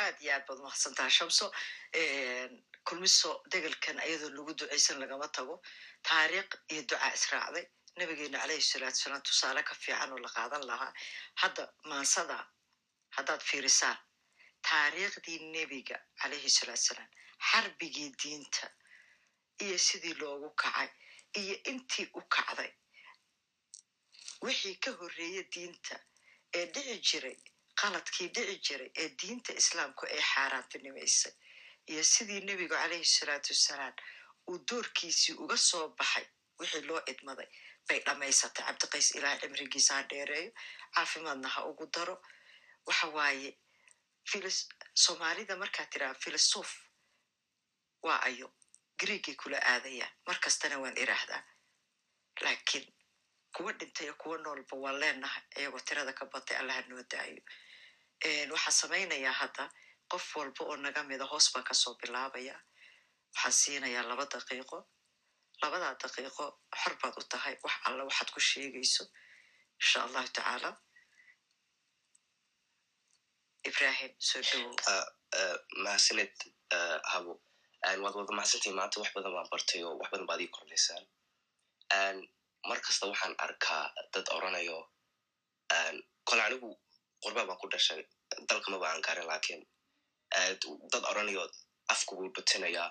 aad iyo aad baad umahadsantaha shamso. Kulmiso degelkan ayadoo lagu ducaysan lagama tago. Taariikh iyo ducaa israacday nabigeena calayhi salaatu salaam tusaale ka fiican oo la qaadan lahaa. Hadda maansada haddaad fiirisaan taariikhdii nebiga calayhi salaatu salaam xarbigii diinta iyo sidii loogu kacay iyo intii u kacday. Wixii ka horreeya diinta ee dhici jiray qaladkii dhici jiray ee diinta islaamku ay xaaraantinimaysay iyo sidii nebigu calayhi salaatu wassalaam uu doorkiisii uga soo baxay wixii loo idmaday bay dhammaysatay. Cabdiqays ilaah cimrigiisa ha dheereeyo caafimaadna ha ugu daro waxa waaye filis soomaalida markaa tiraa filosof waa ayo griigay kula aadayaan mar kastana waan iraahdaa laakiin kuwa dhintay iyo kuwa noolba waan leenahay iyagoo tirada ka batay allaha noo daayo waxaan samaynayaa hadda qof walba oo naga mida hoos baan ka soo bilaabaya waxaan siinayaa laba daqiiqo labadaa daqiiqo xor baad u tahay wax alla waxaad ku sheegayso insha allahu tacaala ibrahim soo dhowow mahadsaned habo waad wada mahadsantihin maanta wax badan baan bartay oo wax badan baad ii kordhaysaan. Mar kasta waxaan arkaa dad oranayo kole anigu qurba baan ku dhashay dalkamaba aan garin lakiin dad oranayo afku wuu dhutinayaa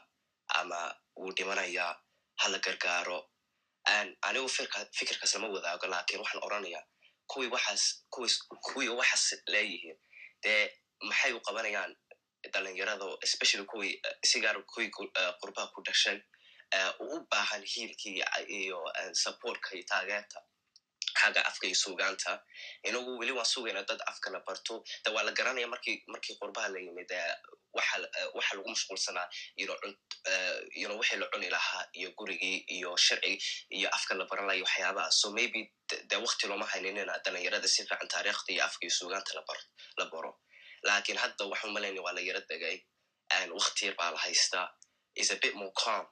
ama wuu dhimanayaa hala gargaaro. Anigu fikirkaas lama wadaago laakiin waxaan waxaas kuwii waxaas leeyihiin dee maxay u qabanayaan dhalinyarada especially kuwii sigaar kuwii qurbaha ku dhashay u u baahan hiilkii iyo supportka iyo taageerta xagga afka iyo sugaanta inagu weli waan sugayna dad afka la barto. De waa la garanaya markii markii qurbaha la yimid waxa waxa lagu mashquulsanaa ino ino wixii la cuni lahaa iyo gurigii iyo sharcigi iyo afka la baran layo waxyaabaha. So maybe de wakti looma hayninina dhalinyarada si fiican taariikhda iyo afka iyo sugaanta la baro. Lakin hadda waxaan malayna waa la yara degay wakti yar baa la haystaa. Is a bit more calm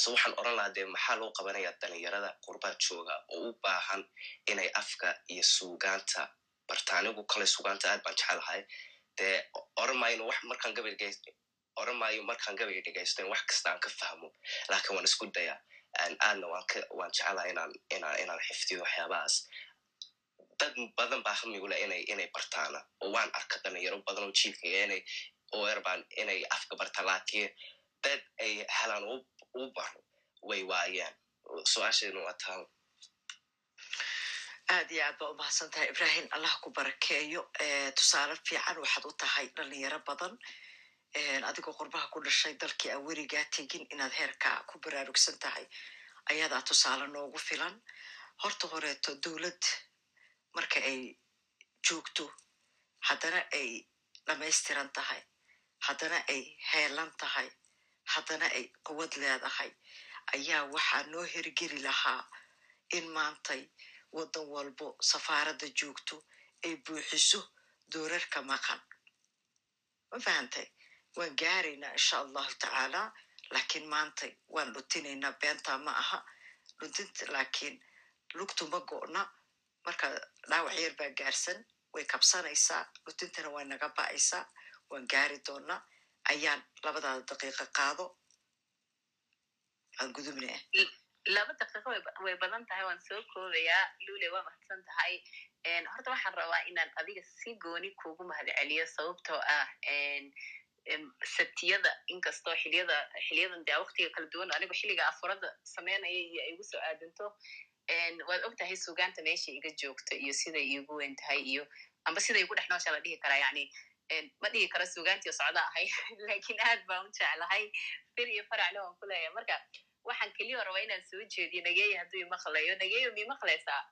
so waxaan oran lahaa dee maxaa loo qabanaya dhalinyarada qurbaha jooga oo u baahan inay afka iyo sugaanta barta anigu kale sugaanta aad baan jecelahay dee oran maayo wax markaan gabay oran maayo markaan gabay dhegaysto wax kasta aan ka fahmo. Lakin waan isku daya aadna waan jecelahay inaan xifdiyo waxyaabahaas. Dad badan baa hamigule inay bartaana oo waan arka dhalinyaro badan oo jiilka oo erbaan inay afka barta laakiin dad ay helaan u way waayaan su'aasheedna waa taan aad iyo aad baa umahadsan tahay ibrahim. Allah ku barakeeyo. Tusaale fiican waxaad u tahay dhalinyaro badan. Adigoo qurbaha ku dhashay dalkii aan werigaa tegin inaad heerka ku baraarugsan tahay ayadaa tusaale noogu filan. Horta horeeto dowlad marka ay joogto haddana ay dhamaystiran tahay haddana ay heelan tahay haddana ay quwad leedahay ayaa waxaa noo hergeli lahaa in maantay waddan walbo safaaradda joogto ay buuxiso doorarka maqan. Ma fahantay waan gaaraynaa insha allahu tacaala lakiin maantay waan dhutinaynaa beentaa ma aha dhuntinta laakiin lugtu ma go'na. Marka dhaawac yar baa gaarsan way kabsanaysaa dhutintana waa naga ba'aysaa waan gaari doonaa ayaan labadaada daqiiqa qaado aan gudubnaa laba daqiiqo way badan tahay waan soo koobayaa lule waa mahadsan tahay. Horta waxaan rabaa inaan adiga si gooni kuugu mahad celiyo sababtoo ah sabtiyada inkastoo xiliyada xiliyadan dee waktiga kala duwan anigu xilliga afurada sameynaya iyo ay igu soo aadanto waad og tahay sugaanta meesha iga joogto iyo siday iigu weyn tahay iyo amba siday igu dhex noosha dhihi karaa yani ma dhihi karo sugaantiyo socda ahay laakiin aad baan u jeclahay fir iyo faracna waan ku leeyahay marka waxaan keliya rabaa inaan soo jeediyo nageeyo hadduu imaqlayo nageeyo mi maqlaysaa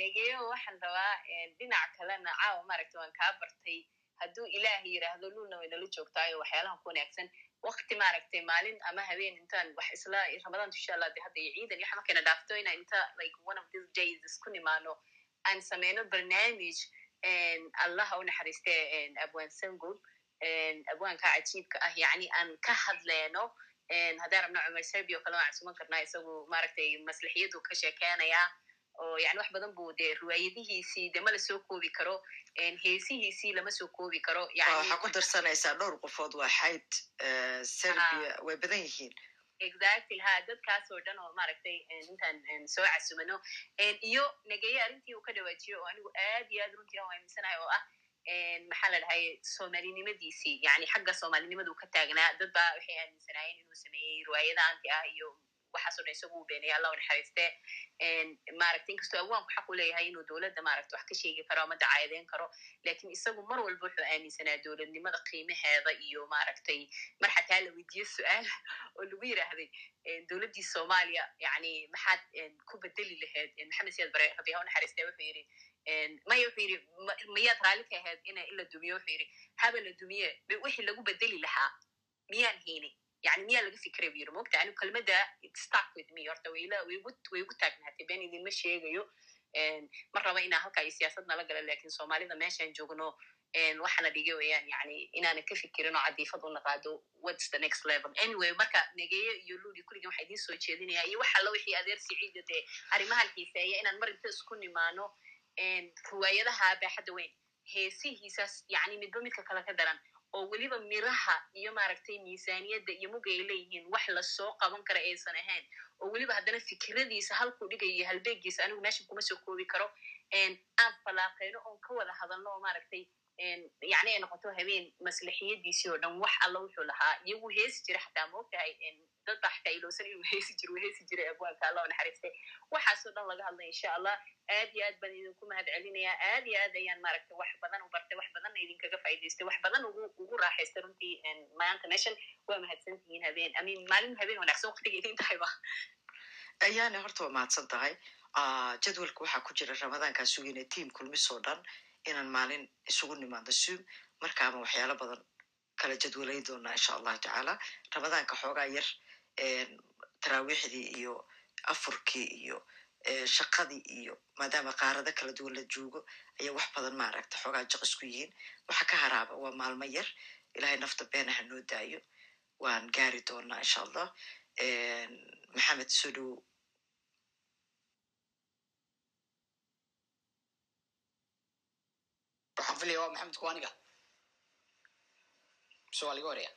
negeyo waxaan rabaa dhinac kalena caawa maaragta waan kaa bartay hadduu ilaah yiraahdo luna way nala joogtaayo waxyaalahan ku wanaagsan wakti maaragtay maalin ama habeen intaan wax isla ramadaan insha allah de hadda iyo ciidan iyo waxa markayna dhaafto ina inta like one of these days isku nimaano aan sameyno barnaamij allaha u naxariiste abwaan sangub abwaanka cajiibka ah yacni aan ka hadleyno haddaan rabno cumar serbi oo kale waan casuman karnaa isagu maaragtay maslixiyadu ka sheekeynayaa oo yani wax badan buu dee riwaayadihiisii de ma la soo koobi karo heesihiisii lama soo koobi karo yani waxaa ku darsanaysaa dhowr qofood waa xayd serbia way badan yihiin exactly. Ha dadkaas oo dhan oo maaragtay intaan soo casumano iyo negeeye arrintii uu ka dhawaajiyo oo anigu aad iyo aad runtii aan aaminsanahay oo ah. Maxaa la dhahay soomaalinimadiisii yani xagga soomaalinimadu ka taagnaa dad baa waxay aaminsanaayeen inuu sameeyey riwaayada anti ah iyo dhan isagu beenaya allah u naxariiste maaragta inkastoo awaanku xaq u leeyahay inuu dowladda maaragta wax ka sheegi karo ama dacaayadeyn karo laakiin isagu mar walba wuxuu aaminsanaa dowladnimada qiimaheeda iyo maaragtay mar xataa la weydiiyo su'aal oo lagu yiraahday dowladdii soomaaliya yani maxaad ku bedeli lahayd een, maxamed siyaad bare rabbi ha u naxariiste wuxuu een, maya wuxuu "Ma- miyaad raalli ka ahayd in la dumiyo wuxuu yidhi haba la dumiye wixii lagu bedeli lahaa miyaan hayni yani miyaa laga fikray bu yiri mogta anigu kelmadda it stuck with me horta way ila- way igu- taagnaatay been idinma sheegayo ma raba inaa halka iyo siyaasad nala gala laakiin soomaalida meeshaan joogno een, waxana dhiga weeyaan yani inaanan ka fikirin oo cadiifad u naqaado whats the next level anyway marka negeyo iyo ludi kulligan waxaa idiin soo jeedinaya iyo wax alla wixii adeer siciida dee arrimahan xiiseeya inaan mar inta isku nimaano riwaayadaha baaxadda weyn heesihiisas yani midba midka kale ka daran oo weliba miraha iyo maaragtay miisaaniyadda iyo muga ay leeyihiin wax la soo qaban kara aysan ahayn. Oo weliba haddana fikradiisa halkuu dhigayo iyo halbeegiisa anigu meeshan kuma soo koobi karo. Aan falaaqeyno oon ka wada hadalno oo maaragtay een, yacni ay noqoto habeen maslixiyadiisii oo dhan wax alla wuxuu lahaa iyagu heesi jira xataa maogtahay een, dad baa xataa ilowsan inuu heesi jiro heesi jiray abwaanka allah u naxariistay waxaasoo dhan laga hadlay insha allah aad iyo aad baan idinku mahad celinayaa aad iyo aad ayaan maaragtay wax badan u bartay wax badanna idinkaga faa'iidaystay wax badan ugu ugu raaxaystay runtii maanta meeshan waa mahadsantihiin habeen amin maalin habeen wanaagsan waqtiga idin tahayba ayaana horta waa mahadsan tahay Ah, jadwalka waxaa ku jira ramadaankaa sugina tiam kulmisoo dhan inaan maalin isugu nimaadno zoom markaama waxyaalo badan kala jadwalayn doonaa insha allahu tacaala. Ramadaanka xoogaa yar taraawiixdii iyo afurkii iyo shaqadii iyo maadaama qaarado kala duwan la joogo ayaa wax badan maaragta xoogaa jaq isku yihiin. Waxa ka haraaba waa maalmo yar ilahay nafta beenaha noo daayo. Waan gaari doonaa insha allah maxamed soo dhowow waxaan filaya waa maxamed kuwaaniga mise waa laga horaya.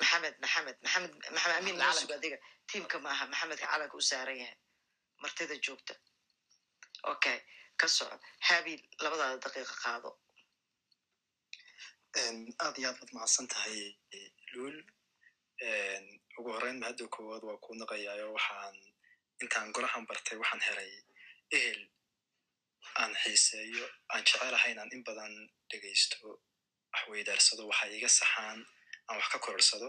Maxamed maxamed maxamed maxamed amin muusug adiga. Tiimka maaha maxamedka calanka u saaran yahay. Martida joogta. Okay ka soco habil labadaada daqiiqa qaado. Aad iyo aad baad mahadsan tahay luul. Ugu horreyn mahadda koowaad waa kuu naqayaayo. Waxaan intaan golahan bartay waxaan helay ehel aan xiiseeyo aan jecelahay inaan in badan dhegaysto wax weydaarsado waxa iga saxaan aan wax ka kororsado.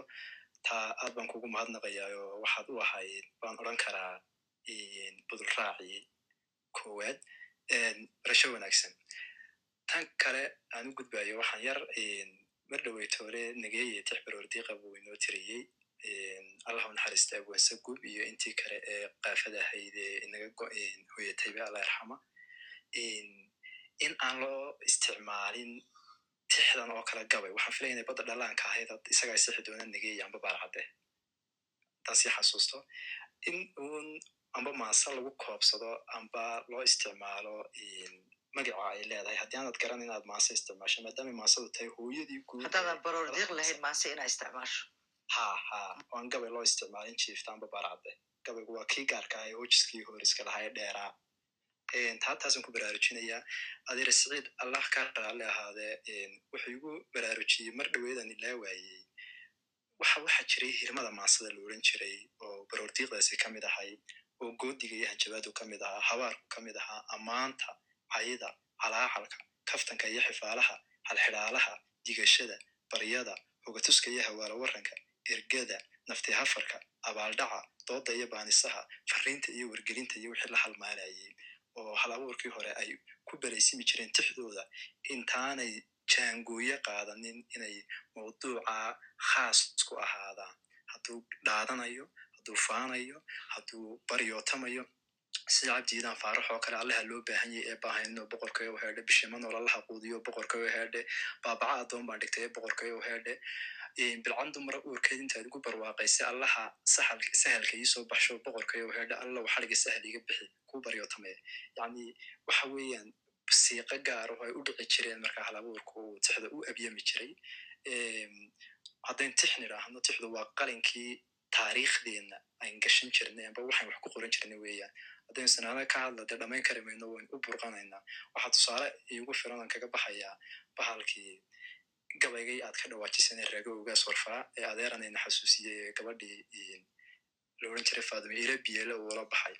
Taa aad baan kugu mahadnaqayaayo waxaad u ahayd baan odran karaa budul raacii koowaad barasho wanaagsan. Tan kale aan u gudbayo waxaan yar mar dhoweytoole nageeye tix baroordiiqa buu inoo tiriyey. Allah u naxariista abwanse gub iyo intii kale ee qaafada ahayd ee inaga hoyatayba allah yarxama in aan loo isticmaalin tixdan oo kale gabay. Waxaan filaya inay badda dhalaanka ahayd isagaa sixi doona nageeye amba baarcadde sii xasuusto. In uun amba maasa lagu koobsado amba loo isticmaalo magaca ay leedahay. Haddii aanad garan inaad maase isticmaasho maadaama maasadu tahay hooyadii guud haddaadan baroor diiq lahayn maase inaa isticmaasho. Ha ha waan gabay loo isticmaalin jiifta amba baarcadde gabaygu waa kii gaarka ah ee hojiskii horiska lahaa ee dheeraa Een, taa taasaan ku baraarujinayaa adeer siciid allah ka raalli ahaadee wuxuu igu baraarujiyey mar dhoweedan ilaa waayey. Waxa waxa jiray hirmada maasada la oran jiray oo baroordiiqdaasi ka mid ahay oo goodiga iyo hanjabaadu ka mid ahaa habaarku ka mid ahaa ammaanta cayida calaacalka kaftanka iyo xifaalaha halxidhaalaha digashada baryada hogatuska iyo hawaalo waranka ergada nafti hafarka abaaldhaca dooda iyo baanisaha fariinta iyo wargelinta iyo wixii la halmaalayay oo hal abuurkii hore ay ku beraysimi jireen tixdooda. Intaanay jaangooye qaadanin inay mawduuca khaas ku ahaadaan hadduu dhaadanayo hadduu faanayo hadduu baryootamayo sida cabdiidan faarax oo kale allaha loo baahan yahay ee baahayno boqorkayo u heedhe bishima noolalaha quudiyo boqorkayo heedhe baabaca addoon baan dhigtay ee boqorkayo heedhe bilcan dumara uurkeed intaad ugu barwaaqaysa allaha sahalka ii soo baxsho boqorkayo heedhe alla waxaliga sahal iga bixi kuu baryootamaya yacni waxa weeyaan siiqo gaar oo ay u dhici jireen marka hal abuurku uu tixda u abyami jiray. Haddayn tix nidhaahno tixdu waa qalinkii taariikhdeenna ayn gashan jirnay amba waxaan wax ku qoran jirnay weeyaan. Haddaynu sanaada ka hadla dee dhamayn kari mayno waynu u burqanaynaa. Waxaa tusaale iigu filan kaga baxayaa bahalkii gabaygay aad ka dhawaajisane reego ugaas warfaa ee adeeranayna xasuusiyey gabadhii la odhan jiray faadime ila biyele uula baxay.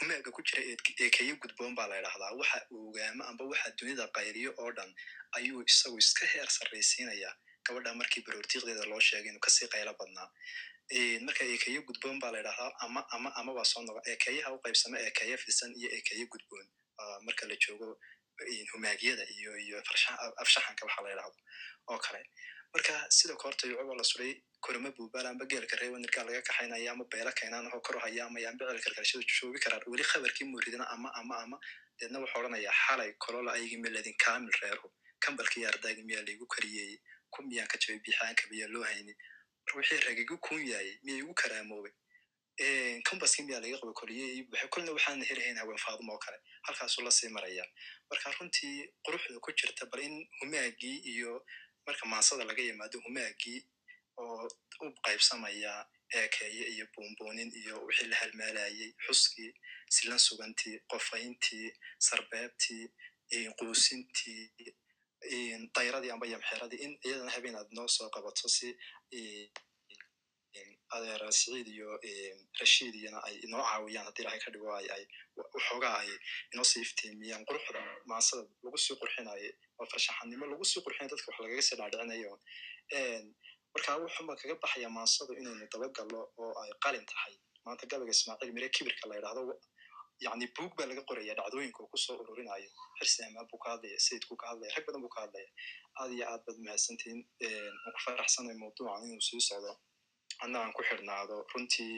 Humaaga ku jira eekeyo gudboon baa la ydhahdaa waxa uu ogaamo amba waxa dunida qayriyo oo dhan ayuu isagu iska heer sarraysiinayaa gabadha markii baroortiiqdeeda loo sheegay inuu ka sii qaylo badnaa. Marka eekeyo gudboon baa la ydhahdaa ama ama ama waa soo noqo eekeyaha u qaybsama eekeyo fisan iyo eekeyo gudboon marka la joogo humaagyada iyo iyo afshaxanka waxa la ydhahdo oo kale. Marka sida koorta yucuba la suray korama buubaal amba geelka reewa nirgaa laga kaxaynaya ama beela keenaan ahoo koro hayaamaya amba celka karkashada joogi karaan weli khabarkii muuridana ama ama ama deedna wuxuu odhanayaa xalay kolola ayigi meladin kaamil reerhu. Kambalkii ardaagi miyaa laygu kariyeeyey ku miyaan ka jabay biixaanka miyaa loo hayni? Wixii ragigu kun yaayey miya igu karaamoobay kambaskii miyaa laga qaba koriyey buxe kolna waxaana helahayn haween faaduma oo kale halkaasuu la sii maraya. Marka runtii quruxda ku jirta bal in humaagii iyo marka maansada laga yimaado humaagii oo u qaybsamaya eekeeye iyo buunbuunin iyo wixii la halmaalayay xuskii silan sugantii qofayntii sarbeebtii quusintii dayradii amba yamxeradii in iyadana habeen aad noo soo qabato si adeer siciid iyo rashiid iyana ay inoo caawiyaan haddii ilahay ka dhigo ay ay waxoogaa ay inoo sii iftiimiyaan quruxda maansada lagu sii qurxinayo oo farshaxanimo lagu sii qurxinayo dadka wax lagaga sii dhaadhicinayo. Marka wuxuunba kaga baxaya maansadu inaynu dabagallo oo ay qalin tahay. Maanta gabayga ismaaciil mire kibirka la ydhahdo yacni buug baa laga qoraya dhacdooyinka uu ku soo ururinayo. Xirsiamaa buu ka hadlaya sayidkuu ka hadlaya rag badan buu ka hadlaya. Aad iyo aad baad mahadsantihin ku faraxsanay mawduucan inuu sii socdo. Anna ku xidhnaado runtii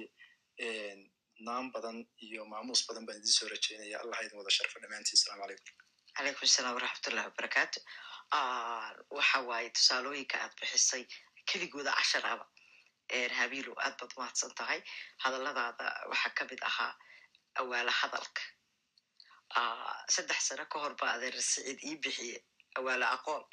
naan badan iyo maamuus badan baan idin soo rajeynaya allah idin wada sharfo dhammaantiin salamu calaykum calaykum salaam waraxmatullahi wabarakaatu waxa waaye tusaalooyinka aad bixisay keligooda casharaba habiilo aad baad umahadsan tahay. Hadalladaada waxaa ka mid ahaa awaala hadalka. Saddex sano ka hor ba adeer siciid ii bixiye awaala aqoon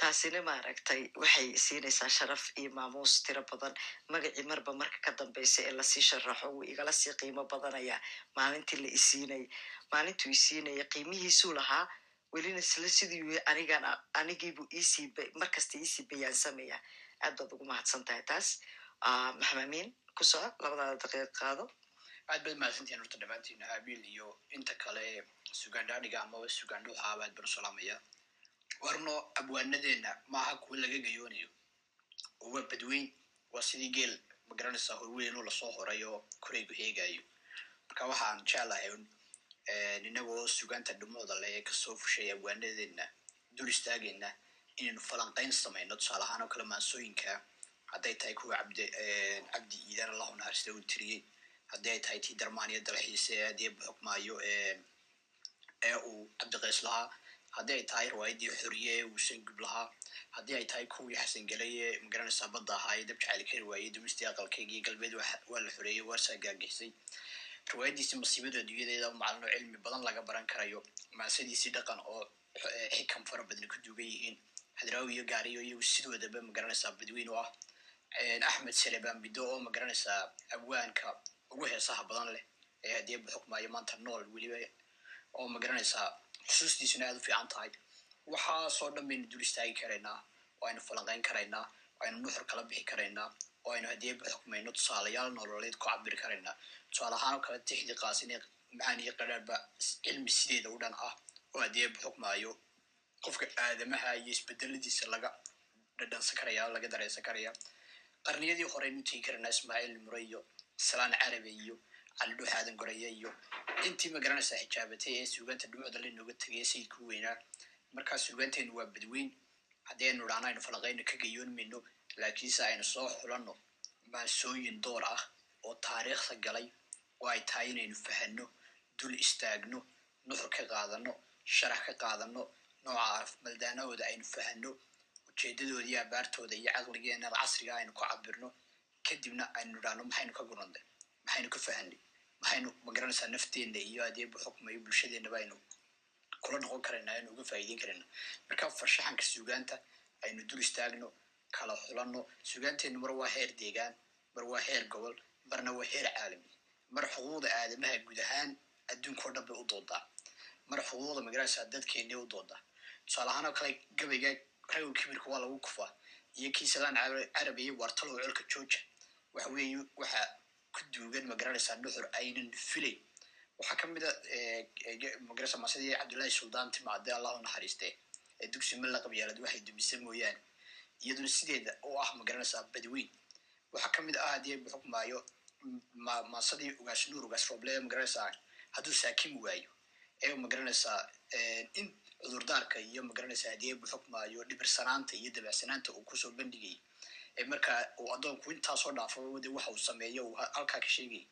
taasina maaragtay waxay siinaysaa sharaf iyo maamuus tiro badan. Magacii marba marka ka dambeysa ee la sii sharaxo wuu igala sii qiimo badanaya maalintii la isiinay maalintuu isiinaya qiimihiisuu lahaa welina sila sidii anigan anigiibu isii markasta iisii bayaansamaya aad baad ugu mahadsan tahay taas. Maxamamin ku soco labadaada daqiiq qaado. Aad baad mahadsantihin horta dhammaantiin habiil iyo inta kale sugaandhaadhiga amaba sugaandhuuxaaba aad baan u salaamaya warno abwaanadeenna maaha kuwa laga gayoonayo. Oo waa badweyn waa sidii geel ma garanaysaa horweynoo la soo horay oo koraygu heegayo marka waxaan jeclahay inagoo sugaanta dhumooda le ee ka soo fushay abwaanadeenna dul istaageenna inaynu falanqayn samayno. Tusaale ahaan oo kale maansooyinka hadday tahay kuwa cabdi cabdi iidan allahu naharsida uu tiriyey. Haddii ay tahay tii darmaaniya dalxiise ee aad iyo buxukmaayo ee uu cabdiqays lahaa haddii ay tahay riwaayadii xoriye ee uu sangub lahaa. Haddii ay tahay kuwii xasangelay ee ma garanaysaa badda ahaa ee dab jacayl ka riwaayey galbeed waa la xoreeyey waarsaa gaagixisay. Riwaayadiisi masiibada adduunyadeeda macalin oo cilmi badan laga baran karayo. Maasadiisii dhaqan oo xikam fara badan ku duugan yihiin. Hadraawi iyo gaariyo iyagu sidoodaba ma garanaysaa badweyn u ah. Axmed saleban bido oo ma garanaysaa abwaanka ugu heesaha badan leh. Ee haddii buxukmaayo maanta nool weliba oo ma garanaysaa xusuustiisuna aad u fiican tahay waxaasoo dhan baynu dul istaagi karaynaa oo aynu falanqayn karaynaa oo aynu nuxur kala bixi karaynaa oo aynu haddii buxukmayno tusaalayaal nololeed ku cabiri karaynaa tusaale ahaan kale tixdii qaasin ee macaan iyo qadhaarba cilmi sideeda u dhan ah oo haddii buxukmaayo qofka aadamaha iyo isbedeladiisa laga dhadhansan karaya laga dareysan karaya. Qarniyadii horeynu tegi karanaa ismaaciil mure iyo salaan carabe iyo cali dhuux aadan goraya iyo intii ma garanaysaa xijaabatay ee suugaanta dhumucda lainooga tegay sayidku weynaa markaa suugaanteenu waa badweyn haddii aynu idhaahno aynu falaqayno ka gayoon mayno laakiinse aynu soo xulanno maansooyin door ah oo taariikhda galay oo ay tahay inaynu fahanno dul istaagno nuxur ka qaadano sharax ka qaadano nooca maldaanahooda aynu fahanno ujeedadooda iyo abaartooda iyo caqligeena casriga aynu ku cabirno kadibna aynu idhaahno maxaynu ka gurannay maxaynu ka fahanay maxaynu ma garanaysaa nafteenna iyo adeebu xukma iyo bulshadeennaba aynu kula noqon karayna aynu uga faa'iideyn karayna. Marka farshaxanka suugaanta aynu dul istaagno kala xulanno. Suugaanteennu mar waa heer deegaan mar waa heer gobol marna waa heer caalami. Mar xuquuqda aadamaha guud ahaan adduunkao dhan bay u doodaa mar xuquuqda ma garanaysaa dadkeennay u doodaa tusaale ahaan oo kale gabayga ragow kibirka waa lagu kufaa. Iyo kii salaan carabiya wartalow colka georgia. Waxa weeye waxa ku duugan ma garanaysaa nuxur aynan filayn waxaa ka mid a magarasa masidii cabdullaahi suldaan timaade allahu naxariiste. Ee dugsi malla qabyaalad waxay dumise mooyaane. Iyaduna sideeda oo ah ma garanaysaa badweyn waxaa ka mid ah haddii bu xukmaayo maasadii ugaas nuur ugaas roble ma garanaysaa hadduu saakimi waayo. Ee ma garanaysaa in cudurdaarka iyo ma garanaysaa haddii xukmaayo dhibirsanaanta iyo dabacsanaanta uu ku soo bandhigayay ee markaa uu addoonku intaasoo dhaafo de waxa uu sameeyo uu halkaa ka sheegayay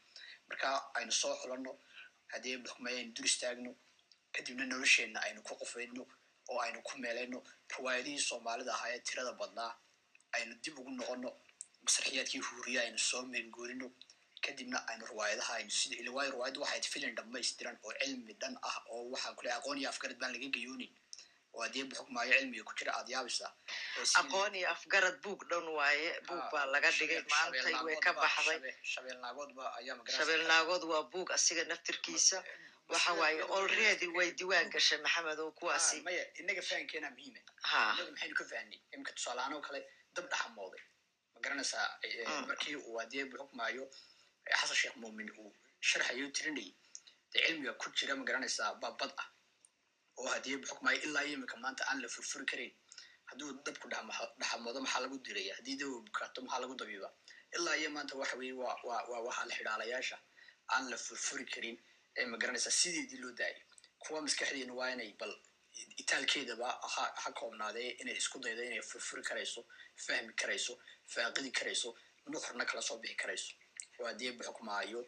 marka aynu soo xulanno haddii xukmaayo aynu dul istaagno kadibna nolosheenna aynu ku qufayno oo aynu ku meelayno. Riwaayadihii soomaalida ahaa ee tirada badnaa aynu dib ugu noqonno masraxiyaadkii huuriya aynu soo meengoorino kadibna aynu riwaayadaha aynu sida ila waayo riwaayaddu waxay filin dhamaystiran oo cilmi dhan ah oo waxaan kule aqoon iyo afgarad baan laga gayoonin haddii bu xukmaayo cilmiga ku jira aad yaabisa aqoon iyo afgarad buug dhan waaye buug baa laga dhigay maantay way ka baxday. Shabeelnaagood waa buug asiga naftirkiisa. Waxa waaye already way diwaan gashay maxamed oo kuwaasi maya inaga fahankeena muhiime. Inaga maxaynu ka fahanay imika tusaalahaan oo kale dab dhaxamooday. Ma garanaysaa markii uu haddii bu xukmaayo xasan sheekh muumin uu sharxayo tirinayay dee cilmiga ku jira ma garanaysaa baabad ah oo haddii bu xukmaayo ilaa iyo imika maanta aan la furfuri karayn hadduu dabku dhaxamoodo maxaa lagu diraya haddii dawa bukaato maxaa lagu dabiiba? Ilaa iyo maanta waxa weeye waa waxaa la xidhaalayaasha aan la furfuri karin ee ma garanaysaa sideedii loo daayay kuwa maskaxdeena waa inay bal itaalkeedaba ha koobnaadee inay isku daydo inay furfuri karayso fahmi karayso faaqidi karayso nuxurna kala soo bixi karayso. Oo haddii bu xukmaayo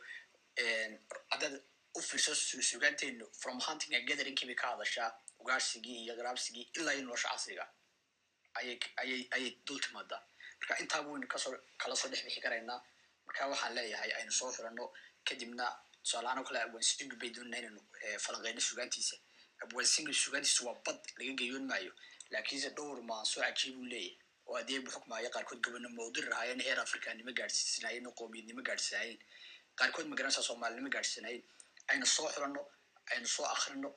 haddaad u fiirso sugaanteenu from hunting and gathering bay ka hadashaa ugaarsigii iyo qaraabsigii ilaa iyo nolosha casriga ayay dul timaadaa marka intaaba waynu ka soo kala soo dhex bixi karaynaa marka waxaan leeyahay aynu soo xirano kadibna tusaalahaan oo kale abwansingi bay doonina inaynu falanqeyno sugaantiisa abwansingi sugaantiisa waa bad laga geyoon maayo. Laakiinse dhowr maansoo cajiibuu leeyahay. Oo haddii bu xukmaayo qaarkood gobonimo u diri lahaayeen heer afrikanimo gaadhsiisanaayeen oo qoomiyadnimo gaadhsiinaayeen qaarkood ma garanaysaa soomaalinimo gaadhsiinaayeen aynu soo xirano aynu soo akrino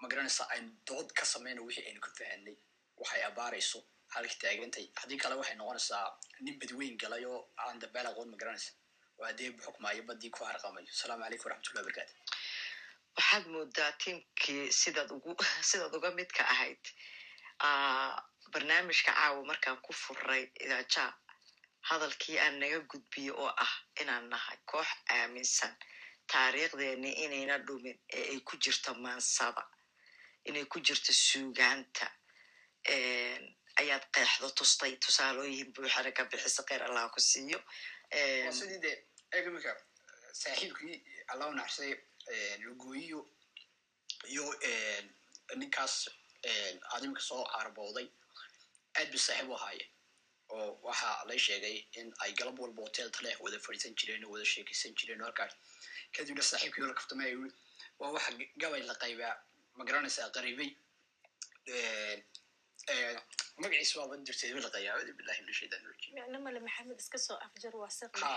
ma garanaysaa aynu dood ka samayno wixii aynu ka fahanay. Waxay abaarayso halkii taagantay. Haddii kale waxay noqonaysaa nin badweyn galay oo aan dabaal aqoon magaranaysa oo bu xukmaayo badii ku harqamayo. Asalaamu calaykum waraxmatullahi wabarakatu waxaad moodaa tiimkii sidaad ugu sidaad uga midka ahayd. Barnaamijka caawa markaan ku furay idaaja hadalkii aan naga gudbiyo oo ah inaan nahay koox aaminsan taariikhdeeni inayna dhumin ee ay ku jirto maansada inay ku jirto suugaanta ayaad qeexdo tustay tusaalooyin buuxana ka bixisa kheyr allah ku siiyo sidii de eeg iminka saaxiibkii allah naxsay lugooyiyo iyo ninkaas aad iminka soo caarbooday aad bay saaxiib u ahaayeen oo waxa lay sheegay in ay galab walba hotel taleex wada fadhiisan jireen oo wada sheekaysan jireen oo halkaas kadibna saaxiibkii wala kaftamay yiri waa waxa gabay la qaybaa ma garanaysaa qariibay. Magaciisa waaba jirtay la qayaa wadi billahi min shaytaan rajim ha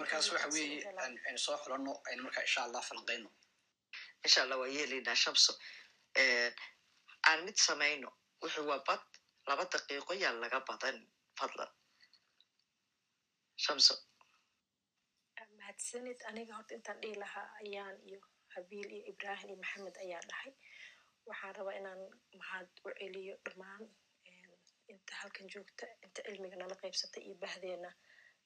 markaas waxa weeye aynu soo xulano aynu markaa insha allah falanqeyno insha allah waa yeelaynaa shamso. Aan mid samayno wuxuu waa bad laba daqiiqo yaa laga badan fadlan. Shamso mahadsanid aniga horta intaan dhihi lahaa ayaan iyo habiil iyo ibrahim iyo maxamed ayaa dhahay. Waxaan rabaa inaan mahad u celiyo dhammaan inta halkan joogta inta cilmiga nala qaybsatay iyo bahdeena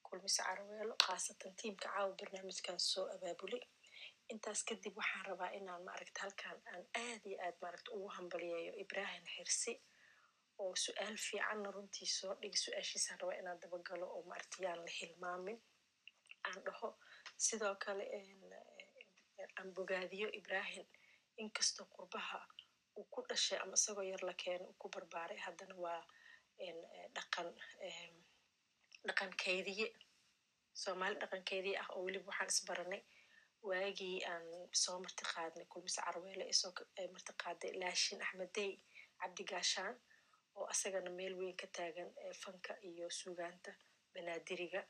kulmise caraweelo khaasatan tiimka caawa barnaamijkan soo abaabulay intaas kadib waxaan rabaa inaan maaragta halkan aan aad iyo aad maaragta ugu hambaliyeeyo ibrahim xirsi oo su'aal fiicanna runtii soo dhigi su'aashiisaan rabaa inaan dabagalo oo maaragta yaan la hilmaamin aan dhaho sidoo kale aan bogaadiyo ibrahim inkastoo qurbaha uu ku dhashay ama isagoo yar la keeno uu ku barbaaray haddana waa dhaqan dhaqankeydiye soomaali dhaqankeydiye ah oo weliba waxaan isbaranay waagii aan soo marti qaadnay kulmise carweele isoo marti qaaday laashin axmedey cabdi gaashaan oo asagana meel weyn ka taagan fanka iyo suugaanta banaadiriga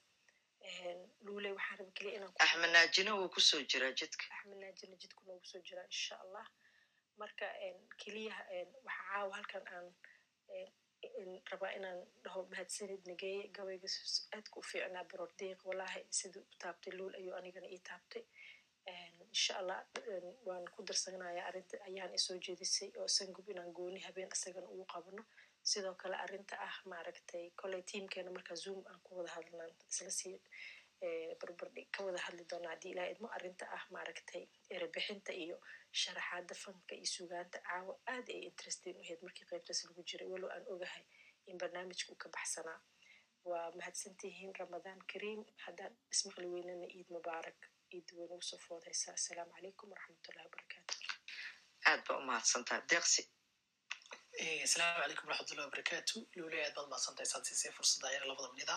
luuley waxaan raba keliya inaan axmed naajina wuu ku soo jiraa jidka axmed naajina jidku noogu soo jiraa insha allah marka keliya waxa caawa halkan aan rabaa inaan dhaho mahadsanid nageeye gabayga aadka u fiicnaa barordiiq wallahi siduu u taabtay luul ayuu anigana ii taabtay insha allah waan ku darsanaya arrinta ayaan isoo jeedisay oo sangub inaan gooni habeen isagana ugu qabano sidoo kale arrinta ah maaragtay koley tiimkeena markaa zoom aan ku wada hadlnaan isla sii barbardhi ka wada hadli doonaa haddii ilaa idmo arrinta ah maaragtay erebixinta iyo sharaxaada fanka iyo sugaanta caawa aad ay interesting ahayd markii qaybtaas lagu jiray. Walow aan ogahay in barnaamijka uu ka baxsanaa. Waa mahadsantihiin ramadaan kariim. Haddaan ismaqli weynana iid mubaarak iid weyn ugu soo foodaysaa assalaamu calaykum waraxmatullahi wabarakaatu aad ba u mahadsantaha deeqsi asalaamu calaykum waraxmatullahi wabarakaatu luuley aad baad mahadsantahay saad siisay fursadda ayar labada minida.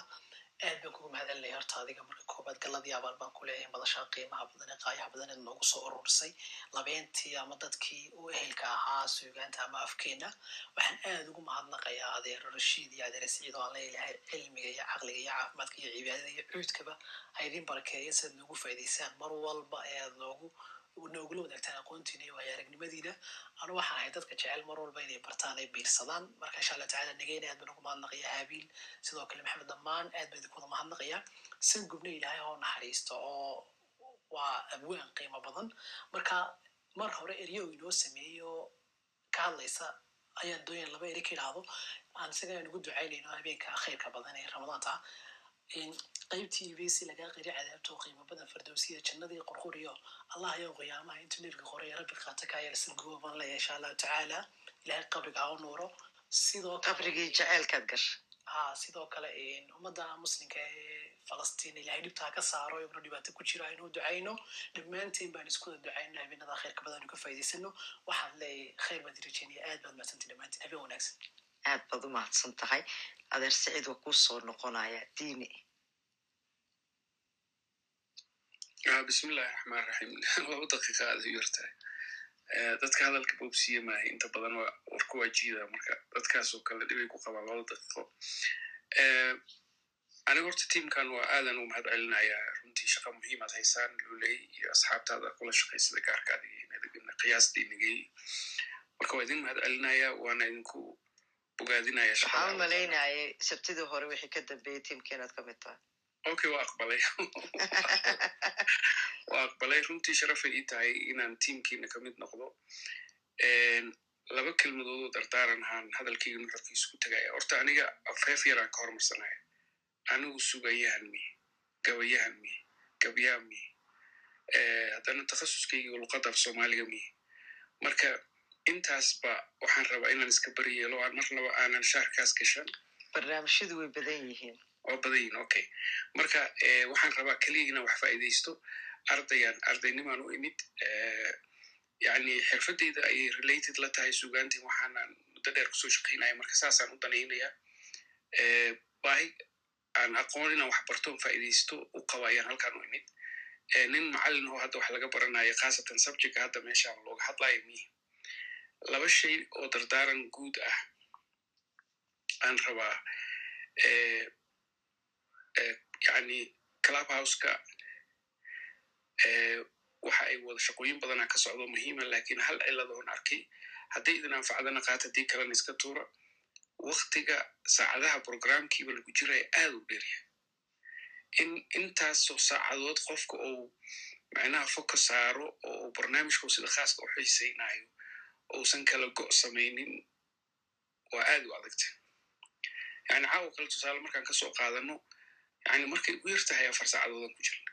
Aad baan kugu mahad celinaya horta adiga marka koobaad galadii abaal baan ku leeyahay madashaa qiimaha badan ee qaayaha badan ee noogu soo ururisay labeentii ama dadkii u ehelka ahaa suugaanta ama afkeena waxaan aad ugu mahadnaqayaa adeer rashiid iyo adeer siciid oo aan leeyahay cilmiga iyo caqliga iyo caafimaadka iyo cibaadada iyo cuudkaba. Ha idin barakeeya si aad noogu faa'idaysaan mar walba ee aad noogu noogula wadaagtaan aqoontiina iyo waayo aragnimadiina anu waxaan ahay dadka jecel mar walba inay bartaan ay biirsadaan. Marka insha allah tacala nageyna aad baan ugu mahadnaqaya habiil sidoo kale maxamed dhammaan aad baan idinku wada mahadnaqaya. San gubna ilaahay oo naxariisto oo waa abwaan qiimo badan. Marka mar hore eryo inoo sameeyo ka hadlaysa ayaan doonayn laba eri ka idhaahdo aan isaga aan ugu ducaynayno habeenka khayrka badan ee ramadaanta qaybtii ibesi lagaa qiri cadaabto qiimo badan fardowsiya jannadii qurquriyo allah ayaa qiyaamaha intuu nebiga qoray rabbi qaata ka yeelsan gooban leeya insha allahu tacaala ilahay qabriga ha u nuuro sidoo qabrigii jaceylkaad gasha ha sidoo kale ummadda muslimka ee falastiin ilahay dhibtaa ka saaro ibnu dhibaato ku jiro aynu ducayno dhammaanteen baan isku wada ducayno habeenada khayrka badan ka faa'idaysano waxaan leeyahay khayr baad rajeynaya aad baad mahadsantii dhammaanteen habeen wanaagsan aad baad u mahadsan tahay adeer siciid waa kuu soo noqonaya diini. Bismillahi raxmaan raxiim laba daqiiqa aad u dadka hadalka boobsiye maaha inta badan warku waa jiida marka. Dadkaasoo kale dhibay ku qabaan laba daqiiqo. Aniga horta tiimkan waa aadan u mahad celinayaa runtii shaqa muhiimaad haysaan luley iyo asxaabtaada kula shaqaysada gaarka adiga qiyaastii nagey marka waa idin mahad celinaya waana idinku waxaan u malaynayay sabtidii hore wixii ka dambeeyey tiimkeenaad ka mid tahay okay waa aqbalay waa aqbalay runtii sharafay ii tahay inaan tiimkiina ka mid noqdo laba kelmadood oo dardaaran ahaan hadalkayga nuxurkiisu ku tegaya horta aniga afeef yaraan ka hormarsanaya anigu sugayahan miye gabayahan miye gabyaa miye haddana takhasuskayga luqadda af soomaaliga miye marka intaasba waxaan rabaa inaan iska bari yeelo aan marnaba aanan shaarkaas gashan. Barnaamijyadu way badan yihiin. Oo badan yihiin okay. Marka waxaan rabaa keliya inaan wax faa'iidaysto. Ardayan ardaynimaan u imid yani xirfadeyda ayay related la tahay sugaantiin waxaanaan muddo dheer ku soo shaqaynaya marka saasaan u danaynaya baahi aan aqoon inaan wax bartoon faa'iidaysto u qaba ayaan halkaan u imid. Nin macallin oo hadda wax laga baranayo khaasatan subjectka hadda meeshaan looga hadlayo miye laba shay oo dardaaran guud ah aan rabaa yani clubhouseka waxa ay wada shaqooyin badana ka socdo muhiima laakiin hal cilad oon arkay hadday idin anfacdana qaata haddii kalena iska tuura waktiga saacadaha programkiiba lagu jiraya aad u dherya in intaasoo saacadood qofka uu macnaha foka saaro oo barnaamijkau sida khaaska u xiisaynayo uusan kala go' samaynin waa aad u adagta yani caawa kale tusaale markaan ka soo qaadano yani markay ugu yar tahay afar saacadoodan ku jirna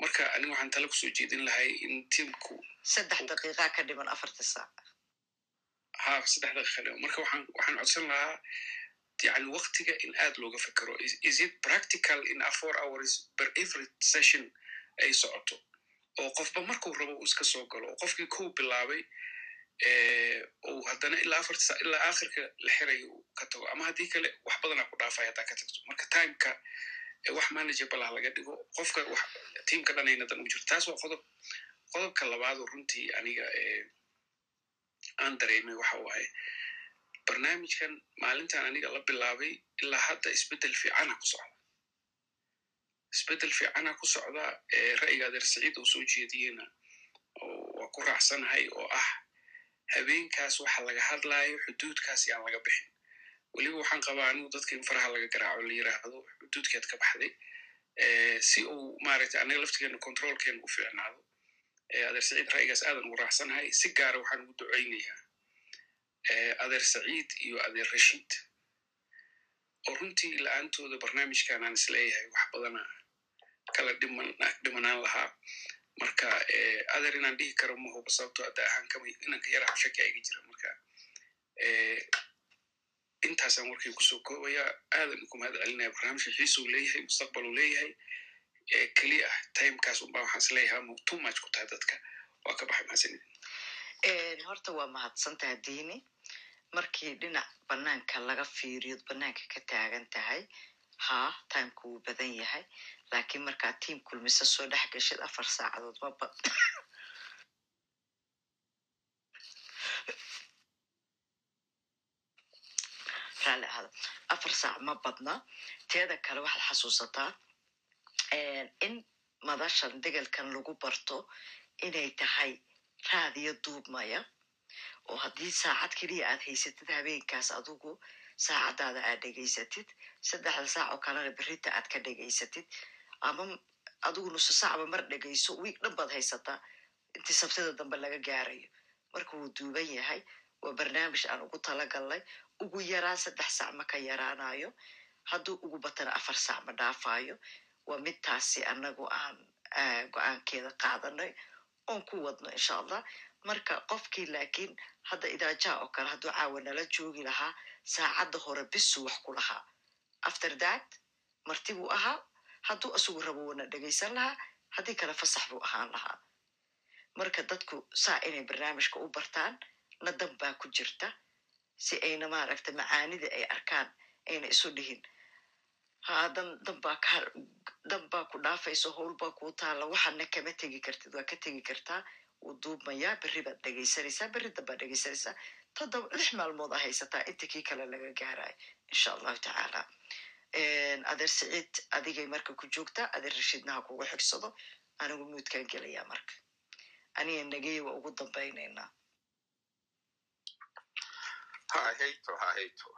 marka aniga waxaan tala ku soo jeedin lahay in tiimku saddex daqiiqaa ka dhiman afarta saac. Ha saddex daqiiqa dhiman. Marka waxaan waxaan codsan lahaa yani waktiga in aad looga fekero is it practical in a four hours per every session ay socoto? Oo qofba markuu rabo uu iska soo galo oo qofkii kow bilaabay ou haddana ilaa afarta sa ilaa akhirka la xirayo uu ka tago ama haddii kale wax badanaa ku dhaafay haddaa ka tagto. Marka timeka wax manageable ah laga dhigo qofka tiimka dhanayna dan ugu jirto. Taas waa qodob qodobka labaad oo runtii aniga aan dareemay waxa waaye barnaamijkan maalintan aniga la bilaabay ilaa hadda isbeddel fiicana ku socda. Isbeddel fiicana ku socda ra'yiga adeer saciid oo soo jeediyena waa ku raacsanahay oo ah habeenkaas waxa laga hadlayo xuduudkaas yaan laga bixin. Weliba waxaan qabaa anigu dadka in faraha laga garaaco la yiraahdo xuduudkeed ka baxday si uu maaragtay anaga laftigeena controlkeena u fiicnaado. Adeer saciid ra'yigaas aadan ugu raacsanahay si gaara waxaan ugu ducaynayaa adeer saciid iyo adeer rashiid oo runtii la'aantooda barnaamijkan aan is leeyahay wax badana kala dhimanaan lahaa marka adeer inaan dhihi karo ma huba sababto ahaan kama inanka yaraha shaki iga jira marka intaasaan warkay ku soo koobaya aadan ku mahad celinaya barnaamijka xiisuu leeyahay mustaqbaluu leeyahay keliya ah timekaas unbaa waxaan is leeyahay ama too much ku tahay dadka waa ka baxay mahadsanid horta waa mahadsantaha diini. Markii dhinac banaanka laga fiiriyo banaanka ka taagan tahay ha timeka wuu badan yahay laakiin markaa tiam kulmisa soo dhex gashid afar saacadood maba ahada afar saac ma badna. Teeda kale waxaad xasuusataa in madashan degelkan lagu barto inay tahay raadiyo duubmaya oo haddii saacad keliya aad haysatid habeenkaas adugu saacadaada aad dhegaysatid. Saddexda saac oo kalena berita aad ka dhegaysatid ama adigu nuso saacba mar dhegayso wiig dhan baad haysataa intii sabtida dambe laga gaarayo. Marka wuu duuban yahay waa barnaamij aan ugu talagalnay ugu yaraan saddex saac ma ka yaraanayo hadduu ugu batana afar saac ma dhaafayo waa midtaasi anagu aan go'aankeeda qaadanay. Oon ku wadno insha allah. Marka qofkii laakiin hadda idaajaha oo kale hadduu caawa nala joogi lahaa saacadda hore bisuu wax ku lahaa. After that marti buu ahaa hadduu asugu rabo wana dhegaysan lahaa haddii kale fasax buu ahaan lahaa. Marka dadku saa inay barnaamijka u bartaan na dan baa ku jirta si ayna maaragta macaanida ay arkaan ayna isu dhihin. Ha dan danbaa ka danbaa ku dhaafayso howlbaa kuu taalla waxaana kama tegi kartid waa ka tegi kartaa wuu duubmayaa berri baad dhegaysanaysaa berri danbaad dhegaysanaysaa toddoba lix maalmood a haysataa inta kii kale laga gaarayo insha allahu tacaala adeer saciid adigay marka ku joogtaa adeer rashiidna ha kugu xigsado anigu muudkaan gelayaa marka aniga nagey waa ugu dambaynaynaa ha hayto ha hayto.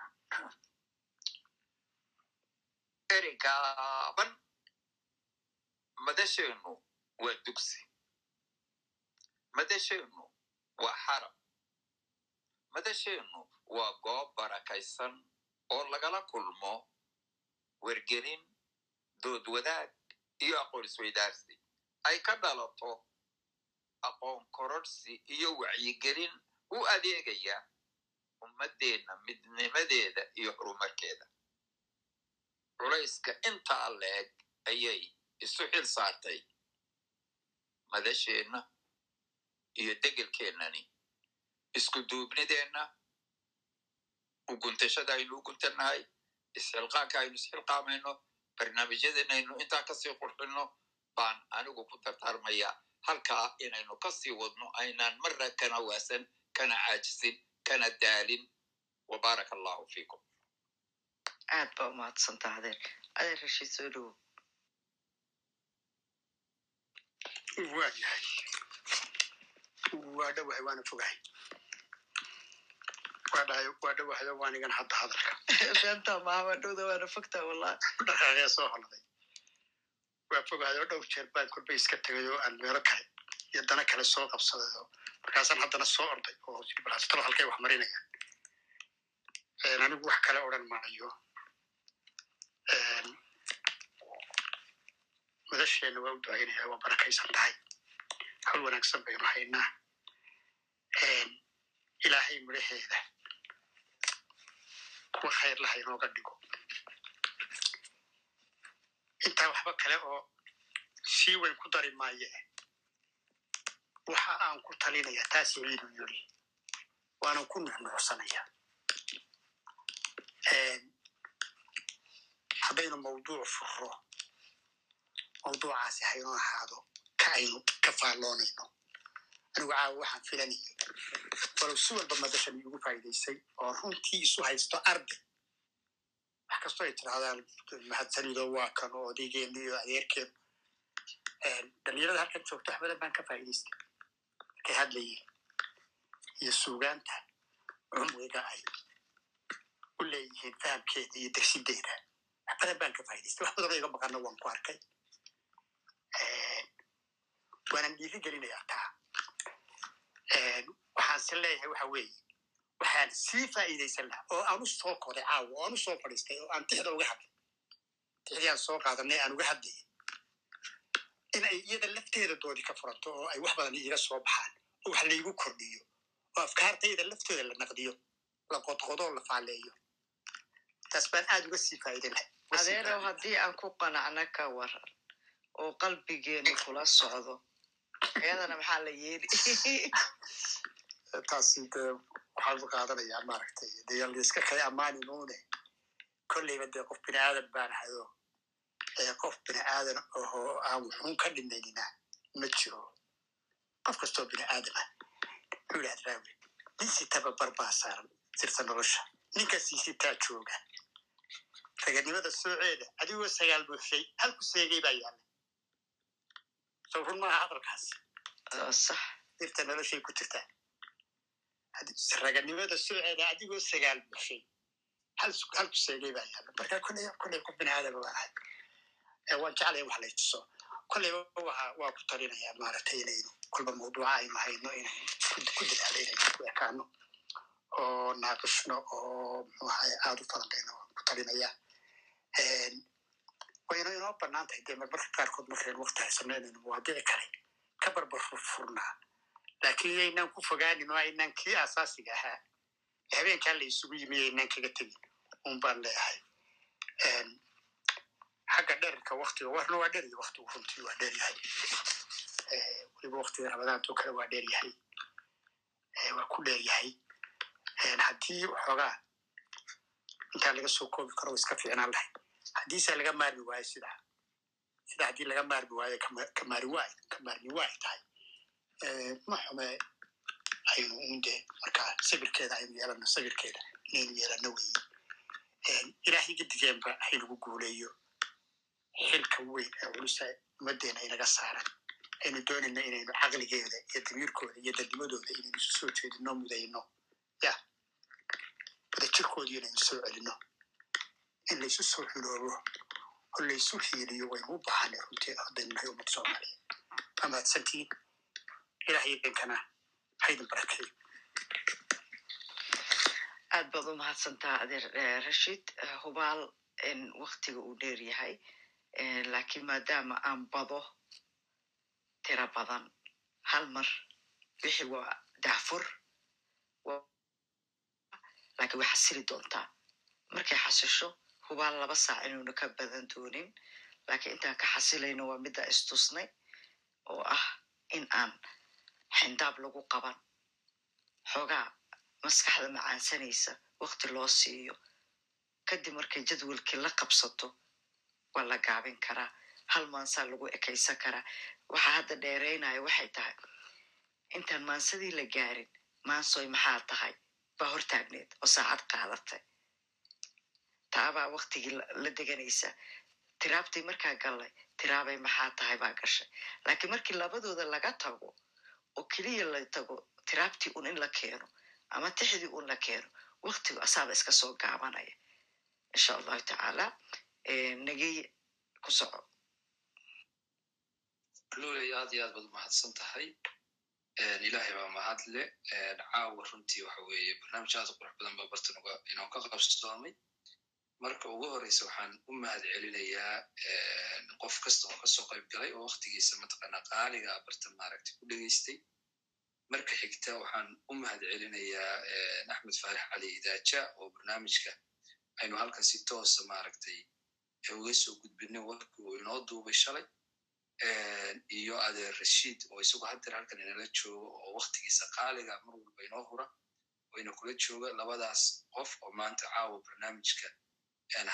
Ereygaaban madasheennu waa dugsi. Madasheennu waa xarab. Madasheennu waa goob barakaysan oo lagala kulmo wergelin dood wadaag iyo aqoon isweydaarsi ay ka dhalato aqoon kororhsi iyo wacyigelin u adeegaya ummaddeenna midnimadeeda iyo horumarkeeda. Culayska intaa leeg ayay isu xil saartay. Madasheenna iyo degelkeennani isku duubnideenna uguntashada aynu u guntannahay isxilqaanka aynu isxilqaamayno barnaamijyadanaynu intaa ka sii qurxinno baan anigu ku tartaarmayaa halkaa inaynu ka sii wadno aynaan marna kana waasan kana caajisin kana daalin wabaaraka allahu fiikum aad baa umahadsantaa adeer adeer rashiid soo dhowo waa yahay waa dhowahay waana fogahay waa dhowahayo waanigan hadda hadalka. Beenta dhowda waana fogtaa wallahi dhaqaaqee soo holaday. Waa fogahayo dhowr jeer baan kolbay iska tegay oo aan meelo kale iyo dana kale soo qabsaday oo markaasaan haddana soo orday oo balastalo halkay wax marinayaan anigu wax kale odran maayo. Madasheenna waa u waa barakaysan tahay. Hawl wanaagsan baynu haynaa ilaahay midhaheeda kuwa khayr laha inooga dhigo intaa waxba kale oo sii weyn ku dari maaye. Waxa aan ku talinaya taas ciidu yiri waanan ku nuxnuxsanaya haddaynu mawduuc furo mawduucaasi haynoo ahaado ka aynu ka faalloonayno anigu caawa waxaan filanayay walow si walba madashan iigu faa'iidaysay oo runtii isu haysto arday wax kastoo ay tirahdaan mahadsanido waa kan oo odaygeenu iyo adeerkeenu dhalinyarada halkan joogto wax badan baan ka faa'iidaystay. Markay hadlayeen iyo suugaanta cumriga ay u leeyihiin fahamkeeda iyo dersideeda wax badan baan ka faa'idaystay wax badanoo iga maqana waan ku arkay. Waanan dhiiri gelinayaa taa waxaan se leeyahay waxa weeye. Waxaan sii faa'iidaysan lahaa oo aan u soo koray caawa oo aan u soo fadhiistay oo aan tixda uga hadlay. Tixdii aan soo qaadanay aan uga hadlayay in ay iyada lafteeda doodi ka furanto oo ay wax badan iiga soo baxaan oo wax laygu kordhiyo oo afkaartayda laftooda la naqdiyo la qodqodoo la faaleeyo. Taas baan aad uga sii faa'iidan lahay adeerow haddii aan ku qanacna ka waran oo qalbigeenu kula socdo iyadana maxaa la yeeli? Taasi dee waxaan u qaadanayaa maaragtay dee layska kay ammaani nuune kolleyba dee qof bini aadan baan hayo. Ee qof bini aadan ahoo aan wuxuun ka dhimaynina ma jiro. Qof kastoo bini aadama wuxuu yidhahd raawi nin sitaba barbaa saaran sirta nolosha. Ninka siisitaa jooga. Raganimada sooceeda adigoo sagaal buuxshay halku seegay baa yaalla sow run maaha hadalkaasi sax. Sirta noloshay ku jirtaa raganimada sooceeda adigoo sagaal buuxshay halku seegay baa yaalla marka kolley kolley qof bini aadama waa ahay. Waan jeclaya wax lay tuso kolleyba waa ku talinayaa maaragtay inaynu kolba mawduuca aynu hayno inaynu ku dadaalo inaynu ku ekaano oo naaqishno oo muxuu ahay aada u falanqayno waan ku talinayaa wayna inoo bannaan tahay dee marmarka qaarkood markaynu wakti haysano inaynu mawaadici kale ka barbar furnaa laakiin yaynaan ku fogaanin oo aynaan kii asaasiga ahaa habeenkaa la isugu yimi yaynaan kaga tegin un baan leeyahay xagga dherarka waktiga warna waa dherya waktigu runtii waa dheryahay weliba waktiga ramadaantoo kale waa dheryahay waa ku dheryahay haddii waxoogaa intaa laga soo koobi karo iska fiicnaan lahayd haddiise laga maarmi waayo sidaa sida haddii laga maarmi waayo kamaari waay kamaarmi waay tahay. Ma xume aynu unde markaa sabirkeeda aynu yeelano sabirkeeda inaynu yeelano weeye ilaahay gadigeenba haynagu guuleeyo. Xilka weyn ee culusa ummaddeena inaga saaran aynu doonayno inaynu caqligeeda iyo damiirkooda iyo dadnimadooda inaynu isu soo jeedino mudayno ya wadajirkoodii inaynu soo celino in laysu soo xuloobo oo laysu hiiliyo waynu u baahanay runtii haddaynu nahay ummad soomaaliya waa mahadsantiin ilahay idinkana haydin barakeeyo aad baad u mahadsantaa adeer rashid hubaal in waktiga uu dheer yahay laakiin maadaama aan bado tira badan hal mar wixii waa daafur laakiin way xasili doontaa markay xasisho hubaal laba saac inuuna ka badan doonin laakiin intaan ka xasilayno waa midda istusnay oo ah in aan xindaab lagu qaban. Xoogaa maskaxda macaansanaysa wakti loo siiyo. Kadib markay jadwalkii la qabsato waa la gaabin karaa. Hal maansaa lagu ekaysan karaa. Waxa hadda dheeraynaya waxay tahay intaan maansadii la gaarin maansoy maxaa tahay? Baa hortaagneed oo saacad qaadatay taabaa waktigii la deganaysa. Tiraabtay markaa gallay tiraabay maxaa tahay baa gashay. Laakiin markii labadooda laga tago oo keliya la tago tiraabtii un in la keeno ama tixdii un la keeno waktigu asaaba iska soo gaabanaya. Insha allahu tacaala nagey ku soco. Luley aad iyo aad baad umahadsan tahay. Ilaahay baa mahad le caawa runtii waxa weeye barnaamij aad qurux badan baa bartan inoo ka qabsoomay marka ugu horeysa waxaan u mahad celinayaa qof kasta oo ka soo qayb galay oo waktigiisa mataqaanaa qaaliga abartan maaragtay ku dhegeystay. Marka xigta waxaan u mahad celinayaa axmed faarax cali idaaja oo barnaamijka aynu halkan si toosa maaragtay uga soo gudbinay warkii uu inoo duubay shalay. Iyo adeer rashiid oo isagu haddeer halkan inala joogo oo waktigiisa qaaliga mar walba inoo hura oo ina kula jooga labadaas qof oo maanta caawa barnaamijka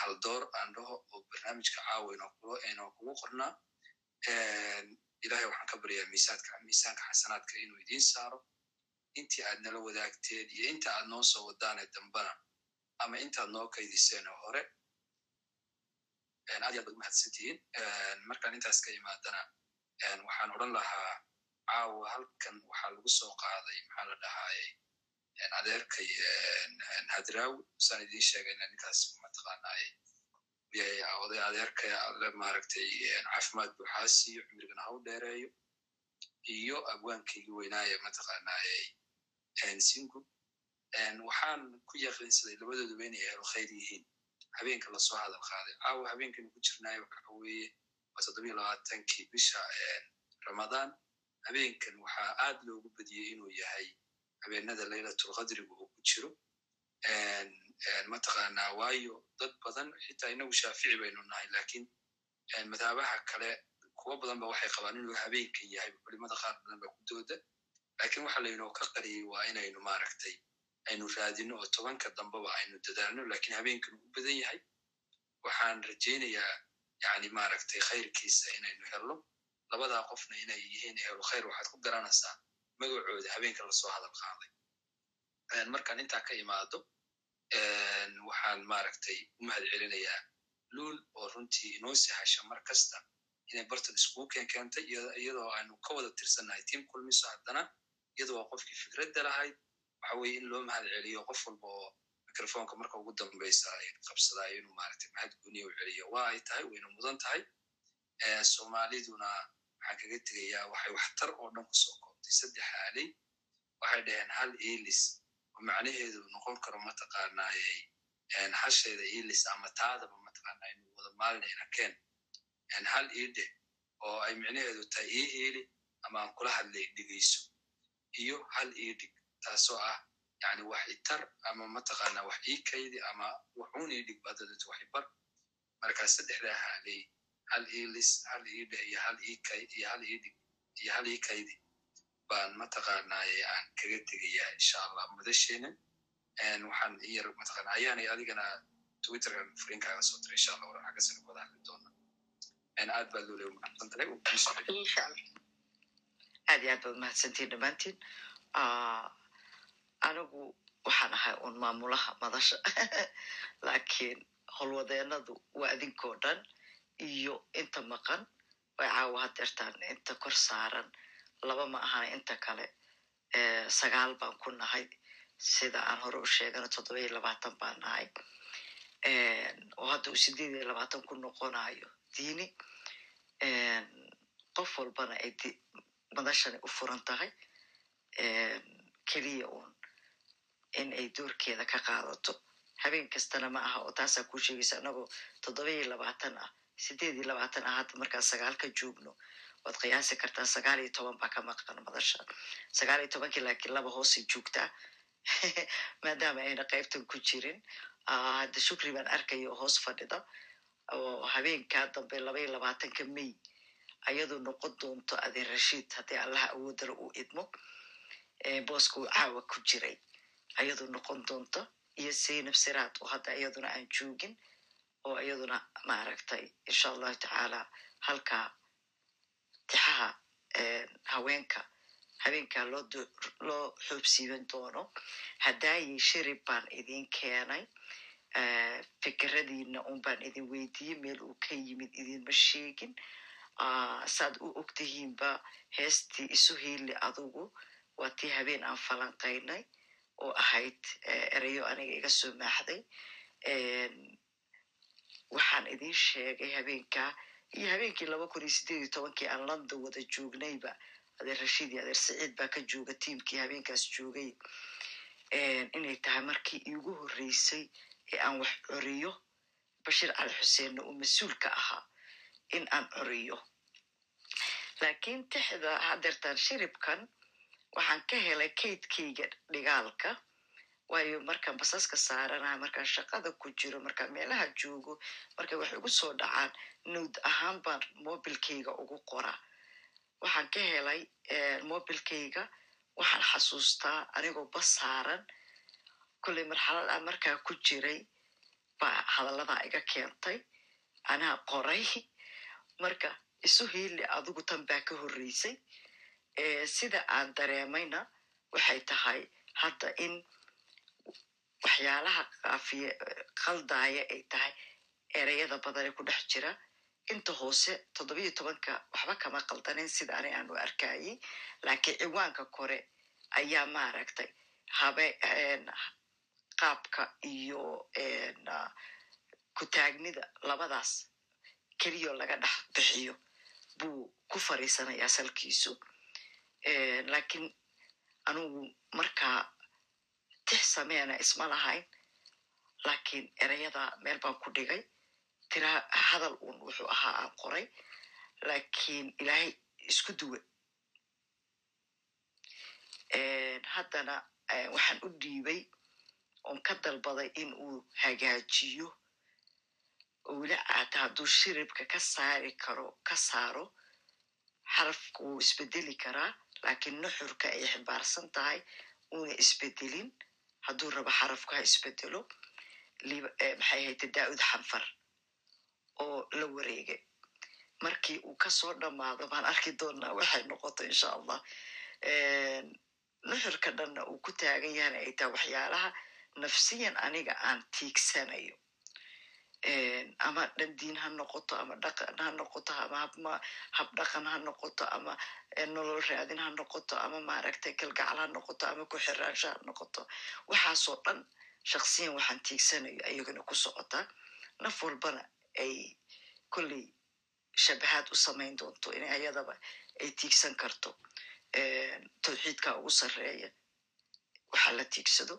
haldoor aan dhaho oo barnaamijka caawa inoo kugu qornaa ilahay waxaan ka baryaa miisaanka xasanaadka inuu idiin saaro. Intii aad nala wadaagteen iyo inta aad noo soo wadaane dambana ama intaad noo kaydiseen oo hore aad iyo aad baad umahadsantihiin markaan intaas ka imaadana waxaan odran lahaa caawa halkan waxaa lagu soo qaaday maxaa la dhahaaye adeerkay hadraawi saan idiin sheegayna ninkaas mataqaanaaye oday adeerkay alle maaragtay caafimaad buuxaasiyo cimrigana ha u dheereeyo iyo abwaankaygii weynaaye mataqaanaaye singu waxaan ku yaqiinsaday labadooduba inay helo khayr yihiin habeenka la soo hadal qaaday caawa habeenkanu ku jirnaayo waxa weeye waa toddobiyo labaatankii bisha ramadaan habeenkan waxaa aad loogu badiyey inuu yahay habeenada laylatulqadriga uu ku jiro mataqaanaa waayo dad badan xitaa inagu shaafici baynu nahay lakiin madhabaha kale kuwo badan ba waxay qabaan inuu habeenkan yahay culimada qaar badan ba ku dooda lakiin waxa laynoo ka qariyey waa inaynu maaragtay aynu raadino oo tobanka dambeba aynu dadaalno lakiin habeenkan u badan yahay waxaan rajaynayaa yani maaragtay khayrkiisa inaynu helno labadaa qofna inay yihiin ehlu khayr waxaad ku garanaysaa magacooda habeenka la soo hadal qaaday. Markaan intaa ka imaado waxaan maaragtay u mahad celinayaa luul oo runtii inoo sahasha mar kasta inay bartan iskugu keen keentay iyadoo aanu ka wada tirsannahay tiam kulmiso haddana. Iyadoo qofkii fikradda lahayd waxa weye in loo mahad celiyo qof walba oo microfonka marka ugu dambeysa qabsadaayo inuu maaragtay mahad guniya u celiyo. Waa ay tahay wayna mudan tahay. Soomaaliduna waxaan kaga tegayaa waxay waxtar oo dhan ku soo koobtay saddex aaley waxay dhaheen hal elis oo macnaheedu noqon karo mataqaanaaye hashayda elis ama taadaba mataqaanaa inuu wada maalinayna keen hal iidhe oo ay micnaheedu tahay ii heeli ama aan kula hadlay dhegeyso iyo hal iidhig taasoo ah yani wax itar ama mataqaanaa wax ii kaydi ama waxuun iidhig baadadatu wax ibar markaa saddexdaa haaley hal ilis hal iidhe iyo hal ikay iyo hal iidhig iyo hal ii kaydi baan mataqaanaaye aan kaga tegayaa insha allah mudasheena waxaan iyar mataqaana ayaanay adigana twitterkan furinkaaga soo diray insha allah waran xaggasana wada hadli doona aad baa loo leey mahadsan tahay? Aad iyo aad baad mahadsantiin dhammaantiin anigu waxaan ahay un maamulaha madasha. Laakiin howlwadeenadu waa idinkoo dhan iyo inta maqan way caawa hadeertaan inta kor saaran laba ma ahana inta kale sagaal baan ku nahay. Sida aan hore u sheegana toddoba iyo labaatan baan nahay. Oo hadda uu sideed iyo labaatan ku noqonayo diini qof walbana ay madashani u furan tahay. Keliya uun in ay doorkeeda ka qaadato. Habeen kastana ma aha oo taasaa kuu sheegaysa anagoo toddoba iyo labaatan ah. Sideed iyo labaatan ah hadda markaan sagaal ka joogno waad qiyaasi kartaa sagaal iyo toban baa ka maqan madasha sagaal iyo tobankii laakiin laba hoosay joogtaa maadaama ayna qaybtan ku jirin hadda shukri baan arkaya oo hoos fadhida oo habeenkaa dambe laba iyo labaatanka may ayadoo noqon doonto adeer rashiid haddii allaha awoodala uu idmo booska uu caawa ku jiray ayadoo noqon doonto iyo zaynab siraad oo hadda iyaduna aan joogin oo iyaduna maaragtay insha allahu tacaala halkaa tixaha haweenka. Habeenkaa loo xoobsiiban doono. Haddaayi shirib baan idin keenay fikradiina un baan idin weydiiyey meel uu ka yimid idinma sheegin. Saad u ogtihiinba heestii isu hiili adugu. Waa tii habeen aan falanqaynay oo ahayd erayo aniga iga soo maaxday. Waxaan idin sheegay habeenkaa iyo habeenkii laba kun iyo sideed iyo tobankii aan london wada joognayba adeer rashiid iyo adeer saciid baa ka jooga tiimkii habeenkaas joogay inay tahay markii iigu horreysay ee aan wax coriyo bashiir cali xuseenna uu mas'uul ka ahaa in aan curiyo laakiin tixda hadeertaan shiribkan waxaan ka helay kaydkayga dhigaalka waayo markaan basaska saaranaha markaan shaqada ku jiro markaan meelaha joogo markay wax igu soo dhacaan nowd ahaan baan mobilkayga ugu qoraa waxaan ka helay mobilkayga waxaan xasuustaa anigoo bas saaran. Kolley marxalad aan markaa ku jiray baa hadalladaa iga keentay. Anaa qoray. Marka isu hiili adigu tan baa ka horreysay. Sida aan dareemayna waxay tahay hadda in waxyaalaha kaafiye qaldaaya ay tahay ereyada badane ku dhex jira. Inta hoose toddobiyo tobanka waxba kama qaldanin sida ani aan u arkayay laakiin ciwaanka kore ayaa maaragtay habe qaabka iyo ku-taagnida labadaas keliyoo laga dhex bixiyo buu ku fariisanayaa salkiisu. Laakiin anugu markaa tix sameena isma lahayn laakiin ereyada meel baan ku dhigay. Tira hadal uun wuxuu ahaa aan qoray. Laakiin ilaahay isku duwe. Haddana waxaan u dhiibay oon ka dalbaday in uu hagaajiyo. Oo weli caata hadduu shiribka ka saari karo ka saaro xarafka wuu isbedeli karaa. Laakiin nuxurka ay xibaarsan tahay uuna isbedelin hadduu rabo xarafku ha isbedelo maxay hayte daa'ud xanfar oo la wareegay. Markii uu ka soo dhammaado baan arki doonaa waxay noqoto insha allah nuxurka dhanna uu ku taagan yahana ay tahay waxyaalaha nafsiyan aniga aan tiigsanayo ama dhandiin ha noqoto ama dhaqan ha noqoto ama hab dhaqan ha noqoto ama nolol raadin ha noqoto ama maaragtay kalgacal ha noqoto ama ku xiraansho ha noqoto waxaasoo dhan shaksiyan waxaan tiigsanayo ayagana ku socotaa naf walbana ay kolley shabahaad u samayn doonto in ayadaba ay tiigsan karto. Tawxiidka ugu sarreeya waxaa la tiigsado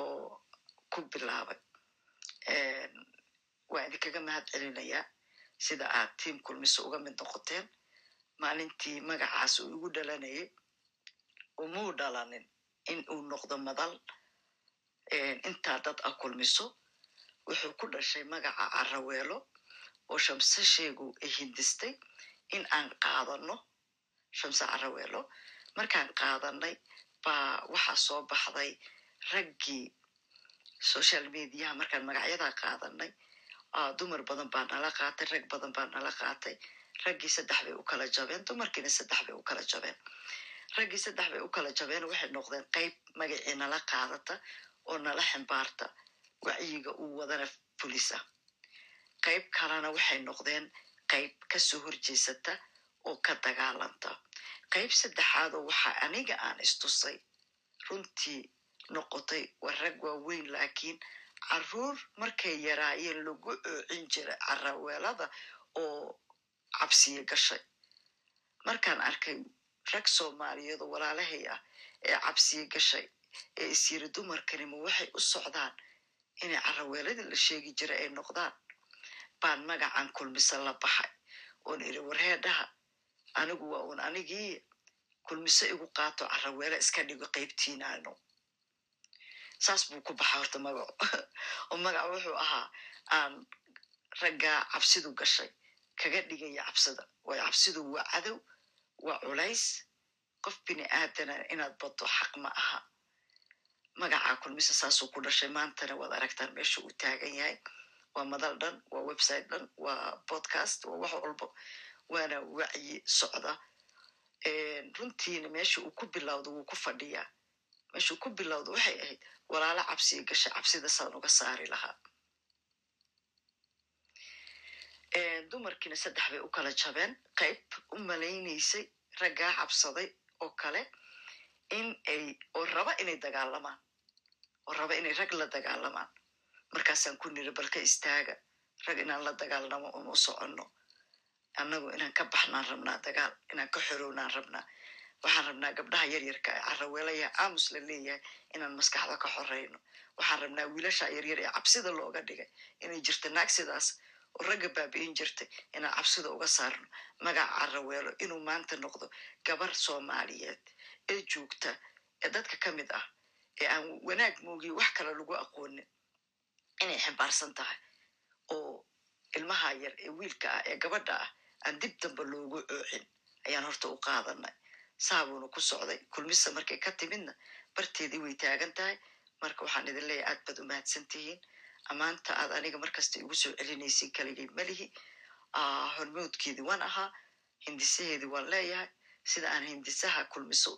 oo ku bilaabay waa idinkaga mahad celinayaa sida aad tiam kulmiso uga mid noqoteen. Maalintii magacaas uu igu dhalanayay. Umuu dhalanin in uu noqdo madal intaa dad a kulmiso. Wuxuu ku dhashay magaca caraweelo oo shamse sheegu ay hindistay in aan qaadano. Shamse caraweelo markaan qaadanay baa waxaa soo baxday raggii social mediaha markaan magacyadaa qaadanay dumar badan baa nala qaatay rag badan baa nala qaatay raggii saddex bay u kala jabeen dumarkiina saddex bay u kala jabeen raggii saddex bay u kala jabeen waxay noqdeen qayb magacii nala qaadata oo nala ximbaarta wacyiga uu wadana fulisa qayb kalena waxay noqdeen qayb ka soo horjeesata oo ka dagaalanta qayb saddexaadoo waxaa aniga aan istusay runtii noqotay war rag waaweyn laakiin carruur markay yaraayeen lagu oocin jiray caraweelada oo cabsiye gashay. Markaan arkay rag soomaaliyeed oo walaalahay ah ee cabsiye gashay ee isyiri dumarkanima waxay u socdaan inay caraweeladii la sheegi jiray ay noqdaan? Baan magacan kulmise la baxay oon iri warheedhaha anigu waa uun anigii kulmise igu qaato caraweele iska dhigo qaybtiinaano saas buu ku baxa horta magaco oo magaca wuxuu ahaa aan raggaa cabsidu gashay kaga dhigaya cabsida waayo cabsidu waa cadow waa culays. Qof bini aadana inaad baddo xaq ma aha. Magaca kulmise saasuu ku dhashay maantana waad aragtaan meesha uu taagan yahay. Waa madal dhan waa website dhan waa podcast waa wax walbo. Waana wacyi socda. Runtiina meesha uu ku bilowdo wuu ku fadhiyaa meeshuu ku bilowdo waxay ahayd walaalo cabsiya gasha cabsida saan uga saari lahaa dumarkiina saddex bay u kala jabeen. Qayb u malaynaysay raggaa cabsaday oo kale in ay oo raba inay dagaalamaan. Oo raba inay rag la dagaalamaan. Markaasaan ku niri balka istaaga rag inaan la dagaalnamo uma soconno. Annagu inaan ka baxnaan rabnaa dagaal inaan ka xorownaan rabnaa waxaan rabnaa gabdhaha yaryarka ee caraweelaya aamus la leeyahay inaan maskaxda ka xoreyno waxaan rabnaa wiilasha yaryar ee cabsida looga dhigay inay jirta naag sidaas oo ragga baabi'in jirtay inaan cabsida uga saarno. Magaca caraweelo inuu maanta noqdo gabar soomaaliyeed ee joogta ee dadka ka mid ah ee aan wanaag moogiyo wax kale lagu aqoonin inay ximbaarsan tahay. Oo ilmaha yar ee wiilka ah ee gabadha ah aan dib damba loogu coocin ayaan horta u qaadanay saabuuna ku socday. Kulmisa markay ka timidna barteedii way taagan tahay marka waxaan idin leeyahay aad baad u mahadsan tihiin ammaanta aad aniga markasta igu soo celinaysin kaligay melihi hormoodkeedii waan ahaa hindisaheedii waan leeyahay. Sida aan hindisaha kulmiso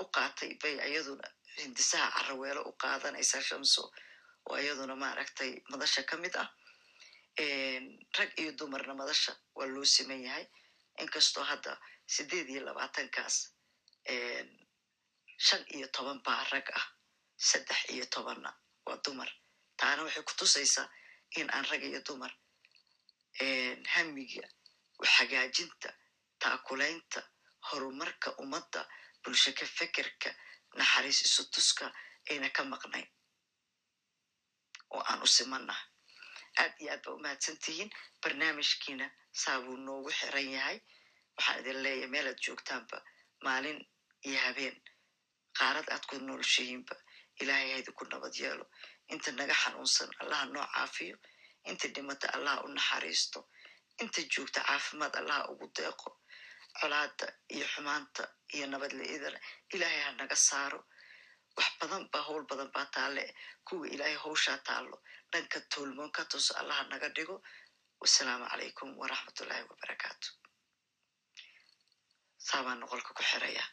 u qaatay bay iyaduna hindisaha caraweelo u qaadanaysaa shamso. Oo iyaduna maaragtay madasha ka mid ah. Rag iyo dumarna madasha waa loo siman yahay inkastoo hadda sideed iyo labaatankaas shan iyo toban baa rag ah saddex iyo tobanna waa dumar. Taana waxay ku tusaysaa in aan rag iyo dumar hamiga hagaajinta taakulaynta horumarka ummadda bulsho ka fekerka naxariis isu tuska ayna ka maqnayn oo aan u simannahay. Aad iyo aad baa u mahadsan barnaamijkiina saabuu noogu xiran yahay waxaan idin leeyahay meelaad joogtaanba maalin iyo habeen qaarad aad ku noolshihiinba ilaahay haydi ku nabad yeelo inta naga xanuunsan allaha noo caafiyo inta dhimata allaha u naxariisto inta joogta caafimaad allaha ugu deeqo colaada iyo xumaanta iyo nabad la-idana ilaahay ha naga saaro wax badan baa howl badan baa taale kuwa ilaahay howshaa taallo dhanka toolmoon ka tuso allaha naga dhigo wasalaamu calaykum waraxmatullaahi wabarakaatu saabaa noqolka ku xiraya